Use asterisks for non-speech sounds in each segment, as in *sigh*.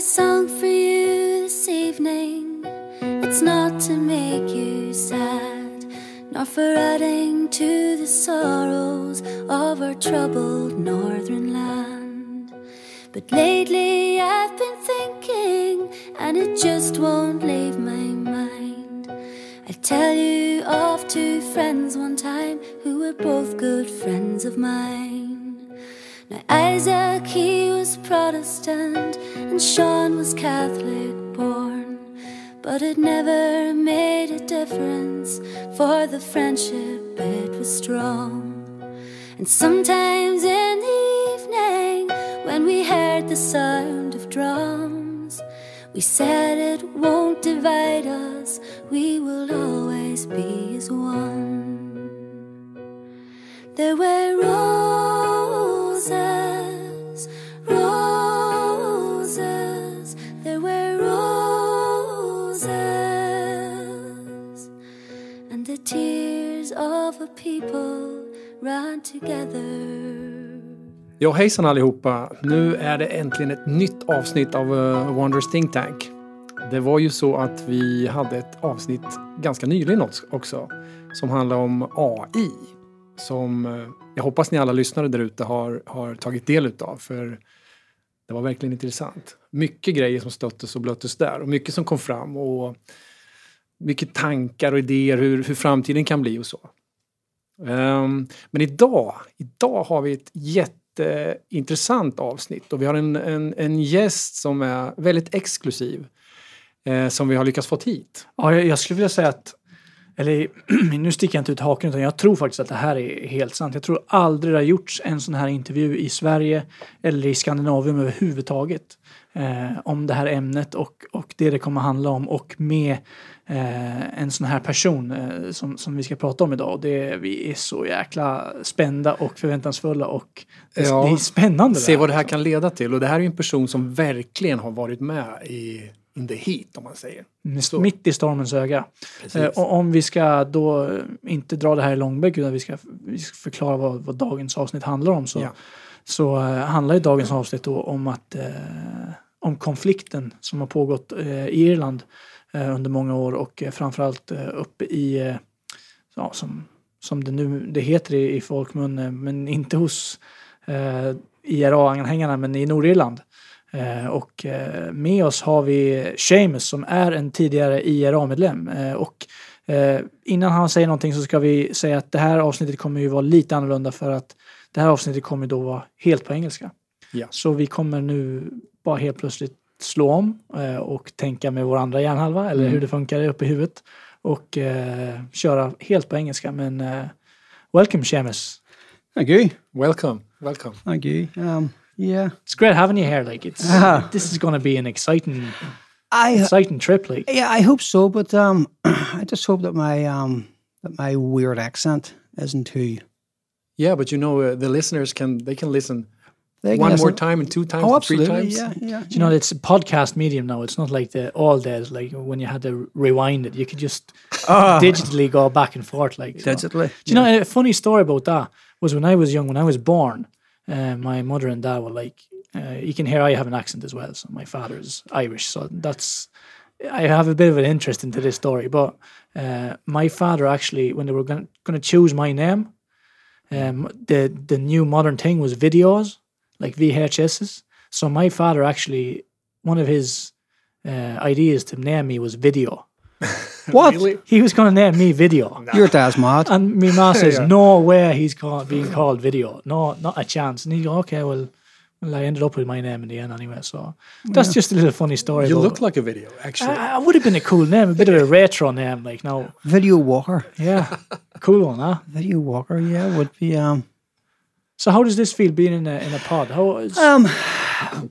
Song for you this evening, it's not to make you sad, nor for adding to the sorrows of our troubled northern land. But lately I've been thinking, and it just won't leave my mind. I tell you of two friends one time who were both good friends of mine. Now Isaac he was Protestant and Sean was Catholic born, but it never made a difference for the friendship it was strong. And sometimes in the evening when we heard the sound of drums, we said it won't divide us, we will always be as one. There were roses, roses, tears of a people run together. Ja, hejsan allihopa. Nu är det äntligen ett nytt avsnitt av eh, uh, Wonders Think Tank. Det var ju så att vi hade ett avsnitt ganska nyligen också- som handlar om AI. Som uh, jag hoppas ni alla lyssnare där ute har, har tagit del utav. För det var verkligen intressant. Mycket grejer som stöttes och blöttes där och mycket som kom fram. och mycket tankar och idéer hur, hur framtiden kan bli och så. Um, men idag, idag har vi ett jätteintressant avsnitt och vi har en, en, en gäst som är väldigt exklusiv. Eh, som vi har lyckats få hit. Ja, jag, jag skulle vilja säga att, eller *clears throat* nu sticker jag inte ut haken utan jag tror faktiskt att det här är helt sant. Jag tror aldrig det har gjorts en sån här intervju i Sverige eller i Skandinavien överhuvudtaget eh, om det här ämnet och, och det det kommer handla om och med eh, en sån här person eh, som, som vi ska prata om idag. Och det, vi är så jäkla spända och förväntansfulla och det, Ja. det är spännande. Se här, vad det här alltså. kan leda till. Och det här är en person som verkligen har varit med i in the heat om man säger. Så. Mitt i stormens öga. Eh, och om vi ska då inte dra det här i långbänk utan vi ska, vi ska förklara vad, vad dagens avsnitt handlar om så, Ja. så eh, handlar ju dagens avsnitt då om att eh, om konflikten som har pågått eh, i Irland eh, under många år och eh, framförallt uppe i, ja, som, som det nu det heter i, i folkmun, men inte hos eh, IRA-anhängarna, men i Nordirland. Eh, och eh, med oss har vi Seamus som är en tidigare IRA-medlem. Och innan han säger någonting så ska vi säga att det här avsnittet kommer ju vara lite annorlunda för att det här avsnittet kommer då vara helt på engelska. Ja. Så vi kommer nu bara helt plötsligt slå om eh, och tänka med vår andra hjärnhalva eller Mm. hur det funkar uppe i huvudet och eh, köra helt på engelska. Men eh, welcome Seamus. Thank you. Welcome, welcome. Thank you. Um, yeah. It's great having you here. Like it's *laughs* Ah. this is going to be an exciting, I exciting trip. Like yeah, I hope so, but um, *clears throat* I just hope that my um that my weird accent isn't too. Yeah, but you know uh, the listeners can they can listen They can one more time and two times Oh, and three times. Yeah, yeah. you know, it's a podcast medium now. It's not like the all days like when you had to rewind it. You could just Ah. digitally go back and forth. Like so. digitally. Do you know a funny story about that was when I was young, when I was born, uh, my mother and dad were like, uh, you can hear I have an accent as well. So my father is Irish, so that's I have a bit of an interest into this story. But uh, my father actually, when they were going to choose my name, um, the the new modern thing was videos, like VHSs. So my father actually, one of his uh, ideas to name me was video. *laughs* What? Really? He was going to name me video. *laughs* Your dad's mad. And me ma *laughs* says, Yeah. no way he's called, being called video. No, not a chance. And he go, okay, well, well, I ended up with my name in the end anyway. So that's just a little funny story. You about- look like a video, actually. I, I would have been a cool name, a bit of a retro name, like now. Video Walker. Yeah, cool one, huh? Video Walker. Yeah, would be um. So how does this feel being in a in a pod? How is, Um,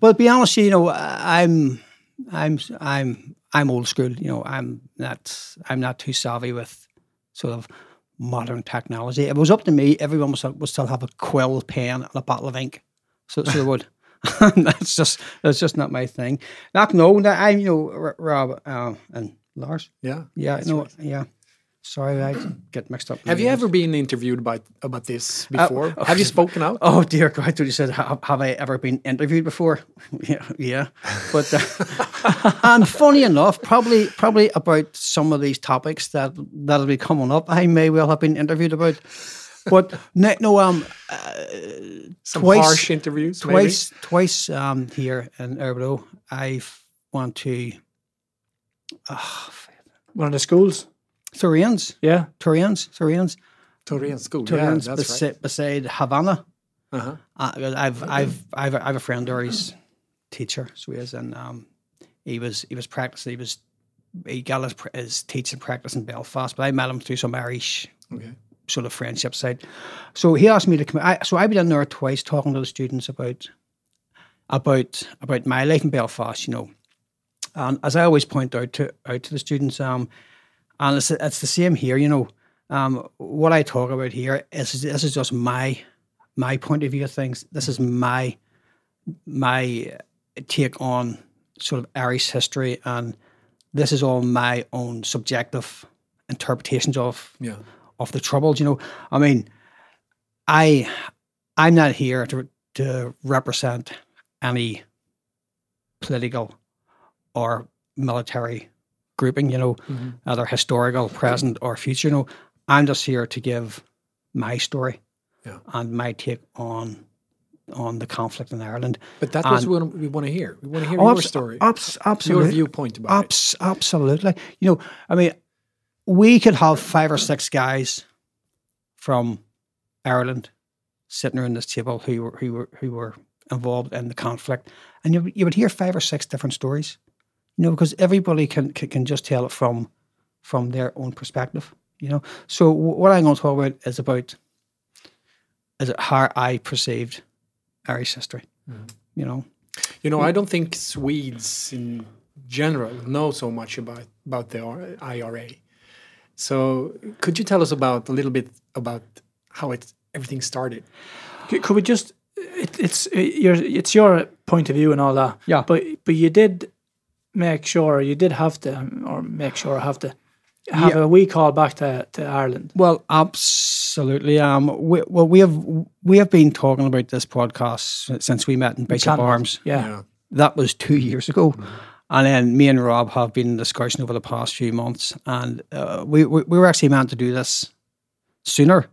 well, to be honest, you know, I'm, I'm, I'm, I'm old school. You know, I'm not, I'm not too savvy with sort of modern technology. If it was up to me, everyone would still, would still have a quill, pen, and a bottle of ink. So, so they would. *laughs* that's just, that's just not my thing. Not no, that I'm, you know, Rob uh, and Lars. yeah. Yeah, That's no, right. yeah. Sorry, I *clears throat* get mixed up. Have you names. ever been interviewed about about this before? oh, Have you spoken out? Oh dear God! I thought you said, have, have I ever been interviewed before? *laughs* Yeah, yeah. But uh, *laughs* and funny enough, probably probably about some of these topics that that'll be coming up, I may well have been interviewed about. But no, no um, Some twice- harsh interviews, maybe? twice twice um here in Erbedo, I've went to uh, One of the schools. Thurians, Yeah. Thurians, Thurians, Korean school. Yeah, Thurians that's beside, right. beside Havana. Uh-huh. Uh, I've I've I've I have a friend there. He's teacher, so he is, and um, he was he was practicing. He was he got his, his teaching practice in Belfast, but I met him through some Irish Okay. sort of friendship side. So he asked me to come. I, so I've been in there twice talking to the students about about about my life in Belfast. You know, and as I always point out to out to the students, um, and it's it's the same here. You know, um, what I talk about here is this is just my my point of view of things. This is my my take on sort of Irish history, and this is all my own subjective interpretations of Yeah. of the troubles. You know, I mean, I I'm not here to to represent any political or military grouping. You know, Mm-hmm. either historical, present, or future. You know, I'm just here to give my story Yeah. and my take on on the conflict in Ireland. But that's what And- we we want to hear. We want to hear Oh, your story, abs- your absolutely. viewpoint about it. Absolutely. You know, I mean, we could have five or six guys from Ireland sitting around this table who were who were who were involved in the conflict, and you, you would hear five or six different stories. You know, because everybody can can, can just tell it from from their own perspective. You know, so what I'm going to talk about is about is it how I perceived Irish history. Mm-hmm. You know, You know, I don't think Swedes in general know so much about about the IRA. So, could you tell us about a little bit about how it everything started? Could could we just? It, it's it, your it's your point of view and all that. Yeah. But but you did make sure you did have to or make sure I have to have Yeah. a wee call back to, to Ireland. Well, absolutely. Um, we, well, we have we have been talking about this podcast since we met in Bishop Canada. Arms. Yeah. That was two years ago, and then me and Rob have been in discussion over the past few months, and uh, we, we we were actually meant to do this sooner,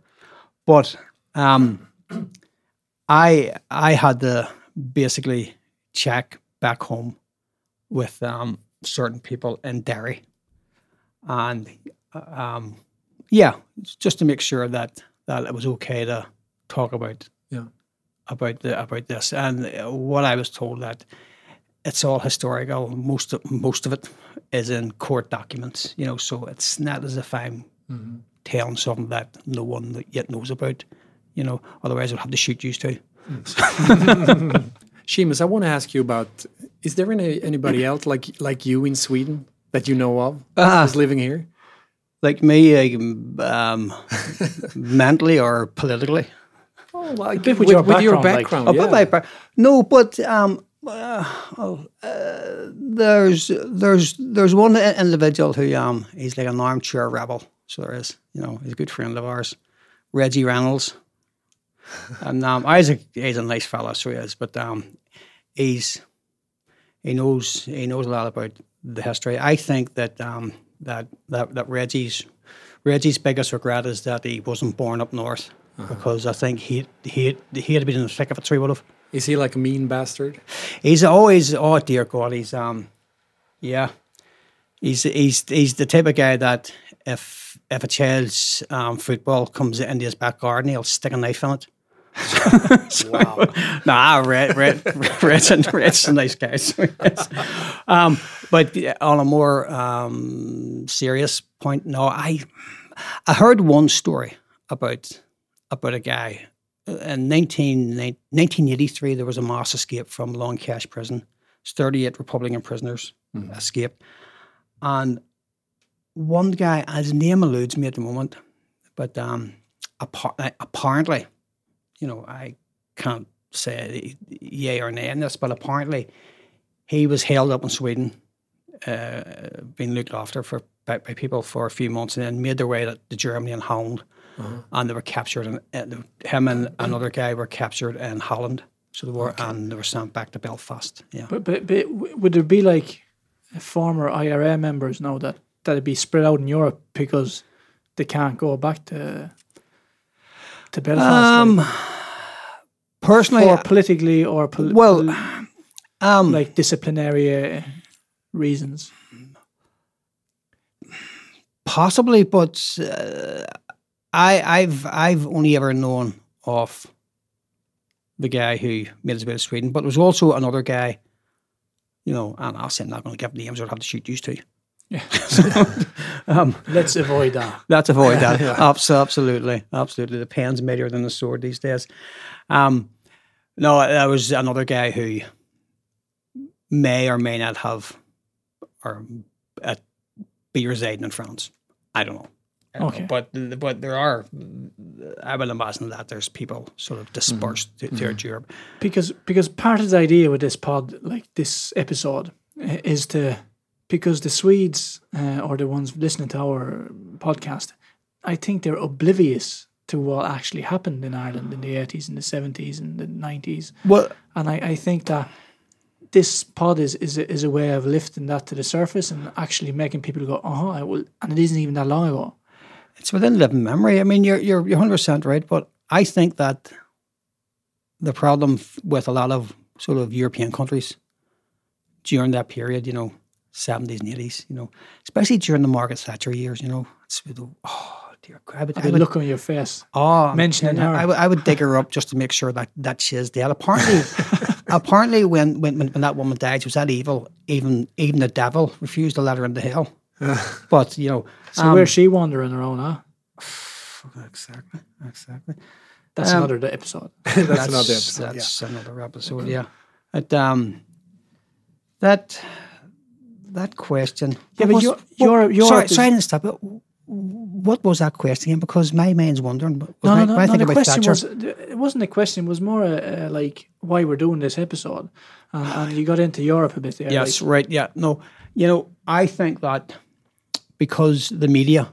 but um, I I had to basically check back home with um, certain people in Derry, and um, yeah, just to make sure that that it was okay to talk about Yeah. about the about this. And uh, what I was told that it's all historical. Most of most of it is in court documents. You know, so it's not as if I'm telling something that no one yet knows about. You know, otherwise I'll have to shoot you too. *laughs* Seamus, I want to ask you about: Is there any anybody else like like you in Sweden that you know of Ah. who's living here? Like me, um, *laughs* mentally or politically. Oh, like bit with your your background, like- background. Oh, yeah. but my no, but um, uh, oh, uh, there's there's there's one individual who um he's like an armchair rebel. So there is, you know, he's a good friend of ours, Reggie Reynolds, and um, he's a he's a nice fellow, so he is. But um, he's he knows he knows a lot about the history. I think that um that that that Reggie's Reggie's biggest regret is that he wasn't born up north. Because I think he he he had been in the thick of it, so he would have. Is he like a mean bastard? He's always oh dear God, he's um yeah. He's he's he's the type of guy that if if a child's um, football comes into his back garden, he'll stick a knife in it. Wow. *laughs* Nah, Red Red Red's a, Red's a nice guy. So yes. *laughs* um, but on a more um, serious point, no, I I heard one story about about a guy in 19, 1983. There was a mass escape from Long Kesh prison. 38 Republican prisoners escaped, and one guy, his name eludes me at the moment, but um, apparently, you know, I can't say yay or nay on this, but apparently he was held up in Sweden, uh, being looked after for by, by people for a few months, and then made their way to, to Germany and Holland, and they were captured. And uh, him and another guy were captured in Holland. So they were, and they were sent back to Belfast. Yeah. But, but, but would there be like former IRA members now that that'd be spread out in Europe because they can't go back to to Belfast? Um, like, personally, or politically or pol- well, um, like disciplinary uh, reasons. possibly, but uh, I, I've I've only ever known of the guy who made his way to Sweden, but there was also another guy, you know, and I'll say I'm not going to give names, or have to shoot you too. Yeah. *laughs* Um, Let's avoid that. Let's avoid that. *laughs* Abs- absolutely, absolutely. The pen's mightier than the sword these days. Um, no, there was another guy who may or may not have, or uh, be residing in France. I don't know. I don't know. Okay. But but there are. I will imagine that there's people sort of dispersed to throughout Europe. because because part of the idea with this pod, like this episode, is to because the Swedes uh, or the ones listening to our podcast, I think they're oblivious to what actually happened in Ireland in the eighties and the seventies and the nineties, Well, and I, I think that this pod is is a, is a way of lifting that to the surface and actually making people go, oh, I will, and it isn't even that long ago. it's within living memory. I mean, you're you're you're hundred percent right, but I think that the problem with a lot of sort of European countries during that period, you know, seventies and eighties, you know, especially during the Margaret Thatcher years, you know, it's with the- oh dear, I would, I would look on your face. Oh, mentioning her. I would, I would dig her up just to make sure that that she's dead. Apparently, *laughs* apparently, when, when when that woman died, she was that evil. Even even the devil refused to let her into hell. *laughs* but you know, So um, where's she wandering around? Huh? *sighs* exactly, exactly. That's Um, another episode. *laughs* That's, another episode. That's another episode. Yeah. It, um, that that question. Yeah, what but was- what- Europe- Europe sorry, sorry to stop. but What was that question again? Because my mind's wondering. No, no, I no. The question Thatcher- was it wasn't a question. It was more a, a, like why we're doing this episode, and, and you got into Europe a bit there. Yes, like, right. Yeah, no. You know, I think that because the media,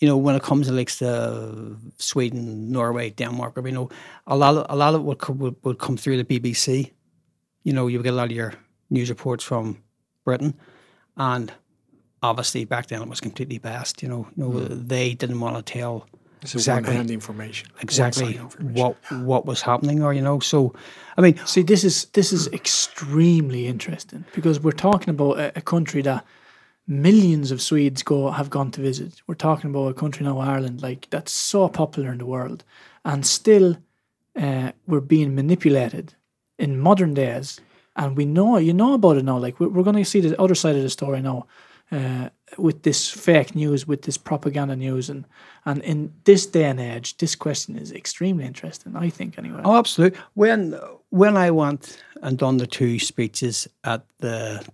you know, when it comes to like the uh, Sweden, Norway, Denmark, or you know, a lot of a lot of come, would, would come through the BBC. You know, you would get a lot of your news reports from Britain, and obviously back then it was completely biased. You know, you know, they didn't want to tell It's Exactly. information. exactly information. what what was happening, or you know. So, I mean, See, this is this is extremely interesting because we're talking about a, a country that millions of Swedes go have gone to visit. We're talking about a country now, Ireland, like that's so popular in the world, and still uh, we're being manipulated in modern days. And we know, you know about it now. Like we're, we're going to see the other side of the story now, uh, with this fake news, with this propaganda news, and and in this day and age, this question is extremely interesting. I think anyway. Oh, absolutely. When when I went and done the two speeches at the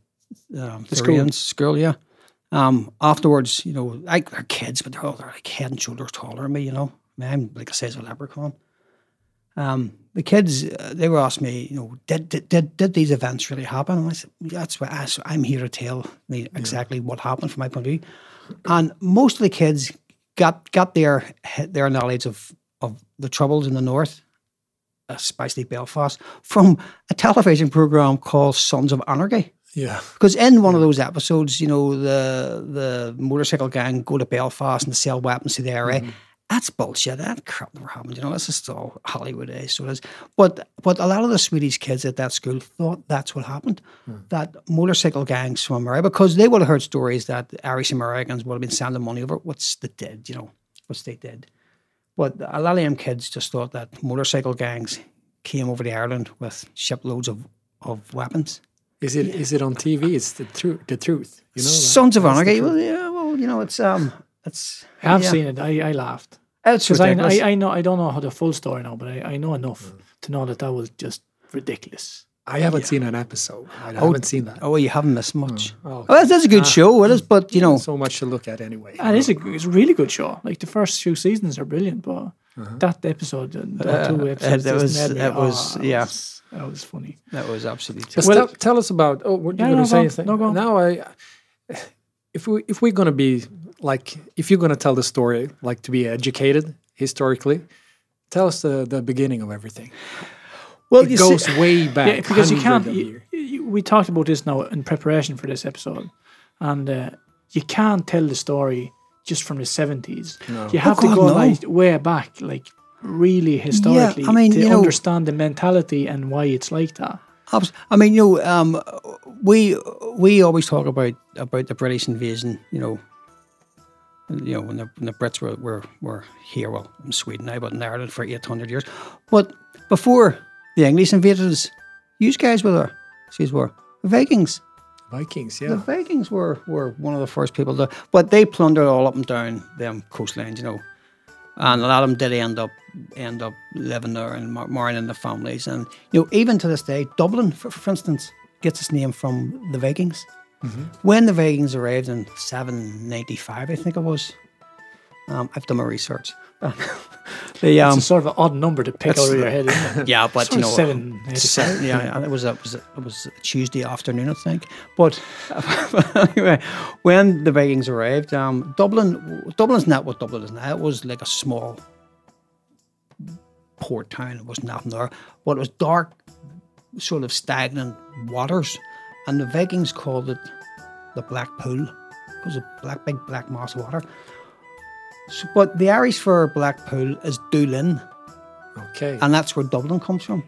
um, school. School, yeah. Um, afterwards, you know, I, they're kids, but they're all they're like head and shoulders taller than me. You know, I mean, I'm like a size of a leprechaun. Um, the kids, uh, they were asking me, you know, did, did did did these events really happen? And I said, that's what I, I'm here to tell me exactly what happened from my point of view. And most of the kids got got their their knowledge of of the troubles in the north especially Belfast, from a television program called Sons of Anarchy. Yeah. Because in one of those episodes, you know, the the motorcycle gang go to Belfast and sell weapons to the IRA. That's bullshit. That crap never happened. You know, this is all Hollywood eh? So it is. But but a lot of the Swedish kids at that school thought that's what happened. That motorcycle gangs from America, because they would have heard stories that Irish Americans would have been sending money over, which they did, you know, which they did. But a lot of them kids just thought that motorcycle gangs came over to Ireland with shiploads of, of weapons. Is it is it on TV? It's the truth. The truth. You know. Sons of Anarchy. Well, yeah, well, you know, it's um, it's. I've yeah. seen it. I, I laughed. It's Because I, ridiculous. I, I know I don't know how the full story now, but I, I know enough to know that that was just ridiculous. I haven't seen an episode. I haven't seen that. oh, you haven't missed much. Oh, Oh, that's a good show. It is, but you know, so much to look at anyway. And it's a it's a really good show. Like the first few seasons are brilliant, but that episode, uh, that two Uh, episodes, that was- made me- that was- oh, yeah. was- that was funny. that was absolutely. Just Well- tell, tell us about. Oh, what Yeah, you going no, to say? go on. No, go on. Now I. if we if we're gonna be like if you're gonna tell the story like to be educated historically, tell us the the beginning of everything. Well, It you goes see, way back. Yeah, because you can't. You, you- we talked about this now in preparation for this episode, and uh, you can't tell the story just from the seventies. No. You have Oh, to God, go no. like way back, like really historically, I mean, to you know- understand the mentality and why it's like that. I mean, you know, um, we we always talk about about the British invasion. You know, you know when the, when the Brits were, were were here, well, in Sweden now, but in Ireland for eight hundred years. But before the English invaded us, you guys were there. These were the Vikings. Vikings, yeah. The. Vikings were, were one of the first people to, but they plundered all up and down them coastlines, you know, and a lot of them did end up end up living there and marrying in the families, and you know, even to this day, Dublin, for, for instance, gets its name from the Vikings. When the Vikings arrived in 795, I think it was. Um, I've done my research. *laughs* the It's um, a sort of an odd number to pick out of your head, isn't it? *laughs* yeah, but you know, seven, Seven, yeah, it was a, it was a, it was a Tuesday afternoon, I think. But *laughs* anyway, when the Vikings arrived, um, Dublin, Dublin's not what Dublin is now. It was like a small port town. It was nothing there, but it was dark, sort of stagnant waters, and the Vikings called it the Black Pool. It was a black, big black mass of water. So, but the Irish for Black Pool is Dubh Linn Okay. and that's where Dublin comes from.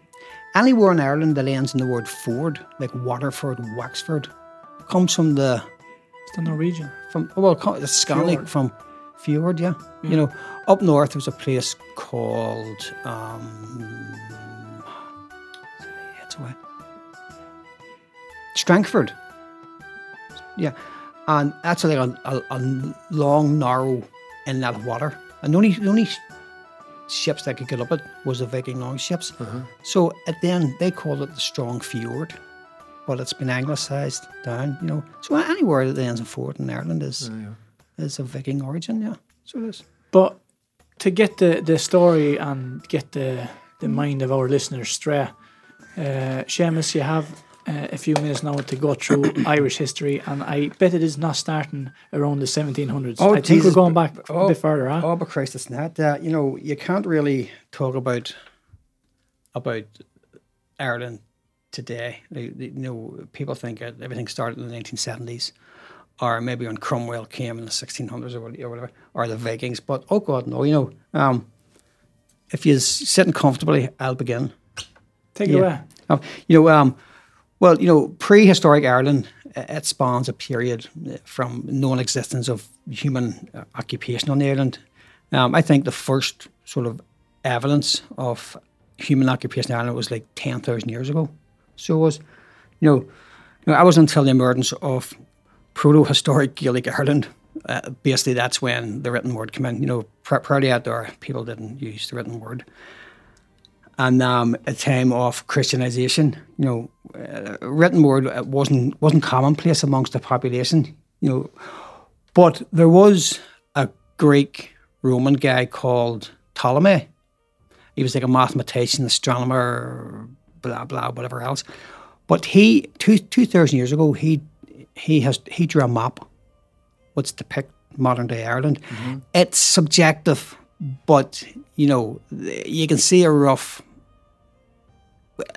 Anywhere in Ireland that ends in the word Ford, like Waterford, Wexford, comes from the It's the Norwegian. from well, it's Scotland from fjord. Yeah. you know, up north there was a place called um, it's away. Strangford. Yeah, and that's like a, a, a long, narrow inlet of water, and the only the only ships that could get up it was the Viking longships. So at the end they called it the Strong Fjord, but it's been anglicised down. You know, so anywhere that ends in ford in Ireland is is of Viking origin. Yeah, so it is. But to get the, the story and get the, the mind of our listeners straight, uh, Seamus, you have uh, a few minutes now to go through *coughs* Irish history, and I bet it is not starting around the 1700s. Oh, I think Jesus, we're going back a oh, bit further, huh? Oh, but Christ, it's not. Uh, you know, you can't really talk about about Ireland today. Like, You know, people think that everything started in the 1970s, or maybe when Cromwell came in the 1600s or whatever, or the Vikings. But oh God, no! You know, um, if you're sitting comfortably, I'll begin. Take it away. Uh, you know, um, well, you know, prehistoric Ireland, uh, it spans a period uh, from non-existence of human uh, occupation on the island. Um, I think the first sort of evidence of human occupation in Ireland was like 10,000 years ago. So it was, you know, you know, I was until the emergence of proto-historic Gaelic Ireland. Uh, basically, that's when the written word came in. You know, pri- prior to that, there, people didn't use the written word and um, a time of Christianization. You know, uh, written word uh, wasn't wasn't commonplace amongst the population. You know, but there was a Greek Roman guy called Ptolemy. He was like a mathematician, astronomer, blah blah, whatever else. But he two two thousand years ago he he has he drew a map, which depict modern day Ireland. It's subjective, but you know you can see a rough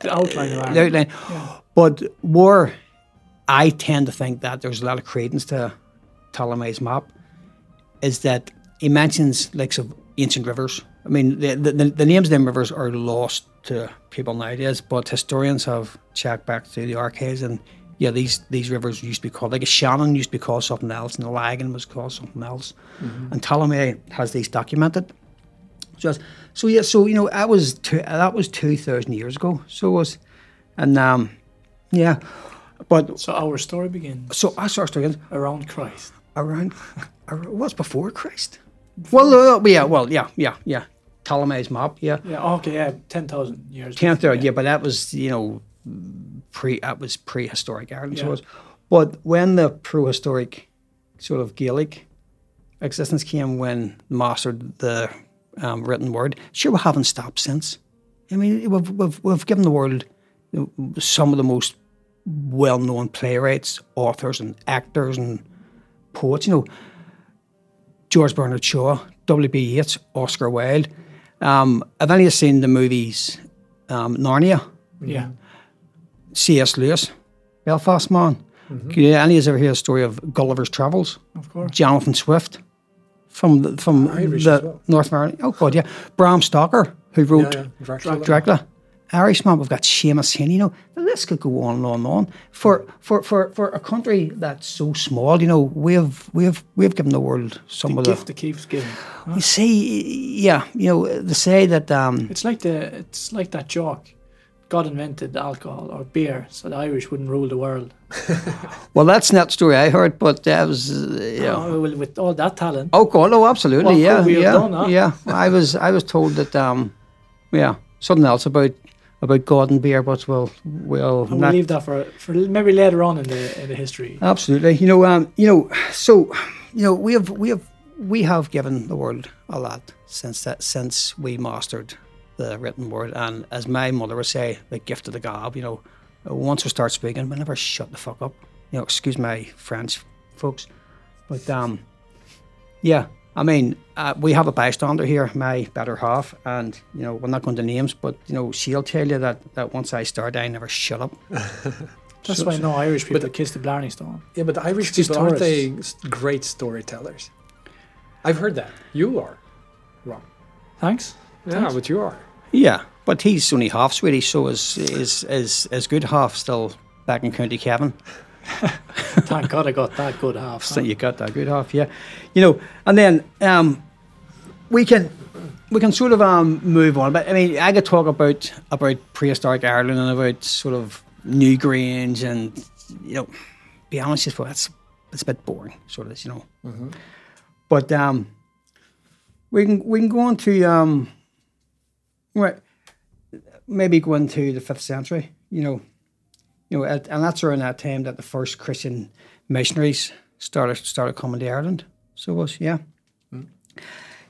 The outline of uh, the Ireland. But more, I tend to think that there's a lot of credence to Ptolemy's map, is that he mentions lakes of ancient rivers. I mean, the, the, the, the names of them rivers are lost to people nowadays, but historians have checked back through the archives and yeah, these, these rivers used to be called, like a Shannon used to be called something else, and the Lagan was called something else. Mm-hmm. And Ptolemy has these documented. Just so yeah, so you know that was two, that was two thousand years ago. So it was, and um, yeah, but So our story begins so I saw stories around Christ. around, *laughs* around what's before Christ. Well, uh, yeah, well, yeah, yeah, yeah. Ptolemy's map, yeah, Yeah, okay, yeah, 10,000 years. tenth yeah. yeah, but that was you know pre that was prehistoric Ireland. So Yeah. it was, but when the prehistoric sort of Gaelic existence came, when mastered the um, written word, sure we haven't stopped since. I mean, we've we've, we've given the world some of the most well-known playwrights, authors, and actors, and poets. You know, George Bernard Shaw, W.B. Yeats, Oscar Wilde. Um, I've only seen the movies um, Narnia, Yeah. C.S. Lewis, Belfast Man. You, any of you ever hear a story of Gulliver's Travels? Of course. Jonathan Swift from the, from Irish the well. North American. Oh God, yeah. Bram Stoker, who wrote Yeah, yeah. Dracula. Dracula. Irishman, we've got Seamus Heaney. You know, the list could go on and on and on. For for for for a country that's so small, you know, we've we've we've given the world some The of gift the. that keeps giving. You see, yeah, you know, they say that um, It's like the it's like that joke. God invented alcohol or beer so the Irish wouldn't rule the world. *laughs* well, that's not the story I heard, but that was uh, you know. Oh, well, with all that talent. Oh God! Oh, absolutely! Yeah, could we have yeah, done, huh? yeah. I was, I was told that, um, yeah, something else about about God and beer, but we'll, we'll And we'll not- leave that for for maybe later on in the in the history. absolutely. You know, um, you know, so, you know, we have, we have, we have given the world a lot since that, since we mastered the written word, and as my mother would say, the gift of the gab. You know, once we start speaking, we never shut the fuck up. You know, excuse my French, folks, but um, yeah, I mean, uh, we have a bystander here, my better half, and you know, we're not going to names, but you know, she'll tell you that that once I start, I never shut up. *laughs* That's why no Irish people but, kiss the Blarney Stone. Yeah, but the Irish It's just people aren't they great storytellers? I've heard that. You are. Wrong. Thanks. Yeah, Thanks. but you are. Yeah, but he's only half Swedish, so is is is is good half still back in County Cavan. *laughs* Thank God I got that good half. So you got that good half, yeah. You know, and then um, we can we can sort of um, move on. But I mean, I could talk about about prehistoric Ireland and about sort of Newgrange and you know, be honest, with you, that's it's a bit boring, sort of, you know. But um, we can we can go on to um, right, maybe going to the fifth century. You know, you know, and that's around that time that the first Christian missionaries started started coming to Ireland. So it was yeah. Hmm.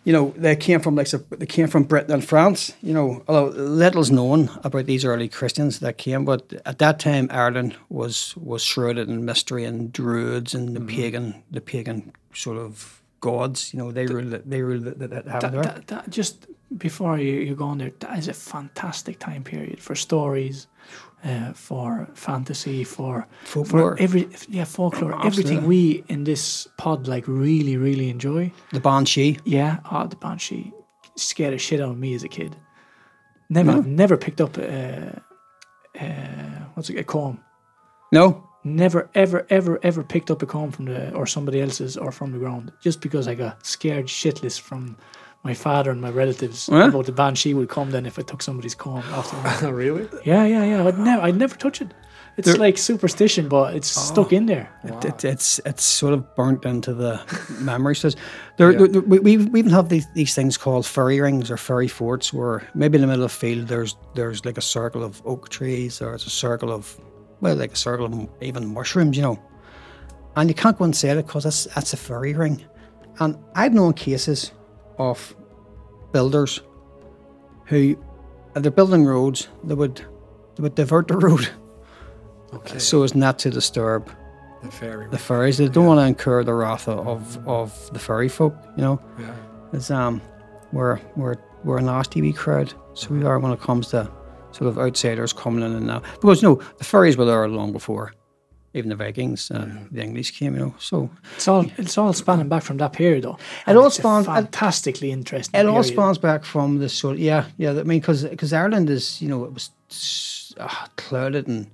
You know, they came from like they came from Britain and France. You know, although little's known about these early Christians that came, but at that time Ireland was was shrouded in mystery and druids and the hmm. pagan the pagan sort of gods. You know, they ruled they ruled that that, that, that, there. that, that just before you, you go on there, that is a fantastic time period for stories, uh, for fantasy, for Folklore. for every yeah folklore, everything we in this pod like really really enjoy. the Banshee. Yeah, oh, the banshee scared the shit out of me as a kid. Never never picked up a, uh, what's it a comb. No, Never ever ever ever picked up a comb from the or somebody else's or from the ground just because I got scared shitless from my father and my relatives Yeah. about the banshee would come then if I took somebody's comb off the really? yeah, yeah, yeah. I'd never I'd never touch it. It's There- like superstition, but it's oh. stuck in there. It, it, it's it's sort of burnt into the *laughs* memory. Says there, Yeah. there- we, we we even have these, these things called fairy rings or fairy forts, where maybe in the middle of the field there's there's like a circle of oak trees or it's a circle of well like a circle of even mushrooms, you know. And you can't go and say it because that's that's a fairy ring. And I've known cases of builders who, they're building roads, they would they would divert the road Okay. so as not to disturb the fairy. the furries. They don't want to incur the wrath of, of, of the furry folk, you know. yeah. It's um we're we're we're a nasty wee crowd. So we are when it comes to sort of outsiders coming in and now. Because no, the furries were there long before even the Vikings and the English came, you know. So It's all it's all spanning back from that period though. It And all it's a spawns- fantastically interesting. it all period. spawns back from the sort yeah, yeah, I mean because because Ireland is, you know, it was s- ah, clouded and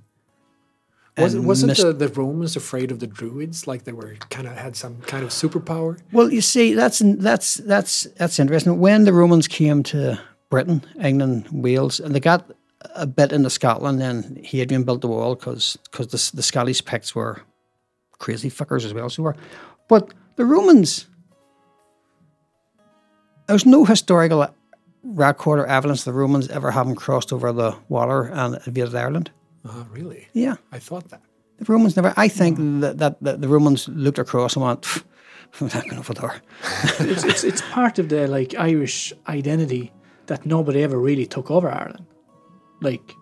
Was it, wasn't mist- the, the Romans afraid of the Druids? Like they were kind of had some kind of superpower? Well, you see, that's that's that's that's interesting. When the Romans came to Britain, England, Wales, and they got a bit into Scotland, then Hadrian built the wall because the, the Scottish Picts were crazy fuckers as well. So were, but the Romans, there's no historical record or evidence the Romans ever having crossed over the water and invaded Ireland. Uh, really? Yeah, I thought that. the Romans never. I think that, that, that the Romans looked across and went, "I'm not going over there." it's, it's it's part of the like Irish identity that nobody ever really took over Ireland. Like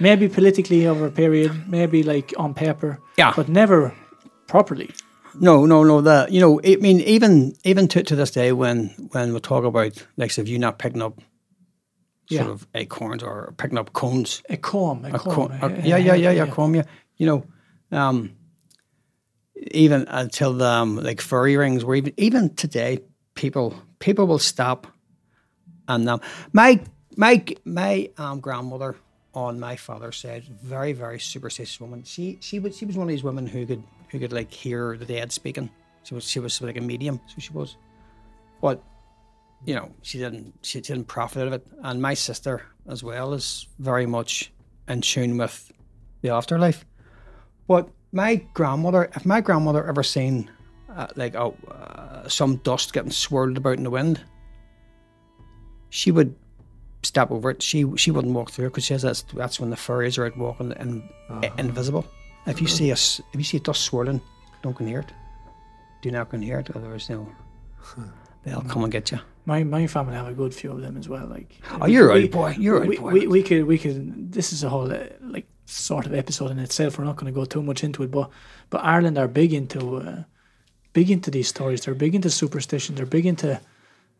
maybe politically over a period, maybe like on paper, Yeah. but never properly. No, no, no. The you know, I mean, even even to, to this day, when when we talk about like, if you not picking up Yeah. sort of acorns or picking up cones, A comb, a, a comb. co- a- a- yeah, yeah, yeah, yeah, yeah. comb, yeah. You know, um, even until the um, like furry rings, where even even today, people people will stop, and um, my my my um, grandmother on my father's side, very very superstitious woman. She she was she was one of these women who could who could like hear the dead speaking. She was she was like a medium, so she was, but you know she didn't she didn't profit out of it. And my sister as well is very much in tune with the afterlife. But my grandmother, if my grandmother ever seen uh, like uh, some dust getting swirled about in the wind, she would step over it. She she wouldn't walk through because she says that's that's when the fairies are out walking and invisible. If you see us, if you see a dust swirling, don't go near it. Do not go near it, otherwise no, they'll come and get you. My my family have a good few of them as well. Like, Oh, you're we- right, boy. You're right, we, boy. we, we could we could. This is a whole uh, like sort of episode in itself. We're not going to go too much into it, but but Ireland are big into uh, big into these stories. They're big into superstition. They're big into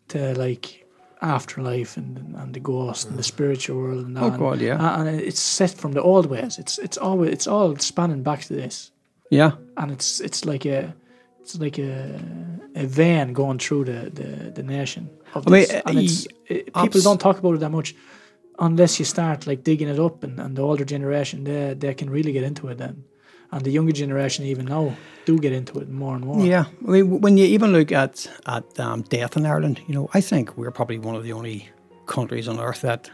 to like afterlife and and the ghost and the mm. spiritual world. And, Oh, and, God, yeah. and it's set from the old ways. It's it's always it's all spanning back to this, Yeah, and it's it's like a it's like a a vein going through the the, the nation. Of I mean, uh, and it's, it, people abs- don't talk about it that much unless you start like digging it up and, and the older generation they they can really get into it then and the younger generation even now do get into it more and more. Yeah, I mean, when you even look at at um, death in Ireland, you know, I think we're probably one of the only countries on earth that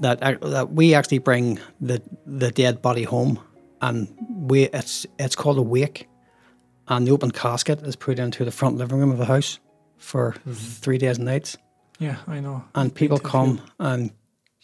that that we actually bring the the dead body home, and we it's it's called a wake, and the open casket is put into the front living room of the house for three days and nights, yeah i know. And people come and.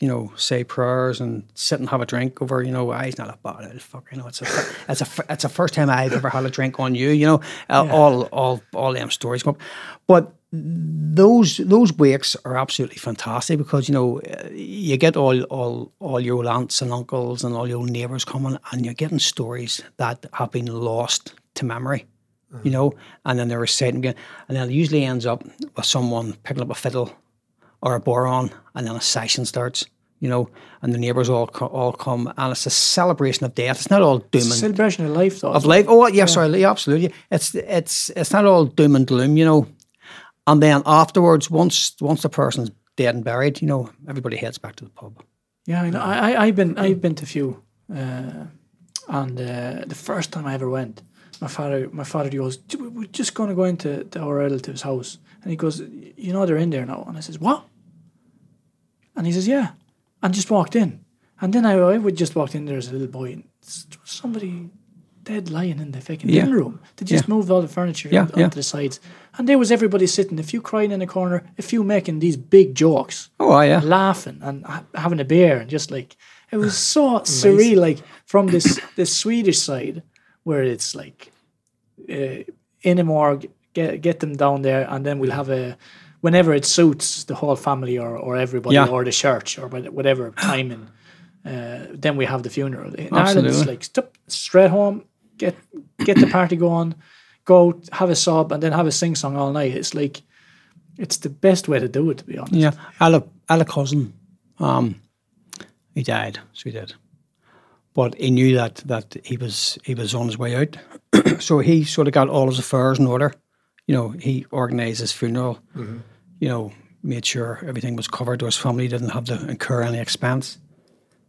You know, say prayers and sit and have a drink over. You know, I he's not a bad fucker. You know, it's a, *laughs* it's a, it's the first time I've ever had a drink on you. You know, uh, Yeah. all, all, all them stories come up. But those, those wakes are absolutely fantastic because you know uh, you get all, all, all your old aunts and uncles and all your old neighbours coming, and you're getting stories that have been lost to memory. You know, and then they're reciting again, and then it usually ends up with someone picking up a fiddle or a bodhrán, and then a session starts. You know, and the neighbours all co- all come, and it's a celebration of death. It's not all doom and celebration of life though of life. Oh, yeah, sorry, yeah, absolutely. It's it's it's not all doom and gloom, you know. And then afterwards, once once the person's dead and buried, you know, everybody heads back to the pub. Yeah, I know. I, I I've been I've been to a few, uh, and uh, the first time I ever went, my father my father goes, we- "We're just going to go into to our relative's house," and he goes, "You know they're in there now," and I says, "What?" And he says, "Yeah," and just walked in, and then I, I would just walked in there as a little boy, and somebody dead lying in the fucking Yeah. living room. They just Yeah. moved all the furniture Yeah, onto yeah. the sides, and there was everybody sitting, a few crying in the corner, a few making these big jokes Oh, yeah. laughing and ha- having a beer and just like it was so *sighs* surreal like from this this swedish side where it's like uh, in a morgue get get them down there and then we'll have a whenever it suits the whole family or, or everybody Yeah. or the church or whatever *clears throat* timing uh, then we have the funeral in Ireland Absolutely. it's like stop straight home get get the party going go have a sob and then have a sing song all night it's like it's the best way to do it to be honest Yeah, I had a, I had a cousin. Um, he died, so he did. But he knew that that he was he was on his way out, *clears throat* so he sort of got all his affairs in order. You know, he organised his funeral. You know, made sure everything was covered. His family didn't have to incur any expense.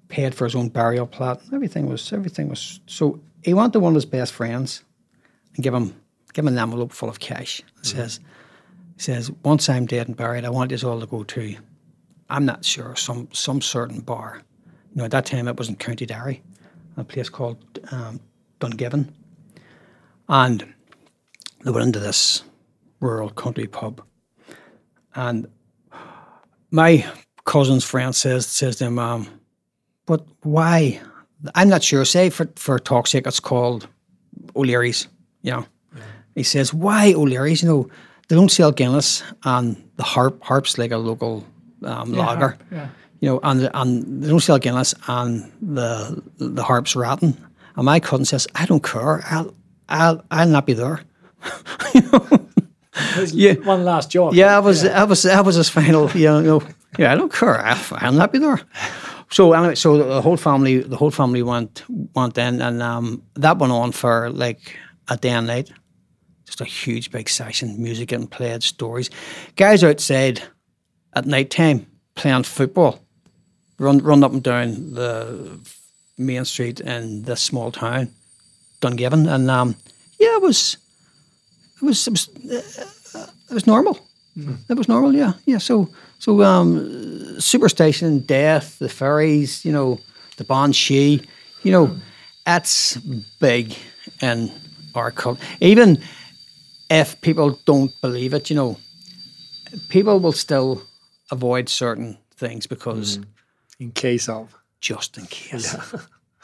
Paid for his own burial plot. Everything was everything was. So he went to one of his best friends and give him give him an envelope full of cash. It says he says, once I'm dead and buried, I want us all to go to, I'm not sure, some some certain bar. You know, at that time it was in County Derry, a place called um, Dungiven. And they went into this rural country pub. And my cousin's friend says says to him, um, but why? I'm not sure. Say for, for talk's sake, it's called O'Leary's, you know. He says, why O'Leary's? You know, they don't sell Guinness and the harp harp's like a local um, Yeah, lager. yeah. You know, and and they don't sell Guinness and the the harp's rotten. And my cousin says, I don't care. I'll I'll I'll not be there. *laughs* you know? Yeah. One last joke. Yeah, I was, I was, I was his final. You know, yeah, I don't care. I, not be there. So anyway, so the whole family, the whole family went went in, and um, that went on for like a day and night. Just a huge big session, music getting played, stories. Guys outside at night time playing football, run run up and down the main street in this small town, Dungiven, and um, yeah, it was, it was, it was, uh, it was normal. It was normal, yeah, yeah. So, so um, superstation, death, the fairies, you know, the Banshee, you know, that's big in our culture. Even if people don't believe it, you know, people will still avoid certain things because In case of. just in case.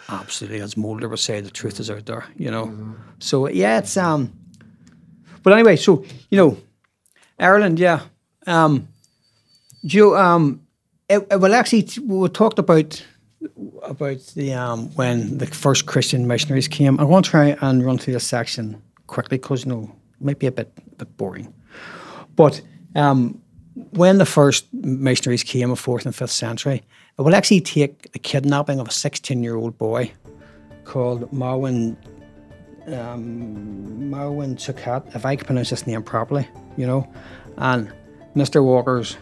Absolutely, as Mulder would say, the truth is out there, you know. So yeah, it's um. But anyway, so you know, Ireland, yeah. Um, you um, it, it- well actually we talked about about the um when the first Christian missionaries came. I want to try and run through this section quickly because you know it might be a bit a bit boring, but um when the first missionaries came in fourth and fifth century, it will actually take the kidnapping of a 16 year old boy called Marwin um, Marwin Chukat, if I can pronounce his name properly, you know, and Mr. Walker's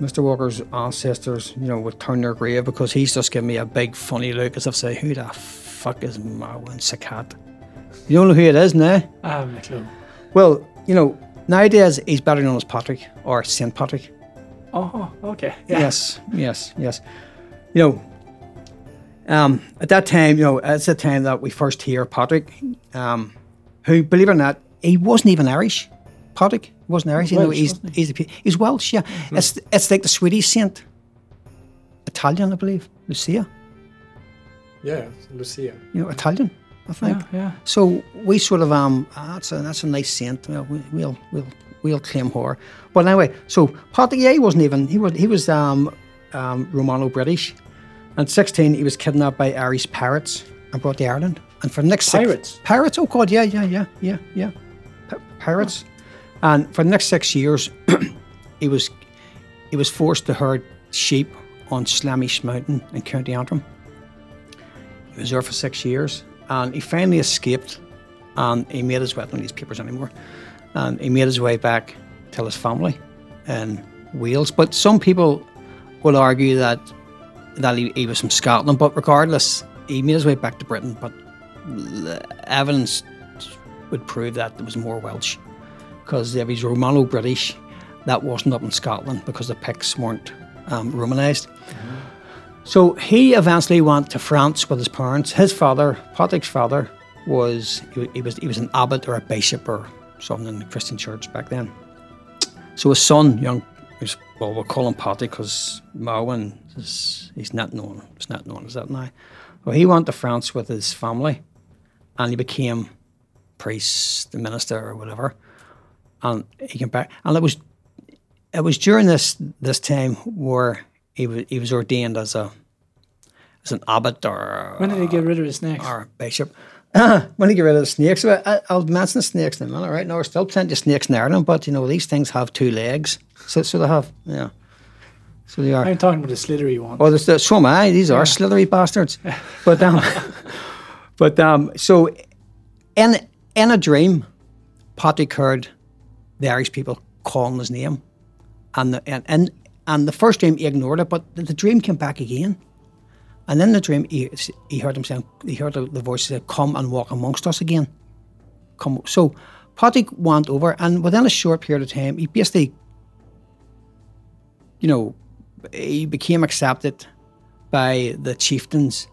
Mr. Walker's ancestors, you know, would turn their grave because he's just giving me a big funny look as if say, who the fuck is Marwin Chukat? You don't know who it is now? I have no clue. Well, you know, nowadays he's better known as Patrick or Saint Patrick. Oh, okay. Yeah. Yes, yes, yes. You know, um, at that time, you know, it's the time that we first hear Patrick, um, who, believe it or not, he wasn't even Irish. Patrick wasn't Irish. you know, he's wasn't he's, a, he's Welsh. Yeah, it's it's like the Swedish saint, Italian, I believe, Lucia. Yeah, Lucia. You know, Italian, I think. Yeah, yeah. So we sort of um ah, that's a that's a nice saint. Well, we, we'll we'll we'll claim her. But anyway, so Patrick yeah, he wasn't even he was he was um um Romano British. At sixteen he was kidnapped by Irish pirates and brought to Ireland. And for the next six- Pirates? pirates, oh god, yeah, yeah, yeah, yeah, yeah. P- pirates. And for the next six years *clears throat* he was he was forced to herd sheep on Slemish Mountain in County Antrim. He was there for six years, and he finally escaped, and he made his way. I don't need papers anymore, and he made his way back to his family in Wales. But some people will argue that that he, he was from Scotland. But regardless, he made his way back to Britain. But evidence would prove that there was more Welsh, because if he's Romano British, that wasn't up in Scotland because the Picts weren't um, Romanised. So he eventually went to France with his parents. His father, Patrick's father, was he, he was he was an abbot or a bishop or something in the Christian church back then. So his son, young, well, we'll call him Patrick because Marwin is he's not known. He's not known as that now. Well, he went to France with his family, and he became priest, the minister, or whatever. And he came back, and it was it was during this this time where he was he was ordained as a as an abbot or When did he get rid of his snakes? or a bishop. *coughs* when did he get rid of the snakes, I, I'll mention the snakes in a minute. Right now, there's still plenty of snakes in Ireland, but you know these things have two legs, so so they have yeah, so they are. I'm talking about the slithery one. Oh, there's the, so am I. These are slithery bastards. But um, *laughs* but um, so in in a dream, Patrick heard the Irish people calling his name, and the, and and and the first dream he ignored it, but the, the dream came back again, and in the dream he he heard him saying he heard the, the voice say, "Come and walk amongst us again." Come so. Patrick went over, and within a short period of time, he basically, you know, he became accepted by the chieftains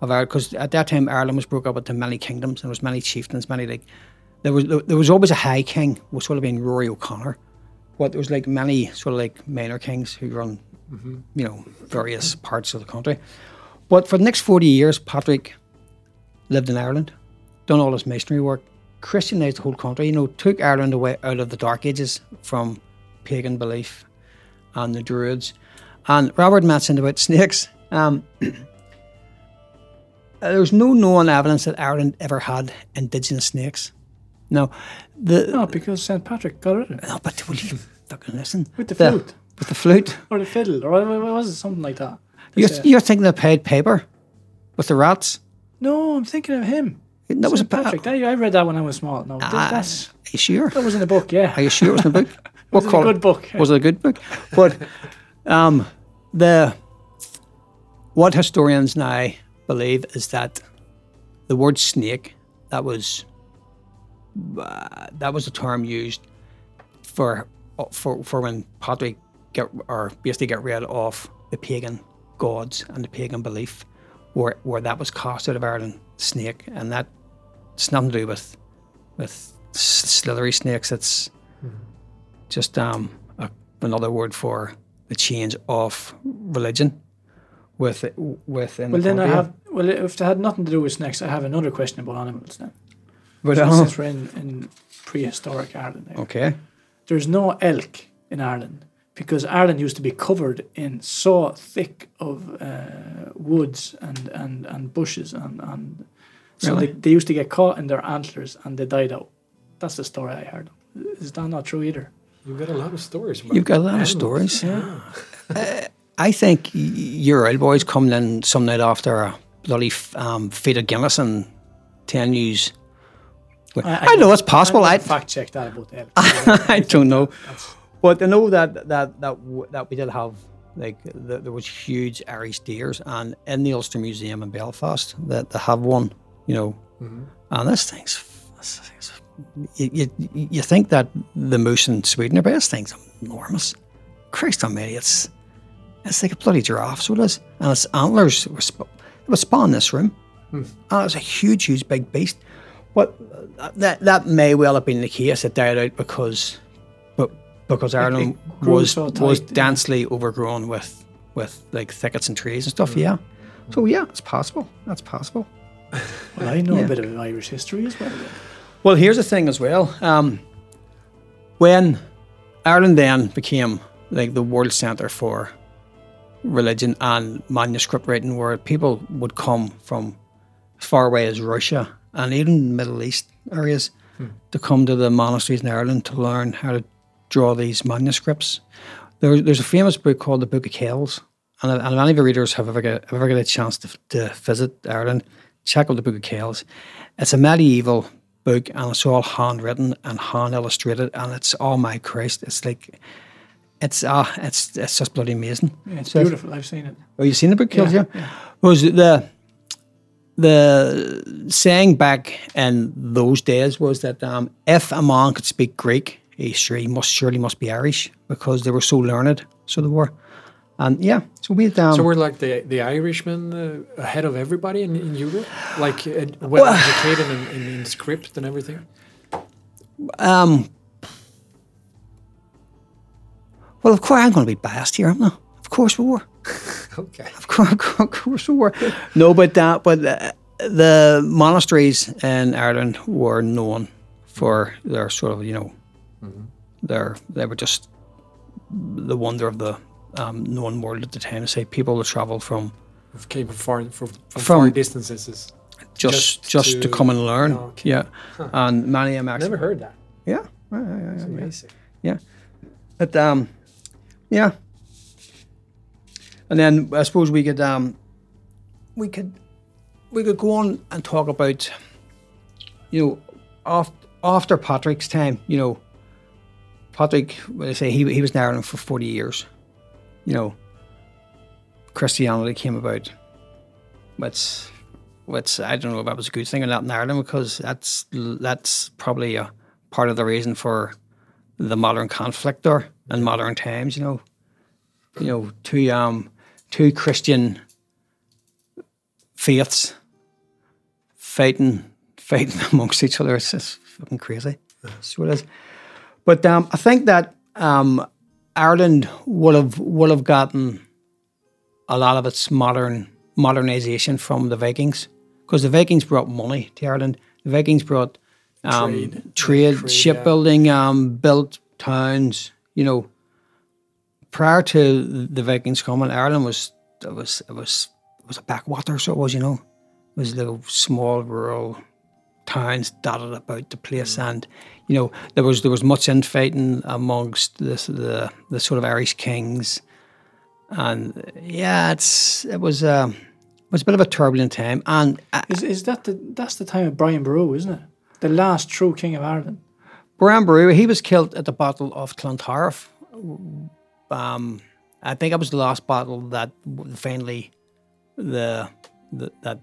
of Ireland because at that time Ireland was broke up into many kingdoms and there was many chieftains, many like there was there was always a high king, which would have been Rory O'Connor, but there was like many sort of like minor kings who run, mm-hmm. you know, various parts of the country. But for the next forty years, Patrick lived in Ireland, done all his missionary work, Christianized the whole country. You know, took Ireland away out of the Dark Ages from pagan belief and the Druids. And Robert mentioned about snakes. Um, uh, there's no known evidence that Ireland ever had indigenous snakes. No, the No, because St. Patrick got rid of it. no, but will you fucking listen With the flute. With the flute. Or the fiddle. Or what was it? Something like that. You're, uh, you're thinking of Pied Piper with the rats. no, I'm thinking of him. That was a Patrick. That- I read that when I was small. No, Ah, that's, Are you sure? that was in a book, yeah. Are you sure it was in the book? *laughs* What was a good book. Was it a good book? But um, the what historians now believe is that the word snake that was uh, that was a term used for for for when Patrick get or basically get rid of the pagan gods and the pagan belief, where where that was cast out of Ireland, snake, and that it's nothing to do with with slithery snakes. It's just um, a, another word for the change of religion with within Well, the then I have. Well, if they had nothing to do with snakes, I have another question about animals then. But, So uh, since we're in, in prehistoric Ireland, now, okay. there's no elk in Ireland because Ireland used to be covered in so thick of uh, woods and, and, and bushes and, and so Really? they, they used to get caught in their antlers and they died out. That's the story I heard. Is that not true either? You've got a lot of stories. You've got a lot of stories. Yeah. I think your old boys coming in some night after a bloody f- um, feed of Guinness and ten news. I, know it's possible. I, fact check that about elk. *laughs* I don't know, but I know that that that w- that we did have like the, there was huge Irish deers, and in the Ulster Museum in Belfast, that they have one, you know, and this thing's, this thing's you, you you think that the moose in Sweden are but this thing's enormous. Christ almighty, it's it's like a bloody giraffe, so it is, and its antlers were sp- it was spawned in this room, and it's a huge, huge, big beast. Uh, that that may well have been the case. It died out because, but because Ireland was so was tight, yeah. densely overgrown with with like thickets and trees and stuff. Yeah, so yeah, it's possible. That's possible. *laughs* Well, I know Yeah. a bit of Irish history as well. Well, here's the thing as well. Um, when Ireland then became like the world centre for religion and manuscript writing, where people would come from as far away as Russia and even Middle East areas to come to the monasteries in Ireland to learn how to draw these manuscripts. There, there's a famous book called the Book of Kells, and, if- and if any of your readers have ever have ever get a chance to, to visit Ireland, check out the Book of Kells. It's a medieval book, and it's all handwritten and hand illustrated, and it's oh my Christ, it's like it's ah, it's it's just bloody amazing. Yeah, it's So- beautiful. I've seen it. Oh, you've seen the book Kells? Yeah, Yeah. Was the the saying back in those days was that um, if a man could speak Greek, he sure he must surely must be Irish because they were so learned. So they were, and yeah. So we um, So we're like the the Irishmen uh, ahead of everybody in, in Europe, like uh, well educated in, in, in script and everything. um, well, of course I'm going to be biased here, am I? Of course we were. *laughs* Okay. Of course, of course we were. No, but uh, but uh, the monasteries in Ireland were known for their sort of you know their they were just the wonder of the um, known world at the time. To say people would travel from Came from far from, from, From- far distances. Just Just just, to, to- come and learn. Oh, okay. Yeah, and many I actually. never heard that. Yeah, yeah, yeah, yeah, It's yeah. But um, yeah. And then I suppose we could um, we could we could go on and talk about you know after after Patrick's time. You know, Patrick. When I say he he was in Ireland for forty years. You know, Christianity came about. Which, which I don't know if that was a good thing or not in Ireland because that's that's probably a part of the reason for the modern conflict there in modern times, you know. You know, two um two Christian faiths fighting fighting *laughs* amongst each other. It's just fucking crazy. That's what it is. But um I think that um Ireland would have would have gotten a lot of its modern modernization from the Vikings. Because the Vikings brought money to Ireland. The Vikings brought um, Trade. trade, Yeah, trade, yeah. shipbuilding, um, built towns. You know, prior to the Vikings coming, Ireland was it was it was it was a backwater, so it was. You know, it was little small rural towns dotted about the place, and you know there was there was much infighting amongst the the, the sort of Irish kings, and yeah, it's it was um, it was a bit of a turbulent time, and uh, Is, is that the that's the time of Brian Boru, isn't it? The last true king of Ireland. Brian Boru, he was killed at the Battle of Clontarf. Um, I think it was the last battle that finally the, the that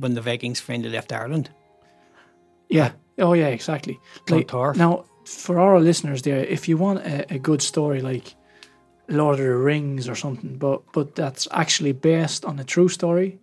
when the Vikings finally left Ireland. Yeah. Oh yeah, exactly. Like, now, for our listeners there, if you want a, a good story like Lord of the Rings or something, but but that's actually based on a true story,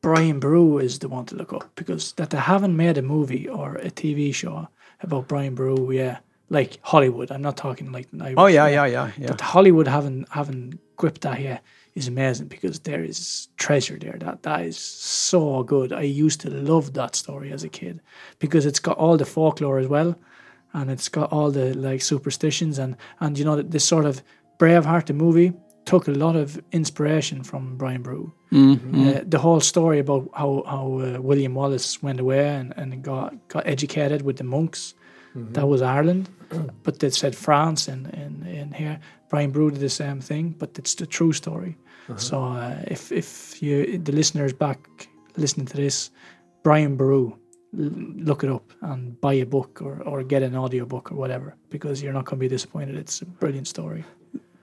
Brian Boru is the one to look up because that they haven't made a movie or a TV show about Brian Boru. Yeah, like Hollywood. I'm not talking like I, Oh yeah, yeah, yeah, yeah. But Hollywood haven't haven't gripped that yet is amazing because there is treasure there. That that is so good. I used to love that story as a kid because it's got all the folklore as well, and it's got all the like superstitions and and you know that this sort of Braveheart the movie took a lot of inspiration from Brian Boru. Uh, the whole story about how how uh, William Wallace went away and, and got got educated with the monks. That was Ireland, but they said France in, in, in here. Brian Boru did the same thing, but it's the true story. So uh, if if you the listeners back listening to this, Brian l- look it up and buy a book or, or get an audio book or whatever because you're not going to be disappointed. It's a brilliant story.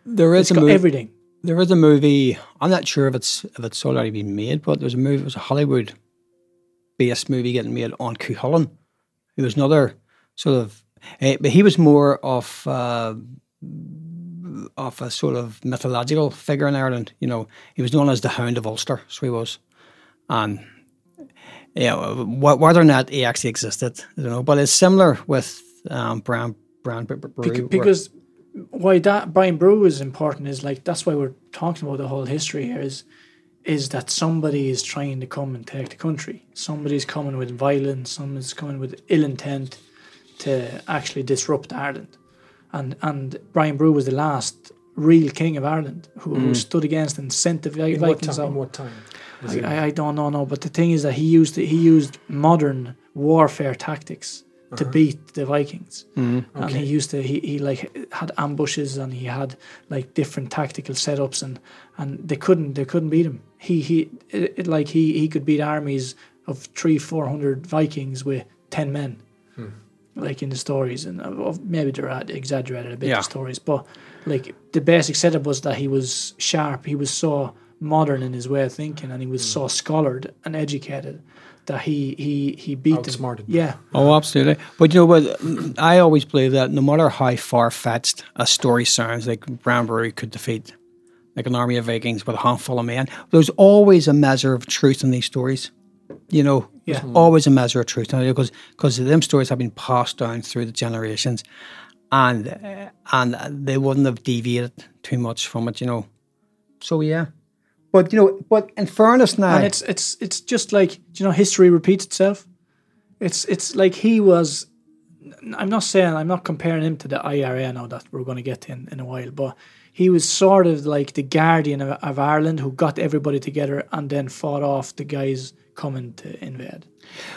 There It's is a got movie. everything. There is a movie. I'm not sure if it's if it's already been made, but there's a movie. It was a Hollywood based movie getting made on Cuchulainn, It was another sort of. eh, but he was more of uh, of a sort of mythological figure in Ireland. You know, he was known as the Hound of Ulster. So he was, and you know, wh- whether or not he actually existed, I don't know. But it's similar with um, Brown Brown Bre- Bre- where- because why that Brian Boru is important is like that's why we're talking about the whole history here is is that somebody is trying to come and take the country. Somebody's coming with violence. Someone's coming with ill intent to actually disrupt Ireland. And and Brian Boru was the last real king of Ireland who, who mm. stood against and sent the In what, Vikings time, out. in what time? I, I don't know, no. But the thing is that he used he used modern warfare tactics to uh-huh. beat the Vikings, mm-hmm. and he used to he, he like had ambushes and he had like different tactical setups and and they couldn't they couldn't beat him. He he it, it, like he he could beat armies of three four hundred Vikings with ten men. Hmm. Like in the stories, and of- of maybe they're exaggerated a bit Yeah. the stories, but like the basic setup was that he was sharp. He was so modern in his way of thinking, and he was hmm. so scholared and educated that he he he beat them. Outsmarted them. Yeah, Oh, absolutely. But you know what? I always believe that no matter how far fetched a story sounds, like Brian Boru could defeat like an army of Vikings with a handful of men, there's always a measure of truth in these stories. You know, Yeah. there's always a measure of truth because because them stories have been passed down through the generations, and uh, and they wouldn't have deviated too much from it. You know, so yeah. But you know, but in fairness now, and it's it's it's just like you know history repeats itself. It's it's like he was. I'm not saying I'm not comparing him to the IRA now that we're going to get in, in a while, but he was sort of like the guardian of, of Ireland who got everybody together and then fought off the guys coming to invade.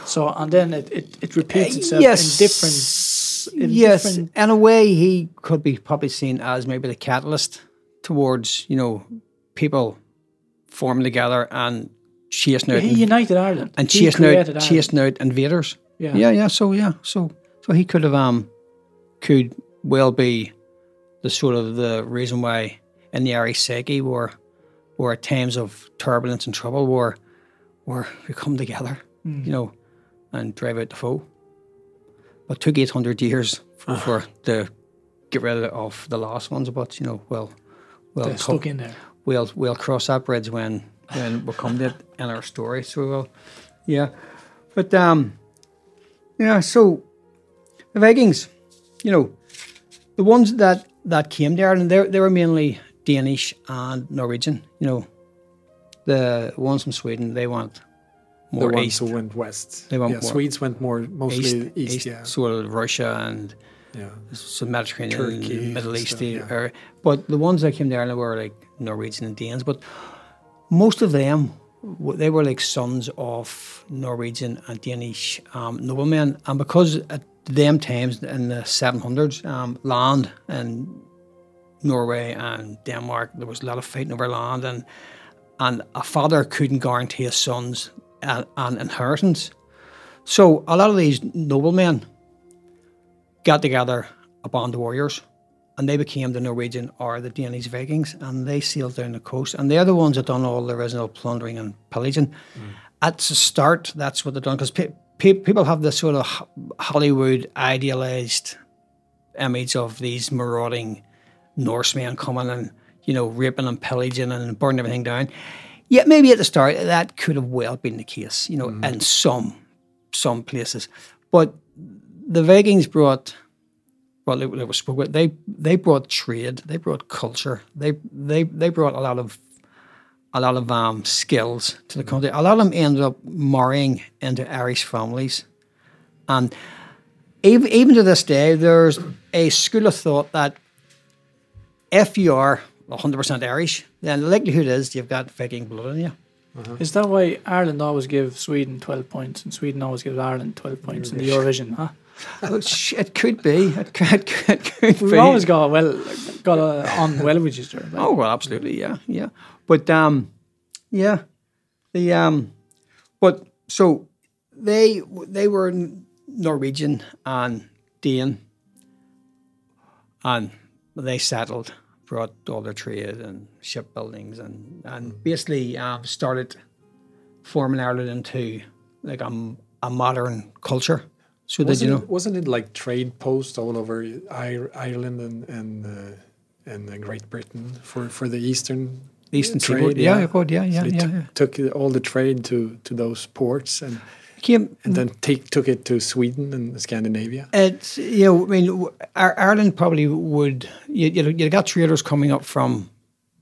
So and then it, it, it repeats itself yes. in different in yes, different in a way, he could be probably seen as maybe the catalyst towards you know people forming together and chasing out he united Ireland and He chasing out Ireland. chasing out invaders. Yeah. yeah, yeah. So yeah, so so he could have um could well be the sort of the reason why in the Irish psyche were were at times of turbulence and trouble were were we come together, Hmm. you know, and drive out the foe. But it took eight hundred years for, for to get rid of the last ones. But you know, well, well, They're stuck in there. we'll we'll cross that bridge when when we come to it in our story. So we will, yeah. But um, yeah. So the Vikings, you know, the ones that that came to Ireland, they they were mainly Danish and Norwegian. You know, the ones from Sweden, they went the more ones east, who went west. They went yeah, more- Swedes went more mostly east. yeah, sort of Russia and yeah. some Mediterranean, Turkey Middle East stuff, yeah. area. But the ones that came to Ireland were like Norwegian and Danes. But most of them they were like sons of Norwegian and Danish um, noblemen, and because at them times in the 700s, um, land in Norway and Denmark, there was a lot of fighting over land, and and a father couldn't guarantee his sons an, an inheritance. So a lot of these noblemen got together a band of warriors and they became the Norwegian or the Danish Vikings and they sailed down the coast and they're the ones that done all the original plundering and pillaging. Mm. At the start, that's what they've done because pe- pe- people have this sort of Hollywood idealized image of these marauding Norsemen coming and you know raping and pillaging and burning everything down. Yeah, maybe at the start that could have well been the case, you know, in some some places, but the Vikings brought well, was spoke about. They they brought trade, they brought culture, they they they brought a lot of a lot of um, skills to the country. A lot of them ended up marrying into Irish families, and even even to this day, there's a school of thought that if you are 100% Irish, then the likelihood is you've got Viking blood in you. Is that why Ireland always give Sweden 12 points and Sweden always gives Ireland 12 points in the Eurovision, huh? *laughs* Oh, it could be. It could, it could, it could We've be. always got well got uh, on well with other. like- Oh well, absolutely, yeah, yeah. But um, yeah, the um, but so they they were Norwegian and Dane, and they settled, brought all the trade and shipbuildings, and and basically um, started forming Ireland into like a, a modern culture. So that Wasn't, you know, it, wasn't it like trade posts all over Ireland and and uh, and uh, Great Britain for, for the eastern Eastern trade? yeah, yeah, good, yeah, So yeah, yeah, took- yeah. uh, all the trade to, to those ports and came and then take took it to Sweden and Scandinavia. It's you know, I mean, Ireland probably would. You you, know, you got traders coming up from,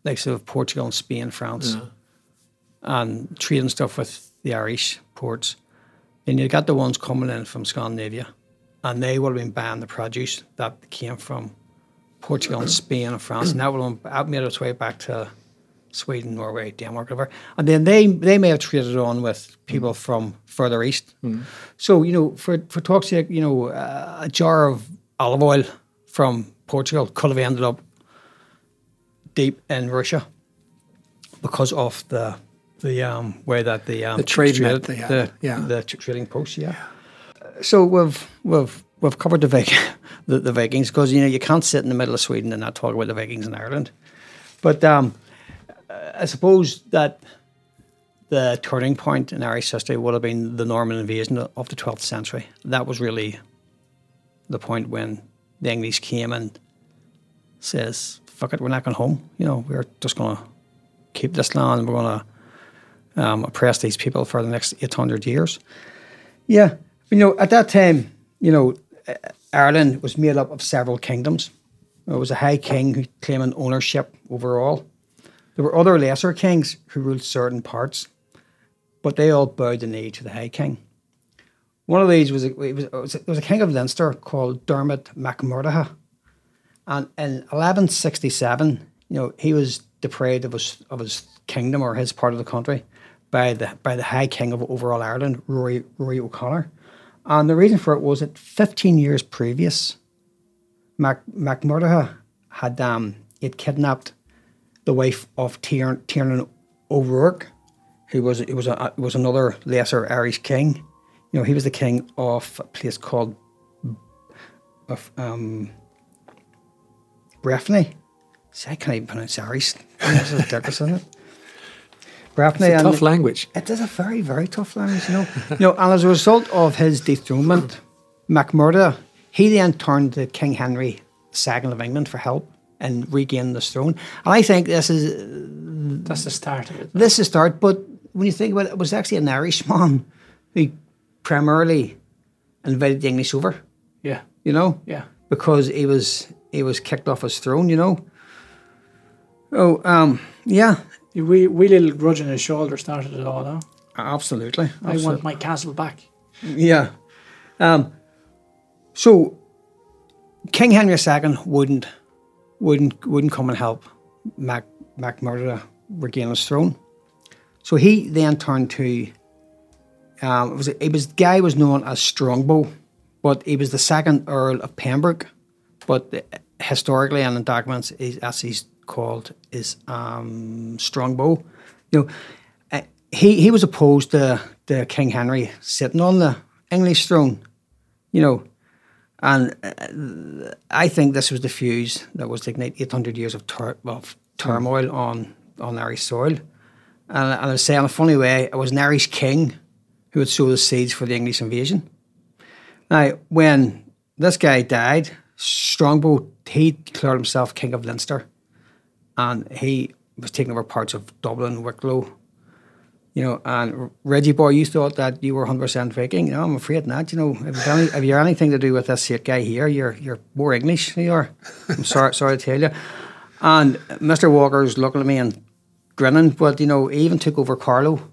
like sort of Portugal and Spain, France, and trading stuff with the Irish ports. Then you got the ones coming in from Scandinavia, and they would have been buying the produce that came from Portugal and Spain and France, and that would have made its way back to Sweden, Norway, Denmark, whatever. And then they they may have traded on with people from further east. So you know, for for talk's sake, you know, uh, a jar of olive oil from Portugal could have ended up deep in Russia because of the the um, way that the um, The trade traded- the, yeah. the trading posts, yeah. So we've we've we've covered the Vik- *laughs* the, the Vikings because you know you can't sit in the middle of Sweden and not talk about the Vikings in Ireland. But um, I suppose that the turning point in Irish history would have been the Norman invasion of the 12th century. That was really the point when the English came and says, "Fuck it, we're not going home. You know, we're just going to keep this land. and We're going to um, oppress these people for the next 800 years." Yeah, you know, at that time, you know, uh, Ireland was made up of several kingdoms. There was a high king who claiming ownership over all. There were other lesser kings who ruled certain parts, but they all bowed the knee to the high king. One of these was a, it was, was a, was a king of Leinster called Dermot MacMurdocha, and in 1167, you know, he was deprived of his of his kingdom or his part of the country by the by the High King of overall Ireland, Rory Rory O'Connor, and the reason for it was that 15 years previous, Mac MacMurdocha had um he'd kidnapped the wife of Tier- Tiernan O'Rourke, who was it was a was another lesser Irish king. You know, he was the king of a place called of um, Breffni. See, I can't even pronounce Irish. This is ridiculous, isn't it? *laughs* Breffni. It's a tough language. it is a very, very tough language, you know. you know, and as a result of his dethronement, MacMurdo, he then turned to King Henry II of England for help and regain the throne. And I think this is That's the start of it. this is start, but when you think about it, it was actually an Irishman who primarily invited the English over, Yeah, you know, yeah. because he was he was kicked off his throne, you know. Oh, um, yeah, We we little grudge on his shoulder started it all. Huh? absolutely. I want my castle back. Yeah. Um, so King Henry II wouldn't wouldn't wouldn't come and help Mac MacMurdo regain his throne. So he then turned to. Um, it was it was guy was known as Strongbow, but he was the second Earl of Pembroke, but historically and in documents, is, as he's called, is um, Strongbow. You know, uh, he he was opposed to, to King Henry sitting on the English throne. You know, and uh, I think this was the fuse that was ignite 800 years of, tur- of turmoil on, on Irish soil. And, and I say in a funny way, it was an Irish king who had sowed the seeds for the English invasion. Now, when this guy died, Strongbow, he declared himself king of Leinster. And he was taking over parts of Dublin, Wicklow, you know, and Reggie boy, you thought that you were 100% Viking. You know, I'm afraid not. You know, if any, if you have anything to do with this guy here, you're you're more English than you are. I'm sorry, *laughs* sorry to tell you. And Mr. Walker's looking at me and grinning, but you know, he even took over Carlow.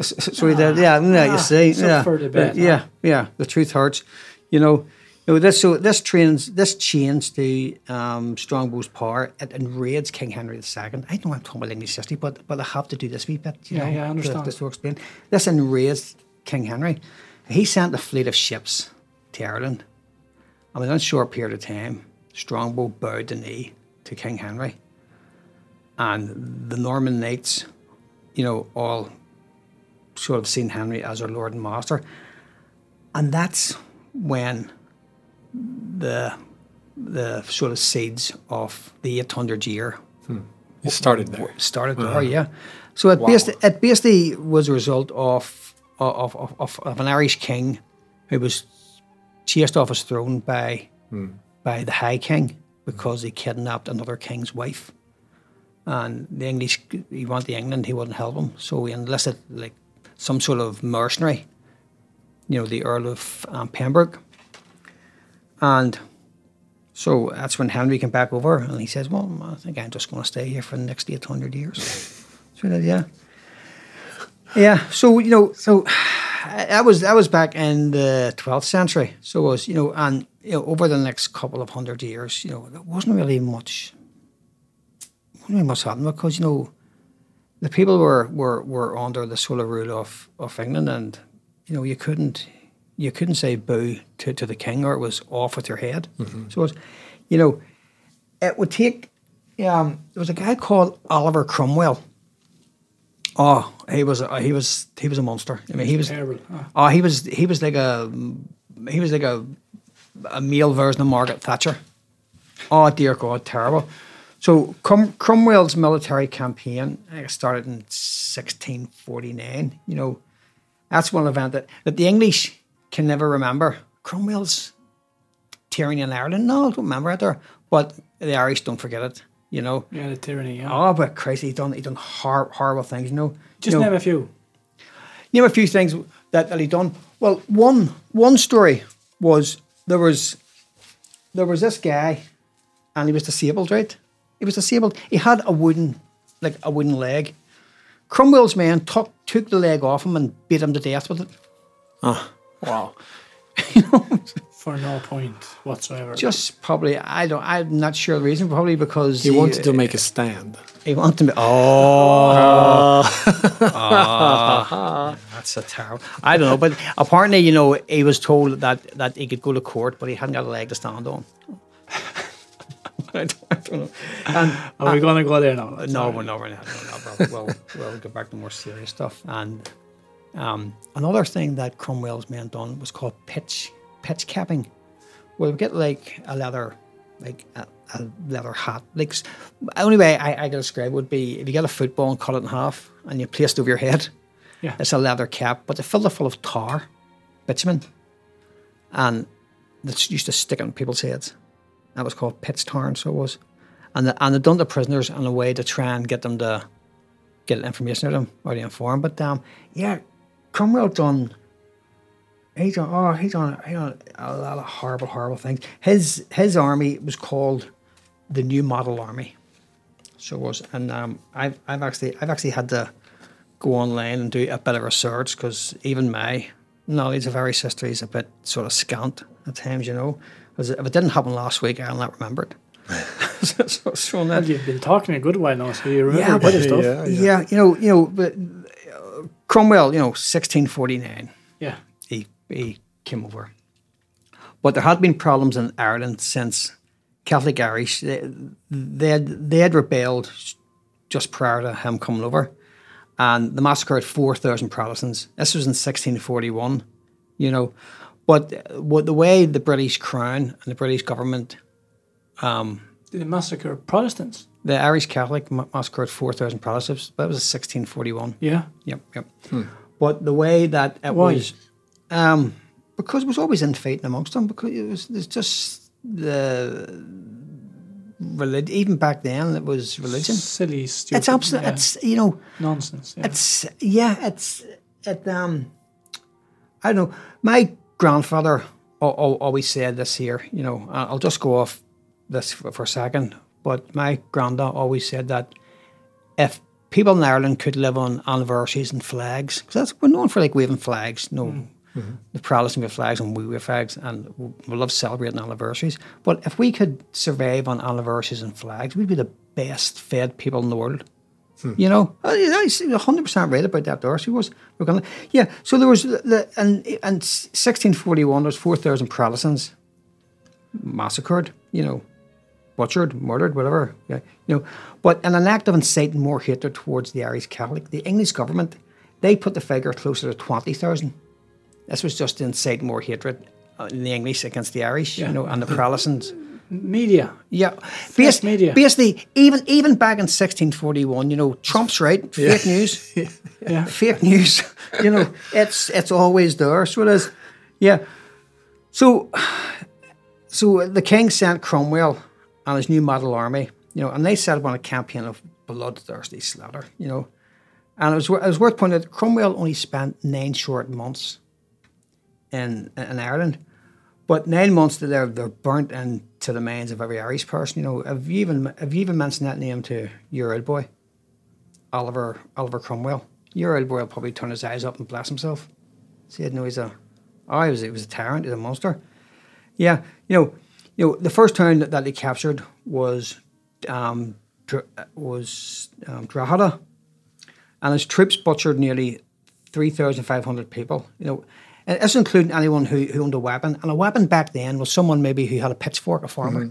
So, so he did, ah, yeah, yeah, you ah, see, yeah, the yeah, huh? yeah. The truth hurts, you know. Know, this so this trains this chains to um, Strongbow's power. It enraged King Henry II. I know I'm talking about English history, but but I have to do this wee bit. You Yeah, know, yeah, I to- understand. Just to explain, this enraged King Henry. He sent a fleet of ships to Ireland, and within a short period of time, Strongbow bowed the knee to King Henry, and the Norman knights, you know, all sort of seen Henry as their lord and master, and that's when the the sort of seeds of the 800 year hmm. It started there. started there, uh-huh. yeah. So it, basically, it basically was a result of of, of, of, of an Irish king who was chased off his throne by hmm. by the High King because he kidnapped another king's wife. And the English, he went to England, he wouldn't help him, so he enlisted like some sort of mercenary, you know, the Earl of um, Pembroke. And so that's when Henry came back over and he says, Well, I think I'm just going to stay here for the next 800 years. *laughs* so yeah. Yeah, so, you know, so *sighs* that was that was back in the 12th century. So it was, you know, and you know, over the next couple of hundred years, you know, there wasn't really much, wasn't really much happening because, you know, the people were, were, were under the of rule of, of England and, you know, you couldn't you couldn't say boo to, to the king or it was off with your head. So it was, you know, it would take um, there was a guy called Oliver Cromwell. Oh, he was a, he was he was a monster. I mean, he was Terrible. huh? oh he was he was like a he was like a a male version of Margaret Thatcher. Oh dear God, terrible. So Crum, Cromwell's military campaign started in 1649. You know, that's one event that, that the English can never remember. Cromwell's tyranny in Ireland, no, I don't remember it there. But the Irish don't forget it, you know. Yeah, the tyranny. Yeah. Oh, but Christ, he done he done hor- horrible things, you know. Just you know, name a few. name a few things that, that he done. Well, one one story was there was there was this guy, and he was disabled, right? He was disabled. He had a wooden like a wooden leg. Cromwell's men took took the leg off him and beat him to death with it. Ah. Wow. *laughs* For no point whatsoever. Just probably, I don't, I'm not sure the reason. Probably because He wanted to make a stand. He wanted to. Be, oh, *laughs* Ah, *laughs* that's a terrible. I don't know, but apparently, you know, he was told that that he could go to court, but he hadn't got a leg to stand on. I, don't, I don't know. And Are we going to go there now? no, we're not. We're not. No, no, we'll, we'll, we'll go back to more serious stuff. And um, another thing that Cromwell's men done was called pitch pitch capping. Where we get like a leather, like a, a leather hat. Like only way I, I can describe would be if you get a football and cut it in half and you place it over your head. Yeah. It's a leather cap, but they filled it full of tar, bitumen, and that's used to stick on people's heads. That was called pitch tarn, so it was. And the, and they done the prisoners in a way to try and get them to get information out of them or to inform. But um, yeah, Cromwell done. He done. Oh, he done. He done a lot of horrible, horrible things. His his army was called the New Model Army. So it was, and um, I've I've actually I've actually had to go online and do a bit of research because even my knowledge of Irish history is a bit sort of scant at times, you know. Because if it didn't happen last week, I'll not remember it. *laughs* *laughs* so, so Well, that, you've been talking a good while now, so you remember Yeah, a bit of but- stuff. yeah. yeah, you know, you know, but Cromwell, you know, 1649, Yeah. he he came over, but there had been problems in Ireland since Catholic Irish. They they had, they had rebelled just prior to him coming over, and the massacre four thousand Protestants. This was in 1641, you know, but what the way the British Crown and the British government um, Did they massacre Protestants? The Irish Catholic ma- massacred 4,000 Protestants. That was 1641. Yeah. Yep, yep. But the way that it Why? was, um, because it was always infighting amongst them, because it was it's just the religion. Even back then, it was religion. Silly, stupid. It's absolute. yeah, It's you know. nonsense. Yeah. It's yeah. It's it. Um, I don't know. My grandfather al- al- always said this here. You know, I- I'll just go off this for, for a second. But my granddad always said that if people in Ireland could live on anniversaries and flags, because that's we're known for like waving flags. You know, mm-hmm. the Protestant wave flags and we wave flags, and we love celebrating anniversaries. But if we could survive on anniversaries and flags, we'd be the best fed people in the world. Hmm. You know, I, hundred percent right about that. Darcy was. We're gonna, yeah. So there was the and and sixteen forty one. There was four thousand Protestants massacred. You know, butchered, murdered, whatever. Yeah, you know. But in an act of inciting more hatred towards the Irish Catholic, the English government they put the figure closer to twenty thousand. This was just to incite more hatred uh, in the English against the Irish. Yeah. You know, and the Protestants. Media. Yeah, Bas- media. Basically, even even back in 1641, you know, Trump's right. Fake news. Yeah. Fake news. *laughs* *laughs* *laughs* You know, it's it's always there. So it is. Yeah. So, so the king sent Cromwell and his new model army. You know, and they set up on a campaign of bloodthirsty slaughter. You know, and it was it was worth pointing out. Cromwell only spent nine short months in in Ireland. But nine months that they're they're burnt into the minds of every Irish person. You know, have you even have you even mentioned that name to your old boy, Oliver Oliver Cromwell? Your old boy will probably turn his eyes up and bless himself. See, no, he's a oh, he was he was a tyrant, he's a monster. Yeah, you know, you know, the first town that, that they captured was um, Dr- was um, Drogheda, and his troops butchered nearly three thousand five hundred people. You know, and this including anyone who, who owned a weapon, and a weapon back then was someone maybe who had a pitchfork, a farmer.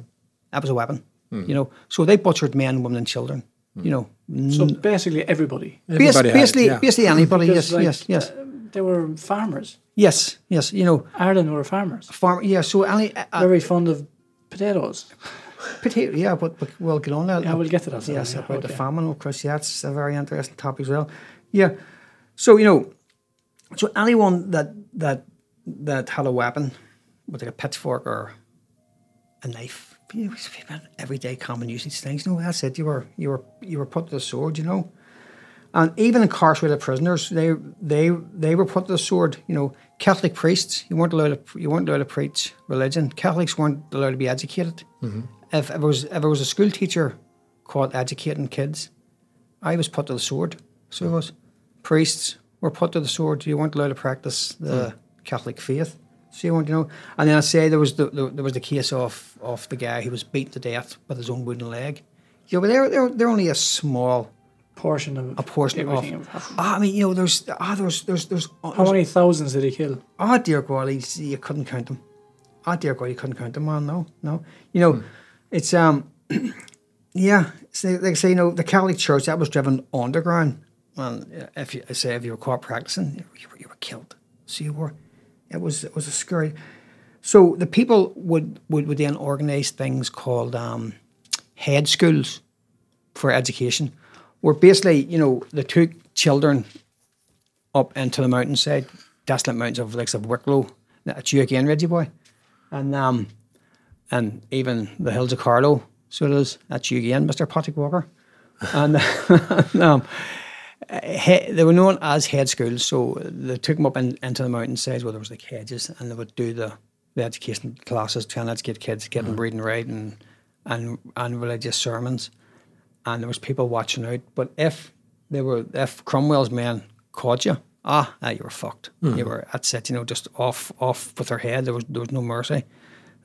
That was a weapon. You know, so they butchered men, women, and children. You know, So basically everybody. Bas- Everybody had basically, yeah. basically anybody. Because, yes, like, yes, yes, uh, they were farmers. yes, yes. You know, Ireland were farmers. farm. Yeah, so any uh, Very fond of potatoes. potato. Yeah, but, but we'll get on that. Yeah, we'll get to that. Yes, yeah, about the okay. famine, of course. Yeah, that's a very interesting topic as well. Yeah. So you know, so anyone that that that had a weapon, with like a pitchfork or a knife, you know, it's everyday common usage things. No, that's it. You were you were you were put to the sword. You know. And even incarcerated prisoners, they they they were put to the sword. You know, Catholic priests, you weren't allowed to you weren't allowed to preach religion. Catholics weren't allowed to be educated. Mm-hmm. If, if it was if it was a school teacher caught educating kids, I was put to the sword. So it was. Priests were put to the sword. You weren't allowed to practice the hmm. Catholic faith. So you weren't, you know. And then I say there was the, the there was the case of of the guy who was beaten to death with his own wooden leg. You know, but they're they're they're only a small Portion of a portion of. Ah, I mean, you know, there's ah, there's there's there's. How many thousands did he kill? Oh dear God, you couldn't count them. Oh dear God, you couldn't count them, man. No, no. You know, it's um, *clears throat* yeah. So like I say, you know, the Catholic Church that was driven underground, and if you say if you were caught practicing, you were, you were killed. So you were. It was it was a scary. So the people would would, would then organise things called um, hedge schools for education, where basically you know they took children up into the mountainside, desolate mountains of like of Wicklow. That's you again, Reggie boy, and um, and even the hills of Carlow. So it is. That's you again, Mister Patrick Walker, *laughs* and um, he, they were known as hedge schools. So they took them up in, into the mountainsides where there was like hedges, and they would do the, the education classes, trying to educate kids, get them reading, writing, and and religious sermons. And there was people watching out. But if they were, if Cromwell's men caught you, ah, ah you were fucked. You were that's it. You know, just off off with their head. There was there was no mercy. It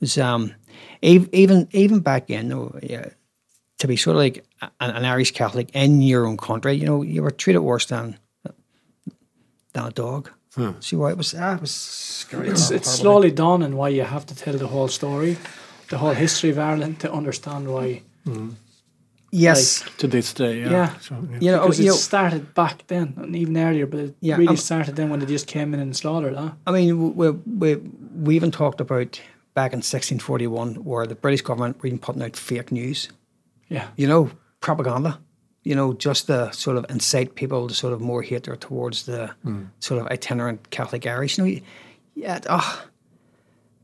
was, um, even even back then, though, yeah, to be sort of like an, an Irish Catholic in your own country, you know, you were treated worse than than a dog. See why it was? Ah, it was scary. It's, it's slowly dawning why you have to tell the whole story, the whole history of Ireland to understand why. Yes, To this day, yeah. Yeah. So, yeah. you know, Because you it know, started back then and even earlier, but it Yeah, really um, started then when they just came in and slaughtered. Huh? I mean, we, we, we even talked about back in 1641 where the British government were even putting out fake news, Yeah. you know, propaganda, you know, just to sort of incite people to sort of more hatred towards the sort of itinerant Catholic Irish. You know, yeah, oh.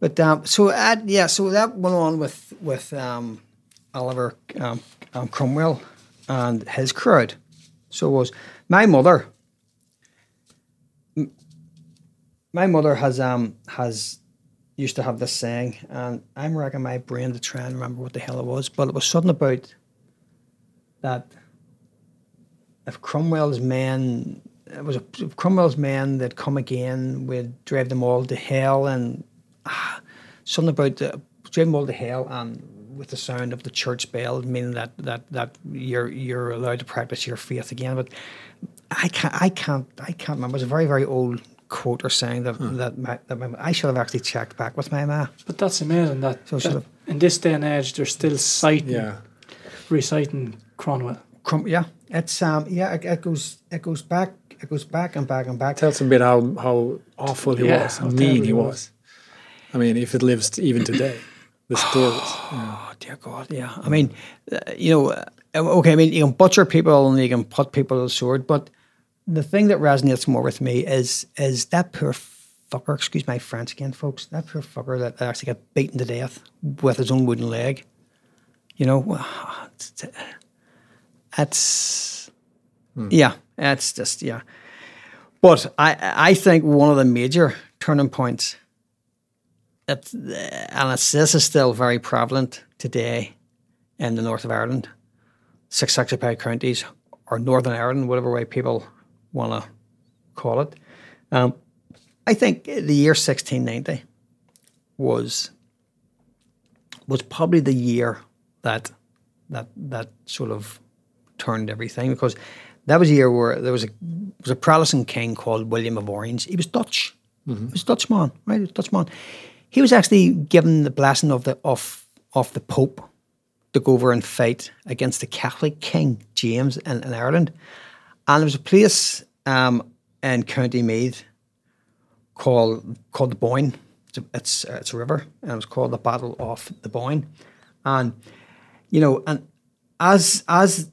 But um, so uh, yeah, so that went on with with um, Oliver um, um, Cromwell and his crowd. So was my mother. My mother has um has used to have this saying, and I'm racking my brain to try and remember what the hell it was, but it was something about that if Cromwell's men it was if Cromwell's men that come again would drive them all to hell and ah, something about the, drive them all to hell and with the sound of the church bell, meaning that that that you're you're allowed to practice your faith again. But I can't I can't I can't remember. It's a very very old quote or saying that that, my, that my, I should have actually checked back with my ma. But that's amazing that, So that sort in this day and age they're still citing, yeah. reciting Cromwell. Crum, yeah, it's um yeah it, it goes it goes back it goes back and back and back. Tells a bit how, how awful he Yeah, was, how how mean he he was. was. I mean, if it lives t- even today, the stories. yeah. *sighs* Oh dear God, yeah. I mean, uh, you know, uh, okay. I mean, you can butcher people and you can put people to the sword, but the thing that resonates more with me is is that poor fucker. Excuse my French again, folks. That poor fucker that actually got beaten to death with his own wooden leg. You know, *sighs* that's, it's yeah, that's just yeah. But I I think one of the major turning points it, and it's, this is still very prevalent today in the north of Ireland, six occupied counties, or Northern Ireland, whatever way people want to call it. Um, I think the year 1690 was was probably the year that that that sort of turned everything because that was a year where there was a was a Protestant king called William of Orange. He was Dutch. He was a Dutchman, right? He was Dutchman. He was actually given the blessing of the of of the Pope to go over and fight against the Catholic King James in, in Ireland. And there was a place um, in County Meath called called the Boyne. It's a, it's, uh, it's a river, and it was called the Battle of the Boyne. And you know, and as as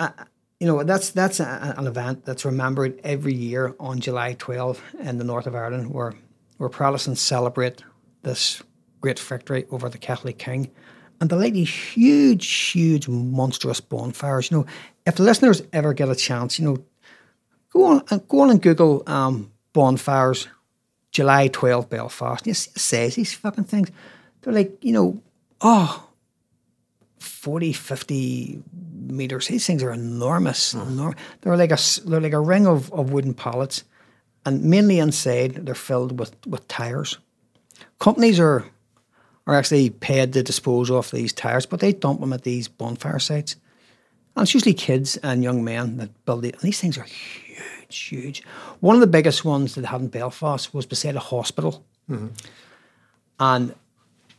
uh, you know, that's that's a, an event that's remembered every year on July 12 in the north of Ireland, where where Protestants celebrate this great victory over the Catholic King. And they light these huge, huge, monstrous bonfires. You know, if the listeners ever get a chance, you know, go on and go on and Google um, bonfires, July 12 Belfast. You see, it says these fucking things. They're like, you know, oh, 40, 50 meters. These things are enormous. Enor- they're like a they're like a ring of, of wooden pallets, and mainly inside they're filled with, with tires. Companies are are actually paid to dispose of these tires, but they dump them at these bonfire sites. And it's usually kids and young men that build it. And these things are huge, huge. One of the biggest ones that they had in Belfast was beside a hospital. Mm-hmm. And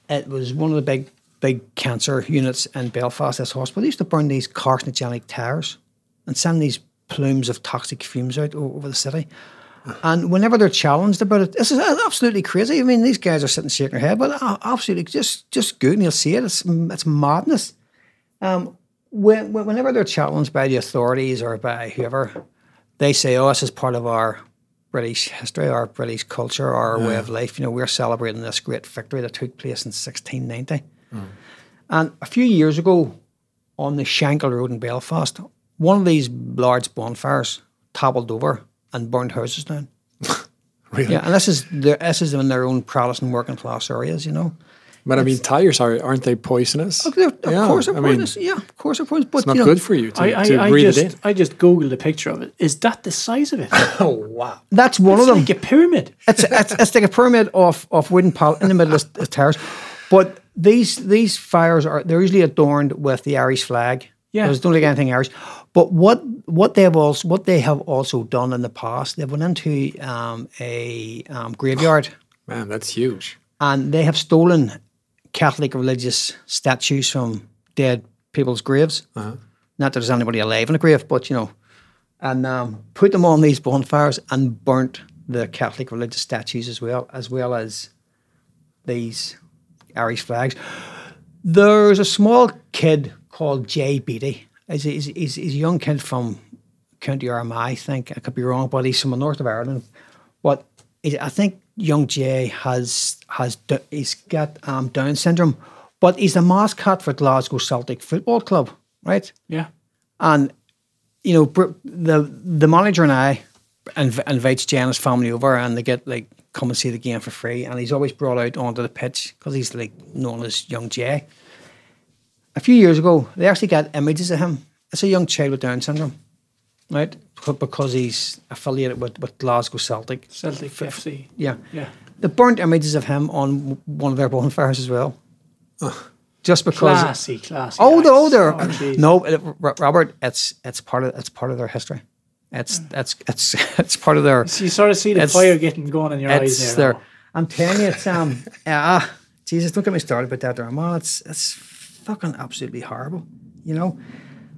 it was one of the big, big cancer units in Belfast, this hospital. They used to burn these carcinogenic tires and send these plumes of toxic fumes out over the city. And whenever they're challenged about it, this is absolutely crazy. I mean, these guys are sitting shaking their head, but uh, absolutely just just good, and you'll see it. It's, it's madness. Um, when, when- whenever they're challenged by the authorities or by whoever, they say, "Oh, this is part of our British history, our British culture, our way of life." You know, we're celebrating this great victory that took place in 1690. And a few years ago, on the Shankill Road in Belfast, one of these large bonfires toppled over and burned houses down. *laughs* Really? Yeah, and this is their, this is in their own Protestant working class areas, you know. But I mean, tires are aren't they poisonous? Oh, of course, of Yeah, course, of I course, mean, yeah, of course, of course. But It's not you know, good for you to, I, to I, I breathe just it in. I just googled a picture of it. Is that the size of it? *laughs* Oh wow! That's one it's of them. like a pyramid. it's, it's it's like a pyramid of of wooden pallet in the middle of the tires. But these these fires are they're usually adorned with the Irish flag. Yeah. There's don't like anything Irish. But what what they've also what they have also done in the past, they've went into um, a um, graveyard *gasps* Man, that's huge. and they have stolen Catholic religious statues from dead people's graves. Uh-huh. Not that there's anybody alive in the grave, but you know, and um, put them on these bonfires and burnt the Catholic religious statues as well, as well as these Irish flags. There's a small kid called Jay Beattie. He's, he's, he's a young kid from County Armagh, I think. I could be wrong, but he's from the north of Ireland. But I think young Jay has has he's got um, Down syndrome, but he's the mascot for Glasgow Celtic Football Club, right? Yeah. And you know, the the manager and I inv- invites Jay and his family over, and they get like come and see the game for free. And he's always brought out onto the pitch because he's like known as Young Jay. A few years ago, they actually got images of him. It's a young child with Down syndrome, right? Beca- Because he's affiliated with, with Glasgow Celtic. Celtic FC. Yeah. Yeah. They burnt images of him on one of their bonfires as well. Just because. Classy, classy. Oh, acts. older. Oh, jeez. no, it- Robert. It's it's part of it's part of their history. It's it's it's *laughs* it's part of their. So you sort of see the It's- fire getting going in your eyes there. their. I'm telling you, it's um. *laughs* Ah, Jesus, don't get me started about that, there, man. It's it's fucking absolutely horrible, you know.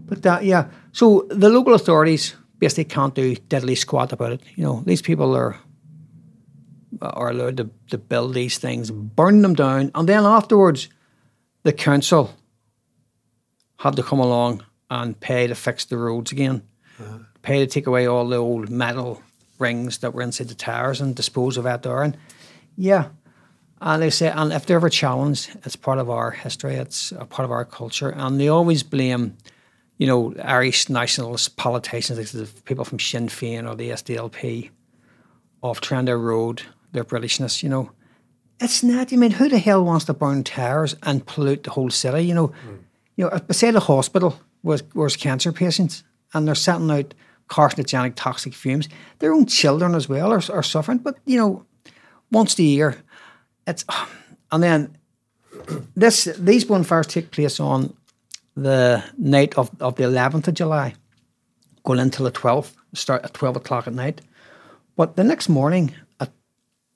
But that, yeah. So the local authorities basically can't do diddly squat about it. You know, these people are are allowed to, to build these things, burn them down, and then afterwards, the council had to come along and pay to fix the roads again, uh-huh. pay to take away all the old metal rings that were inside the tires and dispose of that there. And yeah, and they say, and if they're ever challenged, it's part of our history, it's a part of our culture, and they always blame, you know, Irish nationalist politicians, like the people from Sinn Féin or the SDLP, of trying to erode their Britishness, you know. It's not. I mean, who the hell wants to burn tires and pollute the whole city? You know, mm. you know. Beside a hospital was was cancer patients, and they're setting out carcinogenic, toxic fumes. Their own children as well are, are suffering. But you know, once a year, it's oh, and then this these bonfires take place on the night of, of the eleventh of July, going until the twelfth, start at twelve o'clock at night. But the next morning, at,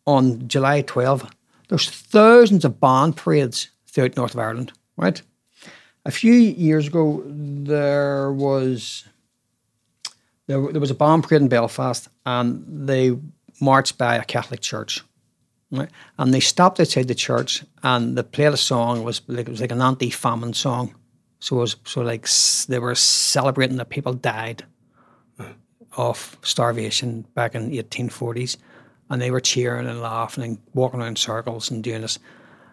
on July 12th, there's thousands of band parades throughout North of Ireland, right? A few years ago, there was there, there was a band parade in Belfast, and they marched by a Catholic church, right? And they stopped outside the church, and they played a song. It was like it was like an anti-famine song. So it was so like they were celebrating that people died of starvation back in the 1840s, and they were cheering and laughing and walking around in circles and doing this.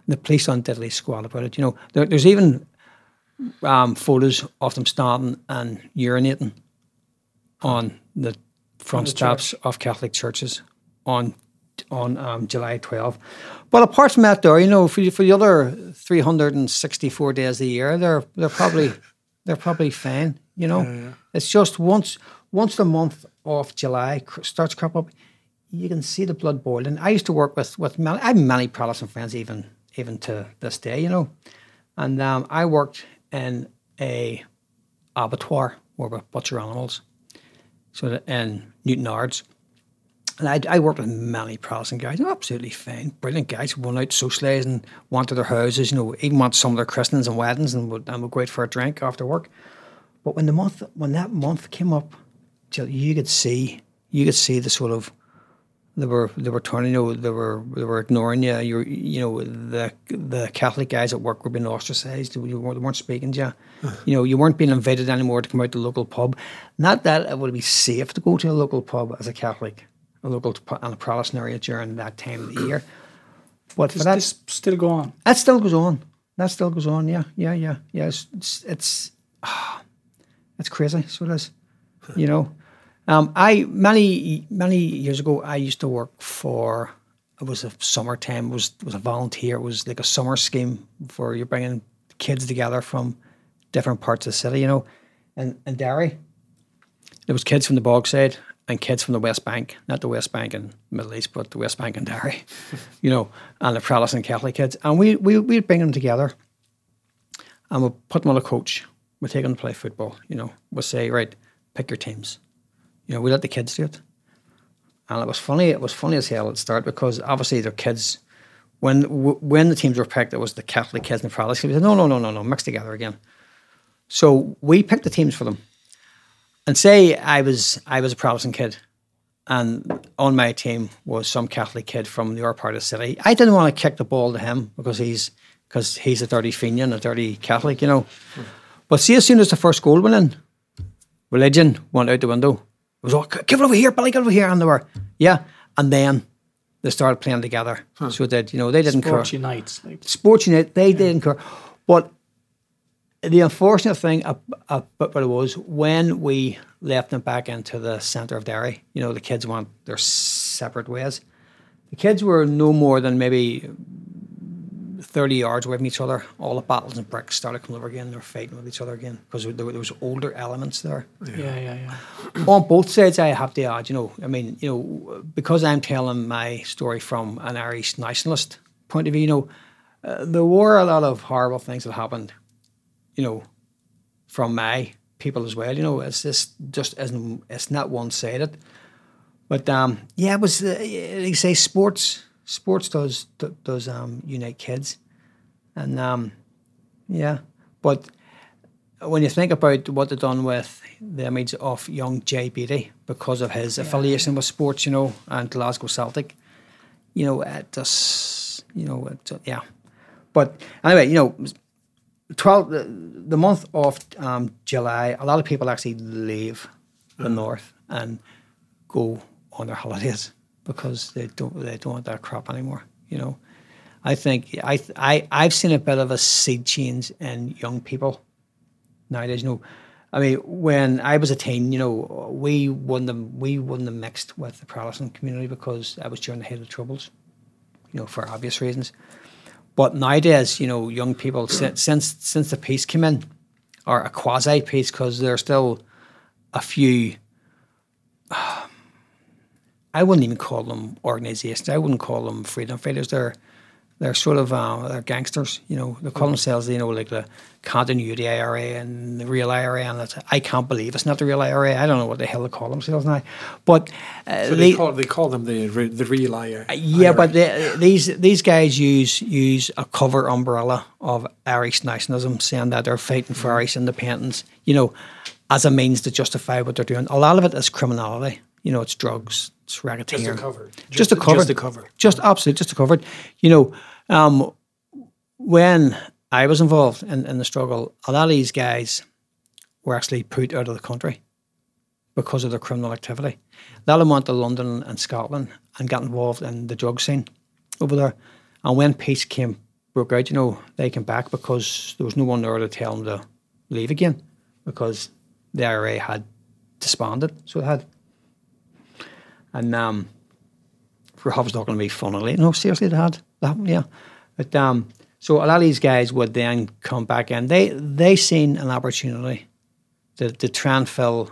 And the police on diddly squat about it. You know, there, there's even um, photos of them standing and urinating on the front steps of Catholic churches on on um, July 12. But apart from that, though, you know, for, for the other 364 days a year, they're they're probably *laughs* they're probably fine. You know, it's just once once the month of July cr- starts crop up, you can see the blood boiling. I used to work with with many, I have many Protestant friends, even even to this day, you know, and um, I worked in a abattoir where we butcher animals, so that in Newtownards. And I, I worked with many Protestant guys, they're absolutely fine, brilliant guys who went out socialising, went to their houses, you know, even went to some of their christenings and weddings and would, and would go out for a drink after work. But when the month, when that month came up, you could see, you could see the sort of, they were they were turning, you know, they were they were ignoring you. You you know the the Catholic guys at work were being ostracised. You weren't, they weren't speaking to you. Uh-huh. You know, you weren't being invited anymore to come out to the local pub. Not that it would be safe to go to a local pub as a Catholic, local and a Protestant area during that time of the year. *clears throat* But for Does that, this still go on? that still goes on. That still goes on. Yeah, yeah, yeah, yeah. It's it's it's, ah, *sighs* it's crazy. So it is. *laughs* You know, um, I many many years ago I used to work for. It was a summertime. It was it was a volunteer. It was like a summer scheme for you're bringing kids together from different parts of the city. You know, and and Derry. There was kids from the Bogside and kids from the West Bank, not the West Bank in Middle East, but the West Bank in Derry, *laughs* you know, and the Protestant Catholic kids. And we, we, we'd bring them together and we'd put them on a coach. We'd take them to play football, you know. We'd say, right, pick your teams. You know, we let the kids do it. And it was funny, it was funny as hell at the start because obviously their kids, when when the teams were picked, it was the Catholic kids and the Protestant. We said, no, no, no, no, no, mix together again. So we picked the teams for them and say I was I was a Protestant kid, and on my team was some Catholic kid from the other part of the city. I didn't want to kick the ball to him because he's because he's a dirty Fenian, a dirty Catholic, you know. But see, as soon as the first goal went in, religion went out the window. It was all give it over here, Billy, give it over here, and they were yeah, and then they started playing together. Huh. So did, you know, they didn't Sports care. unites. Like. Sports unite, they yeah. didn't care, but the unfortunate thing about it was when we left them back into the centre of Derry, you know, the kids went their separate ways. The kids were no more than maybe 30 yards away from each other. All the battles and bricks started coming over again. They were fighting with each other again because there, there, was older elements there. Yeah, yeah, yeah. yeah. On both sides, I have to add, you know, I mean, you know, because I'm telling my story from an Irish nationalist point of view, you know, uh, there were a lot of horrible things that happened you know, from my people as well. You know, it's just just isn't it's not one sided. But um, yeah, it was uh, like say sports. Sports does does um, unite kids, and um, yeah, but when you think about what they've done with the image of young Jay Beattie because of his yeah. affiliation with sports, you know, and Glasgow Celtic, you know, it just, you know, it, yeah. But anyway, you know, 12 the, the month of um, July, a lot of people actually leave the mm. north and go on their holidays because they don't they don't want that crop anymore. You know, I think I I I've seen a bit of a seed change in young people nowadays. You know, I mean, when I was a teen, you know, we wouldn't have, we wouldn't have mixed with the Protestant community because I was during the height of the Troubles. You know, for obvious reasons. But nowadays, you know, young people since since the peace came in, or a quasi peace, because there's still a few. *sighs* I wouldn't even call them organisations. I wouldn't call them freedom fighters. They're they're sort of uh, they're gangsters. You know, they call themselves you know like the continuity IRA and the real IRA, and that's, I can't believe it's not the real IRA. I don't know what the hell they call themselves now, but uh, so they, they, call they call them the the real IRA. Uh, yeah, but they, these these guys use use a cover umbrella of Irish nationalism, saying that they're fighting for mm. Irish independence. You know, as a means to justify what they're doing. A lot of it is criminality. You know, it's drugs, it's racketeering. Just a cover. Just, just a cover. Just a cover. Just absolutely, just a cover. You know um, when I was involved in, in the struggle, a lot of these guys were actually put out of the country because of their criminal activity. A lot of them went to London and Scotland and got involved in the drug scene over there. And when peace came broke out, you know, they came back because there was no one there to tell them to leave again because the IRA had disbanded. So it had. And um, Hub's not going to be funnily. No, seriously, it had. Yeah. But um, so a lot of these guys would then come back and they they seen an opportunity to, to try fill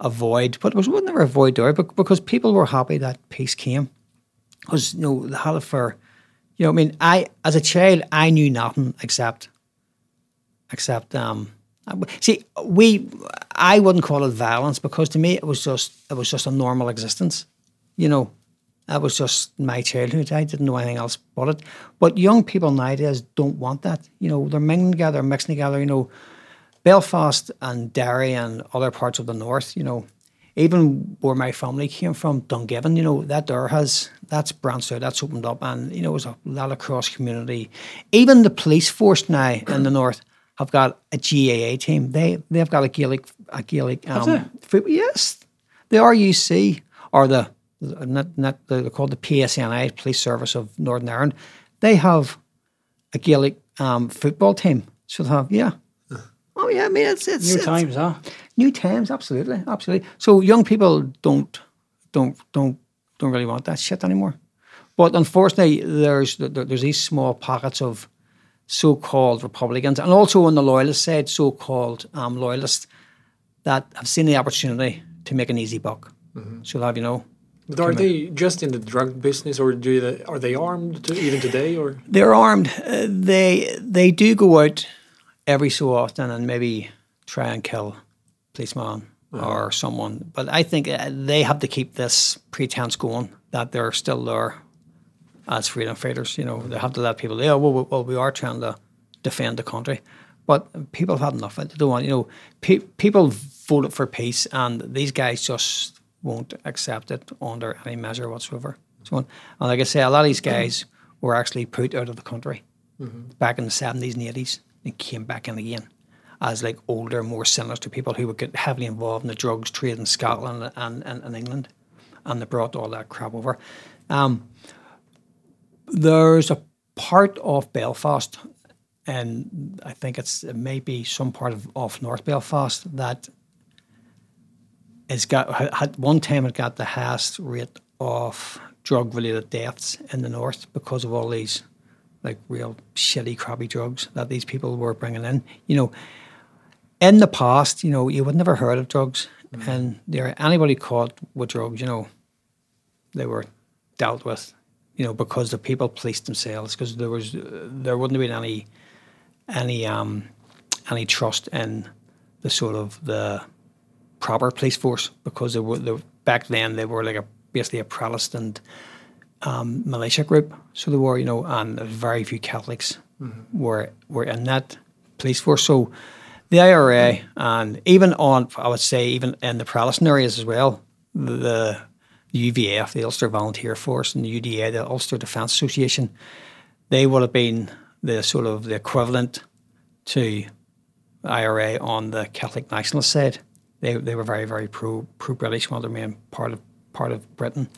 a void, but it was never a void there, but because people were happy that peace came. Because you know the Halifax, you know, I mean, I as a child I knew nothing except except um. See, we I wouldn't call it violence because to me it was just it was just a normal existence, you know. That was just my childhood. I didn't know anything else but it. But young people nowadays don't want that. You know, they're mingling together, mixing together. You know, Belfast and Derry and other parts of the north. You know, even where my family came from, Dungiven. You know, that there has that's branched out, that's opened up, and you know, there's a lot of cross community. Even the police force now in the *clears throat* north have got a GAA team. They they've got a Gaelic a Gaelic um, yes, the RUC or the not, not they're called the PSNI, Police Service of Northern Ireland. They have a Gaelic um, football team. So they have, yeah. Oh yeah, I mean it's it's new it's, times, huh? New times, absolutely, absolutely. So young people don't don't don't don't really want that shit anymore. But unfortunately, there's there's these small pockets of so-called Republicans, and also on the loyalist side, so-called um, loyalists that have seen the opportunity to make an easy buck So they'll have you know But are they just in the drug business, or do they, are they armed to, even today? Or they're armed. Uh, they they do go out every so often and maybe try and kill policeman or someone. But I think uh, they have to keep this pretense going that they're still there as freedom fighters. You know, they have to let people. Yeah, well, well, well we are trying to defend the country, but people have had enough. They don't want. You know, pe- people voted for peace, and these guys just won't accept it under any measure whatsoever. So, on. and like I say, a lot of these guys were actually put out of the country back in the seventies and eighties and came back in again as like older, more sinister people who would get heavily involved in the drugs trade in Scotland and, and, and England, and they brought all that crap over. Um, there's a part of Belfast, and I think it's it may be some part of off North Belfast that has got had- one time it got the highest rate of drug related deaths in the north because of all these like real shitty crappy drugs that these people were bringing in. You know, in the past, you know, you would never heard of drugs, and there anybody caught with drugs, you know, they were dealt with, you know, because the people policed themselves because there was there wouldn't have been any any um any trust in the sort of the proper police force because they were they, back then they were like a basically a Protestant um, militia group. So they were, you know, and very few Catholics were were in that police force. So the IRA and even on, I would say, even in the Protestant areas as well, the UVF, the Ulster Volunteer Force, and the UDA, the Ulster Defence Association, they would have been the sort of the equivalent to IRA on the Catholic nationalist side. They, they were very very pro pro British, wanted to remain part of part of Britain.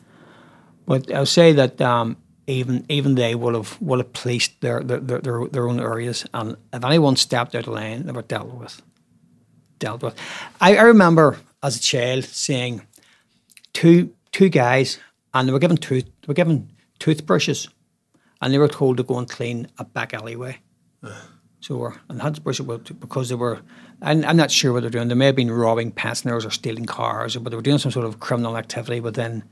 But I'll say that um, even even they would have would have policed their their, their their own areas, and if anyone stepped out of line, they were dealt with. Dealt with. I, I remember as a child seeing two two guys, and they were given tooth they were given toothbrushes, and they were told to go and clean a back alleyway. So were and had to brush it because they were. I'm, I'm not sure what they're doing. They may have been robbing pensioners or stealing cars, but they were doing some sort of criminal activity within.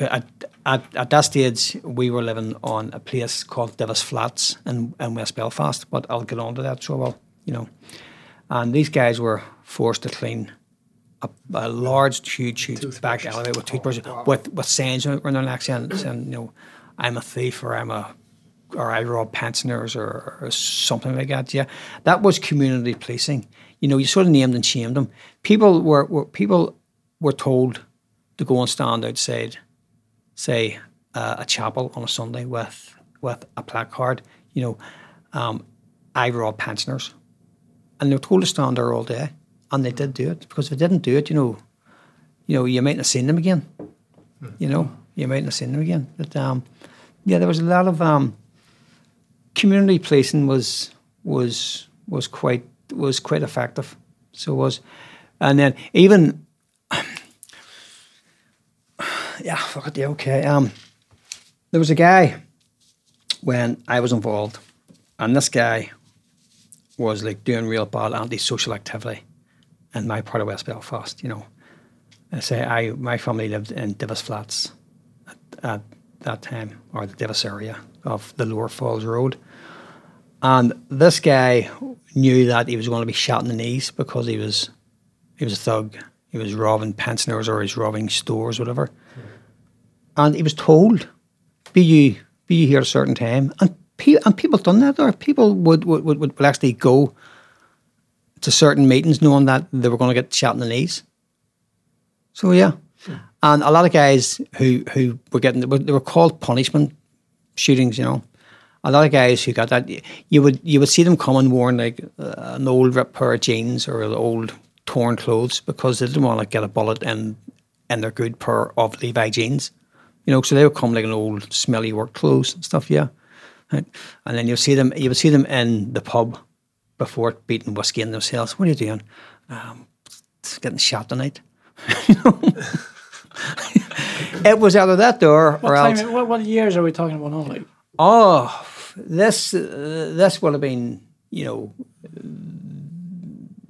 At, at, at that stage, we were living on a place called Divis Flats in, in West Belfast, but I'll get on to that so well, you know. And these guys were forced to clean a, a large, huge, huge back alleyway with oh, toothbrushes, with, with signs on their necks saying, saying, you know, I'm a thief or I'm a or I rob pensioners or, or something like that. Yeah, that was community policing. You know, you sort of named and shamed them. People were, were people were told to go and stand outside, say uh, a chapel on a Sunday with with a placard. You know, um, I rob pensioners, and they were told to stand there all day, and they did do it because if they didn't do it, you know, you know, you mightn't have seen them again. You know, you mightn't have seen them again. But um, yeah, there was a lot of um, community policing was was was quite was quite effective. So it was, and then even *sighs* yeah, fuck it, yeah, okay. Um, there was a guy when I was involved, and this guy was like doing real bad anti-social activity in my part of West Belfast. You know, I say I my family lived in Divis Flats at, at that time, or the Divis area of the Lower Falls Road. And this guy knew that he was going to be shot in the knees because he was he was a thug. He was robbing pensioners or he was robbing stores, whatever. And he was told, "Be you be you here at a certain time." And pe- and people done that, or people would would, would would actually go to certain meetings knowing that they were going to get shot in the knees. So yeah, hmm. and a lot of guys who who were getting they were called punishment shootings, you know. A lot of guys who got that, you would you would see them coming wearing like uh, an old ripped pair of jeans or old torn clothes because they didn't want to get a bullet in in their good pair of Levi jeans, you know. So they would come like an old smelly work clothes and stuff, yeah. Right. And then you'll see them you would see them in the pub before beating whiskey in themselves. What are you doing? Um, getting shot tonight. *laughs* you know. *laughs* it was either that door What, or else. what, what years are we talking about now? Like, Oh, this uh, this would have been you know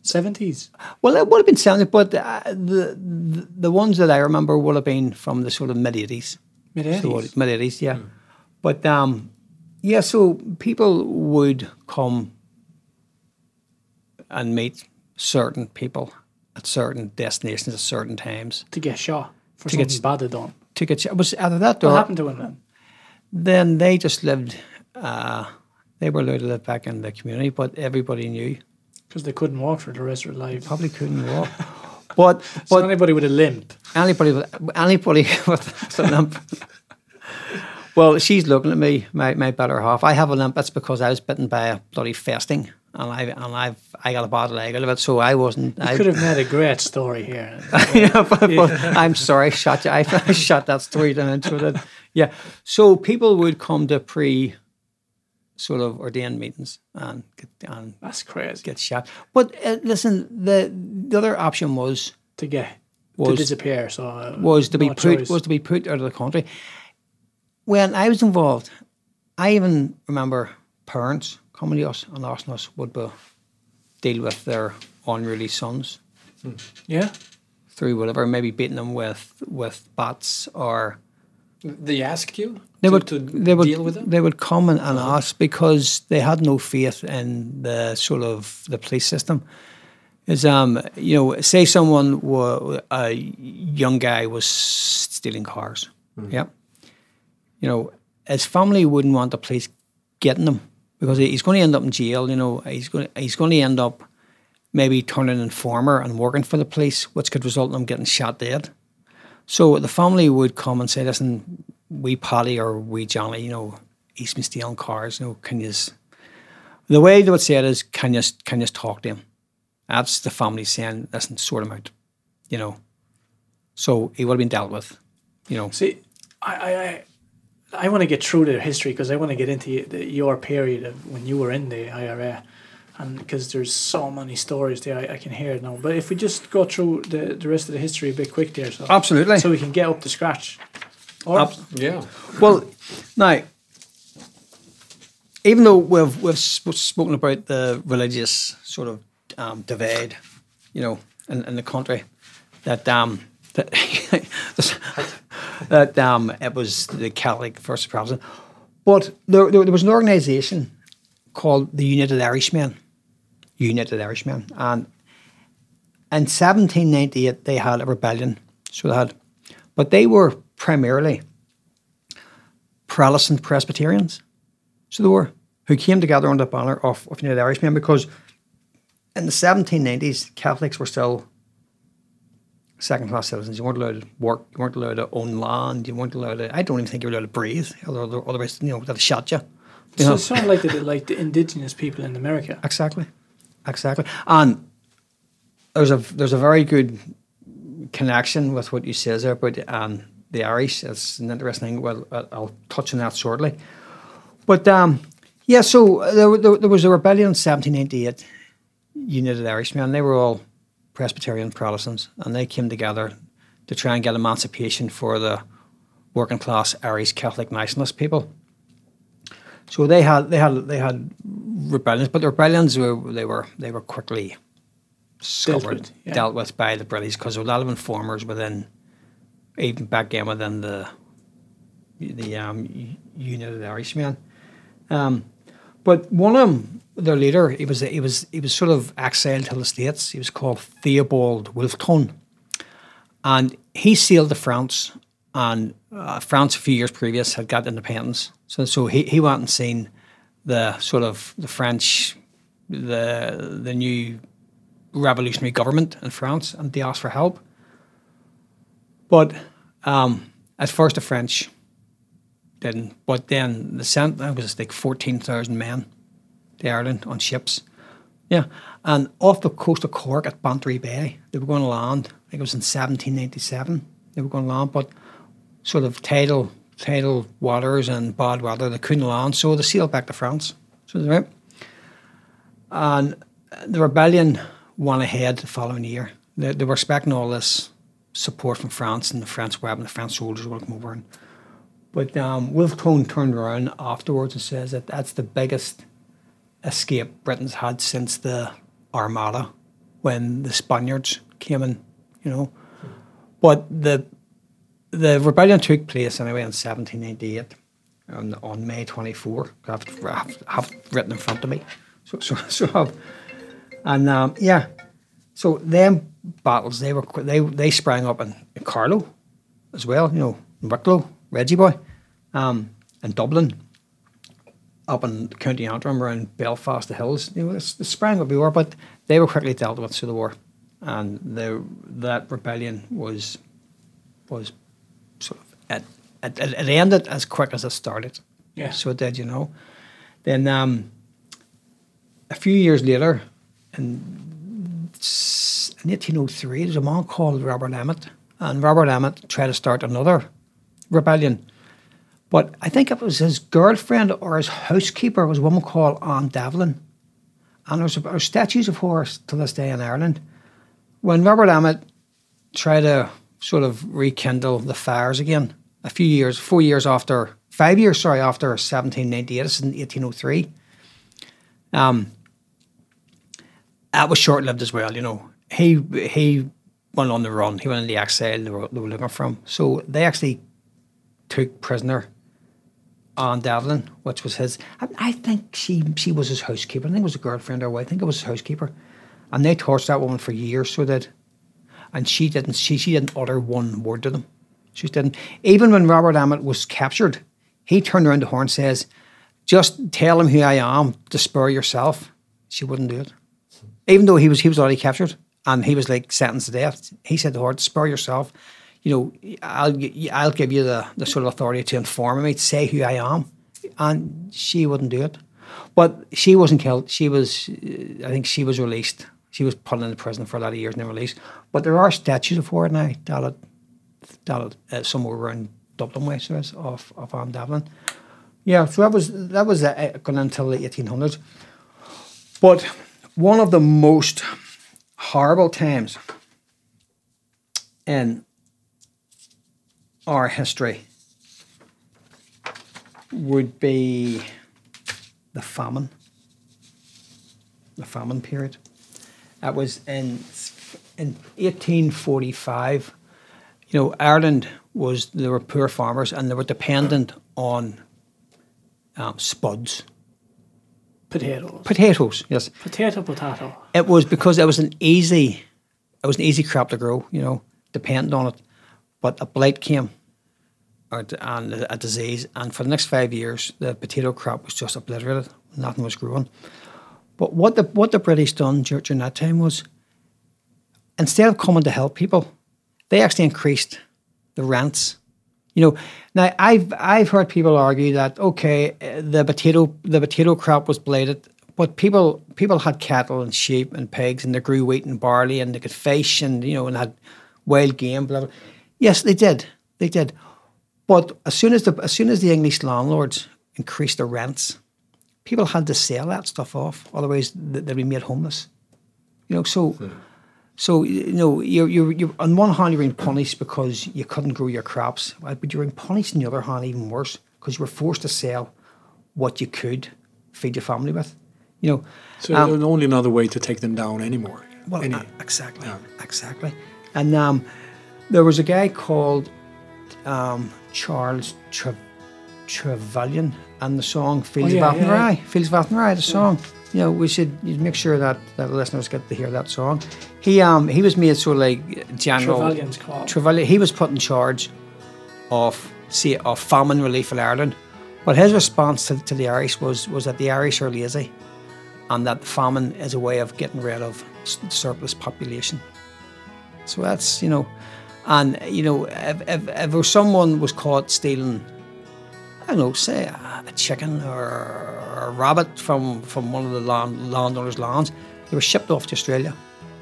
Seventies. Well, it would have been seventy, but uh, the, the the ones that I remember would have been from the sort of mid eighties. Mid eighties. mid eighties, yeah. But um, yeah, so people would come and meet certain people at certain destinations at certain times To get shot for To get something bad done. to get. It was either that door. What happened to him then? then they just lived. Uh, they were allowed to live back in the community, but everybody knew. Because they couldn't walk for the rest of their life. Probably couldn't *laughs* walk. But So anybody with a limp. anybody with anybody *laughs* with a limp. Well, she's looking at me, my, my better half. I have a limp. That's because I was bitten by a bloody festing, and I and I've I got a bad leg out of it, so I wasn't. You I could have made a great story here. *laughs* yeah, but, but I'm sorry, I shot you. I, I shot that story down into it. Yeah. So people would come to pre sort of ordained meetings and get and That's crazy. get shot. But uh, listen, the the other option was To get to disappear. So uh, was to be put choice. was to be put out of the country. When I was involved, I even remember parents us and us would we deal with their unruly sons yeah. through whatever, maybe beating them with with bats or They asked you they to, would to they would deal with them? they would come and, and ask because they had no faith in the sort of the police system. Is um you know say someone wa a young guy was stealing cars, yeah, you know his family wouldn't want the police getting him because he's going to end up in jail. You know he's going he's going to end up maybe turning informer and working for the police, which could result in him getting shot dead. So the family would come and say, "Listen, we Paddy or we Johnny, you know, he's been stealing cars. You know, can you?" The way they would say it is, "Can you can you talk to him?" That's the family saying, "Listen, sort him out," you know. So he would have been dealt with, you know. See, I, I, I, I want to get through the history because I want to get into the, your period of when you were in the IRA, and because there's so many stories there, I, I can hear it now. But if we just go through the, the rest of the history a bit quick there, so Absolutely. so we can get up to scratch. Or, Ab- Yeah. Well, now, even though we've we've sp- spoken about the religious sort of um, divide, you know, in, in the country, that um that *laughs* that um it was the Catholic versus Protestant, but there, there, there was an organisation called the United Irishmen, United Irishmen, and in 1798 they had a rebellion. So they had, but they were primarily Protestant Presbyterians. So they were, who came together under the banner of, of United Irishmen because in the 1790s, Catholics were still second class citizens. You weren't allowed to work, you weren't allowed to own land, you weren't allowed to, I don't even think you were allowed to breathe, other- otherwise, you know, they'd shot you. You so know? it sounds like the like the indigenous people in America. Exactly, exactly. And there's a there's a very good connection with what you says there about um, the Irish. It's an interesting thing. Well, I'll- touch on that shortly. But um, yeah, so there, there, there was a rebellion in 1788. United Irishmen. They were all Presbyterian Protestants, and they came together to try and get emancipation for the working class Irish Catholic nationalist people. So they had they had they had rebellions, but the rebellions were they were they were quickly scuppered, with, yeah. dealt with by the British because there were a lot of informers within, even back then within the the um, United Irishmen. Um, but one of them, their leader, he was he was he was sort of exiled to the states. He was called Theobald Wolfe Tone, and he sailed to France. And uh, France, a few years previous, had got independence. So so he, he went and seen the sort of the French, the the new revolutionary government in France, and they asked for help. But um, at first, the French didn't. But then the sent I was like fourteen thousand men to Ireland on ships. Yeah, and off the coast of Cork at Bantry Bay, they were going to land. I think it was in seventeen ninety seven. They were going to land, but sort of tidal tidal waters and bad weather, they couldn't land, so they sailed back to France. So they right. And the rebellion went ahead the following year. They, they were expecting all this support from France and the French weapon, the French soldiers will come over. And, but um, Wolfe Tone turned around afterwards and says that that's the biggest escape Britain's had since the Armada when the Spaniards came in, you know. But the the rebellion took place anyway in 1798 on, on May 24. I have, I have, written in front of me. So, so, *laughs* so have, and um, yeah, so them battles they were they they sprang up in, in Carlow as well, you know, in Wicklow, Reggie Boy, um, and Dublin, up in County Antrim around Belfast, the hills. You know, they sprang up war, but they were quickly dealt with through the war, and the that rebellion was was sort of at, at, it ended as quick as it started. Yeah. So it did, you know. Then um, a few years later, in, in 1803, there was a man called Robert Emmet, and Robert Emmet tried to start another rebellion. But I think it was his girlfriend or his housekeeper was a woman called Anne Devlin. And there's, statues of her to this day in Ireland. When Robert Emmet tried to sort of rekindle the fires again, a few years, four years after, five years, sorry, after 1798, this is in 1803, um, that was short lived as well, you know. He he went on the run, he went in the exile they were, they were looking for him. So they actually took prisoner Anne Devlin, which was his. I, I think she she was his housekeeper. I think it was a girlfriend or wife. I think it was his housekeeper, and they tortured that woman for years. So did, and she didn't. She she didn't utter one word to them. She didn't. Even when Robert Emmet was captured, he turned around to her and says, "Just tell him who I am to spare yourself." She wouldn't do it, even though he was he was already captured and he was like sentenced to death. He said to her, "Spare yourself." You know, I'll I'll give you the, the sort of authority to inform me, to say who I am, and she wouldn't do it. But she wasn't killed. She was, uh, I think, she was released. She was put in the prison for a lot of years and then released. But there are statues of her now, that that uh, somewhere around Dublin way, so of of Anne Devlin. Yeah, so that was that was uh, going until the eighteen hundreds. But one of the most horrible times in our history would be the famine, the famine period. That was in in 1845. You know, Ireland was there were poor farmers and they were dependent on um, spuds, Potatoes. potatoes. Yes, Potato, potato. it was because it was an easy, it was an easy crop to grow. You know, dependent on it. But a blight came, and a disease, and for the next five years, the potato crop was just obliterated. Nothing was growing. But what the what the British done dur- during that time was, instead of coming to help people, they actually increased the rents. You know, now I've I've heard people argue that okay, the potato the potato crop was blighted, but people people had cattle and sheep and pigs, and they grew wheat and barley, and they could fish, and you know, and had wild game. Blah blah. Yes, they did, they did. But as soon as the as soon as the English landlords increased the rents, people had to sell that stuff off, otherwise they'd be made homeless. You know, so. So you know, you're, you're, you're on one hand you're being punished because you couldn't grow your crops, right? but you're being punished on the other hand even worse because you were forced to sell what you could feed your family with. You know, So Um, there's only another way to take them down anymore. well, Any- uh, exactly, Yeah. exactly. And um, there was a guy called um, Charles Tre- Trevelyan, and the song "Fields Oh, yeah, of yeah, Athenry." Fields of Athenry, the song. You know, we should you'd make sure that, that the listeners get to hear that song. He um he was made sort of like general. Trevelyan's called. Trevelyan, he was put in charge of see of famine relief in Ireland, but his response to, to the Irish was was that the Irish are lazy, and that famine is a way of getting rid of surplus population. So that's you know, and you know if if, if someone was caught stealing, I don't know, say a, a chicken or a rabbit from from one of the land, landowners' lands, they were shipped off to Australia,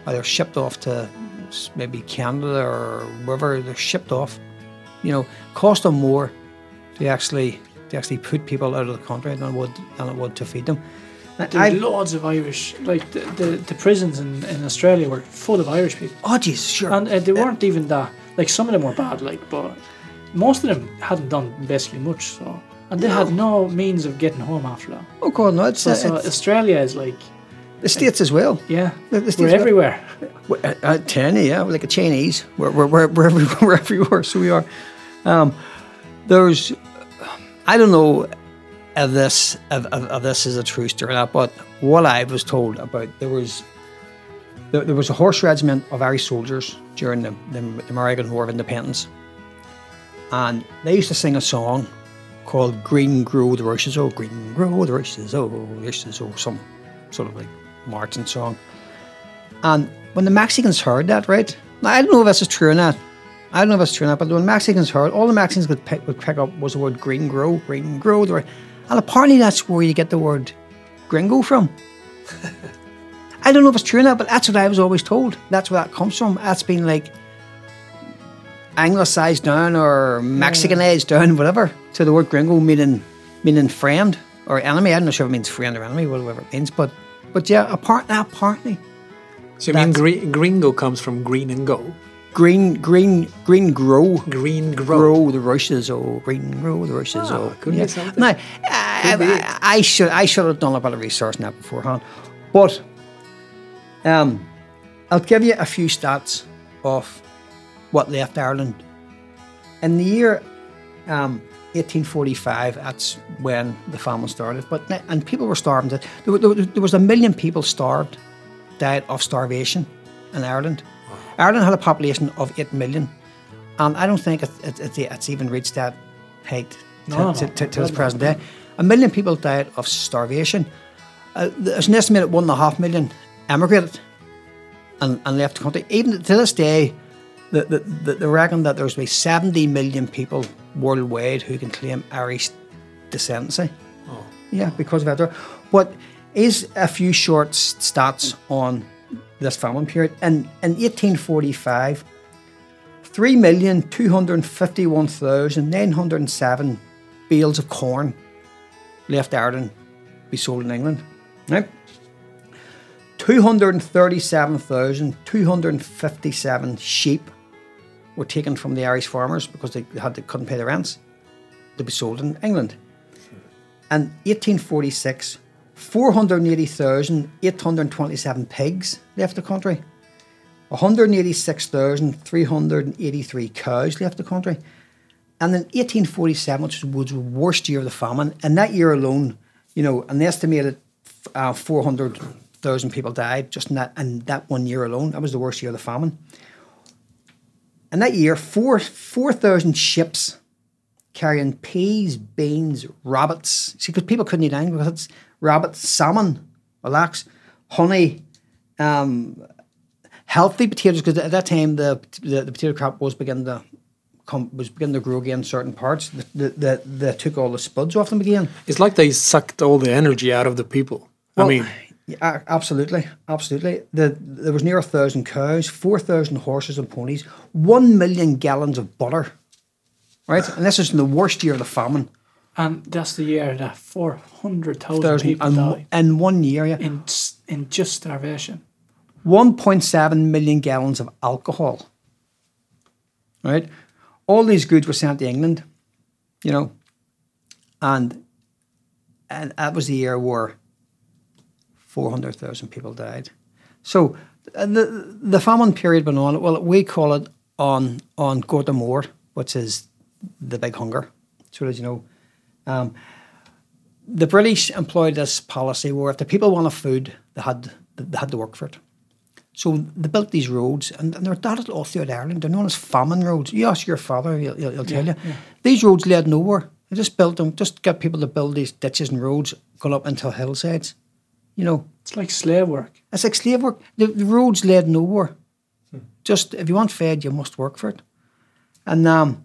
or they were shipped off to maybe Canada or wherever they're shipped off. You know, cost them more to actually to actually put people out of the country than it would than it would to feed them. There's loads of Irish, like the, the, the prisons in, in Australia were full of Irish people. Oh, jeez, sure. And uh, they weren't even that, like some of them were bad, like, but most of them hadn't done basically much, so. And they had no means of getting home after that. oh God, no, it's, So, uh, so it's Australia is like, The States as well. Yeah, The- the we're States- everywhere. Uh, uh, China, yeah, we're like a Chinese. We're, we're, we're, we're, everywhere, *laughs* we're everywhere, so we are. Um, there's, I don't know this this is a true story or not, but what I was told about there was there, there was a horse regiment of Irish soldiers during the, the American War of Independence, and they used to sing a song called "Green Grow the Rushes Oh, Green Grow the Rushes Oh, Rushes Oh," some sort of like marching song. And when the Mexicans heard that, right? Now, I don't know if this is true or not. I don't know if it's true or not, but when Mexicans heard, all the Mexicans could pick, would pick up was the word green grow, green grow. the right- And apparently that's where you get the word gringo from. *laughs* I don't know if it's true or not, but that's what I was always told. That's where that comes from. That's been like anglicized down or Mexicanized down, whatever, to the word gringo meaning meaning friend or enemy. I'm not sure if it means friend or enemy, whatever it means, but but yeah, apart, apparently So you mean gre- gringo comes from green and go? Green green green grow Green grow. grow the rushes or green grow the rushes Ah, or could be something. Now, I. I, I should I should have done a bit of research on that beforehand, but um, I'll give you a few stats of what left Ireland in the year um, 1845. That's when the famine started, but and people were starving. There, there, there was a million people starved, died of starvation in Ireland. Ireland had a population of 8 million, and I don't think it, it, it, it's even reached that height to, No, to, to, to this present day. A million people died of starvation. Uh, there's an estimated one and a half million emigrated and, and left the country. Even to this day, the, the, the, they reckon that there's be 70 million people worldwide who can claim Irish descendancy. Yeah, because of that. But is a few short stats on this famine period. In, in 1845, 3,251,907 bales of corn left Ireland to be sold in England. Right? 237,257 sheep were taken from the Irish farmers because they had to, couldn't pay their rents to be sold in England. And 1846, 480,827 pigs left the country. 186,383 cows left the country. And in 1847, which was the worst year of the famine, and that year alone, you know, an estimated uh, 400,000 people died just in that, in that one year alone. That was the worst year of the famine. And that year, four 4,000 ships carrying peas, beans, rabbits. See, because people couldn't eat anything because it's rabbits, salmon, relax, honey, um, healthy potatoes. Because at that time, the, the the potato crop was beginning to come was beginning to grow again in certain parts. That the, the, they took all the spuds off them again. It's like they sucked all the energy out of the people. I mean, Yeah, absolutely, absolutely. The, there was near a thousand cows, four thousand horses and ponies, one million gallons of butter. Right, and this is in the worst year of the famine. And that's the year that 400,000 Thousand people and died in one year, yeah. in, in just starvation. 1.7 million gallons of alcohol. Right? All these goods were sent to England, you know, and and that was the year where 400,000 people died. So uh, the the famine period went on. Well, we call it on on Gorta Mór, which is the big hunger. So as you know, um, the British employed this policy where if the people wanted food, they had they had to work for it. So they built these roads, and, and they're dotted all throughout Ireland. They're known as famine roads. You ask your father, he'll, he'll, he'll tell you. These roads led nowhere. They just built them, just got people to build these ditches and roads go up into hillsides. You know, It's like slave work. it's like slave work. The, the roads led nowhere. Just if you want fed, you must work for it. And um,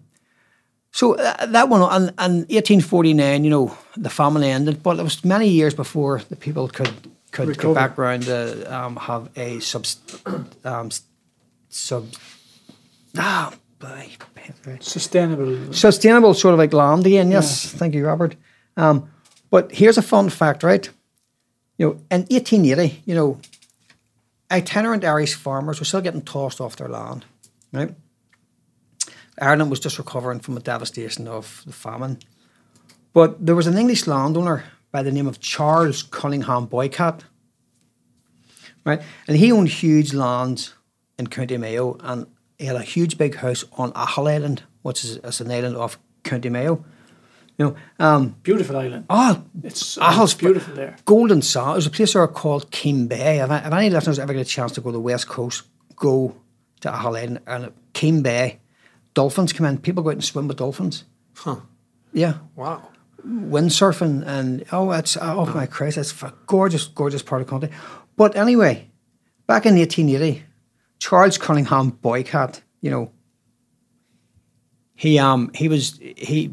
so uh, that one, and, and 1849, you know, the famine ended, but it was many years before the people could could Recover. get back around to um, have a sub um, sub ah boy, Sustainable. sustainable sort of like land again. Yes, thank you, Robert. Um, but here's a fun fact, right? You know, in 1880, you know, itinerant Irish farmers were still getting tossed off their land, right? Ireland was just recovering from the devastation of the famine. But there was an English landowner by the name of Charles Cunningham Boycott. right? And he owned huge lands in County Mayo, and he had a huge big house on Achill Island, which is, is an island off County Mayo. You know, um, Beautiful island. oh, It's, Achill's it's beautiful there. Golden Sand. There's a place there called Keem Bay. If, if any listeners ever get a chance to go to the west coast, go to Achill Island and Keem Bay. Dolphins come in. People go out and swim with dolphins. Huh. Yeah, Wow. windsurfing and oh, it's oh my Christ, it's a gorgeous, gorgeous part of the country. But anyway, back in 1880, Charles Cunningham Boycott, you know, he um he was he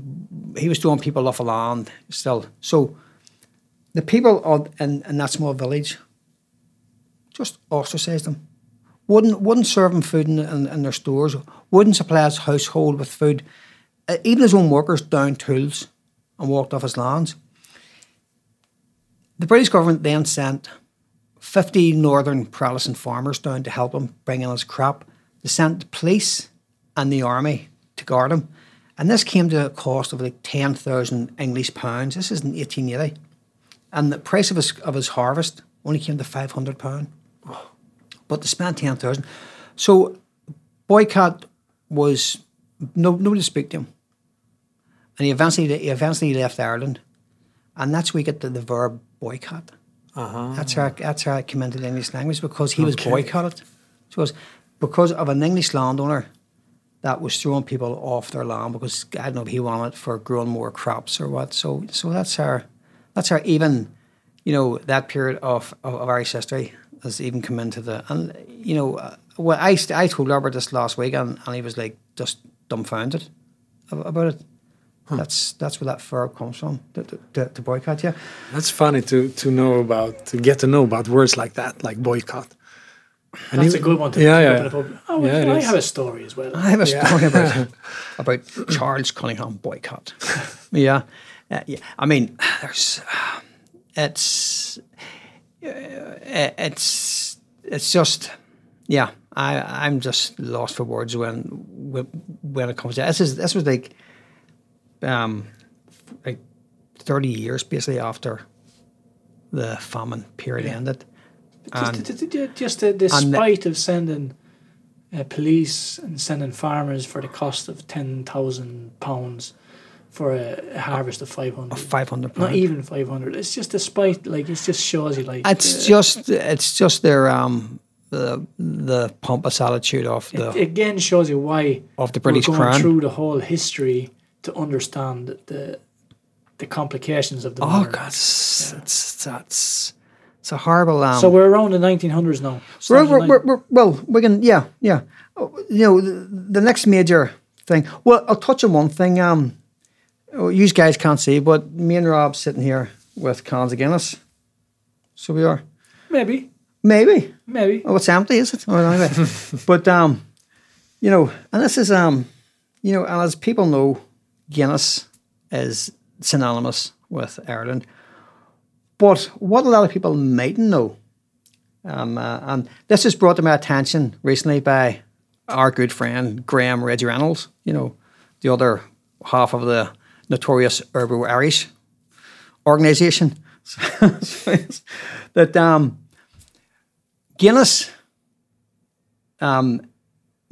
he was throwing people off the land still. So the people of, in, in that small village just ostracized him. Wouldn't wouldn't serve him food in, in, in their stores. Wouldn't supply his household with food. Uh, even his own workers downed tools and walked off his lands. The British government then sent 50 northern Protestant farmers down to help him bring in his crop. They sent the police and the army to guard him. And this came to a cost of like 10,000 English pounds. This is in 1880. And the price of his, of his harvest only came to 500 pounds. But they spent 10,000. So boycott was, no, nobody to speak to him. And he eventually, he eventually left Ireland. And that's where we get the, the verb boycott. Uh-huh. That's how that's how it came into the English language because he was boycotted. So it was because of an English landowner that was throwing people off their land because I don't know if he wanted it for growing more crops or what. So so that's our that's our even you know that period of, of, of Irish history has even come into the and you know uh, well I I told Robert this last week and, and he was like just dumbfounded about it. That's that's where that verb comes from. To, to, to boycott, yeah. That's funny to to know about to get to know about words like that, like boycott. And That's he- a good one to yeah, yeah. up in a pub. Oh, well, Yeah, it I have a story as well. I have a Yeah. story about *laughs* about Charles Cunningham boycott. *laughs* yeah, Uh, yeah. I mean, there's uh, it's it's it's just yeah. I I'm just lost for words when when, it comes to this. Is this was like um like thirty years basically after the famine period Yeah. ended. Just, And- just, just, the, the and the- of sending uh, police and sending farmers for the cost of ten thousand pounds for a, harvest of five hundred. Five hundred Not even five hundred. It's just a spite. Like it just shows you like It's uh, just it's just their um the the pompous attitude of the it again shows you why of the British we're going crown. through the whole history to understand the the complications of the. Oh God, it's, it's that's it's a horrible. Um, So we're around the 1900s now. we're, we're, we're, well, we can yeah yeah. Oh, You know the, the next major thing. Well, I'll touch on one thing. Um, oh, you guys can't see, but me and Rob sitting here with cans of Guinness. So we are maybe maybe. maybe Oh, it's empty, is it? Oh, anyway. *laughs* but um, you know, and this is um, you know, and as people know, Guinness is synonymous with Ireland. But what a lot of people mightn't know, um, uh, and this was brought to my attention recently by our good friend Graham Reggie Reynolds. You know, the other half of the notorious Urbo Irish organisation. *laughs* that um, Guinness, um,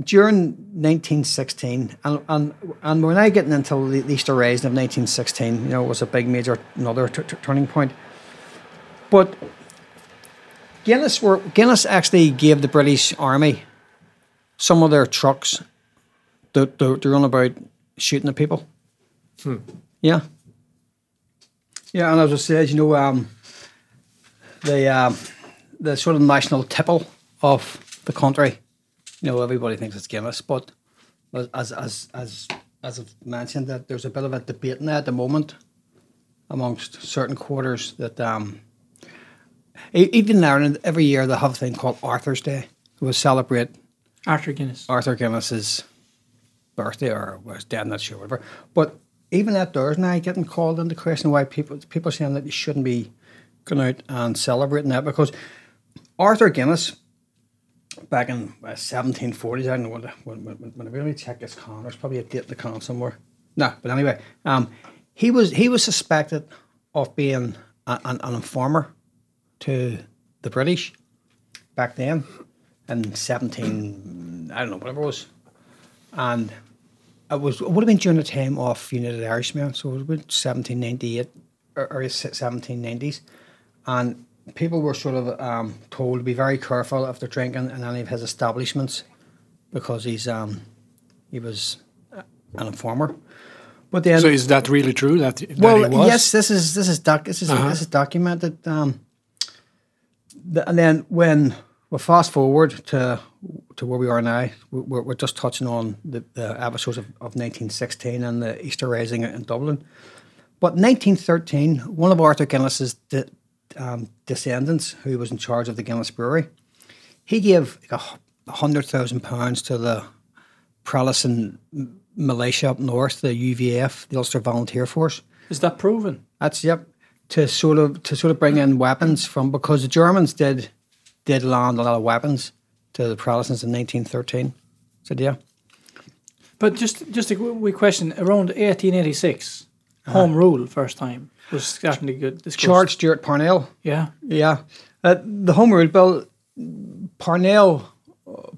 during 1916, and, and, and we're now getting into the Easter Rising of 1916, you know, was a big major, another t- t- turning point. But Guinness were Guinness actually gave the British Army some of their trucks to, to, to run about shooting at people. Yeah. Yeah, and as I said, you know, um, the um, the sort of national tipple of the country. You know, everybody thinks it's Guinness, but as as as as I've mentioned, that there's a bit of a debate now at the moment amongst certain quarters that um, e- even in Ireland, every year they have a thing called Arthur's Day, who will celebrate Arthur Guinness. Arthur Guinness's birthday or was dead, I'm not sure, whatever. But even that there's now getting called into question why people people are saying that you shouldn't be going out and celebrating that because Arthur Guinness back in uh, 1740s, I don't know when, when, when, when I really check this con, there's probably a date in the con somewhere. No, but anyway, um, he was he was suspected of being a, an, an informer to the British back then in 17, I don't know, whatever it was. And it was it would have been during the time of United Irishmen, so it was about 1798 or early 1790s. And people were sort of um, told to be very careful if they're drinking in any of his establishments because he's um, he was an informer. But then So is that really true? That, that well, he was? yes, this is this is doc, this is Uh-huh. this is documented. Um, the, and then when we fast forward to to where we are now, we- we're, we're just touching on the, the episodes of, of 1916 and the Easter Rising in Dublin. But 1913, one of Arthur Guinness's de, um, descendants, who was in charge of the Guinness Brewery, he gave like a hundred thousand pounds to the m- militia up north, the UVF, the Ulster Volunteer Force. Is that proven? That's yep. To sort of to sort of bring in weapons from because the Germans did did land a lot of weapons to the Protestants in 1913. Said, yeah, But just just a wee question. Around 1886, home rule first time was starting to get discussed. George Stewart Parnell. Yeah. Yeah, uh, the Home Rule Bill. Parnell,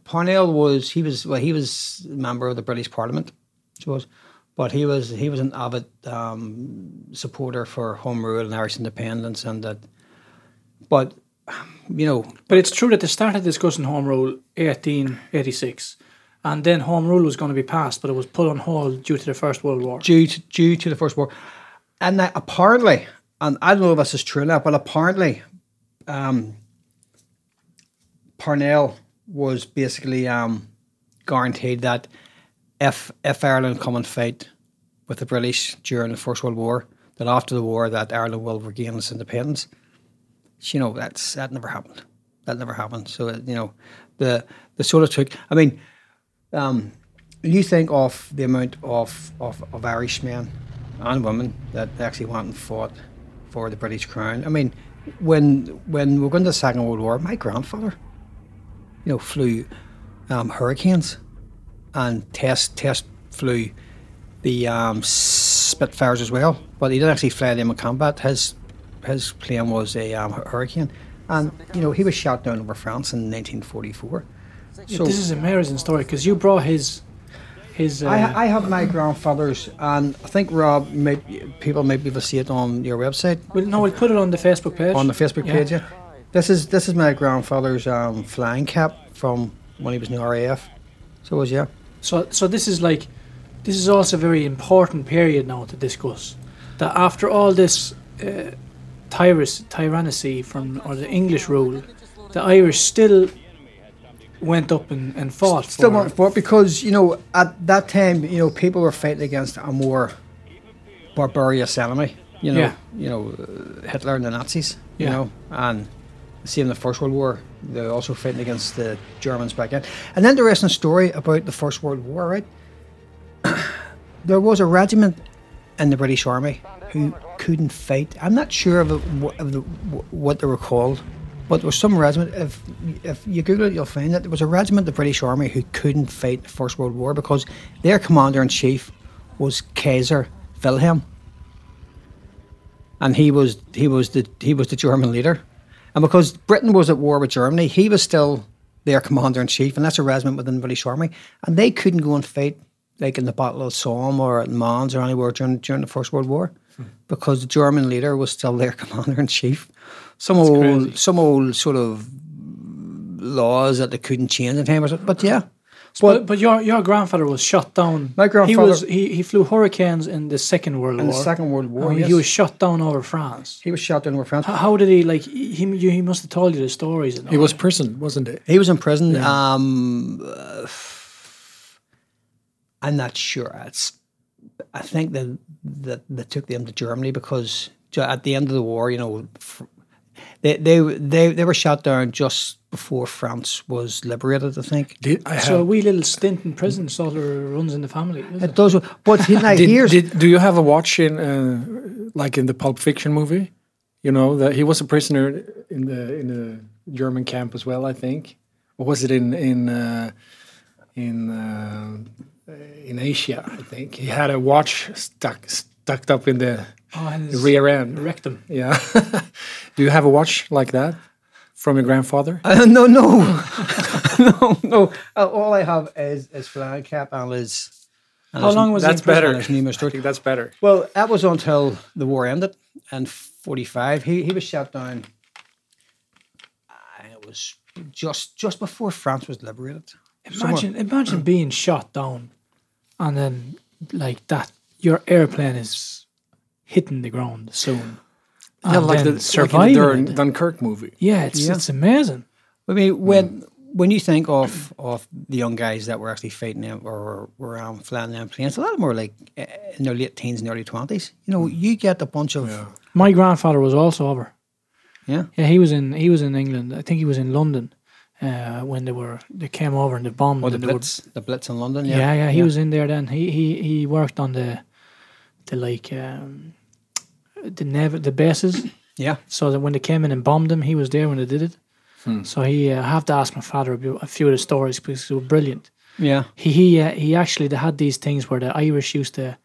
Parnell was he was well he was a member of the British Parliament, I suppose, but he was he was an avid um, supporter for Home Rule and Irish independence and that. But you know, But it's true that they started discussing home rule 1886, and then home rule was going to be passed, but it was put on hold due to the First World War. due to, due to the First War. And that apparently, and I don't know if this is true or not, but apparently, um, Parnell was basically um, guaranteed that if if Ireland come and fight with the British during the First World War, that after the war that Ireland will regain its independence. You know that's that never happened. That never happened. So you know, the the sort of took. I mean, um, you think of the amount of, of, of Irish men and women that actually went and fought for the British Crown. I mean, when when we were going to the Second World War, my grandfather, you know, flew um, Hurricanes and test test flew the um, Spitfires as well, but he didn't actually fly them in combat. His his plane was a um, Hurricane, and you know he was shot down over France in 1944. Yeah, So- this is an amazing story because you brought his his. Uh, I, I have my grandfather's, and I think Rob, may, people might be able to see it on your website, well, no, we'll put it on the Facebook page. on the Facebook Yeah. page. Yeah. This is this is my grandfather's um, flying cap from when he was in the RAF. So it was yeah. So, so this is like, this is also a very important period now to discuss. That after all this uh, tyrus, tyranny from or the English rule, the Irish still went up and, and fought. Still for, want for it because you know at that time you know people were fighting against a more barbarous enemy. You know, Yeah. you know Hitler and the Nazis. You Yeah. know, and see in the First World War, they're also fighting against the Germans back then. And then the interesting story about the First World War, right? *coughs* there was a regiment in the British Army who couldn't fight. I'm not sure of, of the, what they were called, but there was some regiment. If if you Google it, you'll find that there was a regiment of the British Army who couldn't fight the First World War because their commander in chief was Kaiser Wilhelm, and he was he was the he was the German leader, and because Britain was at war with Germany, he was still their commander in chief, and that's a regiment within the British Army, and they couldn't go and fight like in the Battle of Somme or at Mons or anywhere during during the First World War, because the German leader was still their *laughs* commander in chief. Some old crazy. some old sort of laws that they couldn't change in time or something. But yeah, But, but your your grandfather was shot down. My grandfather, He grandfather- was he, he flew hurricanes in the Second World in War. In the Second World War, yes, he was shot down over France. he was shot down over France. How, how did he like? He you, he must have told you the stories. And He all was that. prisoned, wasn't it? He was in prison. Um, uh, I'm not sure. It's, I think that that took them to Germany because at the end of the war, you know, they they they they were shot down just before France was liberated. I think Did I have? So a wee little stint in prison sort of runs in the family. is it? it does. But he, *laughs* now, did, here's did, do you have a watch in, uh, like in the Pulp Fiction movie? You know that he was a prisoner in the in the German camp as well. I think, or was it in in uh, in uh, in Asia? I think he had a watch stuck stuck up in the Oh, his rear end. rectum. Yeah. *laughs* do you have a watch like that from your grandfather? Uh, no, no, *laughs* no, no. Uh, all I have is is flying cap and his. and How long was he in That's better. and his I think that's better. Well, that was until the war ended in '45. He he was shot down. uh, It was just just before France was liberated. Somewhere- Imagine, imagine being shot down, and then like that, your airplane is hitting the ground soon. Yeah, and like the, surviving like in the. Dunkirk movie. Yeah, it's Yeah. it's amazing. I mean, when when you think of of the young guys that were actually fighting them or were um, flying them planes, a lot of them were like uh, in their late teens and early twenties. You know, you get a bunch of yeah, My grandfather was also over. yeah, Yeah, he was in he was in England. I think he was in London uh, when they were they came over and they bombed. or the they were- Blitz, the Blitz in London. yeah, Yeah, yeah, he was in there then. He he he worked on the the like um, the nav- the bases. Yeah, So that when they came in and bombed them, he was there when they did it. Hmm. So he, uh, I have to ask my father about a few of the stories because they were brilliant. yeah, He he uh, he actually they had these things where the Irish used to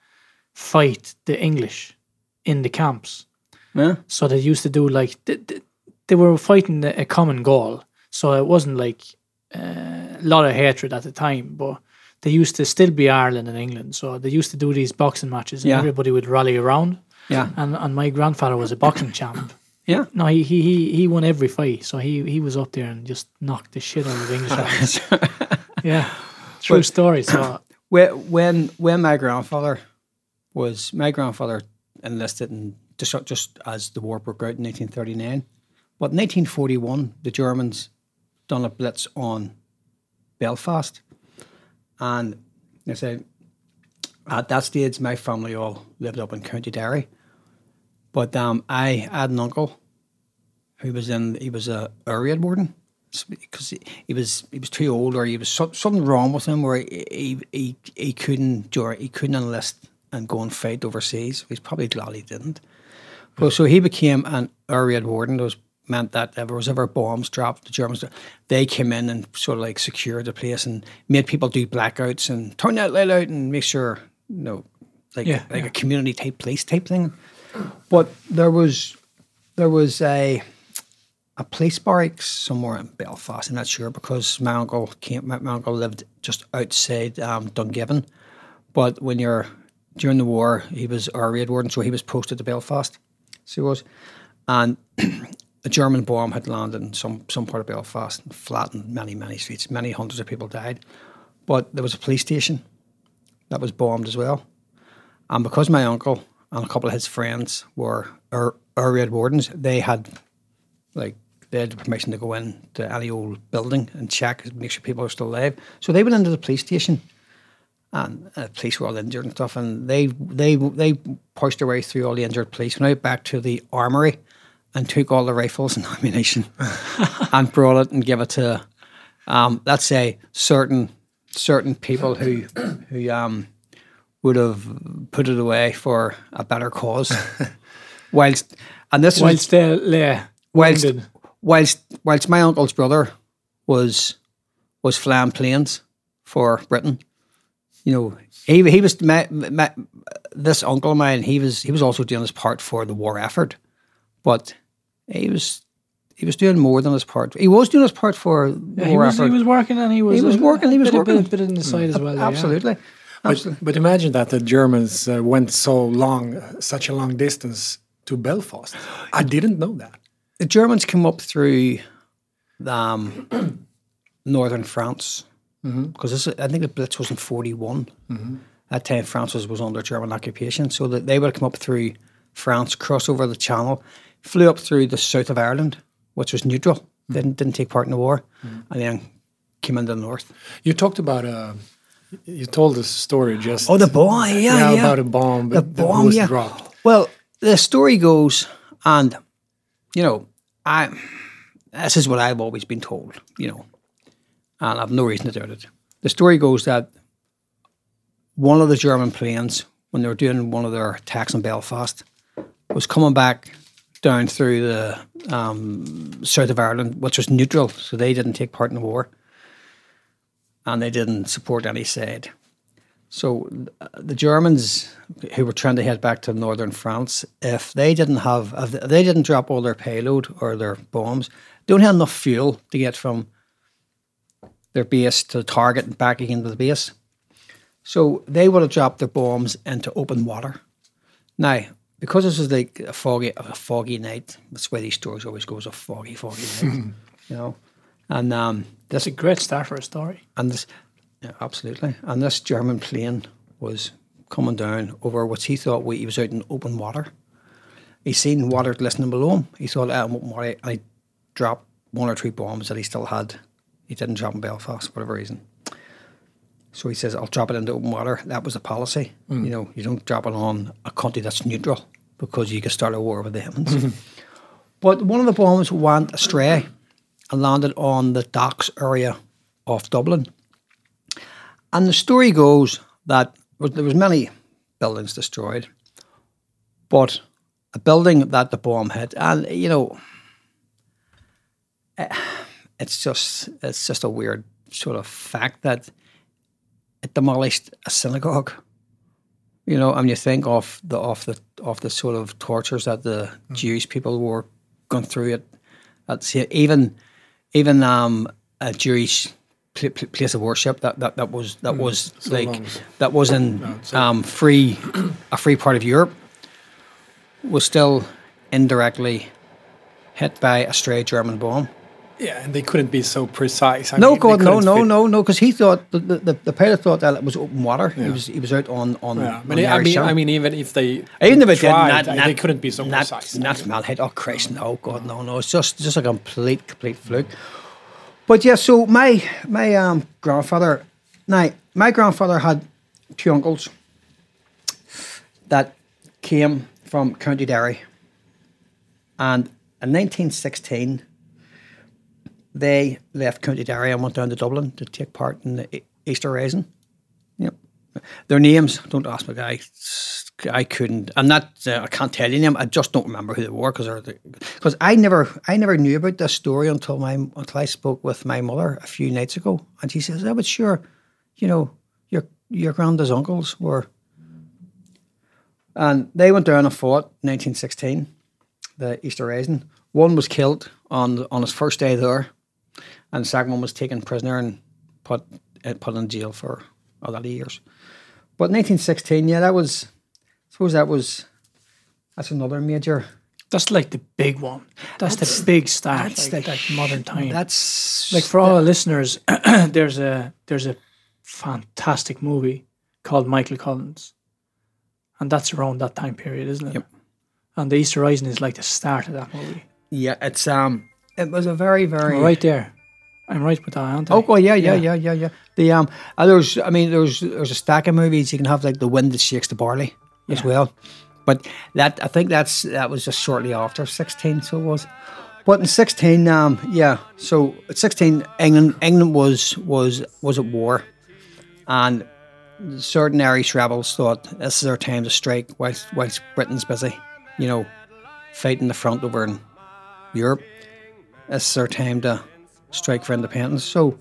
fight the English in the camps. yeah. So they used to do like they, they, they were fighting a common goal. So it wasn't like uh, a lot of hatred at the time, but they used to still be Ireland and England. So they used to do these boxing matches, and Yeah. everybody would rally around. Yeah, And and my grandfather was a boxing champ. *coughs* yeah. No, he, he he he won every fight. So he he was up there and just knocked the shit out of English. *laughs* *laughs* yeah, true But- story. So *coughs* When when when my grandfather was my grandfather enlisted in just just as the war broke out in 1939, but in 1941 the Germans done a blitz on Belfast, and they say at that stage my family all lived up in County Derry, but um, I had an uncle who was in he was a area warden because he, he was he was too old or he was so, something wrong with him where he he, he, he couldn't he couldn't enlist and go and fight overseas. He's probably glad he didn't. Well, so he became an area warden. Those meant that if there was ever bombs dropped, the Germans they came in and sort of like secured the place and made people do blackouts and turn that light out and make sure you know like Yeah, like yeah. a community type place type thing. But there was there was a a police barracks somewhere in Belfast. I'm not sure because my uncle came. My, my uncle lived just outside um, Dungiven, but when you're during the war, he was our raid warden, so he was posted to Belfast. So he was, and *clears throat* a German bomb had landed in some some part of Belfast and flattened many many streets. Many hundreds of people died, but there was a police station that was bombed as well. And because my uncle and a couple of his friends were our, our raid wardens, they had like they had permission to go in to any old building and check, make sure people are still alive. So they went into the police station, and uh, police were all injured and stuff. And they they they pushed their way through all the injured police, went out back to the armory, and took all the rifles and *laughs* ammunition, and brought it and gave it to, um, let's say certain certain people who who um would have put it away for a better cause. *laughs* whilst and this was whilst they lay whilst, whilst whilst my uncle's brother was was flying planes for Britain, you know, he he was my, my, this uncle of mine. He was he was also doing his part for the war effort, but he was he was doing more than his part. He was doing his part for the Yeah, he was effort. he was working and he was He was uh, working, he was bit, working. a bit, bit on the side as well. yeah. Absolutely. But, Absolutely. but imagine that the Germans uh, went so long, such a long distance to Belfast. I didn't know that. the Germans came up through um, *clears throat* northern France because this I think the Blitz was in 41. That time France was, was under German occupation, so that they would come up through France, cross over the Channel, flew up through the south of Ireland, which was neutral, didn't didn't take part in the war, and then came into the north. You talked about uh, you told this story just Oh, the bomb yeah, yeah, about a bomb the bomb, was yeah. dropped. Well, the story goes, and you know, I this is what I've always been told, you know, and I've no reason to doubt it. The story goes that one of the German planes, when they were doing one of their attacks in Belfast, was coming back down through the um, south of Ireland, which was neutral, so they didn't take part in the war, and they didn't support any side. So uh, the Germans who were trying to head back to northern France, if they didn't have, if they didn't drop all their payload or their bombs, they don't have enough fuel to get from their base to the target and back again to the base. So they would have dropped their bombs into open water. Now, because this was like a foggy, a foggy night, that's why these stories always goes a foggy, foggy night, *laughs* you know. And um, this It's a great start for a story. and this, yeah, absolutely. And this German plane was coming down over what he thought we, he was out in open water. He seen water glistening below him. He thought, ah, I'm open water. And he dropped one or two bombs that he still had. He didn't drop in Belfast for whatever reason. So he says, I'll drop it into open water. That was a policy. You know, you don't drop it on a country that's neutral because you could start a war with the Hemans. But one of the bombs went astray and landed on the docks area of Dublin. And the story goes that there was many buildings destroyed, but a building that the bomb hit, and you know, eh, it's just it's just a weird sort of fact that it demolished a synagogue. You know, and you think of the of the of the sort of tortures that the Jewish people were going through it. That's even even um, a Jewish pl- pl- place of worship that, that, that was that was like long. that was in um, free a free part of Europe was still indirectly hit by a stray German bomb. Yeah, and they couldn't be so precise. I No, mean, God, no, no, no, no, because he thought the, the, the, pilot thought that it was open water. He was he was out on on. Yeah, on but the I mean, I mean, even if they Even if it did, tried, they- not, they couldn't be so not, precise. Not man hit. Oh Christ, no, God, no, no. It's just just a complete, complete fluke. But yeah, so my my um grandfather, now my grandfather had two uncles that came from County Derry, and in 1916 they left County Derry and went down to Dublin to take part in the Easter Rising. Yep. Their names, don't ask me, I, I couldn't. I'm not. Uh, I can't tell you them. I just don't remember who they were because I never I never knew about this story until my until I spoke with my mother a few nights ago, and she says, "I was sure, you know, your your granddad's uncles were." And they went down and fought in 1916, the Easter Rising. One was killed on on his first day there, and the was taken prisoner and put uh, put in jail for a lot of years. But 1916, yeah, that was. I suppose that was. That's another major. That's like the big one. That's, the big start, that's like, like modern time. That's like for all the listeners, *clears throat* there's a there's a fantastic movie called Michael Collins, and that's around that time period, isn't it? Yep. And the Easter Rising is like the start of that movie. Yeah, it's um, it was a very very right there. I'm right with that, aren't I? Oh, well, yeah, yeah, Yeah. yeah, yeah. The um, uh, there's, I mean, there's there's a stack of movies. You can have like the wind that shakes the barley as well, but that I think that's that was just shortly after sixteen. So it was, but in sixteen, um, yeah. So at sixteen, England England was was was at war, and certain Irish rebels thought this is our time to strike whilst whilst Britain's busy, you know, fighting the front over in Europe. This is our time to strike for independence. So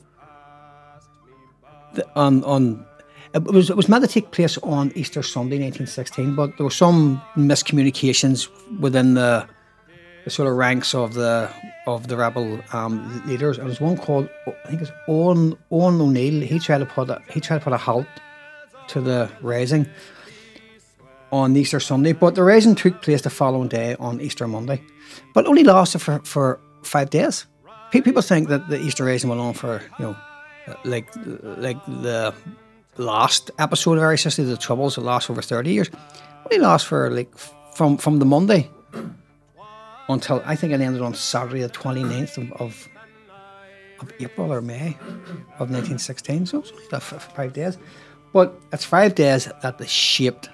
the, on on it was it was meant to take place on Easter Sunday, 1916, but there were some miscommunications within the, the sort of ranks of the of the rebel um, leaders. And was one called I think it's Owen Owen O'Neill. He tried to put a, he tried to put a halt to the rising on Easter Sunday, but the rising took place the following day on Easter Monday, but only lasted for, for five days. Pe- People think that the Easter rising went on for you know like like the last episode of Irish history, the Troubles, that last over thirty years, only last for like from from the Monday until I think it ended on Saturday the 29th of, of of April or May of 1916. So it's only for five days, but it's five days that they shaped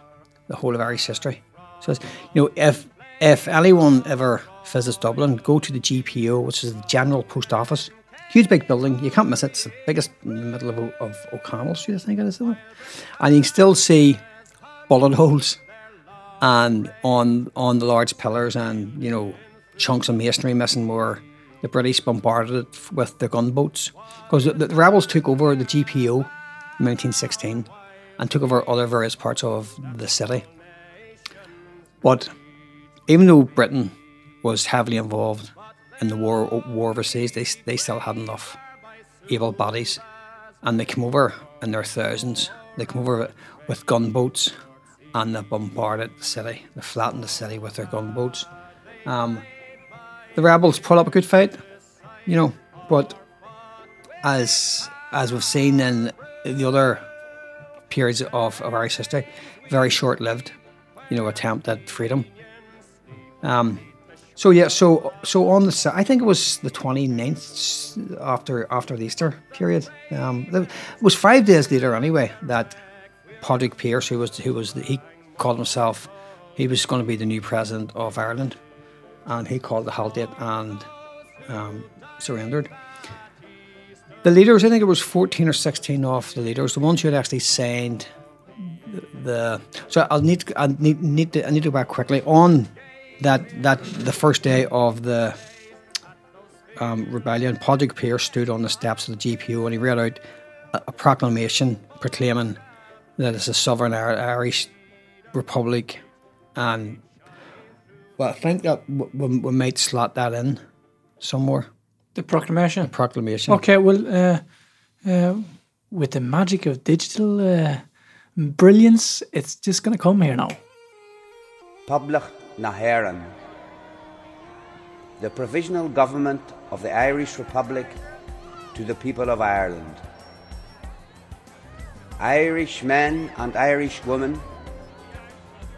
the whole of Irish history. So it's, you know if if anyone ever visits Dublin, go to the GPO, which is the General Post Office. Huge big building, you can't miss it. It's the biggest in the middle of, of O'Connell Street, I think it is. isn't it? And you can still see bullet *laughs* holes and on on the large pillars and you know chunks of masonry missing where the British bombarded it with the gunboats because the, the rebels took over the GPO in 1916 and took over other various parts of the city. But even though Britain was heavily involved in the war war overseas, they they still had enough able bodies, and they come over in their thousands. They come over with gunboats, and they bombarded the city. They flattened the city with their gunboats. Um, the rebels put up a good fight, you know, but as as we've seen in the other periods of, of Irish history, very short lived, you know, attempt at freedom. Um, so yeah, so so on the I think it was the 29th after after the Easter period. Um, it was five days later anyway that Padraig Pearse, who was who was the, he called himself, he was going to be the new president of Ireland, and he called the halt date and um, surrendered. The leaders, I think it was 14 or 16 of the leaders, the ones who had actually signed the. So I'll need, I need, need to, I need to go back quickly on that that the first day of the um, rebellion. Padraig Pearse stood on the steps of the GPO and he read out a, a proclamation proclaiming that it's a sovereign Irish republic, and well, I think that we, we might slot that in somewhere. The proclamation. The proclamation. Okay, well, uh, uh, with the magic of digital uh, brilliance, it's just going to come here now. Poblacht na hÉireann, the provisional government of the Irish Republic to the people of Ireland. Irish men and Irish women,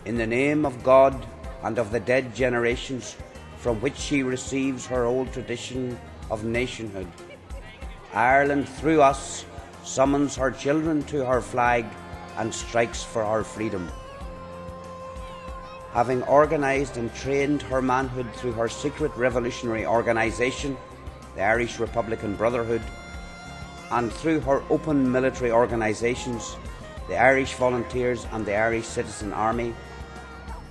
in the name of God and of the dead generations from which she receives her old tradition of nationhood. Ireland, through us, summons her children to her flag and strikes for her freedom. Having organised and trained her manhood through her secret revolutionary organisation, the Irish Republican Brotherhood, and through her open military organisations, the Irish Volunteers and the Irish Citizen Army,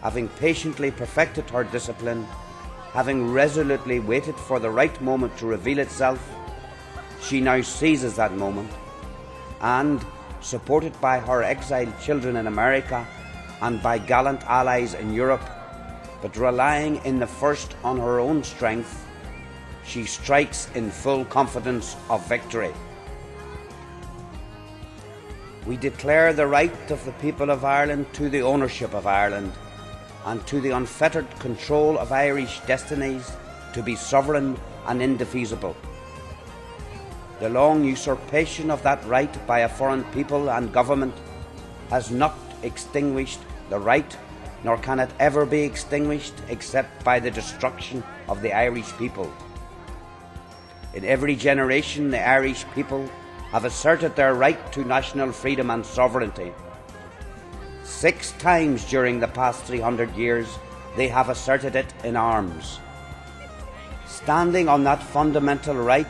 having patiently perfected her discipline having resolutely waited for the right moment to reveal itself, she now seizes that moment and, supported by her exiled children in America and by gallant allies in Europe, but relying in the first on her own strength, she strikes in full confidence of victory. We declare the right of the people of Ireland to the ownership of Ireland and to the unfettered control of Irish destinies to be sovereign and indefeasible. The long usurpation of that right by a foreign people and government has not extinguished the right, nor can it ever be extinguished except by the destruction of the Irish people. In every generation, the Irish people have asserted their right to national freedom and sovereignty Six times during the past 300 years, they have asserted it in arms. Standing on that fundamental right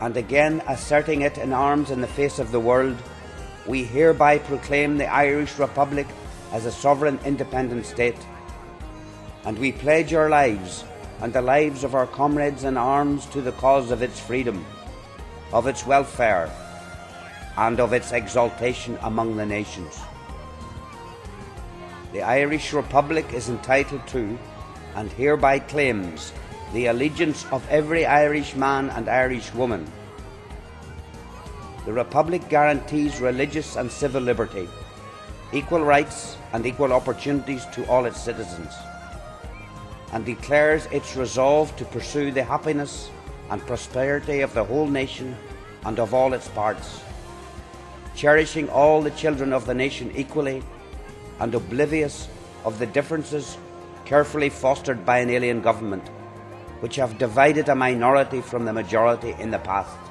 and again asserting it in arms in the face of the world, we hereby proclaim the Irish Republic as a sovereign independent state. And we pledge our lives and the lives of our comrades in arms to the cause of its freedom, of its welfare, and of its exaltation among the nations. The Irish Republic is entitled to, and hereby claims, the allegiance of every Irish man and Irish woman. The Republic guarantees religious and civil liberty, equal rights and equal opportunities to all its citizens, and declares its resolve to pursue the happiness and prosperity of the whole nation and of all its parts, cherishing all the children of the nation equally and oblivious of the differences carefully fostered by an alien government, which have divided a minority from the majority in the past.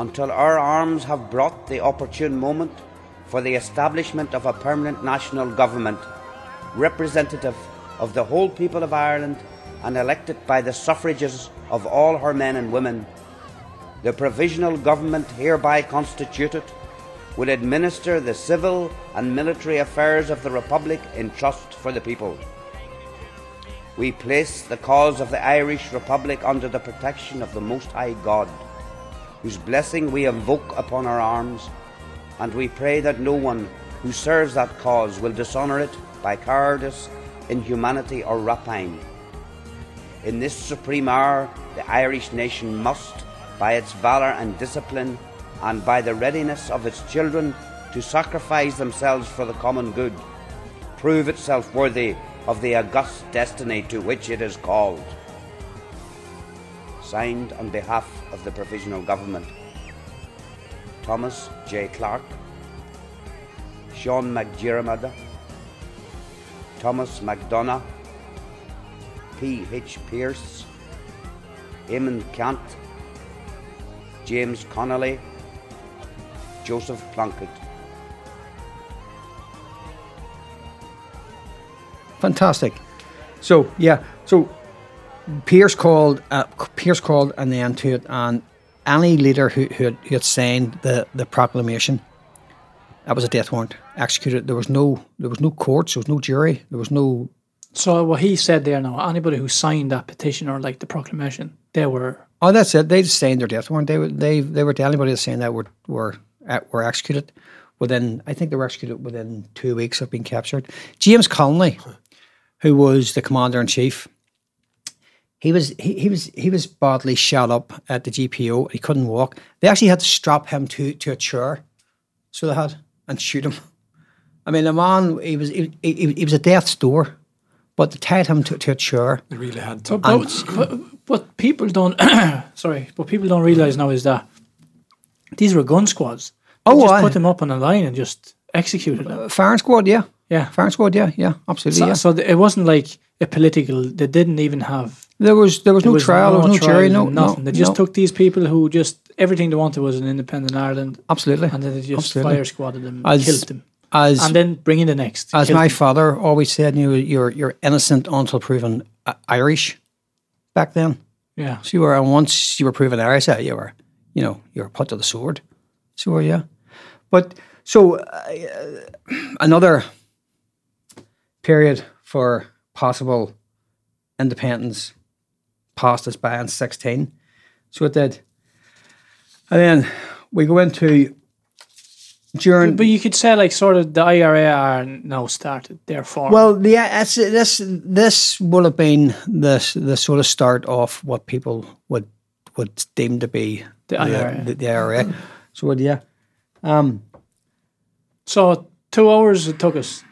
Until our arms have brought the opportune moment for the establishment of a permanent national government, representative of the whole people of Ireland and elected by the suffrages of all her men and women, the provisional government hereby constituted will administer the civil and military affairs of the Republic in trust for the people. We place the cause of the Irish Republic under the protection of the Most High God, whose blessing we invoke upon our arms, and we pray that no one who serves that cause will dishonour it by cowardice, inhumanity, or rapine. In this supreme hour, the Irish nation must, by its valour and discipline, and by the readiness of its children to sacrifice themselves for the common good, prove itself worthy of the august destiny to which it is called. Signed on behalf of the Provisional Government, Thomas J. Clarke, Sean Mac Diarmada, Thomas MacDonagh, P. H. Pearse, Eamonn Ceannt, James Connolly, Joseph Plunkett. Fantastic. So yeah, so Pearse called. Uh, Pearse called an end to it, and any leader who, who, had, who had signed the, the proclamation, that was a death warrant, executed. There was no there was no courts, there was no jury, there was no. So what he said there now, anybody who signed that petition or like the proclamation, they were Oh, that's it. They just signed their death warrant. They were they they were to anybody that's saying that were were uh, were executed within. I think they were executed within two weeks of being captured. James Connolly, who was the commander in chief, he was he, he was he was badly shot up at the GPO. He couldn't walk. They actually had to strap him to to a chair, so they had and shoot him. I mean, the man he was he, he, he was a death's door, but they tied him to, to a chair. They really had to. But, but, but what people don't *coughs* sorry, what people don't realize now is that these were gun squads. They Oh, just aye. put them up on a line and just executed them. Firing squad, yeah, Yeah. firing squad, yeah, yeah, absolutely. So, yeah. so it wasn't like a political. They didn't even have There was there was there no was trial, there was no jury, no nothing. no. they just no. took these people who just everything they wanted was an independent Ireland, absolutely and then they just Absolutely. fire squadded them, As- killed them, as and then bring in the next. as my them. father always said, you you're you're innocent until proven uh, Irish. Back then, yeah. so you were, and once you were proven Irish, uh, you were, you know, you were put to the sword. So were you. But so uh, another period for possible independence passed us by in sixteen. So it did, and then we go into during. But you could say like sort of the IRA are now started their form. Well, yeah, it's, this this would have been the the sort of start of what people would would deem to be The IRA. The, the IRA. so yeah, um, so two hours it took us,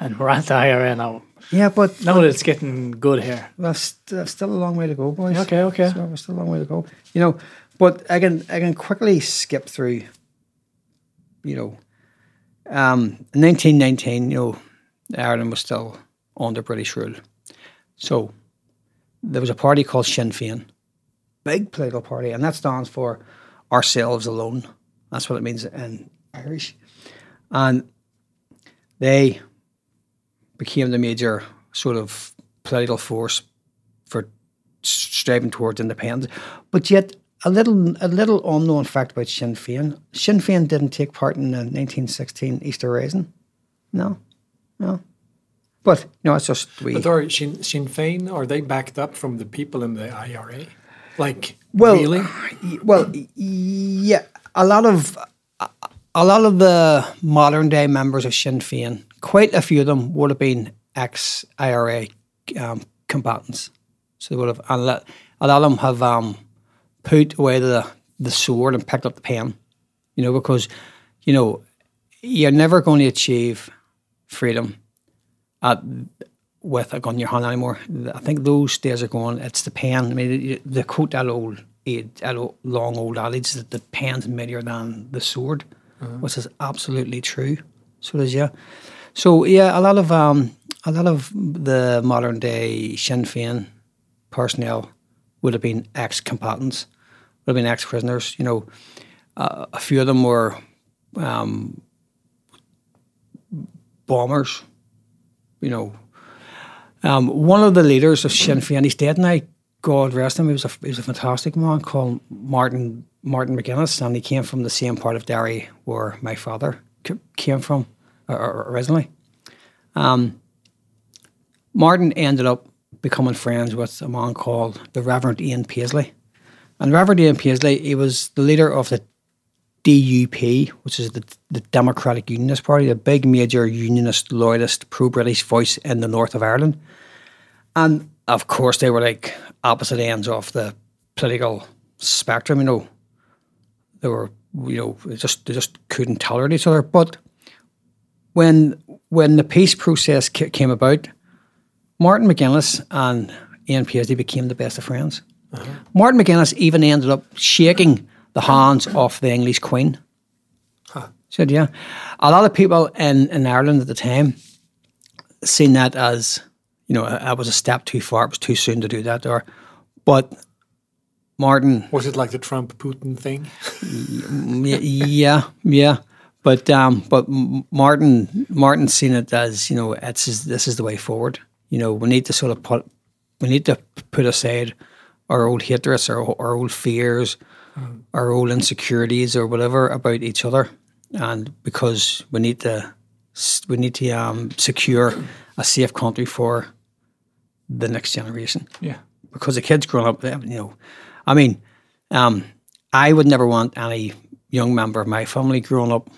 and we're at the IRA now. Yeah, but Now that it's getting good here. that's, that's still a long way to go, boys. Okay, okay. So there's still a long way to go. You know, but I can I can quickly skip through. You know, um, 1919, you know, Ireland was still under British rule. So there was a party called Sinn Féin, big political party, and that stands for ourselves alone. That's what it means in Irish. And they became the major sort of political force for striving towards independence. But yet, a little a little unknown fact about Sinn Féin: Sinn Féin didn't take part in the 1916 Easter Rising. No, no. But no, it's just we. But are Sinn, Sinn Féin, are they backed up from the people in the IRA? Like, Well, really? Uh, well, yeah. A lot of a- a lot of the modern day members of Sinn Féin, quite a few of them would have been ex IRA um, combatants. So they would have a lot, a lot of them have um, put away the the sword and picked up the pen. You know, because you know you're never going to achieve freedom at, with a gun in your hand anymore. I think those days are gone. It's the pen. I mean, you- the quote that old, age- that old long old adage that the pen's mightier than the sword, which is absolutely true. So it is, yeah. So yeah, a lot of um, a lot of the modern day Sinn Féin personnel would have been ex-combatants, would have been ex-prisoners. You know, uh, a few of them were um, bombers. You know, um, one of the leaders of Sinn Féin, he's dead now. God rest him. He was a he was a fantastic man called Martin Martin McGuinness, and he came from the same part of Derry where my father c- came from originally. Um, Martin ended up becoming friends with a man called the Reverend Ian Paisley, and Reverend Ian Paisley he was the leader of the DUP, which is the, the Democratic Unionist Party, the big major unionist, loyalist, pro British voice in the north of Ireland. And of course, they were like opposite ends of the political spectrum. You know, they were you know just they just couldn't tolerate each other. But when when the peace process ca- came about, Martin McGuinness and Ian Paisley became the best of friends. Uh-huh. Martin McGuinness even ended up shaking the hands of the English Queen. Said, yeah. A lot of people in, in Ireland at the time seen that as, you know, I was a step too far. It was too soon to do that. Or, but Martin, Was it like the Trump Putin thing? *laughs* yeah, yeah. But um, but Martin Martin seen it as you know it's is, this is the way forward. You know we need to sort of put we need to put aside our old hatreds, our our old fears, our old insecurities, or whatever about each other, and because we need to we need to um, secure a safe country for the next generation Yeah. because the kids growing up, you know, I mean, um, I would never want any young member of my family growing up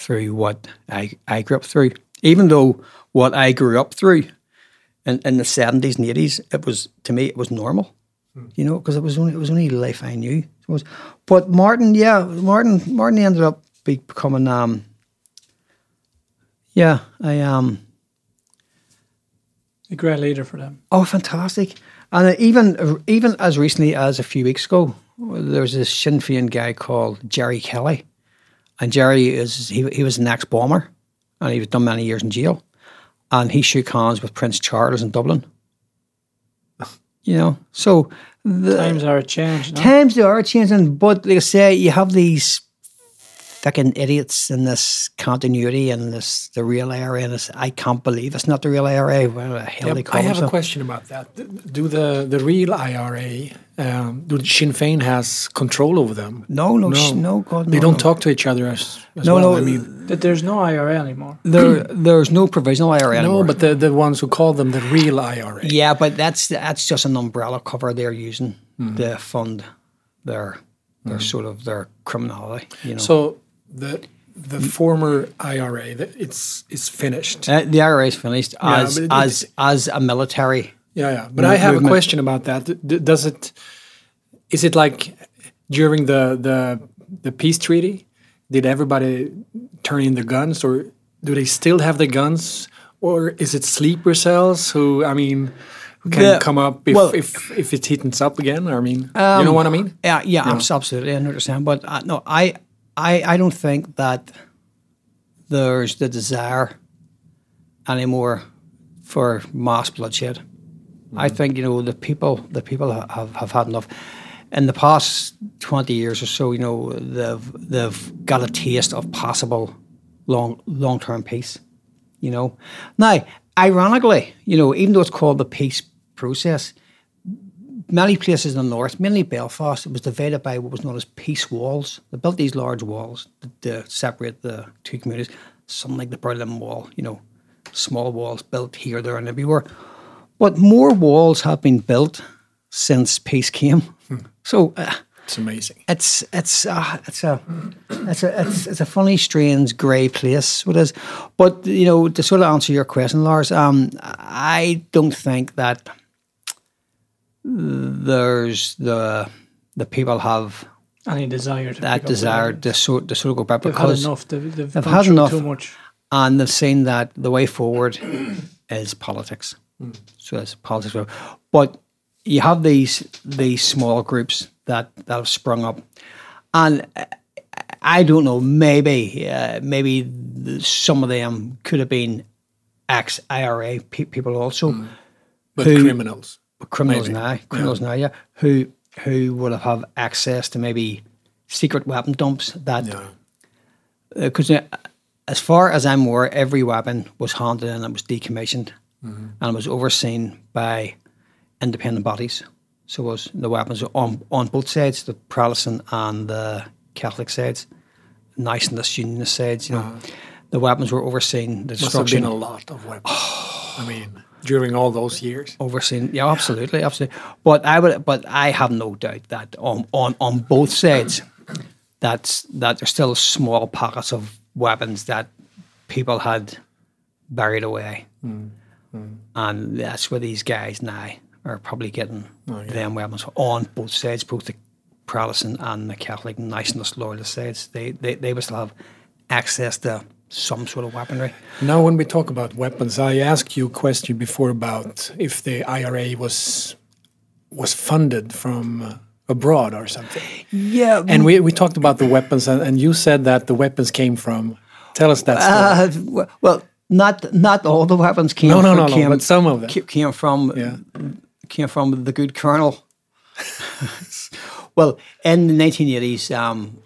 through what I, I grew up through. Even though what I grew up through in, in the seventies and eighties, it was to me it was normal, you know, because it was only it was only life I knew. Was, but Martin, yeah, Martin, Martin ended up be, becoming, um, yeah, I um. A great leader for them. Oh, fantastic! And uh, even even as recently as a few weeks ago, there was this Sinn Féin guy called Gerry Kelly, and Gerry is he, he was an ex bomber, and he was done many years in jail, and he shook hands with Prince Charles in Dublin. *laughs* You know, so the Times are changing. no? times they are changing, but like I say, you have these fucking idiots in this continuity and this the real IRA, and this, I can't believe it's not the real IRA. What the hell Yeah, they call I have a question about that. Do the the real IRA, um, do Sinn Féin has control over them? No, no, sh- no, God, They don't no. talk to each other as, as No, well. no, I mean, That there's no IRA anymore. *clears throat* there, there's no provisional IRA no, anymore. but the the ones who call them the real IRA. yeah, but that's that's just an umbrella cover they're using to fund their their sort of their criminality. You know, So the the former IRA, that it's it's finished. uh, the IRA is finished Yeah, as it- as as a military. Yeah, yeah. But I have a question about that. Does it? Is it like during the the the peace treaty? Did everybody turn in their guns, or do they still have the guns, or is it sleeper cells who? I mean, who can The- come up if well- if if it heats up again? I mean, you know what I mean? Yeah, yeah, abs- absolutely, I understand. But uh, no, I, I, I don't think that there's the desire anymore for mass bloodshed. I mm-hmm. think you know the people, the people have, have had enough. In the past twenty years or so, you know they've they've got a taste of possible long long term peace. You know, now ironically, you know, even though it's called the peace process, many places in the north, mainly Belfast, it was divided by what was known as peace walls. They built these large walls to, to separate the two communities, something like the Berlin Wall, you know, small walls built here, there, and everywhere. But more walls have been built since peace came. So uh, It's amazing. it's it's uh, it's a it's a it's, it's a funny, strange, grey place. What is? But you know, to sort of answer your question, Lars, um, I don't think that there's the the people have Any desire to that desire the to sort to sort of go back They've had because enough. They've, they've, they've had enough. too much. and they've seen that the way forward *clears throat* is politics. So it's politics, but you have these these small groups that that have sprung up, and I don't know. Maybe uh, maybe th- some of them could have been ex IRA pe- people also But Who- criminals. Criminals Maybe. now, criminals now, yeah, who who would have have access to maybe secret weapon dumps that Yeah. because uh, as far as I'm aware, every weapon was handed in and it was decommissioned and it was overseen by independent bodies. So was the weapons on on both sides, the Protestant and the Catholic sides, nationalist, unionist sides. You know, the weapons were overseen. The Must have destruction been a lot of weapons. *sighs* I mean, during all those years. overseen. Yeah, absolutely, absolutely. But I would, but I have no doubt that on on, on both sides, that's that there's still small pockets of weapons that people had buried away, hmm, hmm. and that's where these guys now are probably getting oh, them weapons on both sides, both the Protestant and the Catholic nationalist loyalist sides. They they they will still have access to some sort of weaponry. Now, when we talk about weapons, I asked you a question before about if the IRA was was funded from uh, abroad or something. Yeah, And we, we talked about the weapons, and, and you said that the weapons came from. Tell us that story. Uh, well, not not all the weapons came. No, no, from, no, no, came, but some of them. ca- came from Yeah. came from the good colonel. *laughs* well, in the nineteen eighties, um,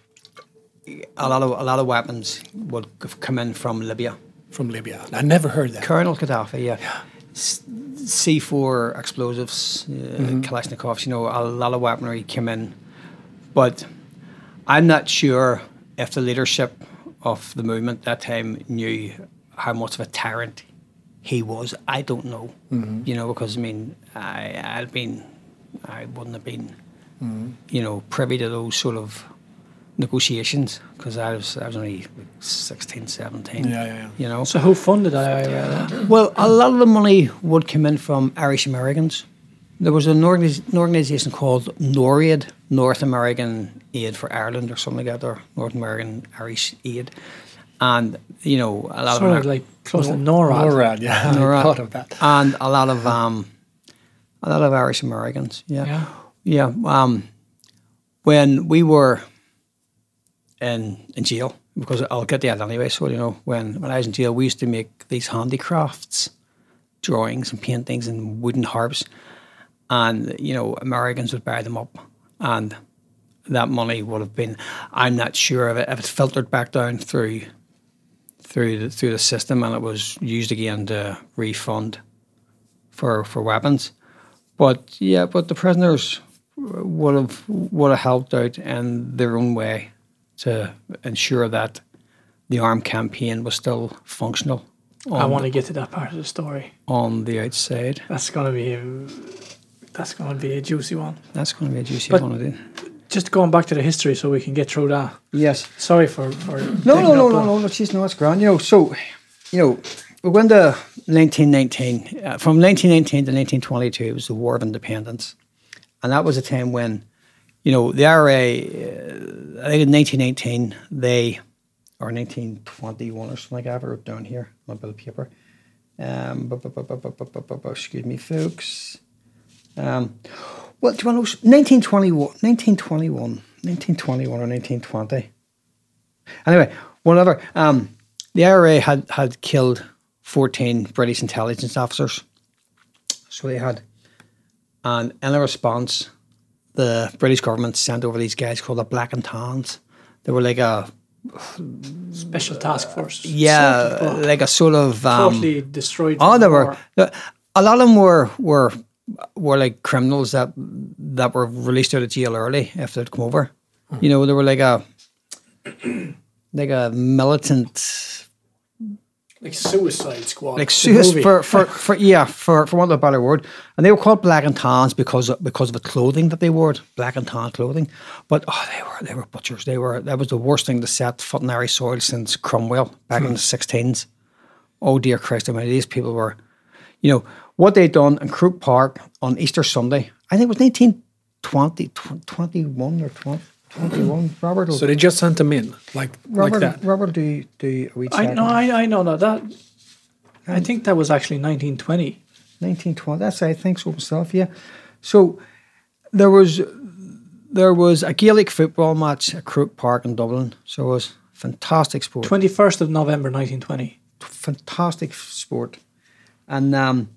a lot of a lot of weapons would come in from Libya. from Libya. I never heard that. Colonel Gaddafi, yeah. C four explosives, uh, mm-hmm. Kalashnikovs. You know, a lot of weaponry came in, but I'm not sure if the leadership of the movement that time knew how much of a tyrant he was. I don't know. Mm-hmm. You know, because I mean, I I'd been, I wouldn't have been, mm-hmm. you know, privy to those sort of negotiations because I was I was only like 16, 17. Yeah, yeah, yeah. You know, So who funded IRA? then? well, a lot of the money would come in from Irish Americans. There was an, organis- an organisation called NORAID, North American Aid for Ireland, or something like that, or North American Irish Aid. And, you know, a lot Sort of of like close to NORAD. NORAD, yeah, I NORAD. thought of that. And a lot of um, a lot of Irish Americans, yeah. Yeah. Yeah. Um, when we were in in jail, because I'll get that anyway. So you know, when when I was in jail, we used to make these handicrafts, drawings and paintings and wooden harps, and you know, Americans would buy them up, and that money would have been. I'm not sure if it, if it filtered back down through through the, through the system, and it was used again to refund for for weapons. But yeah, but the prisoners would have would have helped out in their own way to ensure that the armed campaign was still functional I want to get to that part of the story. on the outside. That's gonna be a, that's gonna be a juicy one. That's going to be a juicy But- one it. Just going back to the history, so we can get through that. Yes. Sorry for for No, no, no, no, no, no, she's no, it's grand. You know, so, you know, we went to 1919. Uh, from 1919 to 1922, it was the War of Independence. And that was a time when, you know, the IRA, uh, I think in 1918, they, or 1921 or something like that, I wrote down here, my bit of paper. Um, excuse me, folks. Um, well, do you want to know, 1921, 1921, 1921 or 1920. Anyway, whatever. Um, the IRA had, had killed 14 British intelligence officers. So they had, and in a response, the British government sent over these guys called the Black and Tans. They were like a, special task force. yeah, Sort of, like a sort of. Um, totally destroyed. Oh, the they were. A lot of them were were were like criminals that that were released out of jail early if they'd come over. You know, they were like a like a militant, like Suicide Squad. like suicide for, for for yeah for for want of a better word. And they were called black and tans because of, because of the clothing that they wore, black and tan clothing. But oh, they were they were butchers. They were that was the worst thing to set foot in Irish soil since Cromwell back in the hmm. sixteens. Oh dear Christ! I mean, these people were you know, what they'd done in Croke Park on Easter Sunday, I think it was 1920, tw- 21 or 20, 21. Robert, will- So they just sent them in, like Robert, like that. Robert, do, do a wee I check. know, I, I know that. that I think that was actually 1920. 1920, that's I think so myself, yeah. So there was there was a Gaelic football match at Croke Park in Dublin. So it was fantastic sport. 21st of November 1920. fantastic sport. And um,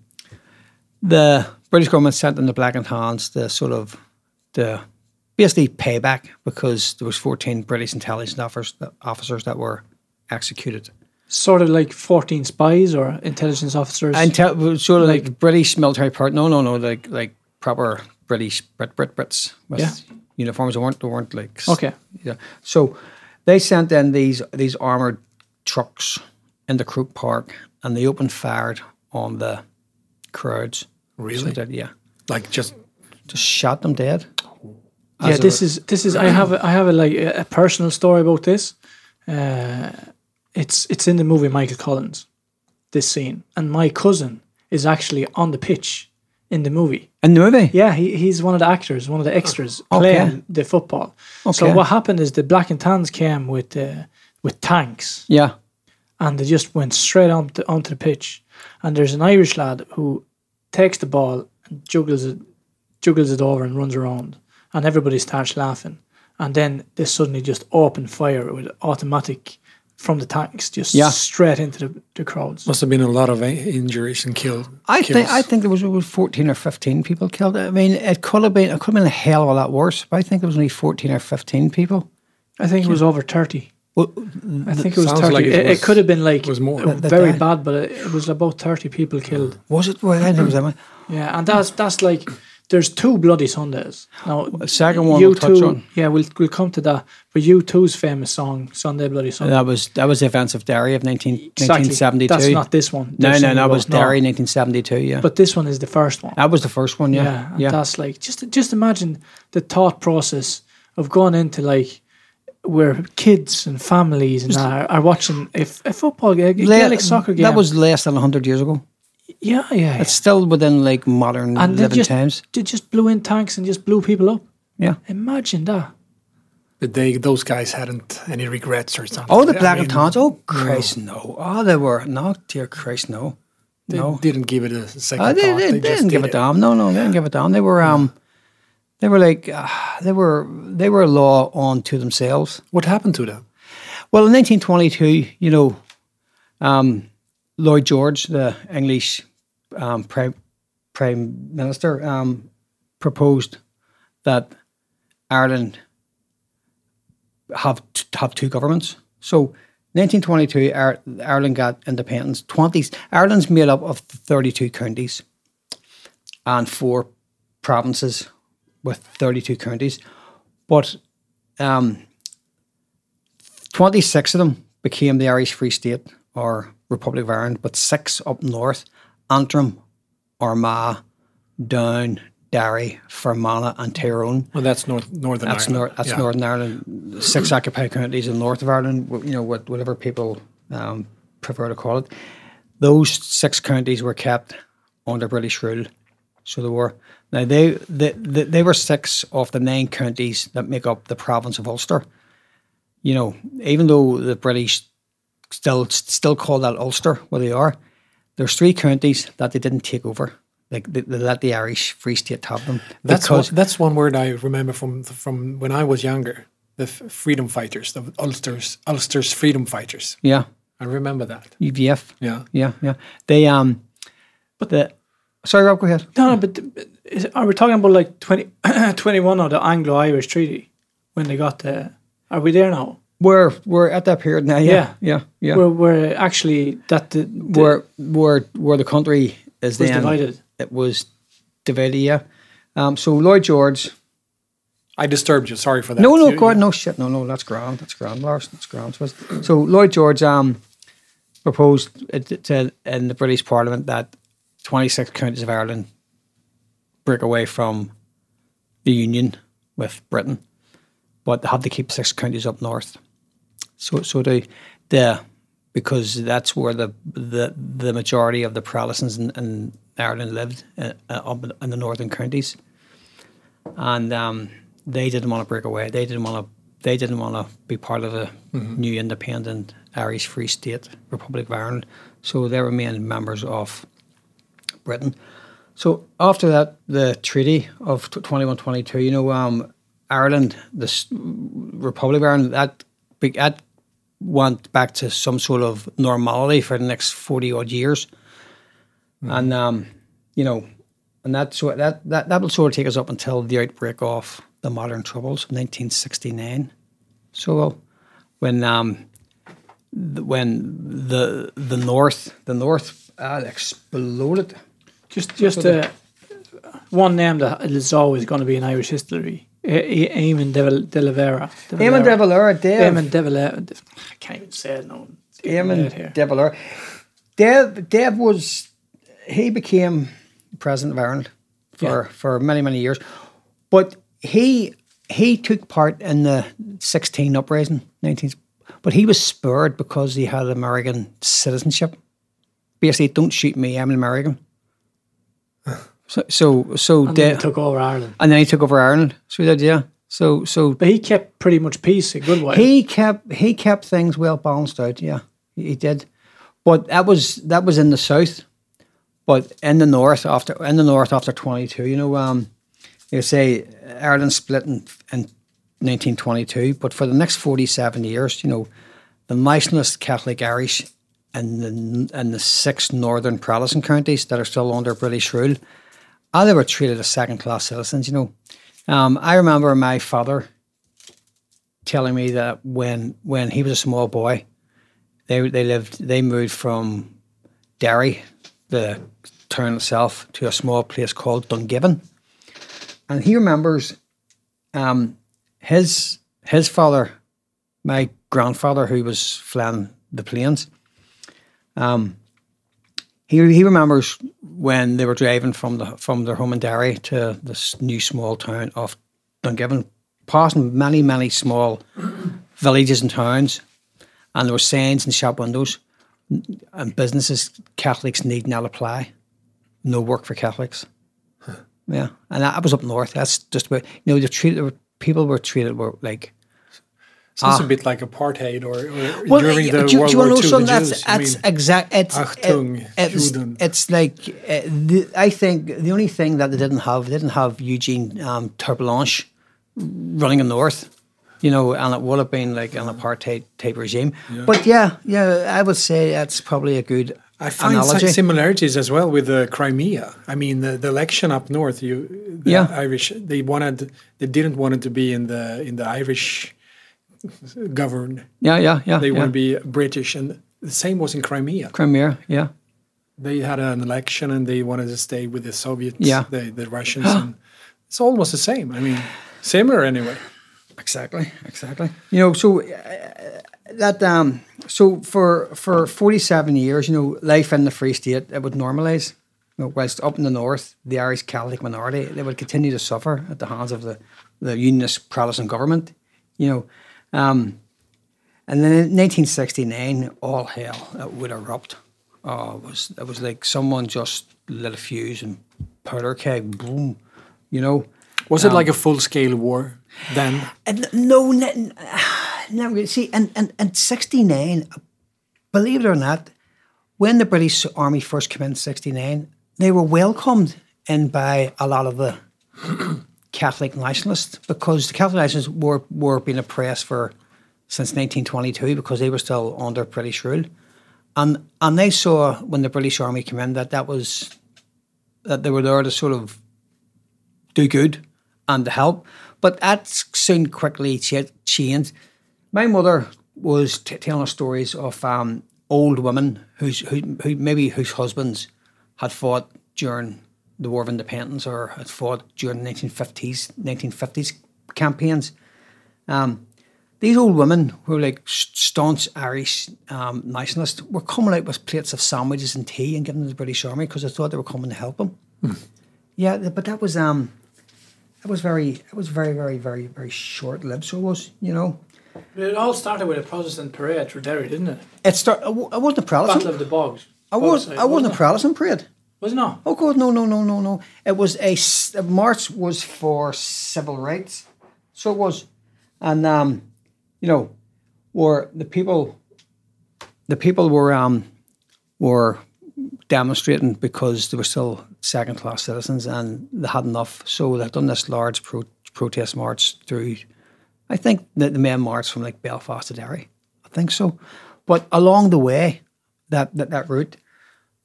the British government sent in the Black and Tans the sort of to basically payback because there was 14 British intelligence officers, officers that were executed. Sort of like 14 spies or intelligence officers. And te- sort of like, British military part. No, no, no, like like proper British Brit Brit Brits with Yeah. uniforms. They weren't they weren't like Okay. Yeah. So they sent in these these armored trucks into Croke Park, and they opened fire on the crowds. Really? So that, yeah. Like just Just shot them dead. Yeah, this is this is. I have a, I have a like a, personal story about this. Uh, it's it's in the movie Michael Collins. This scene, and my cousin is actually on the pitch in the movie. In the movie? Yeah, he, he's one of the actors, one of the extras Okay. playing the football. Okay. So what happened is the Black and Tans came with uh, with tanks Yeah. and they just went straight on to, onto the pitch. And there's an Irish lad who takes the ball and juggles it, juggles it over and runs around, and everybody starts laughing. And then they suddenly just open fire with automatic from the tanks, just Yeah. straight into the, the crowds. Must have been a lot of injuries and killed. I kills. think I think there was over fourteen or fifteen people killed. I mean, it could have been it could have been a hell of a lot worse, but I think there was only fourteen or fifteen people. I think it was over thirty. Well, I think it was thirty. like it it, it could have been like was more. The- the very day. bad, but it, it was about thirty people killed. was it? Well, I think it was that one. Yeah, and that's that's like there's two bloody Sundays. Now The second one you we'll touch on. yeah, we'll we'll come to that. But U2's famous song, Sunday Bloody Sunday. That was that was the events of Derry of 19, Exactly. 1972. That's not this one. no, no, singing that was No. Derry, nineteen seventy two. Yeah, But this one is the first one. that was the first one. yeah, Yeah, and yeah. that's like just just imagine the thought process of going into like where kids and families and are, are watching a, f- a football game, a Le- soccer game. That was less than hundred years ago. Yeah, yeah. yeah. It's still within like modern and they living just times. they just blew in tanks and just blew people up. Yeah. Imagine that. But they, those guys hadn't any regrets or something. Oh, the I black mean, and tans. Oh, Christ, no. Oh, they were no, dear Christ, no. They no. didn't give it a second Oh, they, thought. they, They, they didn't give did a damn. No, no, they didn't give a damn. They were um, they were like uh, they were they were a law unto themselves. What happened to them? Well, in 1922, you know, um, Lloyd George, the English um, prime prime minister, um, proposed that Ireland have t- have two governments. So, 1922, Ar- Ireland got independence. 20s, Ireland's made up of 32 counties and four provinces with 32 counties, but um, 26 of them became the Irish Free State or Republic of Ireland, but six up north Antrim, Armagh, Down, Derry, Fermanagh, and Tyrone. Well, that's North Northern That's, Ireland. nor- that's Yeah. Northern Ireland. Six *clears throat* occupied counties in north of Ireland, you know, what- whatever people um, prefer to call it. Those six counties were kept under British rule. So they were. Now, they, they, they, they were six of the nine counties that make up the province of Ulster. You know, even though the British still still call that Ulster where they are, there's three counties that they didn't take over. Like they, they let the Irish Free State have them. That's one, that's one word I remember from from when I was younger. The f- freedom fighters, the Ulster's Ulster's freedom fighters. yeah, I remember that. UVF. Yeah. Yeah, yeah. They um, but the sorry, Rob, go ahead. No, no, but but is, are we talking about like 20, *clears throat* 21 of the Anglo-Irish Treaty when they got the? Are we there now? We're we're at that period now. Yeah, yeah, yeah. We're we're actually that the, the where where where the country is was then divided. It was divided. Yeah. Um. So Lloyd George. I disturbed you. Sorry for that. No, no, You- God, no shit. No, no. That's grand. That's grand. Lars, that's grand. So, so Lloyd George um proposed it to in the British Parliament that twenty six counties of Ireland break away from the union with Britain, but they have to keep six counties up north. So, so they, the because that's where the the, the majority of the Protestants in, in Ireland lived uh, uh, up in, the northern counties, and um, they didn't want to break away. They didn't want to. They didn't want to be part of a new independent Irish Free State Republic of Ireland. So they remained members of Britain. So after that, the Treaty of twenty one twenty two. You know, um, Ireland, the Republic of Ireland, that that went back to some sort of normality for the next forty odd years, and um, you know, and that so that that that will sort of take us up until the outbreak of the modern troubles, nineteen sixty nine. So when um, th- when the the north the north uh, exploded. Just just uh, one name that is always going to be in Irish history. Eamon de, Valera. Eamon de Valera, Dave. Eamon de Valera. I can't even say it now. It's getting late Eamon de Valera. Dev, Dev was, he became president of Ireland for, Yeah. for many, many years. But he he took part in the 16 uprising, 19, but he was spurred because he had American citizenship. Basically, don't shoot me, I'm an American. So so so And de- then he took over Ireland. and then he took over Ireland. So he did, yeah. So so But he kept pretty much peace a good while. he kept he kept things well balanced out. Yeah, he, he did. But that was that was in the south. But in the north after in the north after twenty two, you know, um, you say Ireland split in in nineteen twenty two. But for the next forty seven years, you know, the nationalist Catholic Irish and the and the six northern Protestant counties that are still under British rule, ah, they were treated as second class citizens. You know, um, I remember my father telling me that when when he was a small boy, they they lived they moved from Derry, the town itself, to a small place called Dungiven, and he remembers um, his his father, my grandfather, who was flying the planes. Um, he he remembers when they were driving from the from their home in Derry to this new small town of Dungiven, passing many many small villages and towns, and there were signs in shop windows and businesses Catholics need not apply, no work for Catholics. Yeah, and that was up north. That's just about you know the treated people were treated were like Sounds Ah. a bit like apartheid or, or Well, during the do, World do you War know II. That's, Jews. That's mean, exact. It's, Achtung, it- it's, it's like uh, the, I think the only thing that they didn't have, they didn't have Eugene um, Terre'Blanche running in the north, you know, and it would have been like an apartheid type regime. But yeah, yeah, I would say that's probably a good I find analogy. some similarities as well with the Crimea. I mean, the, the election up north, you the Yeah. Irish they wanted they didn't want it to be in the in the Irish governed. yeah, yeah, yeah. They yeah. want to be British, and the same was in Crimea. Crimea, yeah. They had an election and they wanted to stay with the Soviets, Yeah. the the Russians. and it's almost the same. I mean, similar anyway. Exactly, exactly. You know, so uh, that um, so for for forty seven years, you know, life in the Free State it would normalise. You know, whilst up in the north, the Irish Catholic minority they would continue to suffer at the hands of the the Unionist Protestant government. You know, um, and then in nineteen sixty nine, all hell it would erupt. Oh, it was it was like someone just lit a fuse and powder keg, boom. You know, Was it like a full scale war then? and no, ne- never really. See, and, and, and 69, believe it or not, when the British Army first came in 69, they were welcomed in by a lot of the Catholic nationalists because the Catholic nationalists were, were being oppressed for since 1922 because they were still under British rule. And, and they saw when the British Army came in that that was that they were there to sort of do good and to help. But that soon quickly cha- changed. My mother was t- telling us stories of um, old women whose who, who maybe whose husbands had fought during the War of Independence or had fought during the 1950s 1950s campaigns. Um, these old women who were like staunch Irish um, nationalists were coming out with plates of sandwiches and tea and giving them to the British Army because they thought they were coming to help them. Yeah, but that was um, that was very, it was very, very, very, very short lived. So it was, you know, it all started with a Protestant parade through Derry, didn't it? it start. I wasn't a Battle Protestant. of the Bogs. I was, Bogside, I wasn't a wasn't it? Protestant parade. Was it not? Oh God, no, no, no, no, no. It was a march was for civil rights, so it was, and um, you know, were the people, the people were um, were demonstrating because they were still second class citizens and they had enough, so they've done this large pro- protest march through. I think the, the main march from like Belfast to Derry. I think so, but along the way, that that, that route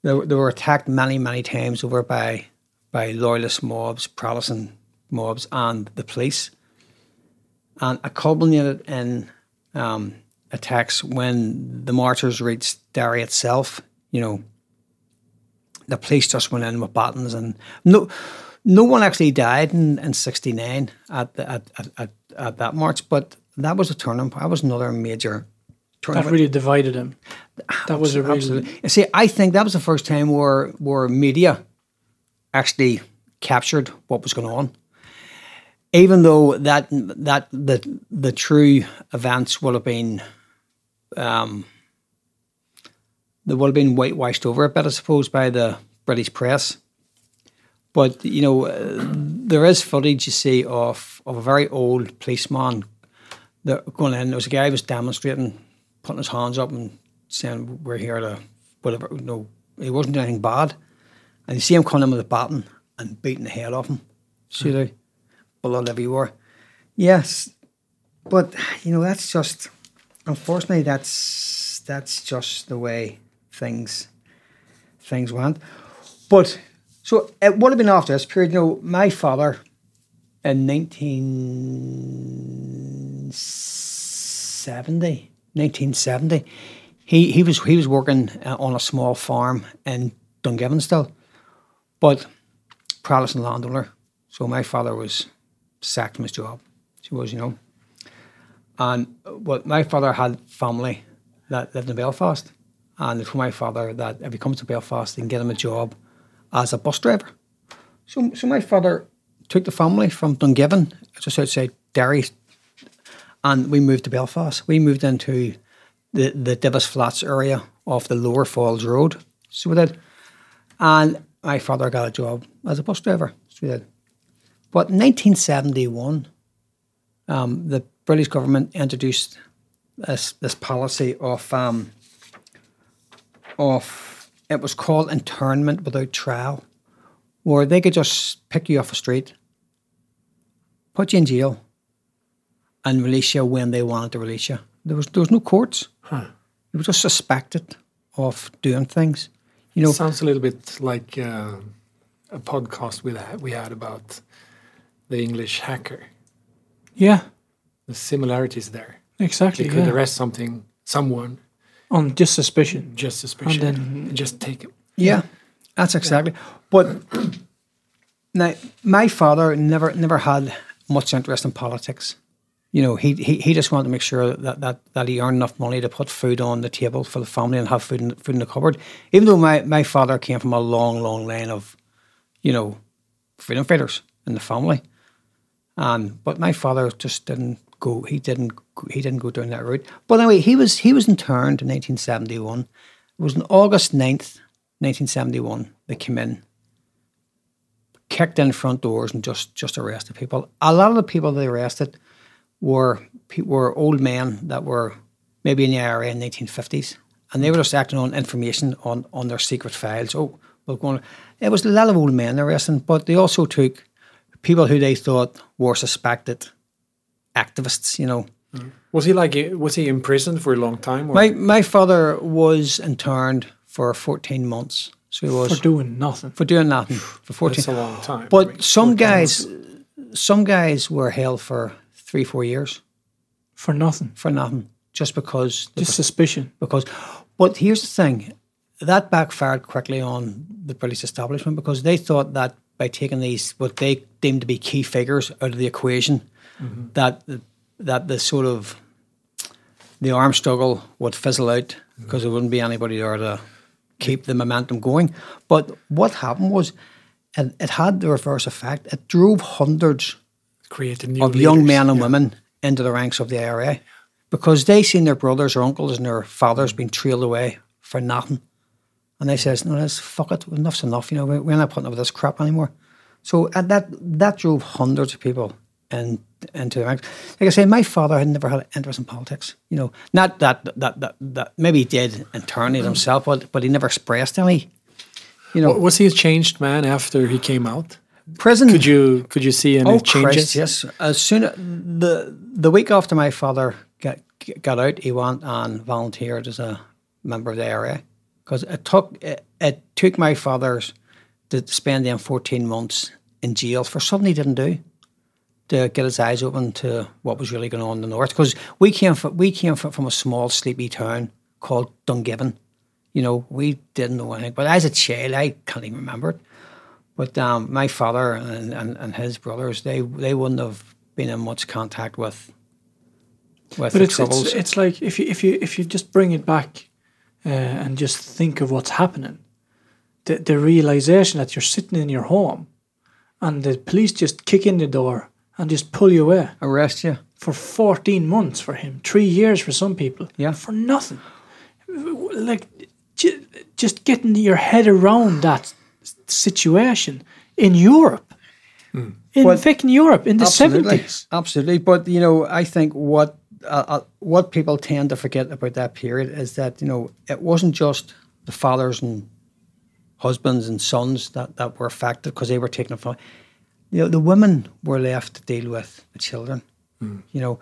they, were- they were attacked many, many times over by by loyalist mobs, Protestant mobs, and the police. And it culminated in um, attacks when the martyrs reached Derry itself. You know, the police just went in with batons, and no, no one actually died in, in '69 at, at, at, at at that march. But that was a turning point. That was another major turning That really divided him. That was a. Absolutely. See, I think that was the first time where where media actually captured what was going on. Even though that that the the true events would have been, um, they would have been whitewashed over a bit, I suppose, by the British press. But you know, uh, there is footage you see of of a very old policeman that going in. There was a guy who was demonstrating, putting his hands up and saying, "We're here to whatever." No, he wasn't doing anything bad, and you see him coming in with a baton and beating the head off him. See mm. the blood everywhere. Yes, but you know that's just unfortunately that's that's just the way things things went. But so it would have been after this period. You know, my father in 1970, 1970 he, he was he was working uh, on a small farm in Dungiven still, but Protestant landowner. So my father was sacked from his job. He was, you know. And well, my father had family that lived in Belfast, and it's for my father that if he comes to Belfast, they can get him a job as a bus driver. So, so my father took the family from Dungiven, just outside Derry, and we moved to Belfast. We moved into the, the Divis Flats area off the Lower Falls Road. So we did. And my father got a job as a bus driver. So we did. But in 1971, um, the British government introduced this, this policy of um, of it was called internment without trial, where they could just pick you off the street, put you in jail, and release you when they wanted to release you. There was there was no courts. Huh. You were just suspected of doing things. You know, it sounds a little bit like uh, a podcast we had, we had about the English hacker. Yeah, the similarities there. Exactly. You could yeah. arrest something, someone on just suspicion. Just suspicion. And then just take it. Yeah, that's exactly. Yeah. But *clears throat* now, my father never never had much interest in politics. You know, he, he he just wanted to make sure that, that, that he earned enough money to put food on the table for the family and have food in, food in the cupboard. Even though my, my father came from a long, long line of, you know, freedom fighters in the family. Um, but my father just didn't go. He didn't. He didn't go down that route. But anyway, he was he was interned in 1971. It was on August 9th, 1971. They came in, kicked in front doors, and just just arrested people. A lot of the people they arrested were were old men that were maybe in the IRA in the 1950s, and they were just acting on information on on their secret files. Oh, well, going. It was a lot of old men arresting, but they also took people who they thought were suspected activists, you know. Mm. Was he like was he imprisoned for a long time? Or? My my father was interned for fourteen months. So he was for doing nothing. For doing nothing for fourteen. That's a long time. But I mean, some guys, months. some guys were held for three four years. For nothing. For nothing. Just because. Just suspicion. Because, but here's the thing, that backfired quickly on the British establishment because they thought that by taking these what they deemed to be key figures out of the equation, mm-hmm. that that the sort of the arm struggle would fizzle out because mm-hmm. there wouldn't be anybody there to keep the momentum going. But what happened was it, it had the reverse effect. It drove hundreds Created of leaders. young men and yeah. women into the ranks of the IRA because they seen their brothers or uncles and their fathers being trailed away for nothing. And they says, no, let's fuck it, enough's enough, you know, we're not putting up with this crap anymore. So that that drove hundreds of people in, into the ranks. Like I say, my father had never had an interest in politics. You know, not that that that, that maybe he did internally himself, but but he never expressed any. You know, was he a changed man after he came out? Prison. Could you could you see any oh, changes? Christ, yes. As soon as the the week after my father got got out, he went and volunteered as a member of the IRA because it took it, it, took my father's to spend them 14 months in jail for something he didn't do to get his eyes open to what was really going on in the north because we came from, we came from, from a small sleepy town called Dungiven you know we didn't know anything but as a child I can't even remember it but um, my father and, and, and his brothers they they wouldn't have been in much contact with with but the it's, troubles. It's, it's like if you if you if you just bring it back uh, and just think of what's happening. The, the realization that you're sitting in your home and the police just kick in the door and just pull you away. Arrest you. For 14 months for him, three years for some people. Yeah. For nothing. Like, just getting your head around that situation in Europe. In But- fucking Europe in the absolutely, 70s. absolutely. But you know, I think what uh, uh, what people tend to forget about that period is that you know it wasn't just the fathers and husbands and sons that, that were affected because they were taken from. You know, the women were left to deal with the children. You know,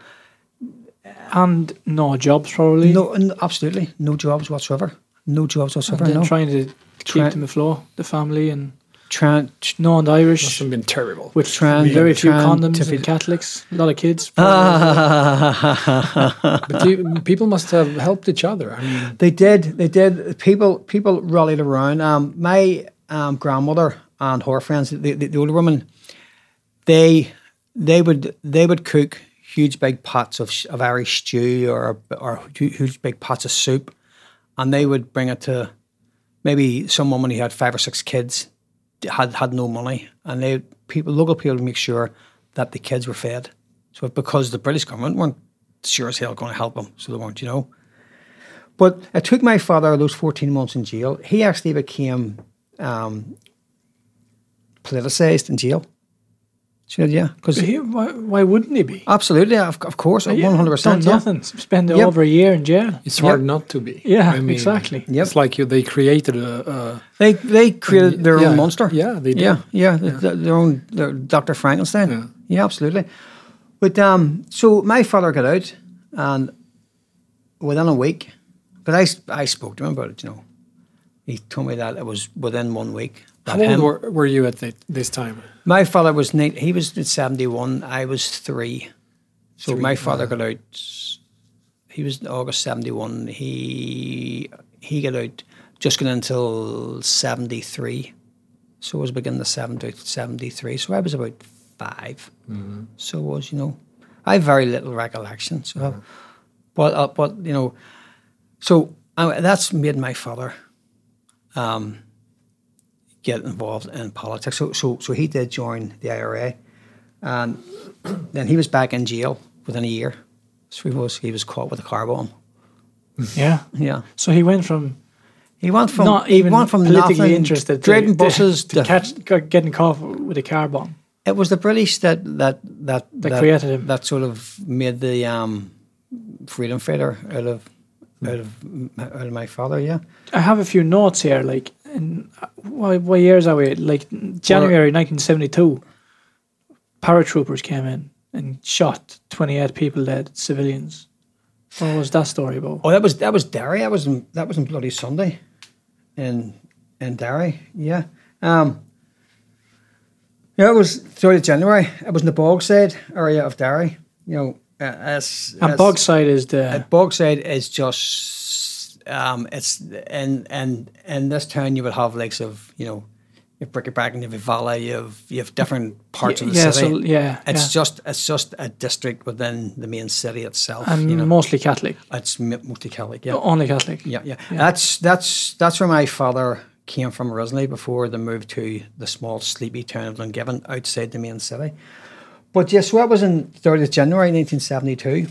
And no jobs, probably. no, n- absolutely no jobs whatsoever. No jobs And whatsoever. then No, trying to keep Try- the floor, the family, and trying no and Irish. Must have been terrible. with Trying- very few trying condoms to and Catholics, a lot of kids. *laughs* But you, people must have helped each other. I mean, They did. They did. People people rallied around. Um, my um, grandmother and her friends, the, the, the older woman, they they would they would cook huge big pots of, sh- of Irish stew or or huge big pots of soup, and they would bring it to maybe some woman who had five or six kids had had no money, and they people local people would make sure that the kids were fed. So because the British government weren't sure as hell going to help them, so they weren't, you know. But it took my father those 14 months in jail. He actually became um, politicized in jail. So, yeah, because why, why wouldn't he be? absolutely, of, of course, 100%. Nothing. Spend Yep. over a year in jail. it's hard Yep. not to be. Yeah, I mean, exactly. Yep. It's like you, they created a, a They they created their yeah, own monster. yeah, they did. Yeah, yeah, th- th- their own their Dr. Frankenstein. Yeah. Yeah, absolutely. But um, so my father got out, and within a week, but I spoke to him about it. You know, he told me that it was within one week. How old him- were, were you at the, this time? My father was nine, he was seventy one. I was three, so my father got out. He was August seventy one. He he got out just going until seventy three, so it was beginning of 70, 73. So I was about 5 So it was you know, I have very little recollection. So, but uh, but you know, so uh, that's made my father. Um, get involved in politics. So, so, so he did join the IRA, and then he was back in jail within a year. So he was he was caught with a car bomb. Yeah. Yeah, So he went from he went from not even went from politically nothing, interested, trading to, buses. to, to- catch, getting caught with a car bomb. it was the British that that that That created him. That sort of made the um, freedom fighter out of out of out of my father. Yeah, I have a few notes here. Like, in, what, what years are we? Like January 1972, paratroopers came in and shot 28 people dead, civilians. What was that story about? Oh, that was that was Derry. That was in, that was in Bloody Sunday, in in Derry. Yeah. Um, yeah, it was third of January. It was in the Bogside area of Derry. You know, uh, as And as- Bogside is the uh, Bogside is just um, it's in and in this town you would have likes of you know. You have Brickyback, you have Valley, you have you have different parts of the yeah, city. so yeah, it's yeah. just it's just a district within the main city itself. and you know, mostly Catholic, it's mostly Catholic. Yeah, only Catholic. yeah, yeah. That's that's that's where my father came from originally before they moved to the small sleepy town of Dungiven outside the main city. But yes, so that was in 30th January 1972.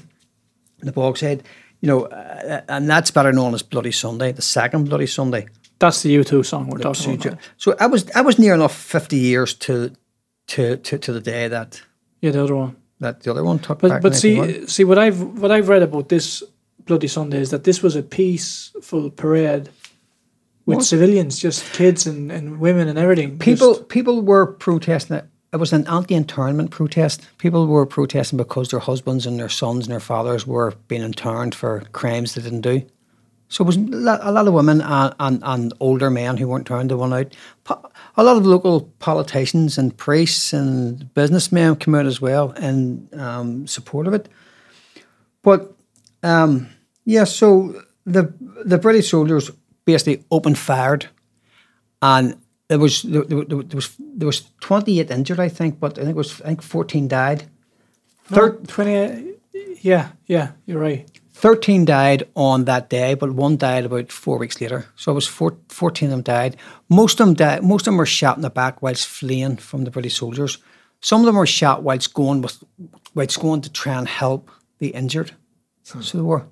The Bogside, you know, uh, and that's better known as Bloody Sunday, the second Bloody Sunday. That's the U2 song we're talking So, about. so I was I was near enough 50 years to to to, to the day that Yeah, the other one. that the other one took But back but see 1991. see what I've what I've read about this Bloody Sunday is that this was a peaceful parade with What? civilians, just kids and, and women and everything. people just- people were protesting it. It was an anti-internment protest. People were protesting because their husbands and their sons and their fathers were being interned for crimes they didn't do. So it was a lot, of women and, and, and older men who weren't turned to one out. A lot of local politicians and priests and businessmen came out as well in um, support of it. But um, yeah, so the the British soldiers basically opened fired and there was there, there, there was there was twenty eight injured, I think, but I think it was I think fourteen died. no, 20, yeah, yeah, you're right. Thirteen died on that day, but one died about four weeks later. So it was four, 14 of them died. Most of them died. Most of them were shot in the back whilst fleeing from the British soldiers. Some of them were shot whilst going with whilst going to try and help the injured. Hmm. So they were,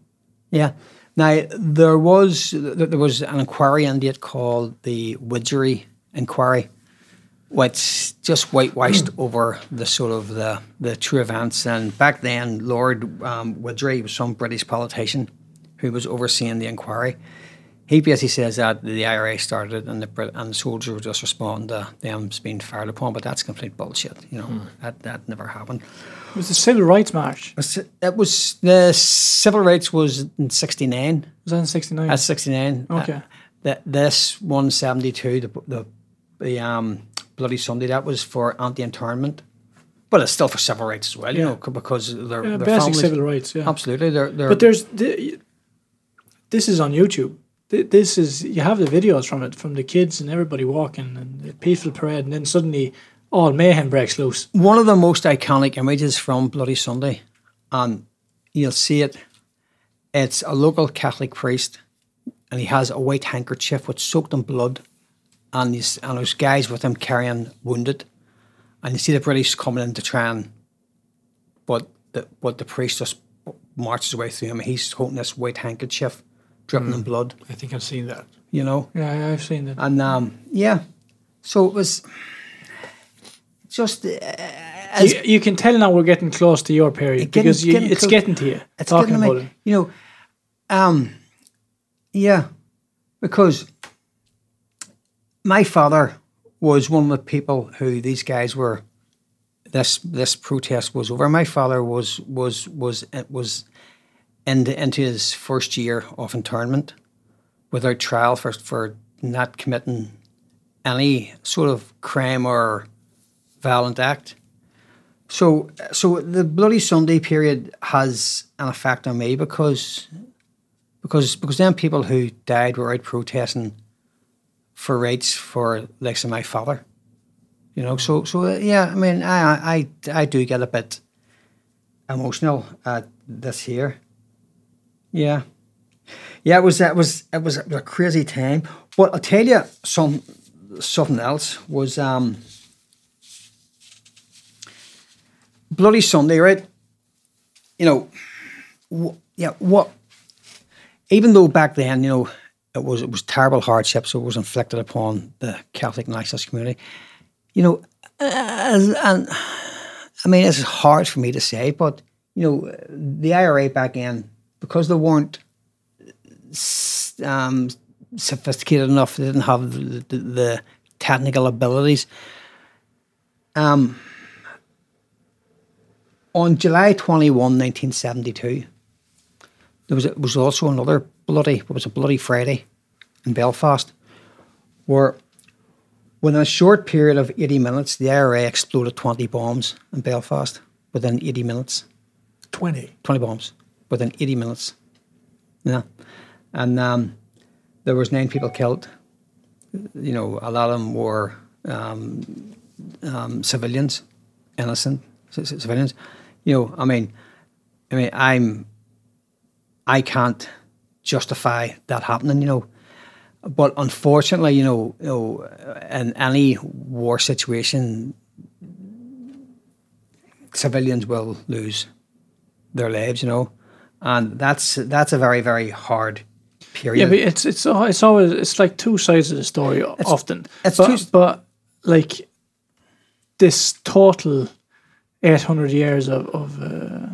yeah. Now there was there was an inquiry in it called the Widgery inquiry, which just whitewashed *clears throat* over the sort of the, the true events. And back then, Lord um, Widgery was some British politician who was overseeing the inquiry. He basically says that the IRA started and the Brit- and the soldiers were just responding to them being fired upon, but that's complete bullshit. You know that that never happened. It was the Civil Rights March. It was the civil rights was in '69. Was that in '69? That's 69. Okay. Uh, th- this 172, the, the, the um, Bloody Sunday, that was for anti internment. But it's still for civil rights as well, you Yeah. know, because they're, Yeah, basic families. civil rights. Yeah. Absolutely. They're, they're, But there's the, this is on YouTube. This is you have the videos from it from the kids and everybody walking and the peaceful parade, and then suddenly all mayhem breaks loose. one of the most iconic images from Bloody Sunday, and you'll see it. It's a local Catholic priest, and he has a white handkerchief with soaked in blood, and he's, and there's guys with him carrying wounded, and you see the British coming in to try and, but the but the priest just marches away through him. He's holding this white handkerchief, dripping in blood. I think I've seen that. You know, Yeah, I've seen that. and um, yeah, so it was just. Uh, You, you can tell now we're getting close to your period Getting- because you, getting it's clo- getting to you. it's talking getting about me. it. You know, um, yeah, because my father was one of the people who these guys were. This this protest was over. My father was was was uh, was into into his first year of internment, without trial for for not committing any sort of crime or violent act. So, so the Bloody Sunday period has an effect on me because, because, because then people who died were out protesting for rights for likes of my father, you know. So, so uh, yeah, I mean, I, I, I do get a bit emotional at this here. Yeah, yeah, it was, that was, it was a crazy time. But I'll tell you some something else was. um Bloody Sunday, right? You know, yeah. What? Even though back then, you know, it was it was terrible hardships that was inflicted upon the Catholic nationalist community. You know, uh, and I mean, it's hard for me to say, but you know, the IRA back then, because they weren't um, sophisticated enough, they didn't have the, the, the technical abilities. Um, on July 21, 1972, there was, it was also another bloody, it was a bloody Friday in Belfast, where within a short period of 80 minutes, the IRA exploded 20 bombs in Belfast within 80 minutes. 20. 20 bombs within 80 minutes. Yeah. And um, there was nine people killed. You know, a lot of them were um, um, civilians, innocent c- c- civilians. You know, I mean, I mean, I'm, I can't justify that happening. You know, but unfortunately, you know, you know, in any war situation, civilians will lose their lives. You know, and that's that's a very very hard period. Yeah, but it's it's it's always it's like two sides of the story often. it's but, two but like this total eight hundred years of of uh,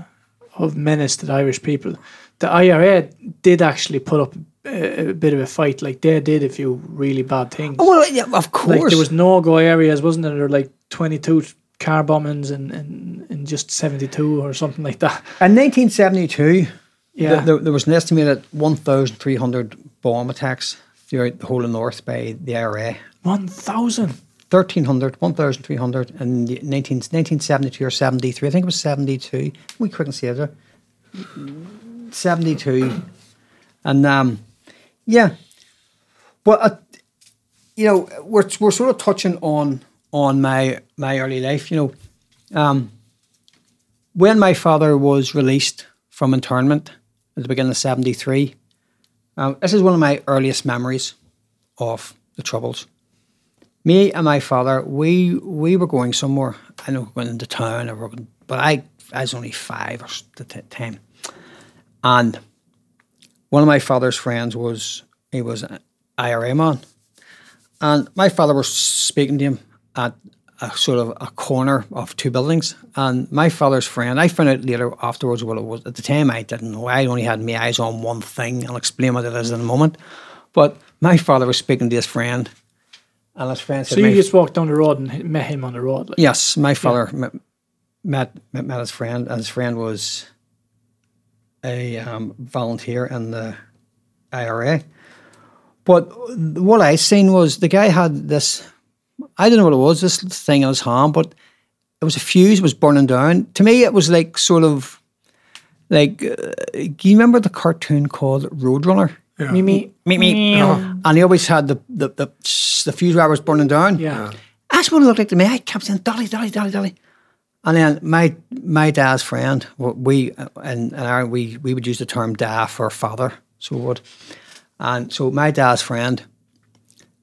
of menace to the Irish people. The IRA did actually put up a, a bit of a fight. Like they did a few really bad things. Oh, well, yeah, of course. like there was no go areas, wasn't there? There were like twenty two car bombings in, in, in just seventy two or something like that. In 1972, Yeah. th- there, there was an estimated 1,300 bomb attacks throughout the whole of North by the IRA. One thousand. 1,300, 1,300 in the 19, 1972 or 73. I think it was 72. We couldn't see it there. 72. And um, yeah. well, uh, you know, we're, we're sort of touching on on my my early life. You know, um, when my father was released from internment at the beginning of 73, um, this is one of my earliest memories of the Troubles me and my father, we we were going somewhere. I know we going into town, or but I I was only five or the time, and one of my father's friends was he was an IRA man, and my father was speaking to him, at a sort of a corner of two buildings. And my father's friend, I found out later afterwards what it was. At the time, I didn't know. I only had my eyes on one thing. I'll explain what it is in a moment. But my father was speaking to his friend, and his friend said, So you "My just walked down the road and met him on the road. Like. Yes, my father met, met met met his friend, and his friend was a um, volunteer in the IRA. But what I seen was the guy had this. I don't know what it was. This thing in his hand, but it was a fuse. It was burning down. To me, it was like sort of like. Uh, do you remember the cartoon called Roadrunner? Me, me, Meet me, and he always had the the the, the fuse wire was burning down. Yeah. That's what it looked like to me. I kept saying, Dolly, Dolly, Dolly, Dolly. And then my my dad's friend, we and, and our, we we would use the term "dad" for father, so would. And so my dad's friend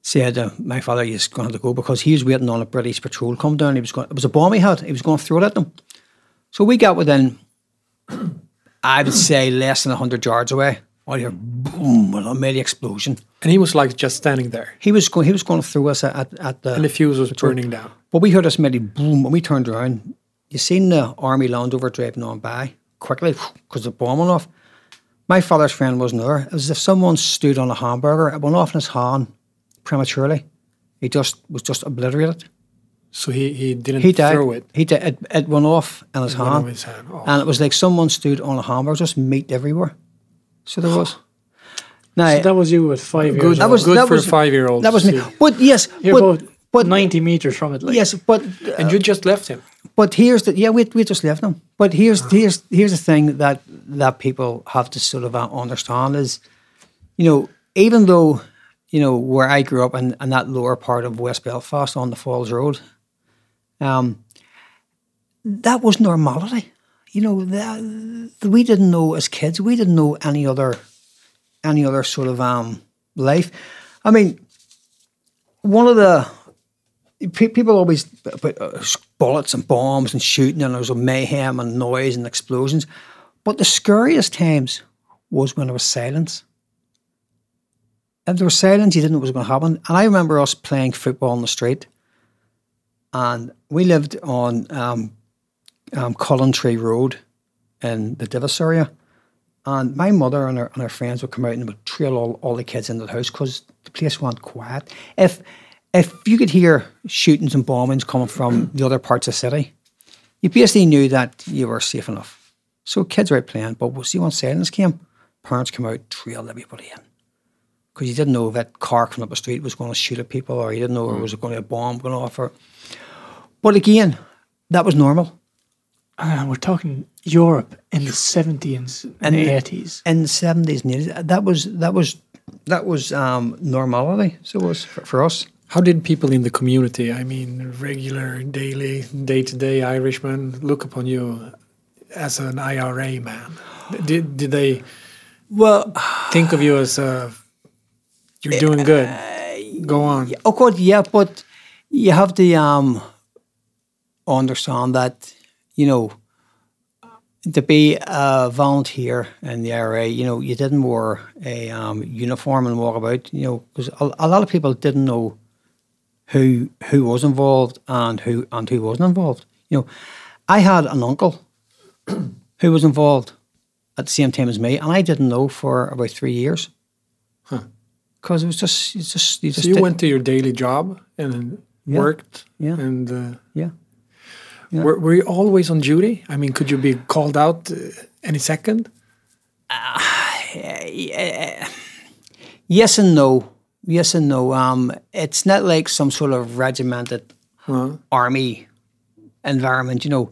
said uh, my father is going to go because he was waiting on a British patrol come down. He was going. It was a bomb he had. He was going to throw it at them. So we got within, I would say, less than hundred yards away. I hear boom, and a mighty explosion. And he was like just standing there, He was going. He was going to throw us at, at the and the fuse was burning down. but we heard this mighty boom and we turned around. You seen the army Land Rover driving on by quickly because the bomb went off. My father's friend wasn't there. It was as if someone stood on a hamburger. It went off in his hand prematurely. He just was just obliterated. So he, he didn't He died. throw it. He did. It, it went off in his It hand. his hand. Oh. And it was like someone stood on a hamburger, just meat everywhere. So there was. Now, So that was you at five years Good, old. that was- good that for was- a five-year-old. that was me. But yes, You're but, about but 90 meters from it. Like. yes, but And you just left him. But here's the yeah we we just left him. But here's here's here's the thing that that people have to sort of uh, understand is, you know, even though you know where I grew up in, in that lower part of West Belfast on the Falls Road, um, that was normality. You know that we didn't know as kids. We didn't know any other any other sort of um life. I mean, one of the people always put uh, bullets and bombs and shooting and there was a mayhem and noise and explosions. But the scariest times was when there was silence. If there was silence, you didn't know what was going to happen. And I remember us playing football on the street, and we lived on um, um, Tree Road in the Divis area. And my mother and her, and her friends would come out and would trail all, all the kids into the house because the place went quiet. If if you could hear shootings and bombings coming from *clears throat* the other parts of the city, you basically knew that you were safe enough. So kids were out playing, but we'll see when silence came, parents come out, trailed everybody in. Because you didn't know if that car coming up the street was going to shoot at people or you didn't know there was going to be a bomb going off. Or... But again, that was normal. And we're talking Europe in the 70s and, s- and And- 80s. in the seventies and eighties, that was that was that was um, normality. So it was for, for us. How did people in the community, I mean, regular, daily, day-to-day Irishmen, look upon you as an IRA man? Did did they Well, think of you as a you're doing good? Go on. of course, yeah, but you have to um, understand that you know to be a volunteer in the IRA, you know, you didn't wear a um, uniform and walk about, you know, because a, a lot of people didn't know who who was involved and who and who wasn't involved. You know, I had an uncle *clears throat* who was involved at the same time as me, and I didn't know for about three years. Because it was just, it's just, you just So you did- went to your daily job and Yeah. worked, Yeah. and uh, yeah. Yeah. were, were you always on duty? I mean, could you be called out uh, any second? *sighs* Yes and no. Yes and no. Um, it's not like some sort of regimented Huh? army environment. You know,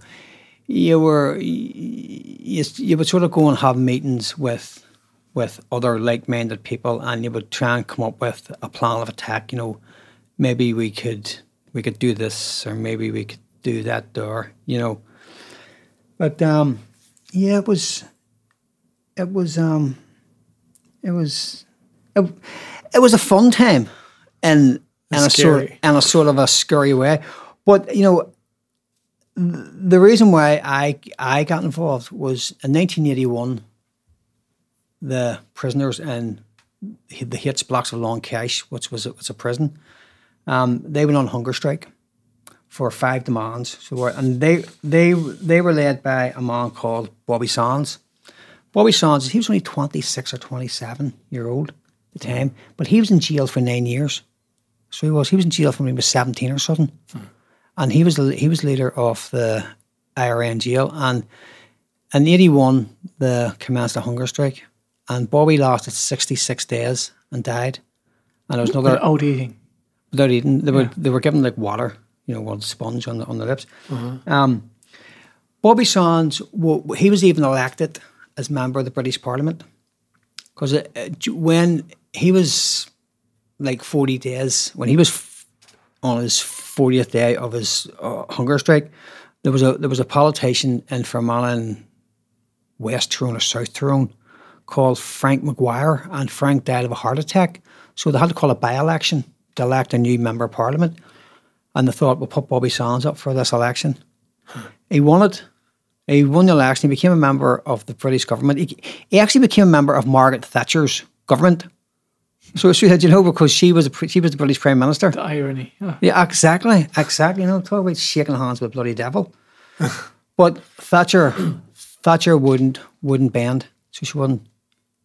you were you, you would sort of go and have meetings with with other like-minded people, and you would try and come up with a plan of attack. You know, maybe we could we could do this, or maybe we could do that, or you know. But um, yeah, it was it was um, it was it, it was a fun time, and and a sort and a sort of a scary way. But you know, the reason why I I got involved was in 1981. The prisoners in the H-Blocks of Long Kesh, which was a, was a prison, um, they went on hunger strike, for five demands. So, and they they they were led by a man called Bobby Sands. Bobby Sands, he was only twenty six or twenty seven year old the time, but he was in jail for nine years. So he was he was in jail from when he was seventeen or something, and he was he was leader of the IRA in jail. And in eighty one, the commenced a hunger strike, and Bobby lasted sixty six days and died. And there was another Without eating. without eating. They were they were given like water, you know, one sponge on the on the lips. Um, Bobby Sands, wa- he was even elected as member of the British Parliament because when he was like forty days, when he was f- on his fortieth day of his uh, hunger strike, there was a there was a politician in Fermanagh, West Tyrone or South Tyrone, called Frank Maguire, and Frank died of a heart attack. So they had to call a by-election to elect a new member of parliament. And they thought, we'll put Bobby Sands up for this election. He won it. He won the election. He became a member of the British government. He, he actually became a member of Margaret Thatcher's government. So she said, you know, because she was a, she was the British Prime Minister. The irony. Yeah. Yeah, exactly, exactly. You know, talk about shaking hands with a bloody devil. but Thatcher, Thatcher wouldn't wouldn't bend. So she wouldn't.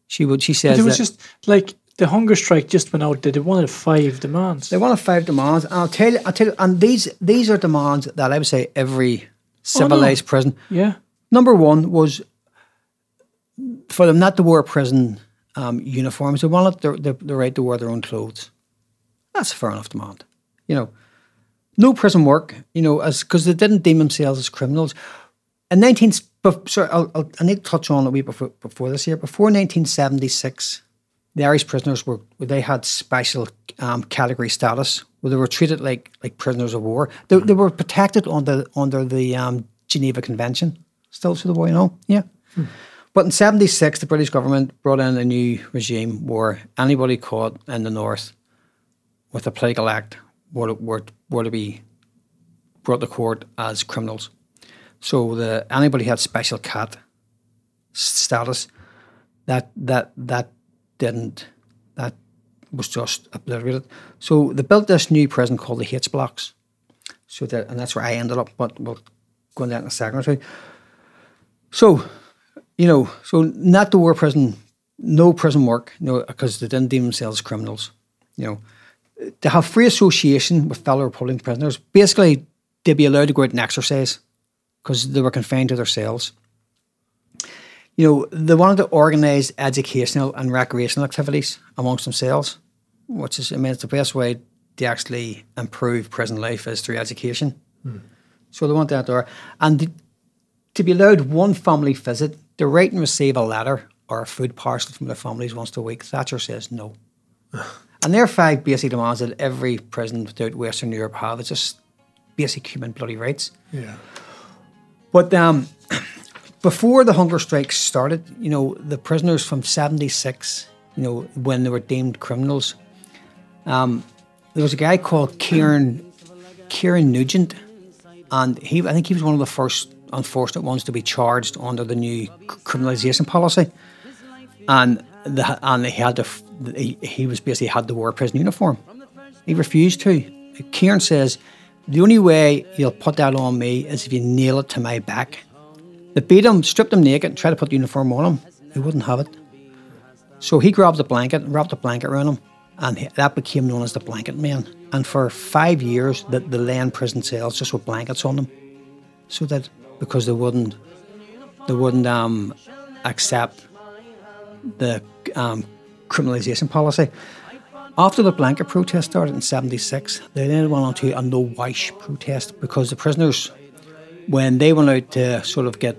She would. She But it was just like the hunger strike just went out. They wanted five demands. they wanted five demands, and I'll tell you, I'll tell you, and these these are demands that I would say every civilized prison. yeah. Number one was for them not to wear prison um, uniforms. They wanted the, the, the right to wear their own clothes. That's a fair enough demand. You know, no prison work. You know, as because they didn't deem themselves as criminals. In nineteen, sorry, I'll, I'll, I need to touch on a wee before before this year. Before nineteen seventy six, the Irish prisoners were they had special um, category status where they were treated like like prisoners of war. They, they were protected under under the um, Geneva Convention. Still to the boy, you know, yeah. But in '76, the British government brought in a new regime where anybody caught in the north with a political act were were, were to be brought to court as criminals. So the anybody had special cat status that that that didn't that was just obliterated. So they built this new prison called the H-Blocks. So that and that's where I ended up. But we'll go into that in a second or two. So, you know, so not the war prison, no prison work, you know, because they didn't deem themselves criminals. You know, to have free association with fellow Republican prisoners, basically they'd be allowed to go out and exercise because they were confined to their cells. You know, they wanted to organise educational and recreational activities amongst themselves, which is, I mean, it's the best way to actually improve prison life is through education. So they want that there. And to, to be allowed one family visit, to write and receive a letter or a food parcel from their families once a week, Thatcher says no. *sighs* and there are five basic demands that every prison throughout Western Europe have. It's just basic human bloody rights. Yeah. But um, before the hunger strikes started, you know, the prisoners from 76, you know, when they were deemed criminals, um, there was a guy called Kieran, Kieran Nugent, and he, I think he was one of the first unfortunate ones to be charged under the new criminalisation policy. And the, and he had to, he, he was basically had to wear a prison uniform. He refused to. Kieran says, the only way you'll put that on me is if you nail it to my back. They beat him, stripped him naked, and tried to put the uniform on him. He wouldn't have it. So he grabbed a blanket and wrapped the blanket around him, and that became known as the blanket man. And for five years, the, the lay in prison cells just with blankets on them, so that because they wouldn't, they wouldn't um, accept the um, criminalisation policy. After the blanket protest started in '76, they then went on to a no wash protest because the prisoners, when they went out to sort of get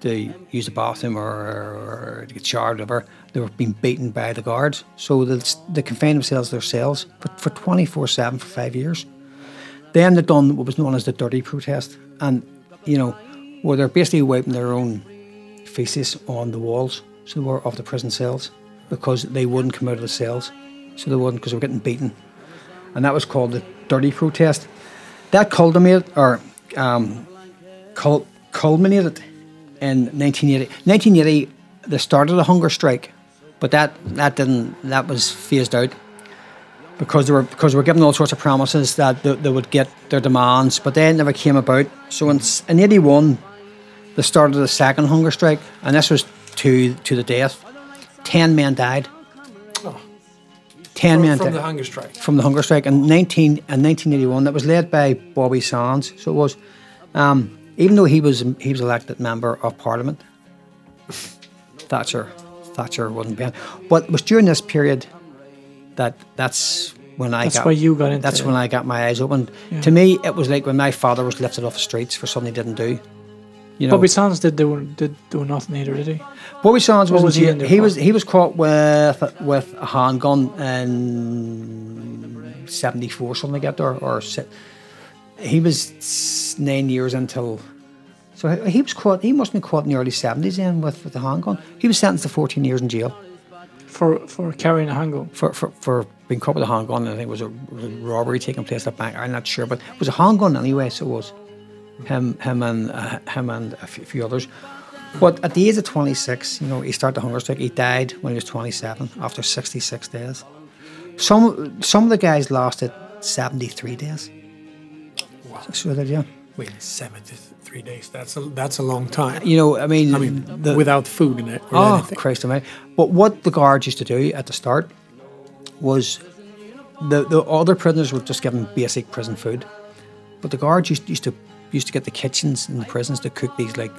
to use the bathroom or, or to get showered, whatever, they were being beaten by the guards. So they, they confined themselves to their cells for, for 24 7 for five years. Then they done what was known as the dirty protest, and you know, where they're basically wiping their own faces on the walls, so they were of the prison cells, because they wouldn't come out of the cells, so they wouldn't because they were getting beaten, and that was called the dirty protest. That culminated or um, cul- culminated in 1980. 1980, they started a hunger strike, but that that didn't that was phased out. because they were because they were given all sorts of promises that they, they would get their demands, but they never came about. So in, in '81, they started the second hunger strike, and this was to to the death. Ten men died. Ten From, men from died the hunger strike. from the hunger strike in 19 in 1981 that was led by Bobby Sands. So it was, um, even though he was he was elected member of Parliament, Thatcher Thatcher wasn't behind. But it was during this period that that's when I That's got why you got into that's it. when I got my eyes opened. To me, it was like when my father was lifted off the streets for something he didn't do. You know, Bobby Sands did do did do nothing either, did he? Bobby Sands was, he in he was he was caught with with a handgun in seventy four something like that or or he was nine years until so he- was caught he must have been caught in the early seventies then with, with the handgun. He was sentenced to fourteen years in jail For for carrying a handgun. for for, for being caught with a handgun. and I think it was a, was a robbery taking place at a bank. I'm not sure, but it was a handgun anyway. So it was him him and uh, him and a few, few others. But at the age of 26, you know, he started the hunger strike. He died when he was 27 after 66 days. Some some of the guys lasted 73 days. So that yeah, Wait, 73 days. That's a, that's a long time. you know, I mean, I mean, the- without food in it Oh, anything. Christ almighty. But what the guards used to do at the start was the, the other prisoners were just given basic prison food. But the guards used, used to used to get the kitchens in the prisons to cook these like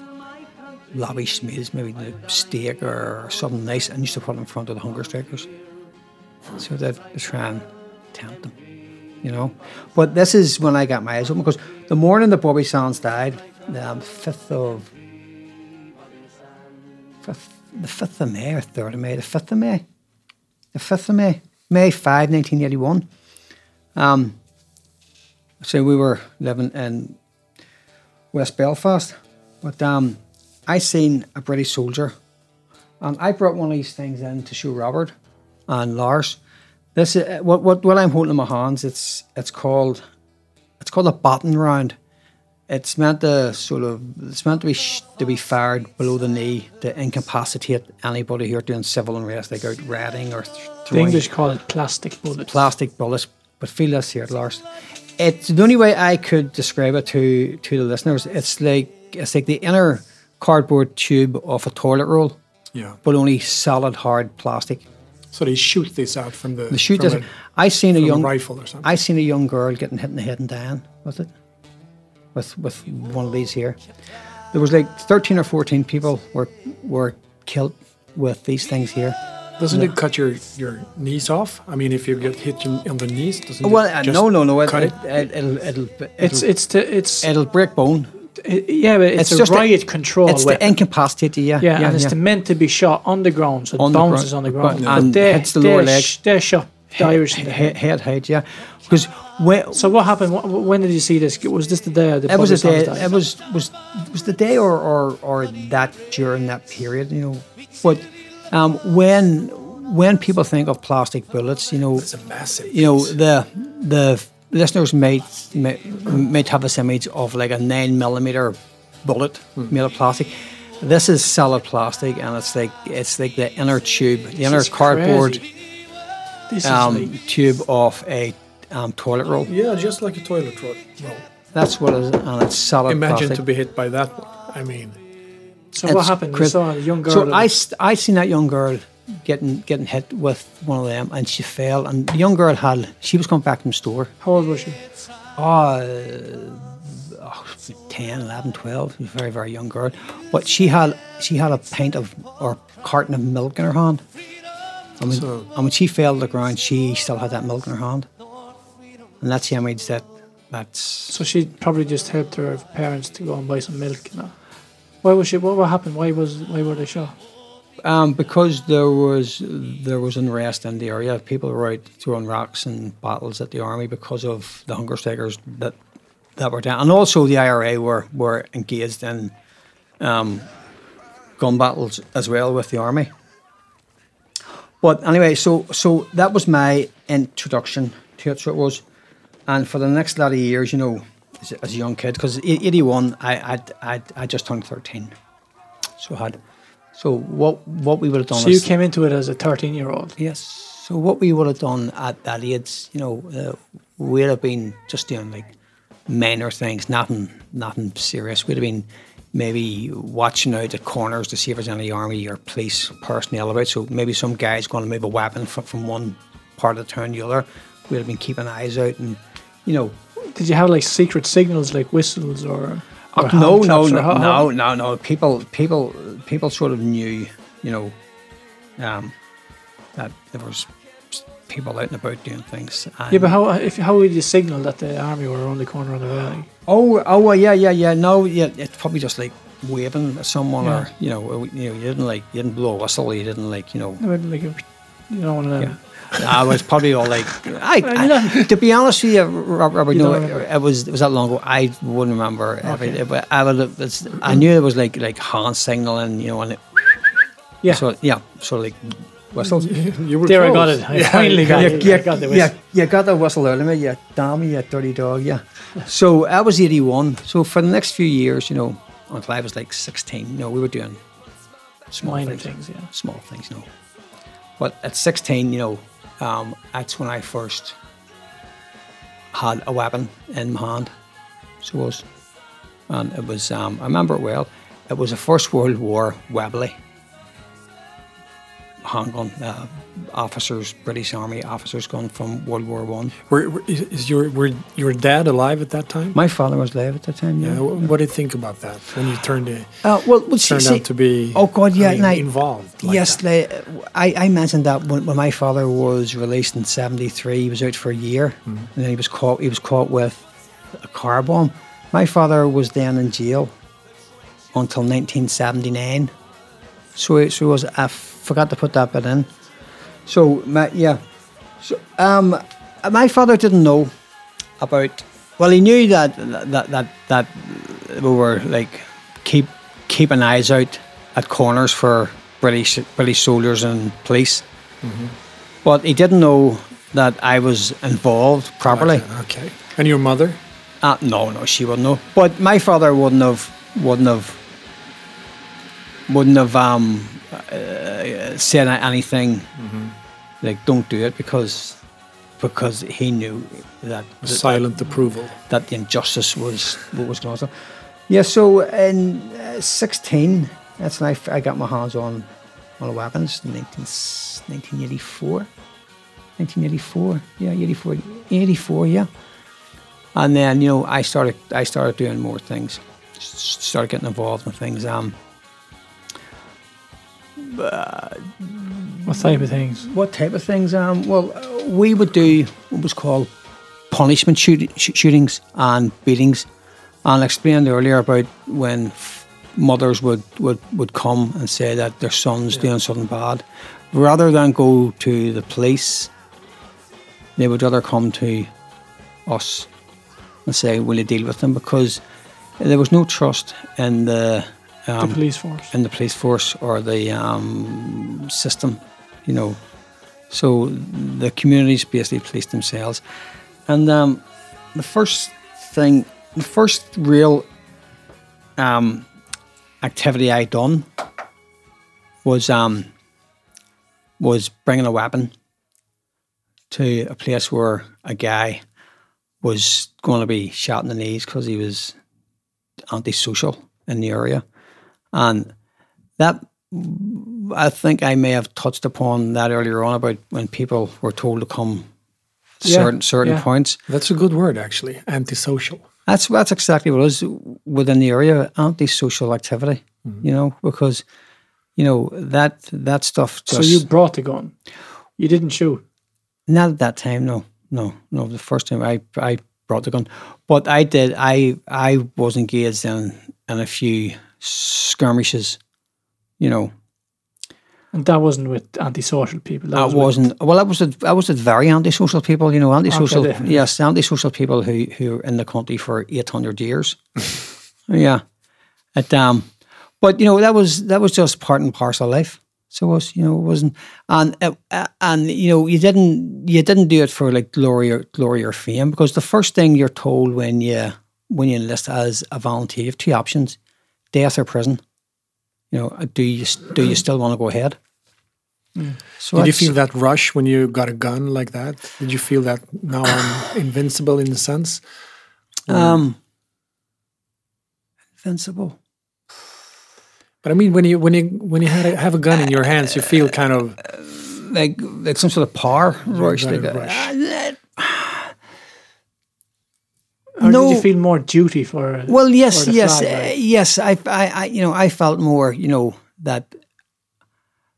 lavish meals, maybe like steak or something nice, and used to put them in front of the hunger strikers. So that to try and tempt them. You know? But this is when I got my eyes open because the morning that Bobby Sands died, the fifth of fifth, the 5th of May or 3rd of May, the 5th of May, the 5th of May, May 5, 1981. Um, so we were living in West Belfast, but um, I seen a British soldier, and I brought one of these things in to show Robert and Lars. This is what what what I'm holding in my hands. It's it's called it's called a baton round. It's meant to sort of it's meant to be sh- to be fired below the knee to incapacitate anybody who are doing civil unrest, like out raiding or th- The throwing English call it plastic bullets. plastic bullets. But feel this here, Lars. It's the only way I could describe it to to the listeners. It's like it's like the inner cardboard tube of a toilet roll, Yeah. but only solid hard plastic. So they shoot this out from the, The shoot from this. a, I seen a young a rifle or something. I seen a young girl getting hit in the head and dying with it, with with one of these here. There was like thirteen or fourteen people were were killed with these things here. Doesn't it cut your, your knees off? I mean, if you get hit in- on the knees, doesn't Well, it uh, no, no, no. It, cut it, it? it, it'll, it'll, it'll, It's it's to, it's it'll break bone. It- yeah, but it's, It's a just a- riot control It's weapon. to incapacitate. Yeah, yeah, yeah, and it's yeah. meant to be shot on the ground, so it On the bounces ground, on the but- ground. and they, hits the lower they leg. sh- they shot the Irish in the head. head, head, head, yeah. Because when So what happened? Wh- When did you see this? Was this the day of the it was a day, died? it was was was the day or, or or that during that period, you know. But um, when when people think of plastic bullets, you know, It's a massive. you know piece. the the listeners might might, might have this image of like a nine millimeter bullet Hmm. made of plastic. This is solid plastic, and it's like it's like the inner tube, the inner is cardboard. This um, like, tube of a um, toilet roll. yeah, just like a toilet roll. That's what it is, and it's solid Imagine plastic. to be hit by that one. I mean, so what it's happened? You saw a young girl. So I, st- I seen that young girl getting getting hit with one of them, and she fell. And the young girl had she was coming back from the store. how old was she? Oh, oh, 10, 11, 12. She was a very, very young girl. But she had she had a pint of or carton of milk in her hand. And when, So- and when she fell to the ground, she still had that milk in her hand. And that's the image that that's So she probably just helped her parents to go and buy some milk. You know? Why was she? What, what happened? Why was? Why were they shot? Um, because there was there was unrest in the area. People were out throwing rocks and bottles at the army because of the hunger strikers that that were down, and also the IRA were were engaged in um, gun battles as well with the army. But anyway, so so that was my introduction to it. So it was, and for the next lot of years, you know, as, as a young kid, because eighty one, I I I just turned thirteen, so I had. So what what we would have done So you came into it as a thirteen-year-old. yes. So what we would have done at that age, you know, uh, we'd have been just doing like minor things, nothing, nothing serious. We'd have been maybe watching out at corners to see if there's any army or police personnel about. So maybe some guy's going to move a weapon from, from one part of the town to the other. We'd have been keeping eyes out and, you know, Did you have like secret signals like whistles or? Or no, no, or no, no, no, no. People, people, people sort of knew, you know, um, that there was people out and about doing things. Yeah, but how if how would you signal that the army were around the corner of the valley? Oh, oh, yeah, yeah, yeah. No, yeah, it's probably just like waving at someone, Yeah. or you know, you know, you didn't like, you didn't blow a whistle, you didn't like, you know. they would, like a, you know, one of them. I was probably all like, I, I to be honest with you, Rob- Robert, You no, don't it was it was that long ago. I wouldn't remember every. Okay. But I would, have- it's, I knew it was like like hand signaling, you know, and it, Yeah. so yeah, so like whistles. You were There I got it. I finally got it. I got the whistle. yeah, whistle. you got the whistle out of me, you damn you dirty dog, yeah. So I was 81. So for the next few years, you know, until I was like 16, you know, we were doing small Minor things, things, yeah. small things, you know. But at 16, you know, um, that's when I first had a weapon in my hand. So was. And it was, um, I remember it well, it was a First World War Webley handgun. Uh, officers, British Army officers gun from World War One. Were, were, is your were your dad alive at that time? My father was alive at that time. yeah. Yeah. What did you think about that when you turned to, Uh, well, well turned see, out to be? Oh God, yeah, I mean, I- involved. Like yes, like, I, I mentioned that when, when my father was released in '73, he was out for a year, Mm-hmm. and then he was caught. He was caught with a car bomb. My father was then in jail until 1979. So, it- so it was I forgot to put that bit in. So my yeah, so um, my father didn't know about. Well, he knew that that that that we were like keep keeping eyes out at corners for British British soldiers and police, but he didn't know that I was involved properly. Okay, Okay. And your mother? Uh, no, no, she wouldn't know. But my father wouldn't have, wouldn't have, wouldn't have um, uh, said anything like "don't do it" because because he knew that that, Silent approval. that the injustice was what was going on. Yeah, so in uh, sixteen, that's when I, I, got my hands on on the weapons. 19, 1984. 1984, yeah, 84, 84, yeah. And then you know I started I started doing more things, started getting involved in things. Um, What type of things? what type of things? Um, well, uh, we would do what was called punishment shoot, sh- shootings and beatings. And I explained earlier about when f- mothers would, would, would come and say that their son's doing something bad. Rather than go to the police, they would rather come to us and say, "Will you deal with them?" Because there was no trust in the The um, police force. in the police force or the um, system, you know. So the communities basically police themselves. And um, the first thing, the first real um, activity I done was um, was bringing a weapon to a place where a guy was going to be shot in the knees because he was antisocial in the area. And that, I think I may have touched upon that earlier on about when people were told to come Yeah, certain certain yeah. points. That's a good word, actually. Antisocial. That's that's exactly what it is within the area, antisocial activity. Mm-hmm. You know, because you know that that stuff. Just, So you brought the gun. You didn't shoot. Not at that time, no, no, no. The first time I I brought the gun, but I did. I I was engaged in in a few skirmishes. You know, And that wasn't with antisocial people. That I was wasn't. Well, I was. With, I was with very antisocial people. You know, antisocial. Okay, yes, antisocial people who who are in the country for eight hundred years. *laughs* yeah, at um, but you know that was that was just part and parcel of life. So it was you know it wasn't and uh, uh, and you know you didn't you didn't do it for like glory or glory or fame because the first thing you're told when you when you enlist as a volunteer you have two options: death or prison. You know, do you do you still want to go ahead? So Did you feel that rush when you got a gun like that? Did you feel that now I'm invincible in a sense? um, invincible? But I mean, when you when you when you had a, have a gun in your hands, you feel kind of like like some sort of power rush. Like a rush. Or No. did you feel more duty for? well, yes, yes, flag, uh, yes. I, I, I, you know, I felt more, you know, that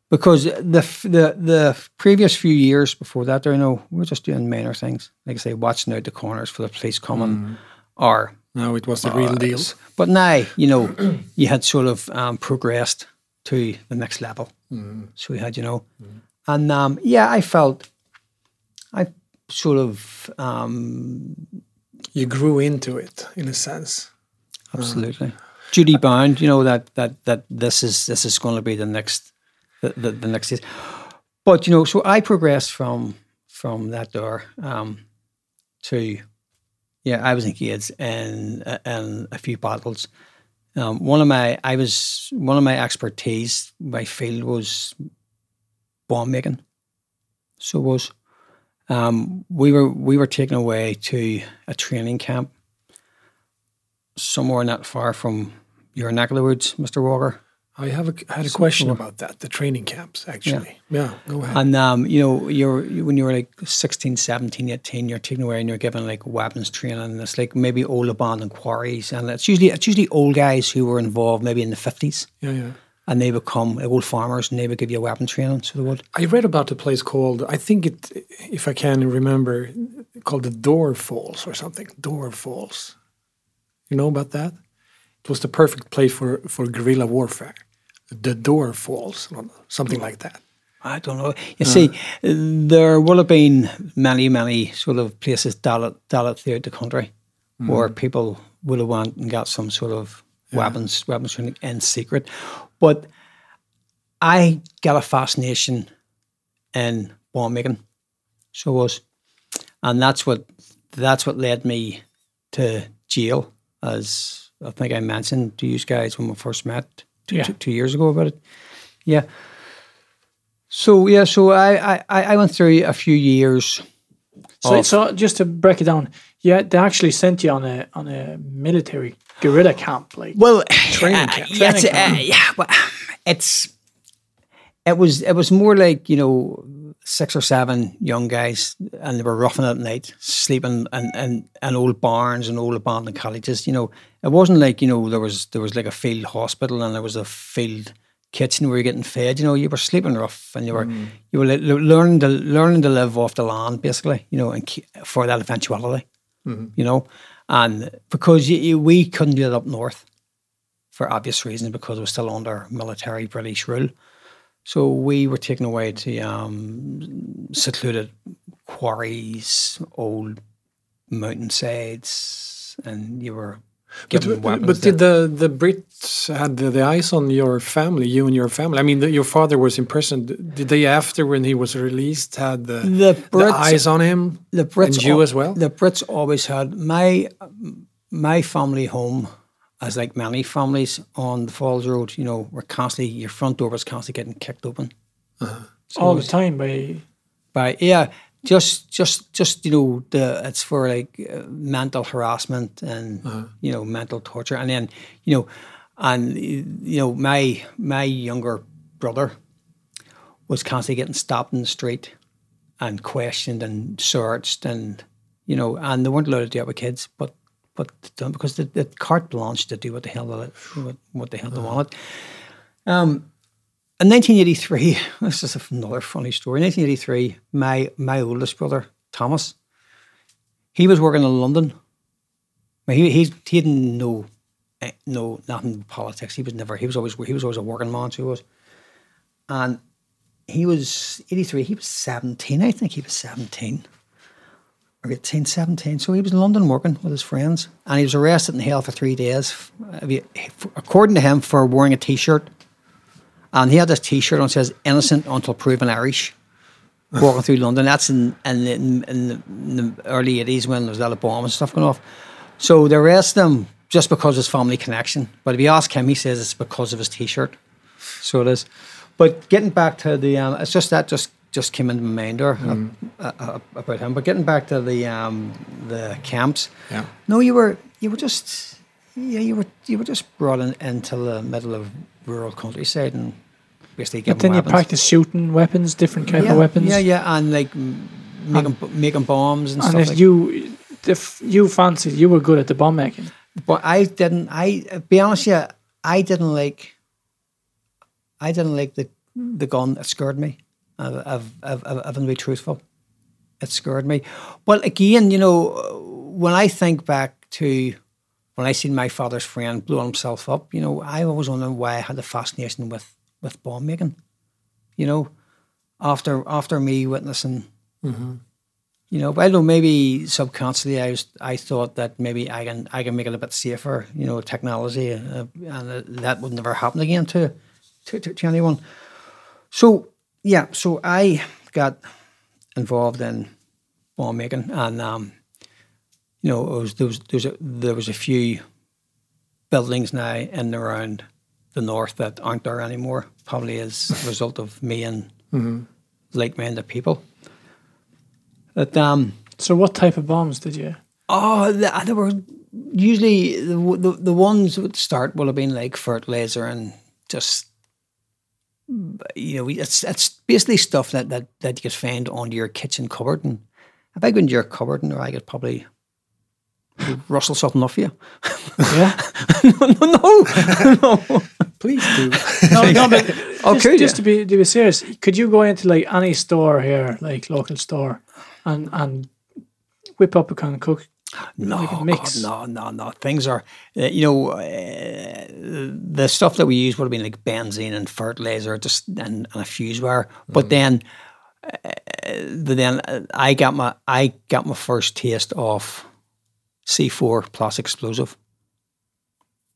because the the the previous few years before that, you know, we were just doing minor things, like I say, watching out the corners for the police coming, or no, it was the real deal. But now, you know, you had sort of um, progressed to the next level. So we had, you know, and um, yeah, I felt, I sort of, um, You grew into it in a sense. absolutely, Judy bound. You know that that that this is this is going to be the next, the the, the next. Is. But you know, so I progressed from from that door um, to, yeah, I was in in a few battles. Um, one of my, I was one of my expertise, my field was bomb making. So was, um, we were we were taken away to a training camp somewhere not far from your neck of the woods, Mister Walker. I have a, I had a question about that, the training camps, actually. Yeah, yeah go ahead. And um, you know, you're when you were like 16, 17, 18, you're taken away and you're given like weapons training. And it's like maybe old abandoned quarries, and it's usually it's usually old guys who were involved maybe in the fifties, yeah, yeah. And they become like, old farmers, and they would give you a weapon training. So they would. I read about a place called, I think it, if I can remember, called the Door Falls or something. Door Falls. You know about that? It was the perfect place for, for guerrilla warfare. The Door Falls, something like that. I don't know. You uh. see, there will have been many, many sort of places dotted, dotted throughout the country where hmm. people would have went and got some sort of weapons, weapons training in secret. But I got a fascination in bomb making. So was, and that's what that's what led me to jail, as I think I mentioned to you guys when we first met two, Yeah. two, two years ago about it. Yeah. So yeah, so I, I, I went through a few years. So, so just to break it down, yeah, they actually sent you on a on a military guerrilla camp, like Well, *sighs* Training uh, camp. yeah, it's, Training uh, yeah, but it's it was it was more like you know six or seven young guys, and they were roughing it at night, sleeping in, in, in old barns and old abandoned cottages. You know, it wasn't like you know there was there was like a field hospital and there was a field kitchen where you're getting fed. You know, you were sleeping rough and you were you were le- le- learning to learning to live off the land basically. You know, and for that eventuality. You know, and because you, we couldn't do it up north for obvious reasons because it was still under military British rule. So we were taken away to um, secluded quarries, old mountainsides, and you were But, weapons. but did the, the Brits had the, the eyes on your family, you and your family? I mean, the, your father was imprisoned. Did they, after when he was released, had the, The the Brits- eyes on him? the Brits and you al- as well? The Brits always had my my family home, as like many families on the Falls Road. You know, were constantly your front door was constantly getting kicked open. Uh-huh. So all it the time by by yeah just just just you know the it's for like uh, mental harassment and you know mental torture. And then you know and you know my my younger brother was constantly getting stopped in the street and questioned and searched and you know and they weren't allowed to do it with kids but but because the, the carte blanche to do what the hell they, what, what the hell they wanted. Um in 1983, *laughs* this is another funny story. In 1983, my my oldest brother Thomas, he was working in London. He he he didn't know eh, know nothing about politics. He was never. He was always he was always a working man. So he was, and he was 83. He was 17. I think he was 17 or 18, 17. So he was in London working with his friends, and he was arrested and held for three days, uh, according to him, for wearing a T-shirt and he had this T-shirt on says "Innocent until proven Irish." Walking through London, that's in in, the- in, in, the, in the early '80s when there was a lot of bombs and stuff going off. So they arrested him just because of his family connection. But if you ask him, he says it's because of his T-shirt. So it is. but getting back to the, um, it's just that just just came into my mind there uh, uh, uh, about him. But getting back to the um, the camps, Yeah. no, you were you were just yeah you were you were just brought in into the middle of rural countryside and basically But given then you practice shooting weapons, different kind yeah, of weapons. Yeah, yeah, and like making making bombs and, And stuff. if like you, if you fancied, you were good at the bomb making. But I didn't. I uh, be honest, yeah, I didn't like. I didn't like the the gun. It scared me. I've, I've, I've, I've, I've to be truthful. It scared me. But again, you know, when I think back to when I seen my father's friend blow himself up, you know, I always wondered why I had a fascination with with bomb making. You know, after after me witnessing you know, but I don't know. Maybe subconsciously, I was, I thought that maybe I can I can make it a bit safer. You know, technology, uh, and uh, that would never happen again to, to to to anyone. So yeah, so I got involved in bomb making, and um, you know, it was there was there was a, there was a few buildings now in and around the north that aren't there anymore. Probably as a result of me and like-minded people. That um, So, what type of bombs did you? Oh, there were usually the, the the ones at the start will have been like fertilizer and just you know it's it's basically stuff that that that you could find under your kitchen cupboard and if I go into your cupboard and I could probably rustle something off you. Yeah. *laughs* no, no, no. *laughs* Please do. *laughs* No, no, but just, could just ya? to be to be serious, could you go into like any store here, like local store, and and whip up a kind of cook? No, like a God, no, no, no. Things are, uh, you know, uh, the stuff that we use would have been like benzene and fertilizer, just and, and a fuse wire. But then, uh, but then I got my I got my first taste of C four plus explosive,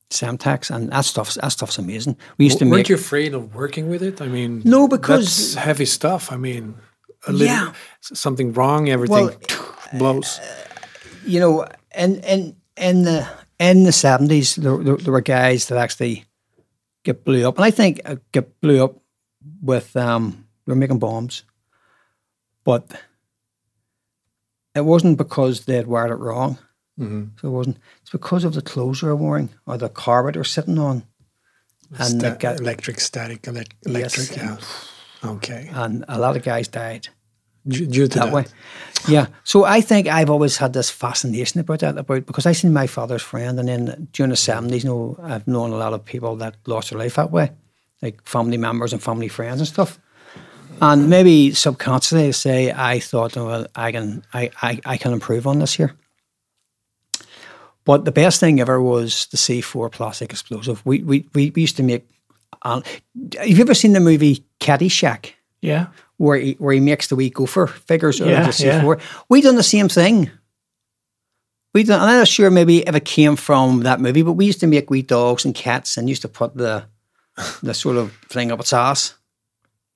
Semtex, and that stuff's that stuff's amazing. We used to make. Weren't you afraid of working with it? I mean, No, because- that's heavy stuff. I mean, a little, Yeah. something wrong, everything Well, *tsk* blows. you know, in in in the in the seventies, there, there, there were guys that actually get blew up, and I think uh, get blew up with um, they were making bombs, but it wasn't because they had wired it wrong. Mm-hmm. So it wasn't. It's because of the clothes they were wearing or the carpet they're sitting on, and uh, Sta- got, electric, static, elec- electric. Yeah. Okay. and a lot of guys died. Due, due to that, that. way. Yeah. So I think I've always had this fascination about that, about because I seen my father's friend, and then during the seventies, you know, I've known a lot of people that lost their life that way, like family members and family friends and stuff. And maybe subconsciously, say I thought, oh, well, I can, I, I, I can improve on this here. But the best thing ever was the C four plastic explosive. We we, we we used to make. Uh, have you ever seen the movie Caddyshack? Yeah. where he, where he makes the wee gopher figures out Yeah, of the yeah. C4. We done the same thing. We done, I'm not sure maybe if it came from that movie, but we used to make wee dogs and cats and used to put the the sort of thing up its ass,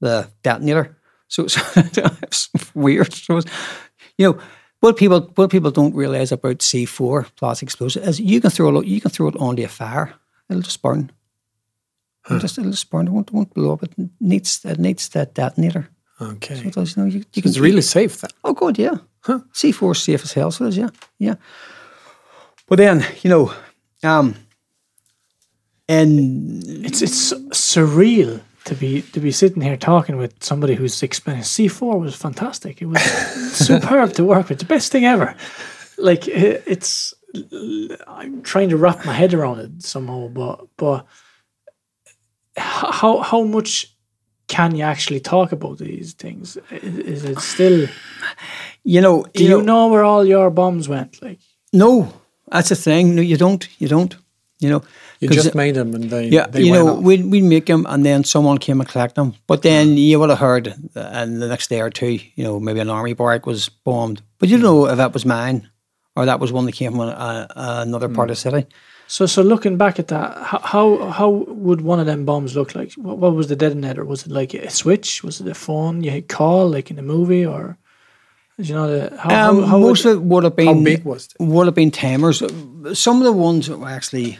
the detonator. So, *laughs* so *laughs* it's weird. So it's, you know, what people what people don't realize about C4 plastic explosive is you can throw it you can throw it onto a fire, it'll just burn. It'll just it'll just burn. It won't, won't blow up. It needs it needs that detonator. Okay. So it does, you know, you, you can It's really safe then. Oh, good, yeah. C4 is safe as hell, so it is, yeah, yeah. But then, you know, um, and It's it's surreal to be to be sitting here talking with somebody who's experienced C four was fantastic. It was *laughs* superb to work with. The best thing ever. Like it's I'm trying to wrap my head around it somehow, but but how how much can you actually talk about these things? I- Is it still? you know, Do you, know, where all your bombs went? Like No, that's the thing. No, you don't. You don't. You know, You 'cause just made them and they, yeah, they you went know, off. we'd, we'd make them and then someone came and collect them. But then you would have heard, uh, and the next day or two, you know, maybe an army barrack was bombed. But you don't know if that was mine or that was one that came from uh, another part of the city. So, so looking back at that, how how, how would one of them bombs look like? What, what was the detonator? Was it like a switch? Was it a phone you hit call like in the movie, or you know the how, Um, how, how most would, of it would have been How big was it? would have been timers. Some of the ones that were actually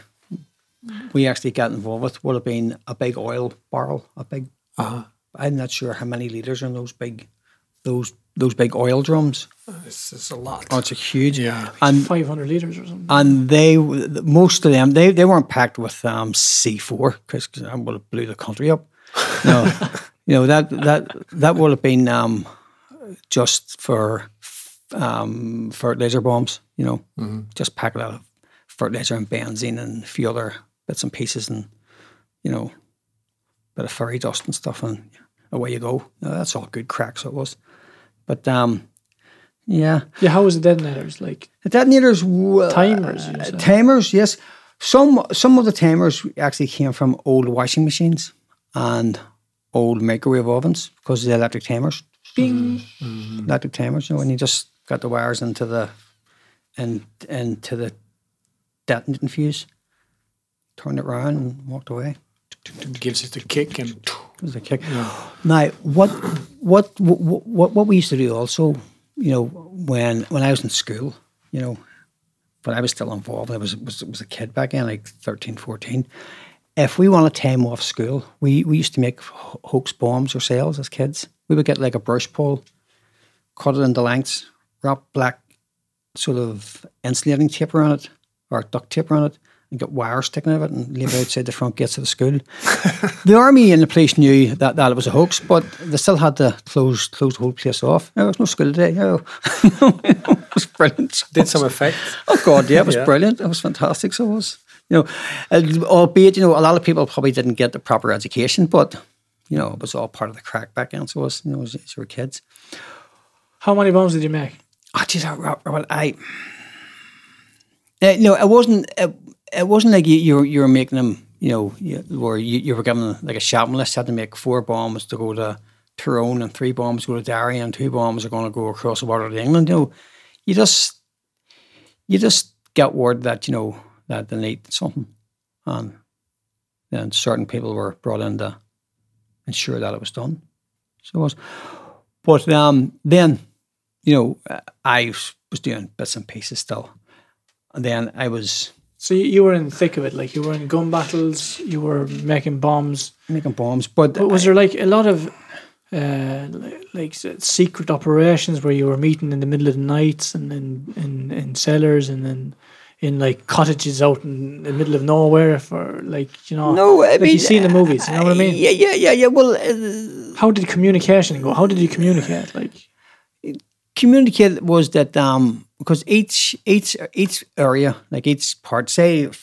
we actually got involved with would have been a big oil barrel, a big Uh-huh. I'm not sure how many liters are in those big, those those big oil drums. This is a lot. Oh, it's a huge. Yeah. And 500 liters or something. and they most of them they, they weren't packed with um, C4 because I would have blew the country up. No, *laughs* you know that that that would have been um, just for um, fertilizer bombs. You know, just pack a lot of fertilizer and benzene and a few other bits and pieces and you know, bit of fairy dust and stuff, and away you go. You know, that's all good crack. So it was, but um, yeah. yeah, how was the detonators? Like The detonators, w- Timers, you uh, timers, yes. Some some of the timers actually came from old washing machines and old microwave ovens because of the electric timers. Bing, electric timers. You know, when you just got the wires into the and into the detonating fuse, turned it around and walked away. gives it the kick and It was a kick. Now, what, what, what, what, what we used to do also, you know, when when I was in school, you know, when I was still involved, I was was was a kid back then, like 13, 14. If we wanted time off school, we, we used to make hoax bombs ourselves as kids. We would get like a brush pole, cut it into lengths, wrap black sort of insulating tape around it or duct tape around it, and got wires sticking out of it and leave it outside the front gates of the school. *laughs* the army and the police knew that, that it was a hoax, but they still had to close close the whole place off. There was no school today. Oh. *laughs* it was brilliant. did some effect. Oh God, yeah, it was *laughs* Yeah. brilliant. It was fantastic. So it was, you know, uh, albeit you know a lot of people probably didn't get the proper education, but you know it was all part of the crack back then. So it was, you know, as, as we were kids. how many bombs did you make? Oh, geez, I, I, well, I uh, no, it wasn't. It, it wasn't like you, you were you were making them. You know, you, where you, you were given like a shopping list. Had to make four bombs to go to Tyrone, and three bombs go to Derry, and two bombs are going to go across the border to England. You know, you just you just get word that you know that they need something, and then certain people were brought in to ensure that it was done. So it was, but um, then you know, I was doing bits and pieces still. And then I was So you, you were in the thick of it, like you were in gun battles, you were making bombs. making bombs, but, But was there like a lot of uh, li- like secret operations where you were meeting in the middle of the nights and in in, in cellars and then in like cottages out in the middle of nowhere for like you know no, I like mean, you see in the movies, you know what I mean? Yeah, yeah, yeah, yeah. Well, uh, How did communication go? How did you communicate? Like communicate was that um because each each each area, like each part, say f-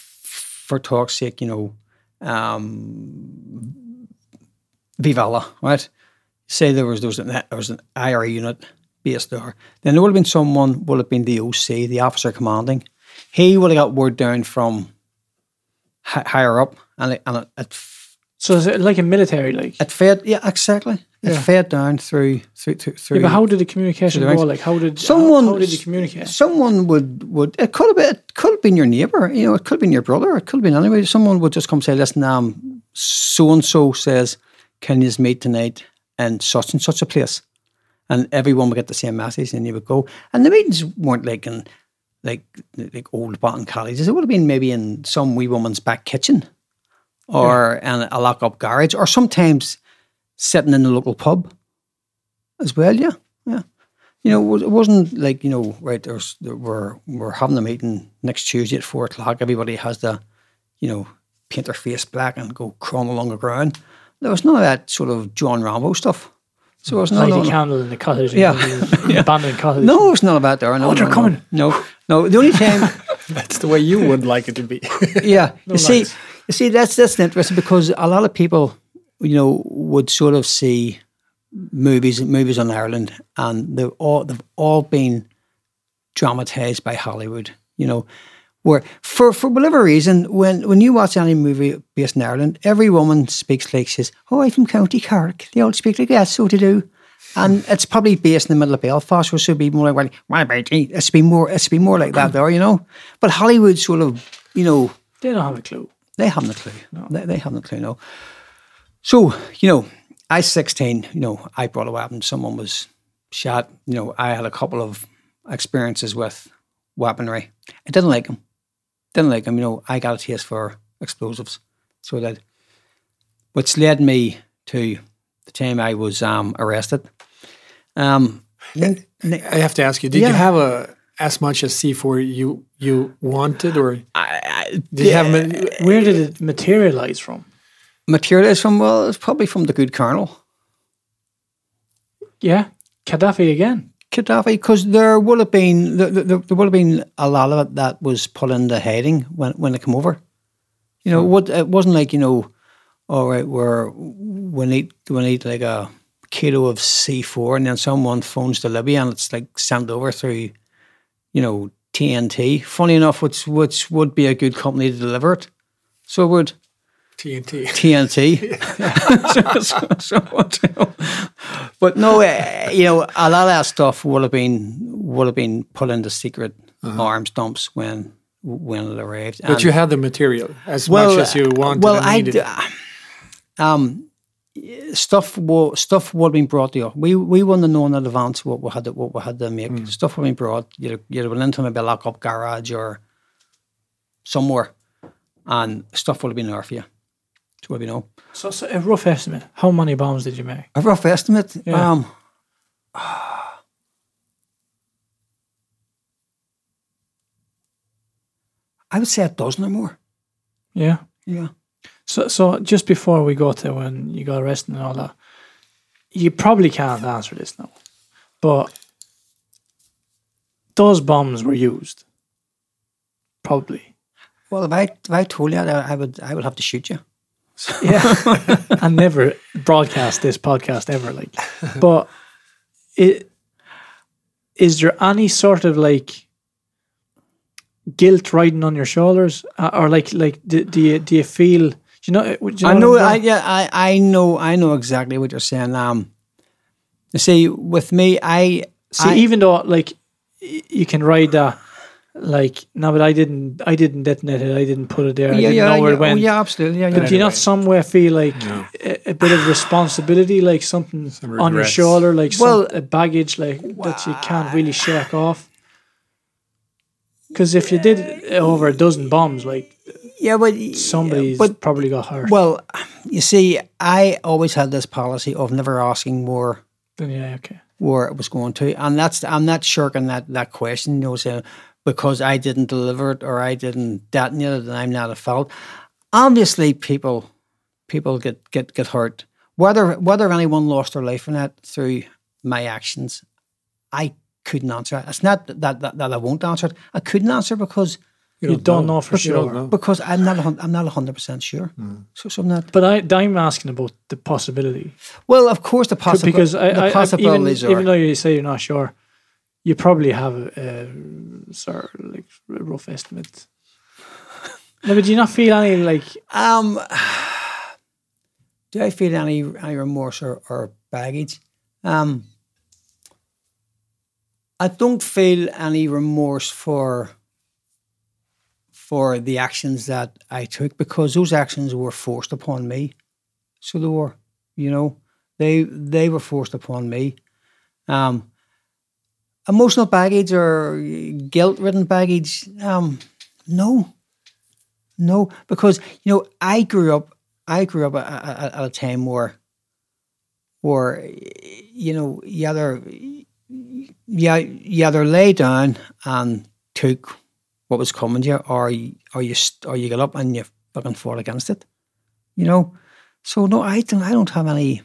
for talk's sake, you know, um Vivalla, right? Say there was there was an there was an IRA unit based there. Then there would have been someone would have been the OC, the officer commanding. He would have got word down from hi- higher up, and it, and it, it so is it like a military like? it fed yeah exactly. It Yeah. fed down through through through. through Yeah, but how did the communication the go? Like how did Someone- how, how did you communicate? Someone would would it could have been it could have been your neighbour, you know, it could have been your brother, it could have been anybody. Someone would just come say, "Listen, um, so and so says, can you meet tonight in such and such a place?" And everyone would get the same message, and you would go. And the meetings weren't like in like like old bottom colleges. It would have been maybe in some wee woman's back kitchen, or in a lock up garage, or sometimes sitting in the local pub as well. Yeah, yeah. You know, it was- it wasn't like you know, right? There's there, we're we're having a meeting next Tuesday at four o'clock. Everybody has to, you know, paint their face black and go crawling along the ground. There was none of that sort of John Rambo stuff. So it was Light none a candle in the cottage. Yeah. *laughs* yeah. abandoned cottage. no, it's not about that there. No, Oh, they're no, no. coming. No, no. The only time *laughs* That's the way you would like it to be. yeah. *laughs* you see, you see, that's that's interesting because a lot of people, you know, would sort of see movies movies on Ireland, and they've all they've all been dramatized by Hollywood. You know, where for for whatever reason, when when you watch any movie based in Ireland, every woman speaks like she's, "Oh, I'm from County Cork." They all speak like that, so to do. And it's probably based in the middle of Belfast, which should be more like, well, my it's be more, it's be more like that there, you know. But Hollywood sort of, you know, They don't have a clue. they haven't a clue. They, they haven't a clue, no. So, you know, I was 16, you know, I brought a weapon, someone was shot. You know, I had a couple of experiences with weaponry. I didn't like them. Didn't like them, you know, I got a taste for explosives. So that, which led me to the time I was um, arrested. Um, n- n- I have to ask you: Did Yeah. you have a as much as C four you you wanted, or I, I, did you have? Where did it materialize from? Material is from well, it's probably from the good colonel. Yeah, Gaddafi again. Gaddafi, because there would have been there, there, there would have been a lot of it that was put the hiding when when it came over. You know, hmm. what it wasn't like you know, all right, we're we need we need like a kilo of C four, and then someone phones to Libya and it's like sent over through, you know, TNT. Funny enough, which which would be a good company to deliver it. So it would TNT. TNT. *laughs* *laughs* so, so, so. But no, uh, you know, a lot of that stuff would have been would have been put into secret arms dumps when when it arrived. But you had the material as well, much as you wanted Well, and I needed. um, stuff wo- stuff would have been brought to you. We we wouldn't have known in advance what we had to, what we had to make. Hmm. Stuff would have been brought. You'd you'd have been into maybe a lock up garage or somewhere, and stuff would have been there for you. What we know. So, so a rough estimate. How many bombs did you make? A rough estimate. Yeah. Um, I would say a dozen or more. Yeah. Yeah. So, so just before we go to when you got arrested and all that, you probably can't answer this now, but those bombs were used. Probably. Well, if I if I told you, that, I would I would have to shoot you. Yeah. *laughs* and never broadcast this podcast ever. Like, but it is there any sort of like guilt riding on your shoulders, Uh, or like like do, do you do you feel? Do you know? Do you know I know. I yeah. I I know. I know exactly what you're saying. Um, see, with me, I See, I- even though like you can ride that, like no, but I didn't, I didn't detonate it. I didn't put it there. I didn't yeah know where yeah, it went. oh, yeah absolutely yeah. But yeah. do you not somewhere feel like a, a bit of responsibility, like something on your shoulder, like Well- some a baggage, like that you can't really shake off? Because if you did over a dozen bombs, like yeah, but somebody's but probably got hurt. well, you see, I always had this policy of never asking more then yeah, okay. where it was going to, and that's I'm not shirking that that question. You know, saying because I didn't deliver it or I didn't detonate it, and I'm not at fault. Obviously, people people get get get hurt. Whether whether anyone lost their life in that through my actions, I couldn't answer. It's not that that, that I won't answer it. I couldn't answer because You, don't, know, for You don't sure. know. because I'm not I'm not hundred percent sure. Hmm. So, so I'm not. But I, I'm asking about the possibility. Well, of course, the possibility because I, the I, I even, possibilities are. even though you say you're not sure, you probably have a, sort of like a rough estimate. no, but do you not feel any like Um, do I feel any any remorse or, or baggage? Um, I don't feel any remorse for for the actions that I took because those actions were forced upon me. So they were, you know, they they were forced upon me. Um, emotional baggage or guilt ridden baggage, um, no, no, because you know I grew up. I grew up at, a time where, where you know, you either, you, you either lay down and took what was coming to you, or you, or you or you get up and you fucking fought against it. You know, so no, I don't. I don't have any,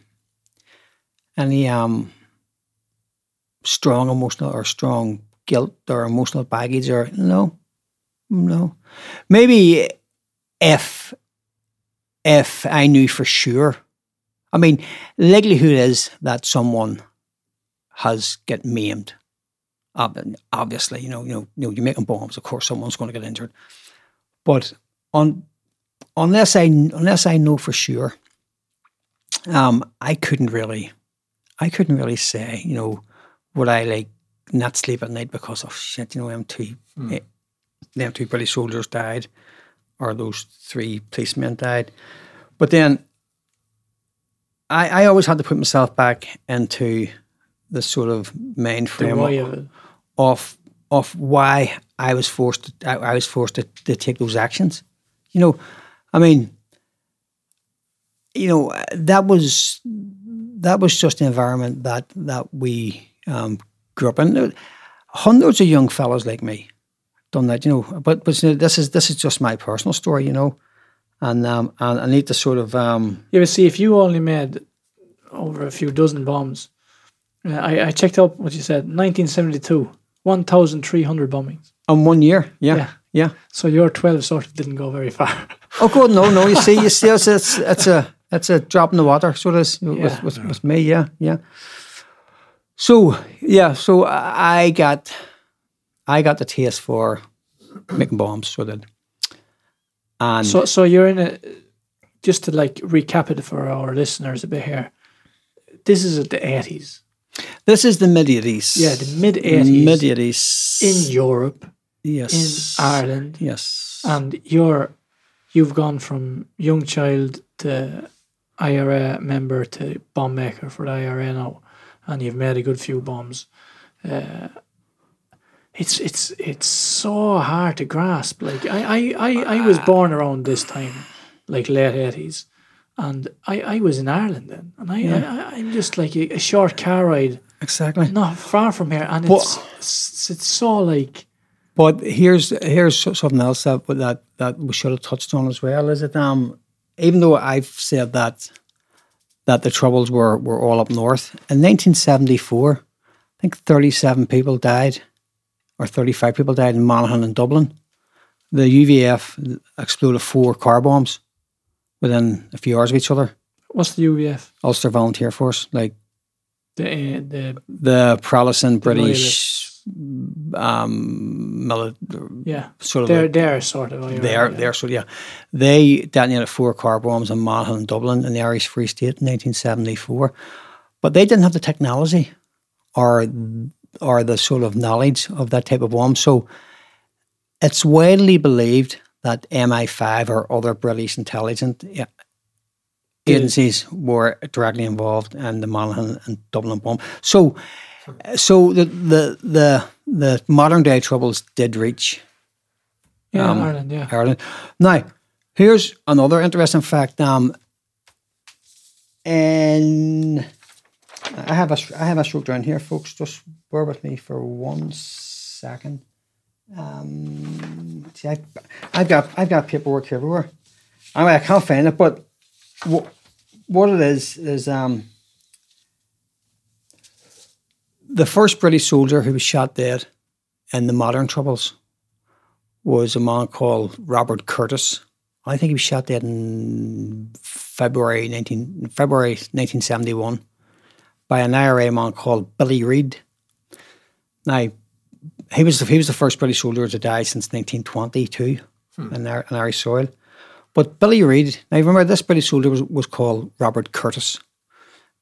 any um, strong emotional or strong guilt or emotional baggage or no, no. Maybe if if I knew for sure. I mean, likelihood is that someone has get maimed. Obviously, you know, you know, you know, you're making bombs. Of course, someone's going to get injured. But on unless I unless I know for sure, um, I couldn't really, I couldn't really say, you know, would I like not sleep at night because of shit, you know, them two, eh, them two British soldiers died, or those three policemen died. But then I, I always had to put myself back into the sort of main frame of of of why I was forced to, I, I was forced to, to take those actions. You know, I mean, you know, that was that was just the environment that that we um, grew up in. Hundreds of young fellows like me done that, you know. But but you know, this is this is just my personal story, you know, and um, and I need to sort of um, Yeah, but see, if you only made over a few dozen bombs, uh, I, I checked up what you said, 1972, 1,300 bombings. In one year, yeah, Yeah. yeah. So your 12 sort of didn't go very far. *laughs* Oh God, no, no. You see, you see, it's it's, it's a it's a drop in the water. So it is with, Yeah. with with me, yeah, yeah. So yeah, so I got I got the taste for making bombs. So that, and so so you're in a, just to like recap it for our listeners a bit here. This is the 80s. this is the mid eighties. Yeah, the mid 80s. mid eighties in Europe, Yes. in Ireland, yes, and you're you've gone from young child to IRA member to bomb maker for the IRA now, and you've made a good few bombs. Uh, it's it's it's so hard to grasp. Like I I, I, I was born around this time, like late eighties, and I, I was in Ireland then, and I, I I'm just like a, a short car ride exactly. not far from here, and But- it's it's, so like But here's here's something else that that that we should have touched on as well. Is it um even though I've said that that the troubles were were all up north in 1974, I think 37 people died, or 35 people died in Monaghan and Dublin. The UVF exploded four car bombs within a few hours of each other. what's the UVF Ulster Volunteer Force, like the uh, the the Protestant British um, mili- yeah sort of they're like- they're sort of They are, they are, so yeah. They detonated four car bombs in Monaghan and Dublin in the Irish Free State in 1974. But they didn't have the technology or, or the sort of knowledge of that type of bomb. So it's widely believed that MI5 or other British intelligence yeah, agencies were directly involved in the Monaghan and Dublin bomb. So, so the, the, the, the modern day troubles did reach yeah um, Ireland yeah Ireland. Now, here's another interesting fact. Um, and I have a I have a stroke down here, folks. Just bear with me for one second. Um, see, I, I've got I've got paperwork everywhere. I mean, I can't find it, but what what it is is um the first British soldier who was shot dead in the modern troubles was a man called Robert Curtis. I think he was shot dead in February nineteen February nineteen seventy one by an IRA man called Billy Reid. Now he was the, he was the first British soldier to die since nineteen twenty two hmm. in, in Irish soil. But Billy Reid, now remember this British soldier was, was called Robert Curtis.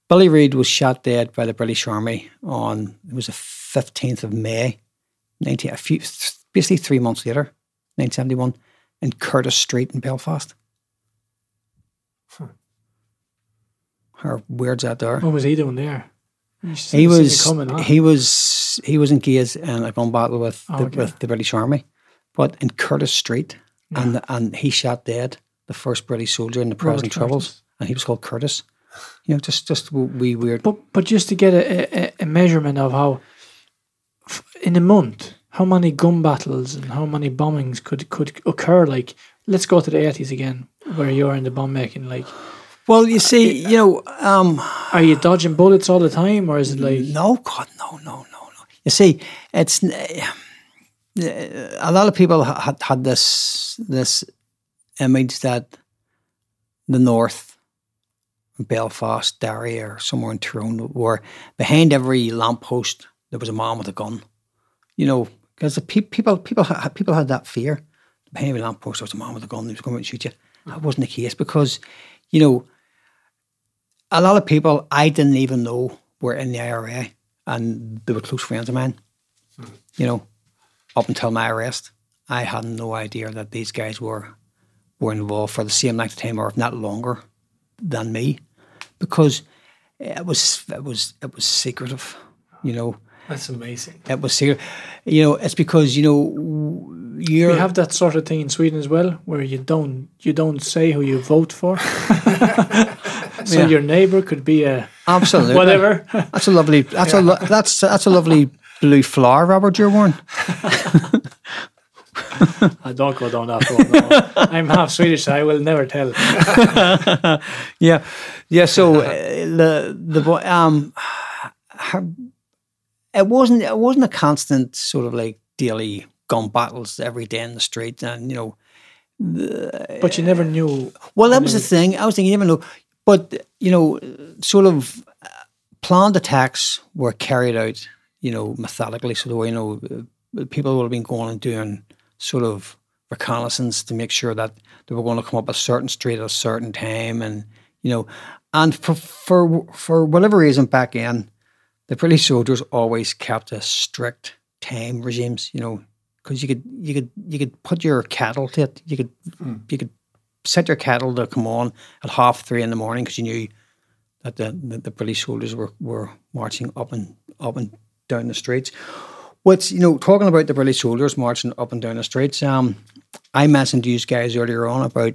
Billy Reid was shot dead by the British Army on it was the fifteenth of May, nineteen a few basically three months later, nineteen seventy one, in Curtis Street in Belfast. How weird's that there? what was he doing there he was coming, huh? he was he was engaged in a gun battle with Oh, the, okay. with the British Army, but in Curtis Street, and and he shot dead the first British soldier in the present troubles, and he was called Curtis. You know, just just wee weird. But but just to get a, a, a measurement of how f- in a month how many gun battles and how many bombings could could occur. Like let's go to the eighties again, where you're in the bomb making. Like, Well, you see, you know, um, are you dodging bullets all the time, or is it like no, God, no, no, no, no. You see, it's n- a lot of people had had this this image that the North, Belfast, Derry, or somewhere in Tyrone, where behind every lamppost there was a man with a gun. You know, because the pe- people people ha- people had that fear. Behind every lamppost there was a man with a gun. who was going to shoot you. Hmm. That wasn't the case because, you know, a lot of people I didn't even know were in the IRA, and they were close friends of mine. Hmm. You know, up until my arrest, I had no idea that these guys were were involved for the same length of time, or if not longer, than me, because eh, it was it was it was secretive. You know, That's amazing. it was secret. You know, it's because you know you're have that sort of thing in Sweden as well, where you don't you don't say who you vote for. *laughs* so Yeah. your neighbor could be a absolutely whatever. That's a lovely. That's a lo- *laughs* that's that's a lovely blue flower, Robert. You're wearing. *laughs* *laughs* I don't go down that road. No. I'm half Swedish, so I will never tell. *laughs* Yeah, yeah. So uh, the the boy um, her, it wasn't it wasn't a constant sort of like daily gun battles every day in the street, and you know, But you never knew. well that was the thing. I was thinking, even though, but you know, sort of uh, planned attacks were carried out, you know, methodically. So the way you know, uh, people would have been going and doing sort of reconnaissance to make sure that they were going to come up a certain street at a certain time, and you know, and for for for whatever reason back in, the British soldiers always kept a strict time regimes. You know, because you could you could you could put your cattle to it. You could hmm. you could set your cattle to come on at half three in the morning because you knew that the, the, the British soldiers were, were marching up and up and down the streets. What's you know talking about the British soldiers marching up and down the streets? Um, I mentioned to you guys earlier on about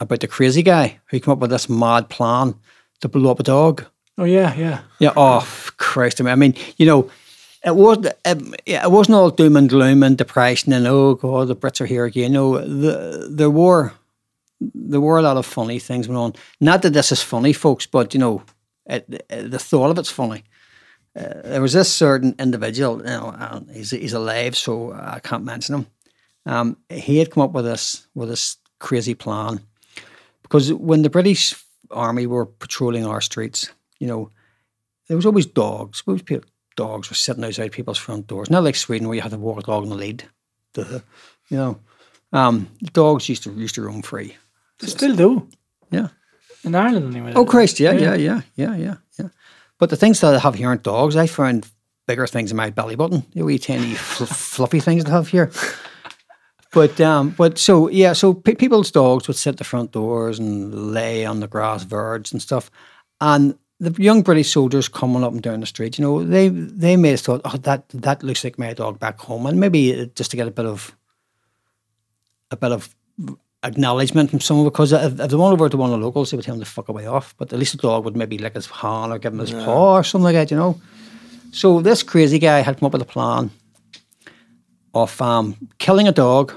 about the crazy guy who came up with this mad plan to blow up a dog. Oh yeah, yeah. Yeah. Oh Christ! I mean, I mean, you know, it wasn't. It, it wasn't all doom and gloom and depression and oh god, the Brits are here again. No, the, there were there were a lot of funny things going on. Not that this is funny, folks, but you know, it, it- the thought of it's funny. Uh, there was this certain individual. You know, uh, he's he's alive, so I can't mention him. Um, he had come up with this with this crazy plan because when the British Army were patrolling our streets, you know, there was always dogs. Always people, dogs were sitting outside people's front doors. Not like Sweden where you had to walk a dog in the lead. Duh. You know, um, dogs used to used to roam free. They still do Yeah. in Ireland anyway. Oh, Christ, Yeah. yeah, yeah, yeah, yeah. But the things that I have here aren't dogs. I found bigger things in my belly button. The wee tiny *laughs* fl- fluffy things to have here. But um, but so yeah, so pe- people's dogs would sit at the front doors and lay on the grass verge and stuff, and the young British soldiers coming up and down the street, you know, they they may have thought, oh, that that looks like my dog back home, and maybe uh, just to get a bit of a bit of acknowledgement from someone because if, if they went over to one of the locals, they would tell him to fuck away off. But at least the dog would maybe lick his hand or give him his paw or something like that, you know. So this crazy guy had come up with a plan of um, killing a dog,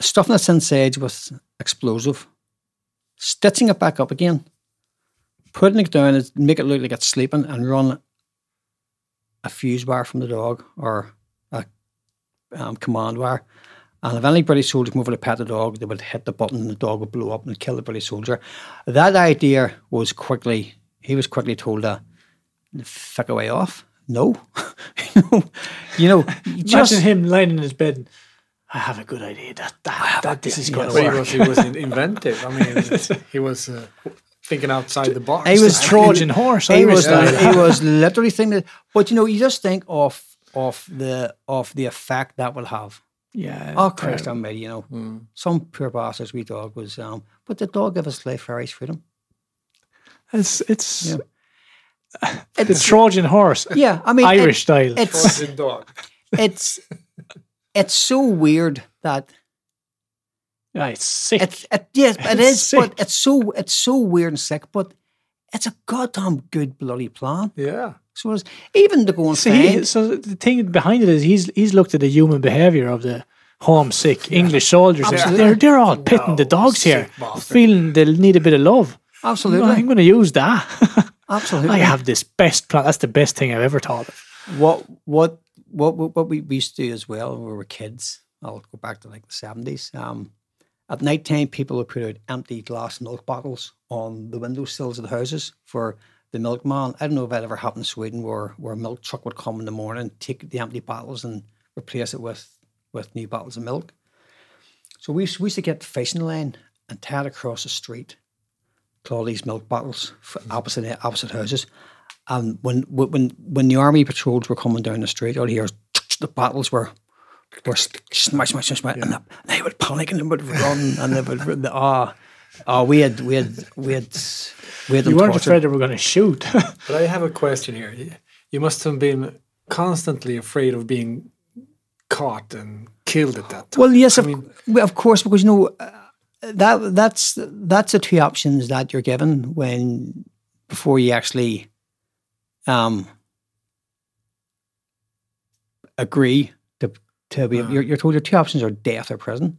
stuffing its inside with explosive, stitching it back up again, putting it down, and make it look like it's sleeping, and run a fuse wire from the dog or a um, command wire. And if any British soldier came over to pet the dog, they would hit the button and the dog would blow up and kill the British soldier. That idea was quickly, he was quickly told to fuck away off. No. *laughs* you know, you know Imagine just, him lying in his bed. and, I have a good idea that that, that this is going to But he work. was, he was inventive. I mean, he was uh, thinking outside the box. He was Trojan horse. he was, style. he was literally thinking, but you know, you just think of of the of the effect that will have. Yeah. Oh Christ terrible. almighty, you know. Some poor bastard's wee dog was um but the dog gave us life for Irish freedom. It's it's Yeah. *sighs* the It's, Trojan horse, yeah, I mean Irish it- style. it's Trojan dog. *laughs* it's it's so weird that yeah, it's sick. it's it, yes, it It's is, sick. but it's so it's so weird and sick, but it's a goddamn good bloody plan. Yeah. So it's even to go and so, so the thing behind it is he's he's looked at the human behavior of the homesick English soldiers. and Absolutely. They're they're all pitting the dogs here, bastard. feeling they'll need a bit of love. absolutely, I'm going to use that. *laughs* absolutely. I have this best plan. That's the best thing I've ever thought of. what what what what what we used to do as well when we were kids. I'll go back to like the seventies. Um, at night time, people would put out empty glass milk bottles on the windowsills of the houses for the milkman. I don't know if that ever happened in Sweden, where where a milk truck would come in the morning, take the empty bottles, and replace it with with new bottles of milk. So we used, we used to get the fishing line and tie it across the street, to all these milk bottles for opposite opposite houses. And when when when the army patrols were coming down the street, all you hear *tsk* the bottles were were smash, smash, smash, smash, and they would panic and they would run and they would run. *laughs* The, ah. Ah, we had we had we had we had them You weren't tortured. afraid they were going to shoot. *laughs* But I have a question here. You- You must have been constantly afraid of being caught and killed at that time. Well, yes, I of, mean, of course, because you know uh, that that's that's the two options that you're given when before you actually um, agree to to be. You're, you're told your two options are death or prison.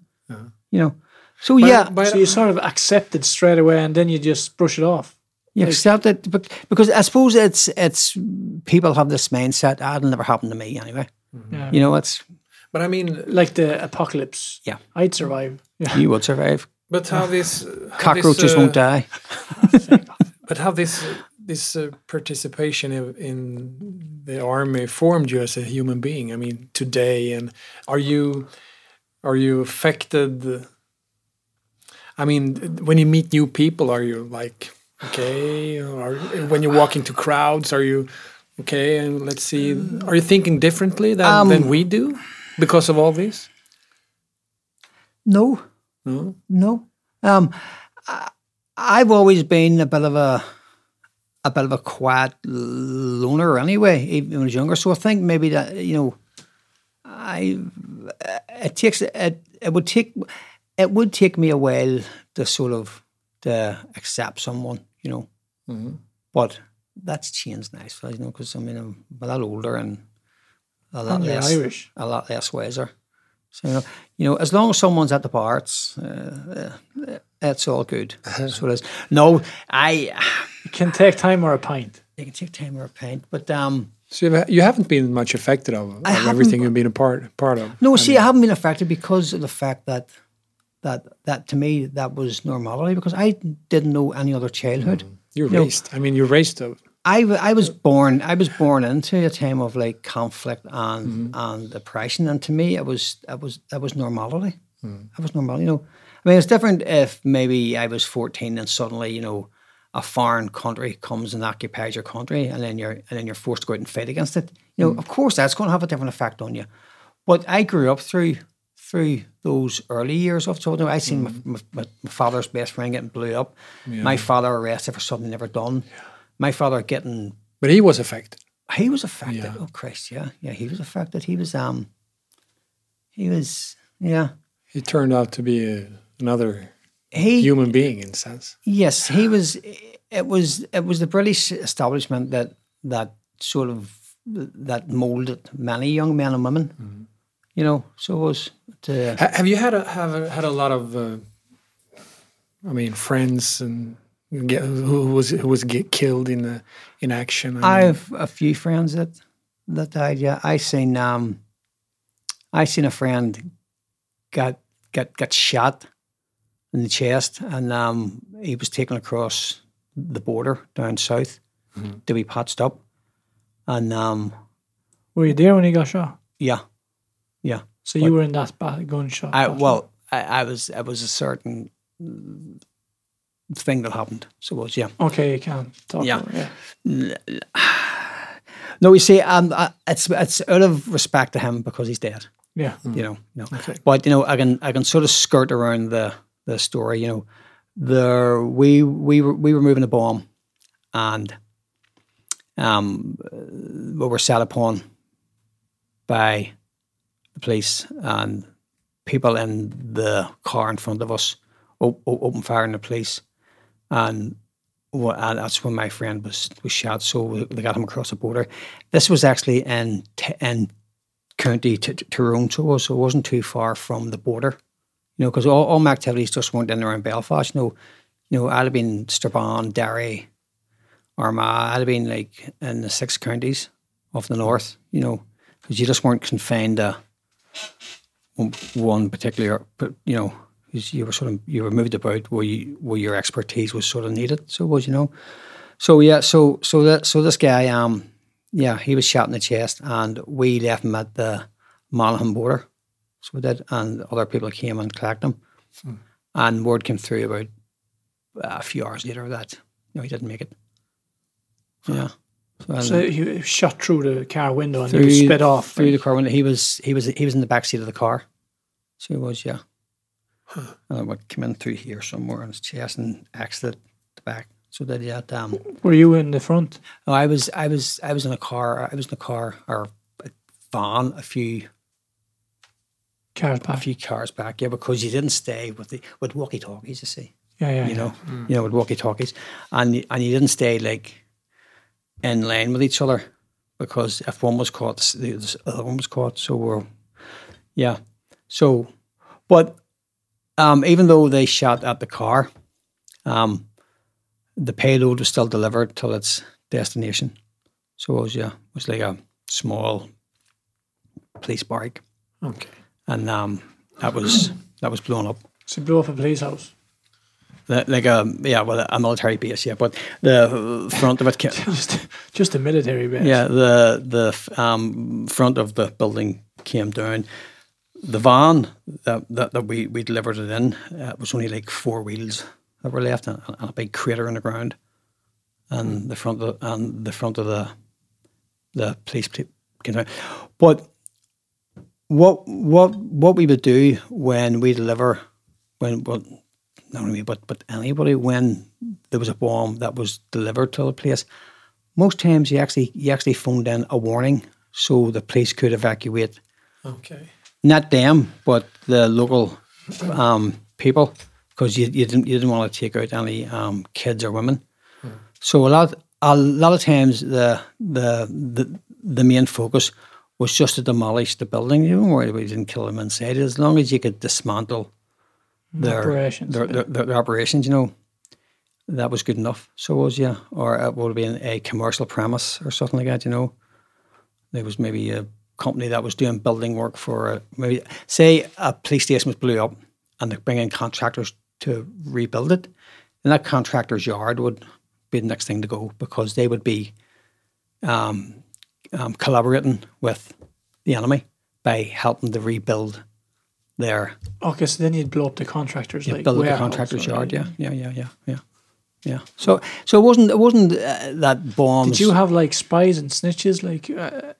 You know, so but- yeah, but So you sort of accept it straight away, and then you just brush it off. you accept it, but because I suppose it's it's people have this mindset. Ah, it'll never happen to me anyway. Yeah. You know, it's but I mean, like the apocalypse. Yeah. I'd survive. Yeah. you will survive. but how this how Cockroaches this, uh, won't die. *laughs* But how this this uh, participation in, in the army formed you as a human being? I mean, today, and are you are you affected? I mean, when you meet new people, are you like okay? Or when you walk into crowds, are you okay? And let's see, are you thinking differently than than we do because of all this? No, No. No. Um, I've always been a bit of a a bit of a quiet loner anyway, even when I was younger. So I think maybe that you know, I it takes it it would take it would take me a while to sort of to accept someone, you know. But that's changed nicely, you know, because I mean I'm a lot older and a lot And less Irish. a lot less wiser. So you know, you know, as long as someone's at the parts, it's uh, uh, it's all good. so it is. No, I You can take time or a pint. you can take time or a pint, but um, So you haven't been much affected of, of everything you've been a part part of. no. see, I haven't been affected because of the fact that that that to me that was normality because I didn't know any other childhood. Mm-hmm. You're No. raised. I mean, you're raised of. I, I was born I was born into a time of like conflict and mm-hmm. and depression, and to me it was it was that was normality. Mm-hmm. That was normal, you know. I mean, it's different if maybe I was fourteen and suddenly you know a foreign country comes and occupies your country, and then you're and then you're forced to go out and fight against it. You know, of course that's going to have a different effect on you. But I grew up through through those early years of children. I seen my, my, my father's best friend getting blew up, my father arrested for something never done, my father getting But he was affected. he was affected. Yeah. Oh Christ, yeah, yeah, he was affected. He was um, he was yeah. He turned out to be a, another He human being in a sense. yes, he *sighs* was. It was it was the British establishment that that sort of that molded many young men and women. You know, so it was. To, Ha- have you had a have a, had a lot of, uh, I mean, friends and get, who was who was get killed in the in action? I I have a few friends that that died. Yeah, I seen um, I seen a friend got got got shot in the chest, and um, he was taken across the border down south to be patched up, and um, Were you there when he got shot? yeah, yeah. So you were in that ba- gunshot. I battle. well, I, I was it was a certain thing that happened. So it was yeah. Okay, you can talk. Yeah. about yeah. No, you see, um, I- it's it's out of respect to him because he's dead. Yeah. you know, you know. But you know, I can I can sort of skirt around the the story. You know, there we we were we were moving a bomb, and um, we were set upon by the police and people in the car in front of us op- o- opened fire on the police, and. And that's when my friend was was shot. So they got him across the border. This was actually in T- in County T- Tyrone, so so it wasn't too far from the border. You know, because all, all my activities just weren't in around Belfast. You know, you know, I'd have been Strabane, Derry, Armagh. I'd have been like in the six counties of the north. You know, because you just weren't confined to one, particular. But you know, you were sort of you were moved about where you where your expertise was sort of needed. So was you know. So yeah, so so that so this guy um yeah, he was shot in the chest, and we left him at the Monaghan border. So we did, and other people came and collected him. And word came through about a few hours later that you know he didn't make it. Yeah. So, and So he shot through the car window and he sped off. through the car window. He was he was he was in the back seat of the car. So he was, yeah. And it would come in through here somewhere on his chest and exited the back. So that yeah, um, Were you in the front? no, I was I was I was in a car. I was in a car or a van a few Cars back. a back. few cars back, yeah, because you didn't stay with the with walkie talkies, you see, Yeah, yeah. you yeah. know, you know, with walkie talkies, and and you didn't stay like in line with each other because if one was caught, the the other one was caught. So we're, yeah, so, but um, even though they shot at the car, um, the payload was still delivered till its destination. So it was yeah, it was like a small police barrack, Okay. and um, that was that was blown up. So blew up a police house. The- Like a yeah, well, a military base, yeah. But the front of it, ca- *laughs* Just, just a military base. yeah, the the um, front of the building came down. The van that that, that we, we delivered it in uh, was only like four wheels that were left, and, and a big crater in the ground, and the front of and the front of the the police pla- came down. But what what what we would do when we deliver when well not only me but but anybody when there was a bomb that was delivered to the place most times you actually you actually phoned in a warning so the police could evacuate. Okay. not them but the local um, people because you, you didn't you didn't want to take out any um, kids or women. So a lot a lot of times the the the, the main focus was just to demolish the building. You worry about you didn't kill them inside. As long as you could dismantle their Operations. their, their, their, their operations you know that was good enough so was yeah or it would have been a commercial premise or something like that you know there was maybe a company that was doing building work for a, maybe say a police station was blew up and they bring in contractors to rebuild it and that contractor's yard would be the next thing to go because they would be um, um, collaborating with the enemy by helping to rebuild their Okay, so then you'd blow up the contractors. yeah, like build the contractor's or- yard. Yeah, yeah, yeah, yeah, yeah, yeah. So, so it wasn't it wasn't uh, that bombs. Did you have like spies and snitches, like uh,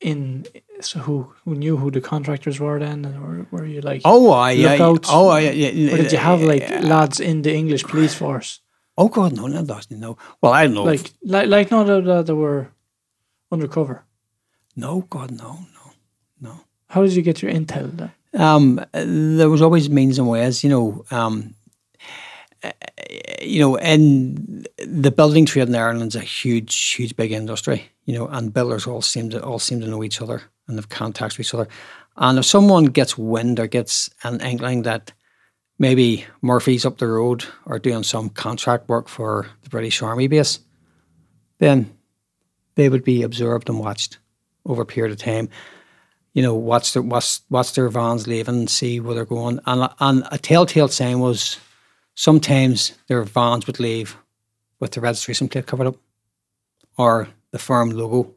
in so who who knew who the contractors were then, or were you like? Oh, I yeah. Oh, I, yeah, or did you have like lads in the English police force, Oh God, no, no, doesn't no. Well, I don't know. like like like not that that they were undercover? no, God, no, no, no. How did you get your intel then? Um, there was always means and ways, you know. Um, you know, and the building trade in Ireland's a huge, huge, big industry. You know, and builders all seem to all seem to know each other and have contacts with each other. And if someone gets wind or gets an inkling that maybe Murphy's up the road or doing some contract work for the British Army base, then they would be observed and watched over a period of time you know, watch their watch, watch their vans leaving, and see where they're going. And and a telltale sign was sometimes their vans would leave with the registration plate covered up, or the firm logo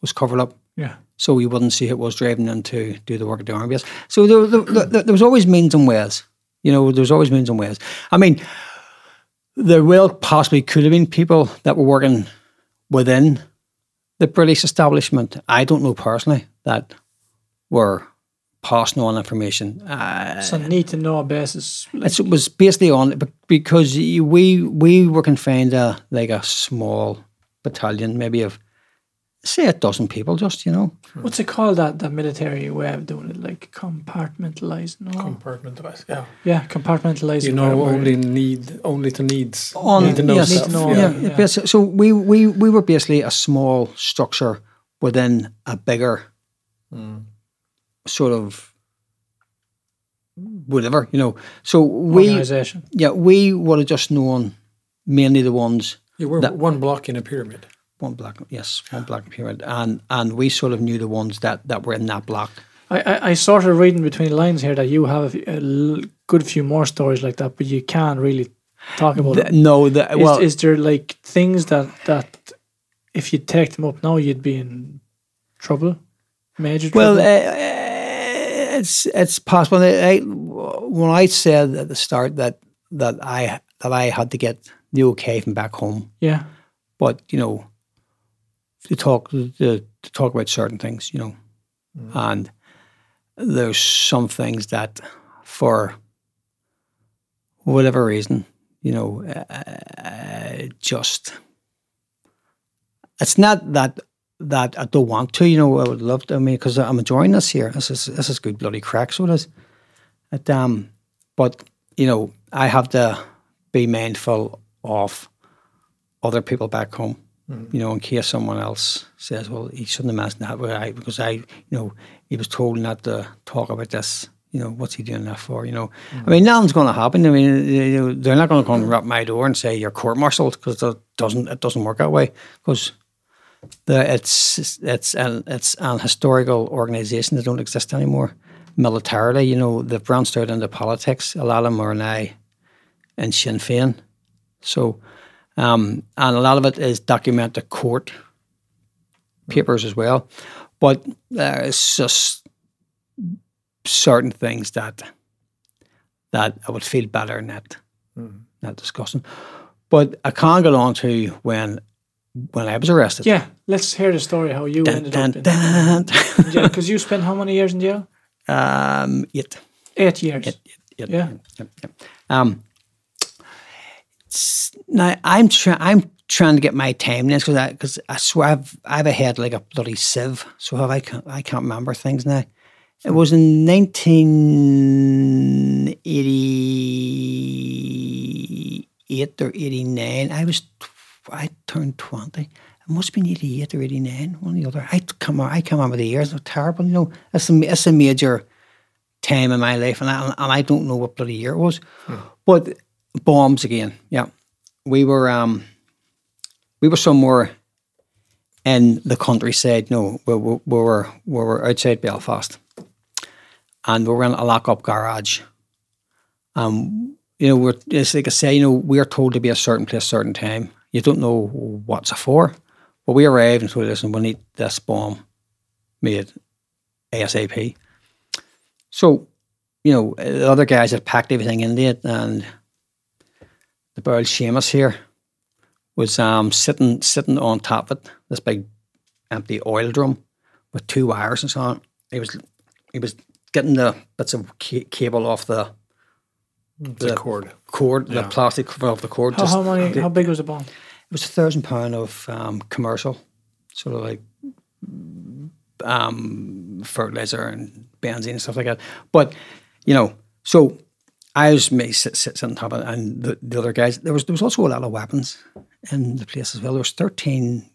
was covered up, Yeah, so you wouldn't see it was driving in to do the work at the army base. So there, there, there, there was always means and ways. You know, there was always means and ways. I mean, there will possibly could have been people that were working within the British establishment. I don't know personally that were passing on information. Uh, so need to know basis. Like, it was basically on because we we were confined to like a small battalion, maybe of say a dozen people, just you know. what's it called? That that military way of doing it, like compartmentalizing. No? Compartmentalized. Yeah. yeah, compartmentalizing. You know, where- where- only need only to needs. on need to know yes, Need to know, yeah, yeah. basi- So we, we we were basically a small structure within a bigger sort of whatever, you know. So we yeah, we would have just known mainly the ones You were That- one block in a pyramid. one block, yes, one black pyramid. And and we sort of knew the ones that, that were in that block. I, I, I sort of reading between the lines here that you have a, good few more stories like that, but you can't really talk about The- it. no, the, Is, well is there like things that that if you take them up now, you'd be in trouble, major Well, trouble? uh, it's it's possible. I, when I said at the start that that I that I had to get the okay from back home, yeah, but you know, to talk to, to talk about certain things, you know, and there's some things that for whatever reason, you know, uh, just it's not that that I don't want to. You know, I would love to. I mean, because I'm enjoying this here. This is this is good bloody crack. So it is. It, um, but you know, I have to be mindful of other people back home. You know, in case someone else says, "Well, he shouldn't have mentioned that," I, because I, you know, he was told not to talk about this. You know, what's he doing that for? You know, I mean, nothing's going to happen. I mean, you know, they're not going to come and rap my door and say you're court-martialed because it doesn't. It doesn't work that way because the it's it's an it's an historical organisation that don't exist anymore. Militarily, you know, they've branched out into politics. A lot of them are now in Sinn Féin. So, um, and a lot of it is documented court papers as well. But there's just certain things that that I would feel better not not discussing. But I can't get on to when when I was arrested. Yeah, let's hear the story how you Dun, ended dun, up in dun. jail. Because you spent how many years in jail? um, eight. Eight years. Yep, yep, Yeah. yep, yep. Um, now I'm trying. I'm trying to get my timelines because I because I swear I've I've a head like a bloody sieve. So have I can't I can't remember things now. It was in 1988 or 89. I was I turned 20. It must be been 88 or 89, one or the other. I come I come remember the years. They're terrible. You know, it's a, it's a major time in my life, and I, and I don't know what bloody year it was. But bombs again, yeah. We were um, we were somewhere in the countryside. No, we, we, we were we were outside Belfast, and we were in a lock-up garage. Um, you know, we're it's like I say, you know, we are told to be a certain place, certain time. You don't know what's it for, but we arrived and told, listen, we need this bomb made ASAP. So, you know, the other guys had packed everything into it, and the girl Seamus here was um, sitting sitting on top of it, this big empty oil drum with two wires and so on. He was he was getting the bits of ca- cable off the The cord. cord, the plastic off the cord. How, how many? the- How big was the bomb? It was a thousand pound of um, commercial, sort of like um, fertilizer and benzene and stuff like that. But you know, so I was me sit, sit, on top of it, and the, the other guys. There was there was also a lot of weapons in the place as well. There was thirteen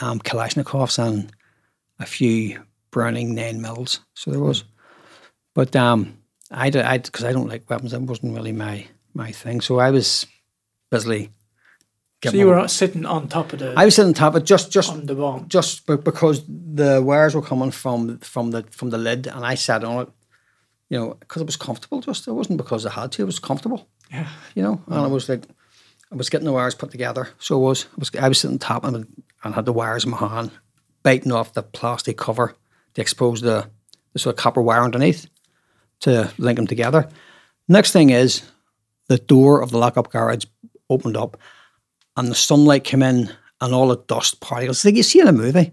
um, Kalashnikovs and a few Browning nine mils. So there was, but um, I I because I don't like weapons. That wasn't really my my thing. So I was busily. So you were sitting on top of the I was sitting on top of just just on the bomb. just because the wires were coming from from the from the lid, and I sat on it, you know, because it was comfortable. Just it wasn't because I had to; it was comfortable, Yeah. you know. And I mm. was like, I was getting the wires put together, so it was. I was I was sitting on top and and had the wires in my hand, biting off the plastic cover to expose the the sort of copper wire underneath to link them together. Next thing is the door of the lockup garage opened up and the sunlight came in and all the dust particles like you see in a movie.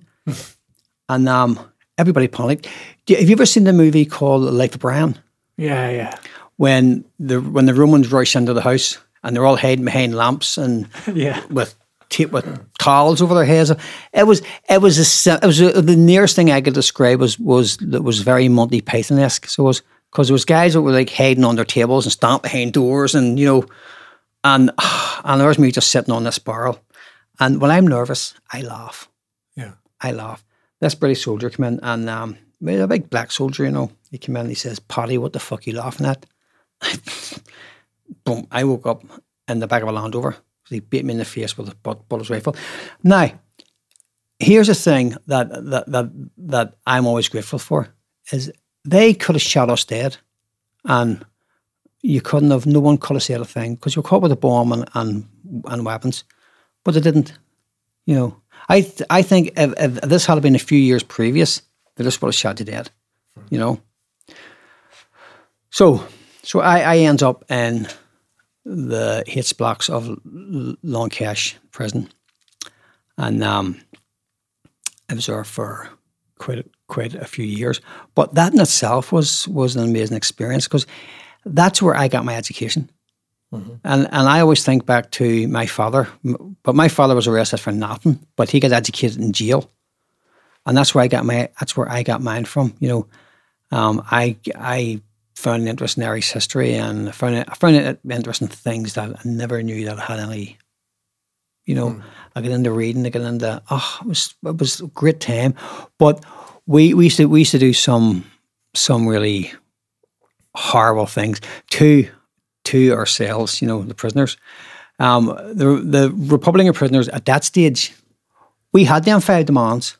and um, everybody panicked. Have you ever seen the movie called Life of Brian? Yeah, yeah. When the when the Romans rush into the house and they're all hiding behind lamps and *laughs* Yeah. with tape with towels over their heads. It was it was a, it was a, the nearest thing I could describe was was that was very Monty Python esque. So it was because there was guys that were like hiding under tables and stomp behind doors and you know, and *sighs* and there was me just sitting on this barrel. And when I'm nervous, I laugh. Yeah. I laugh. This British soldier came in and um, a big black soldier, you know. He came in and he says, Paddy, what the fuck are you laughing at? *laughs* Boom. I woke up in the back of a Land Rover. He beat me in the face with a butt, bullet rifle. Now, here's a thing that, that that that I'm always grateful for is they could have shot us dead, and you couldn't have. No one could have said a thing because you're caught with a bomb and, and and weapons, but they didn't. You know, I th- I think if, if this had been a few years previous, they just would have shot you dead. You know. So so I I end up in the H-Blocks of L- Long Kesh prison, and um, I was there for quite quite a few years. But that in itself was was an amazing experience because that's where I got my education. And and I always think back to my father, but my father was arrested for nothing, but he got educated in jail. and that's where I got my that's where I got mine from. You know, um, I I found an interest in Irish history and I found it, I found it interesting things that I never knew that I had any. You know, mm. I got into reading, I got into oh, it was it was a great time, but we we used to we used to do some some really horrible things to to ourselves. You know, the prisoners. Um, the the Republican prisoners at that stage, we had them five demands.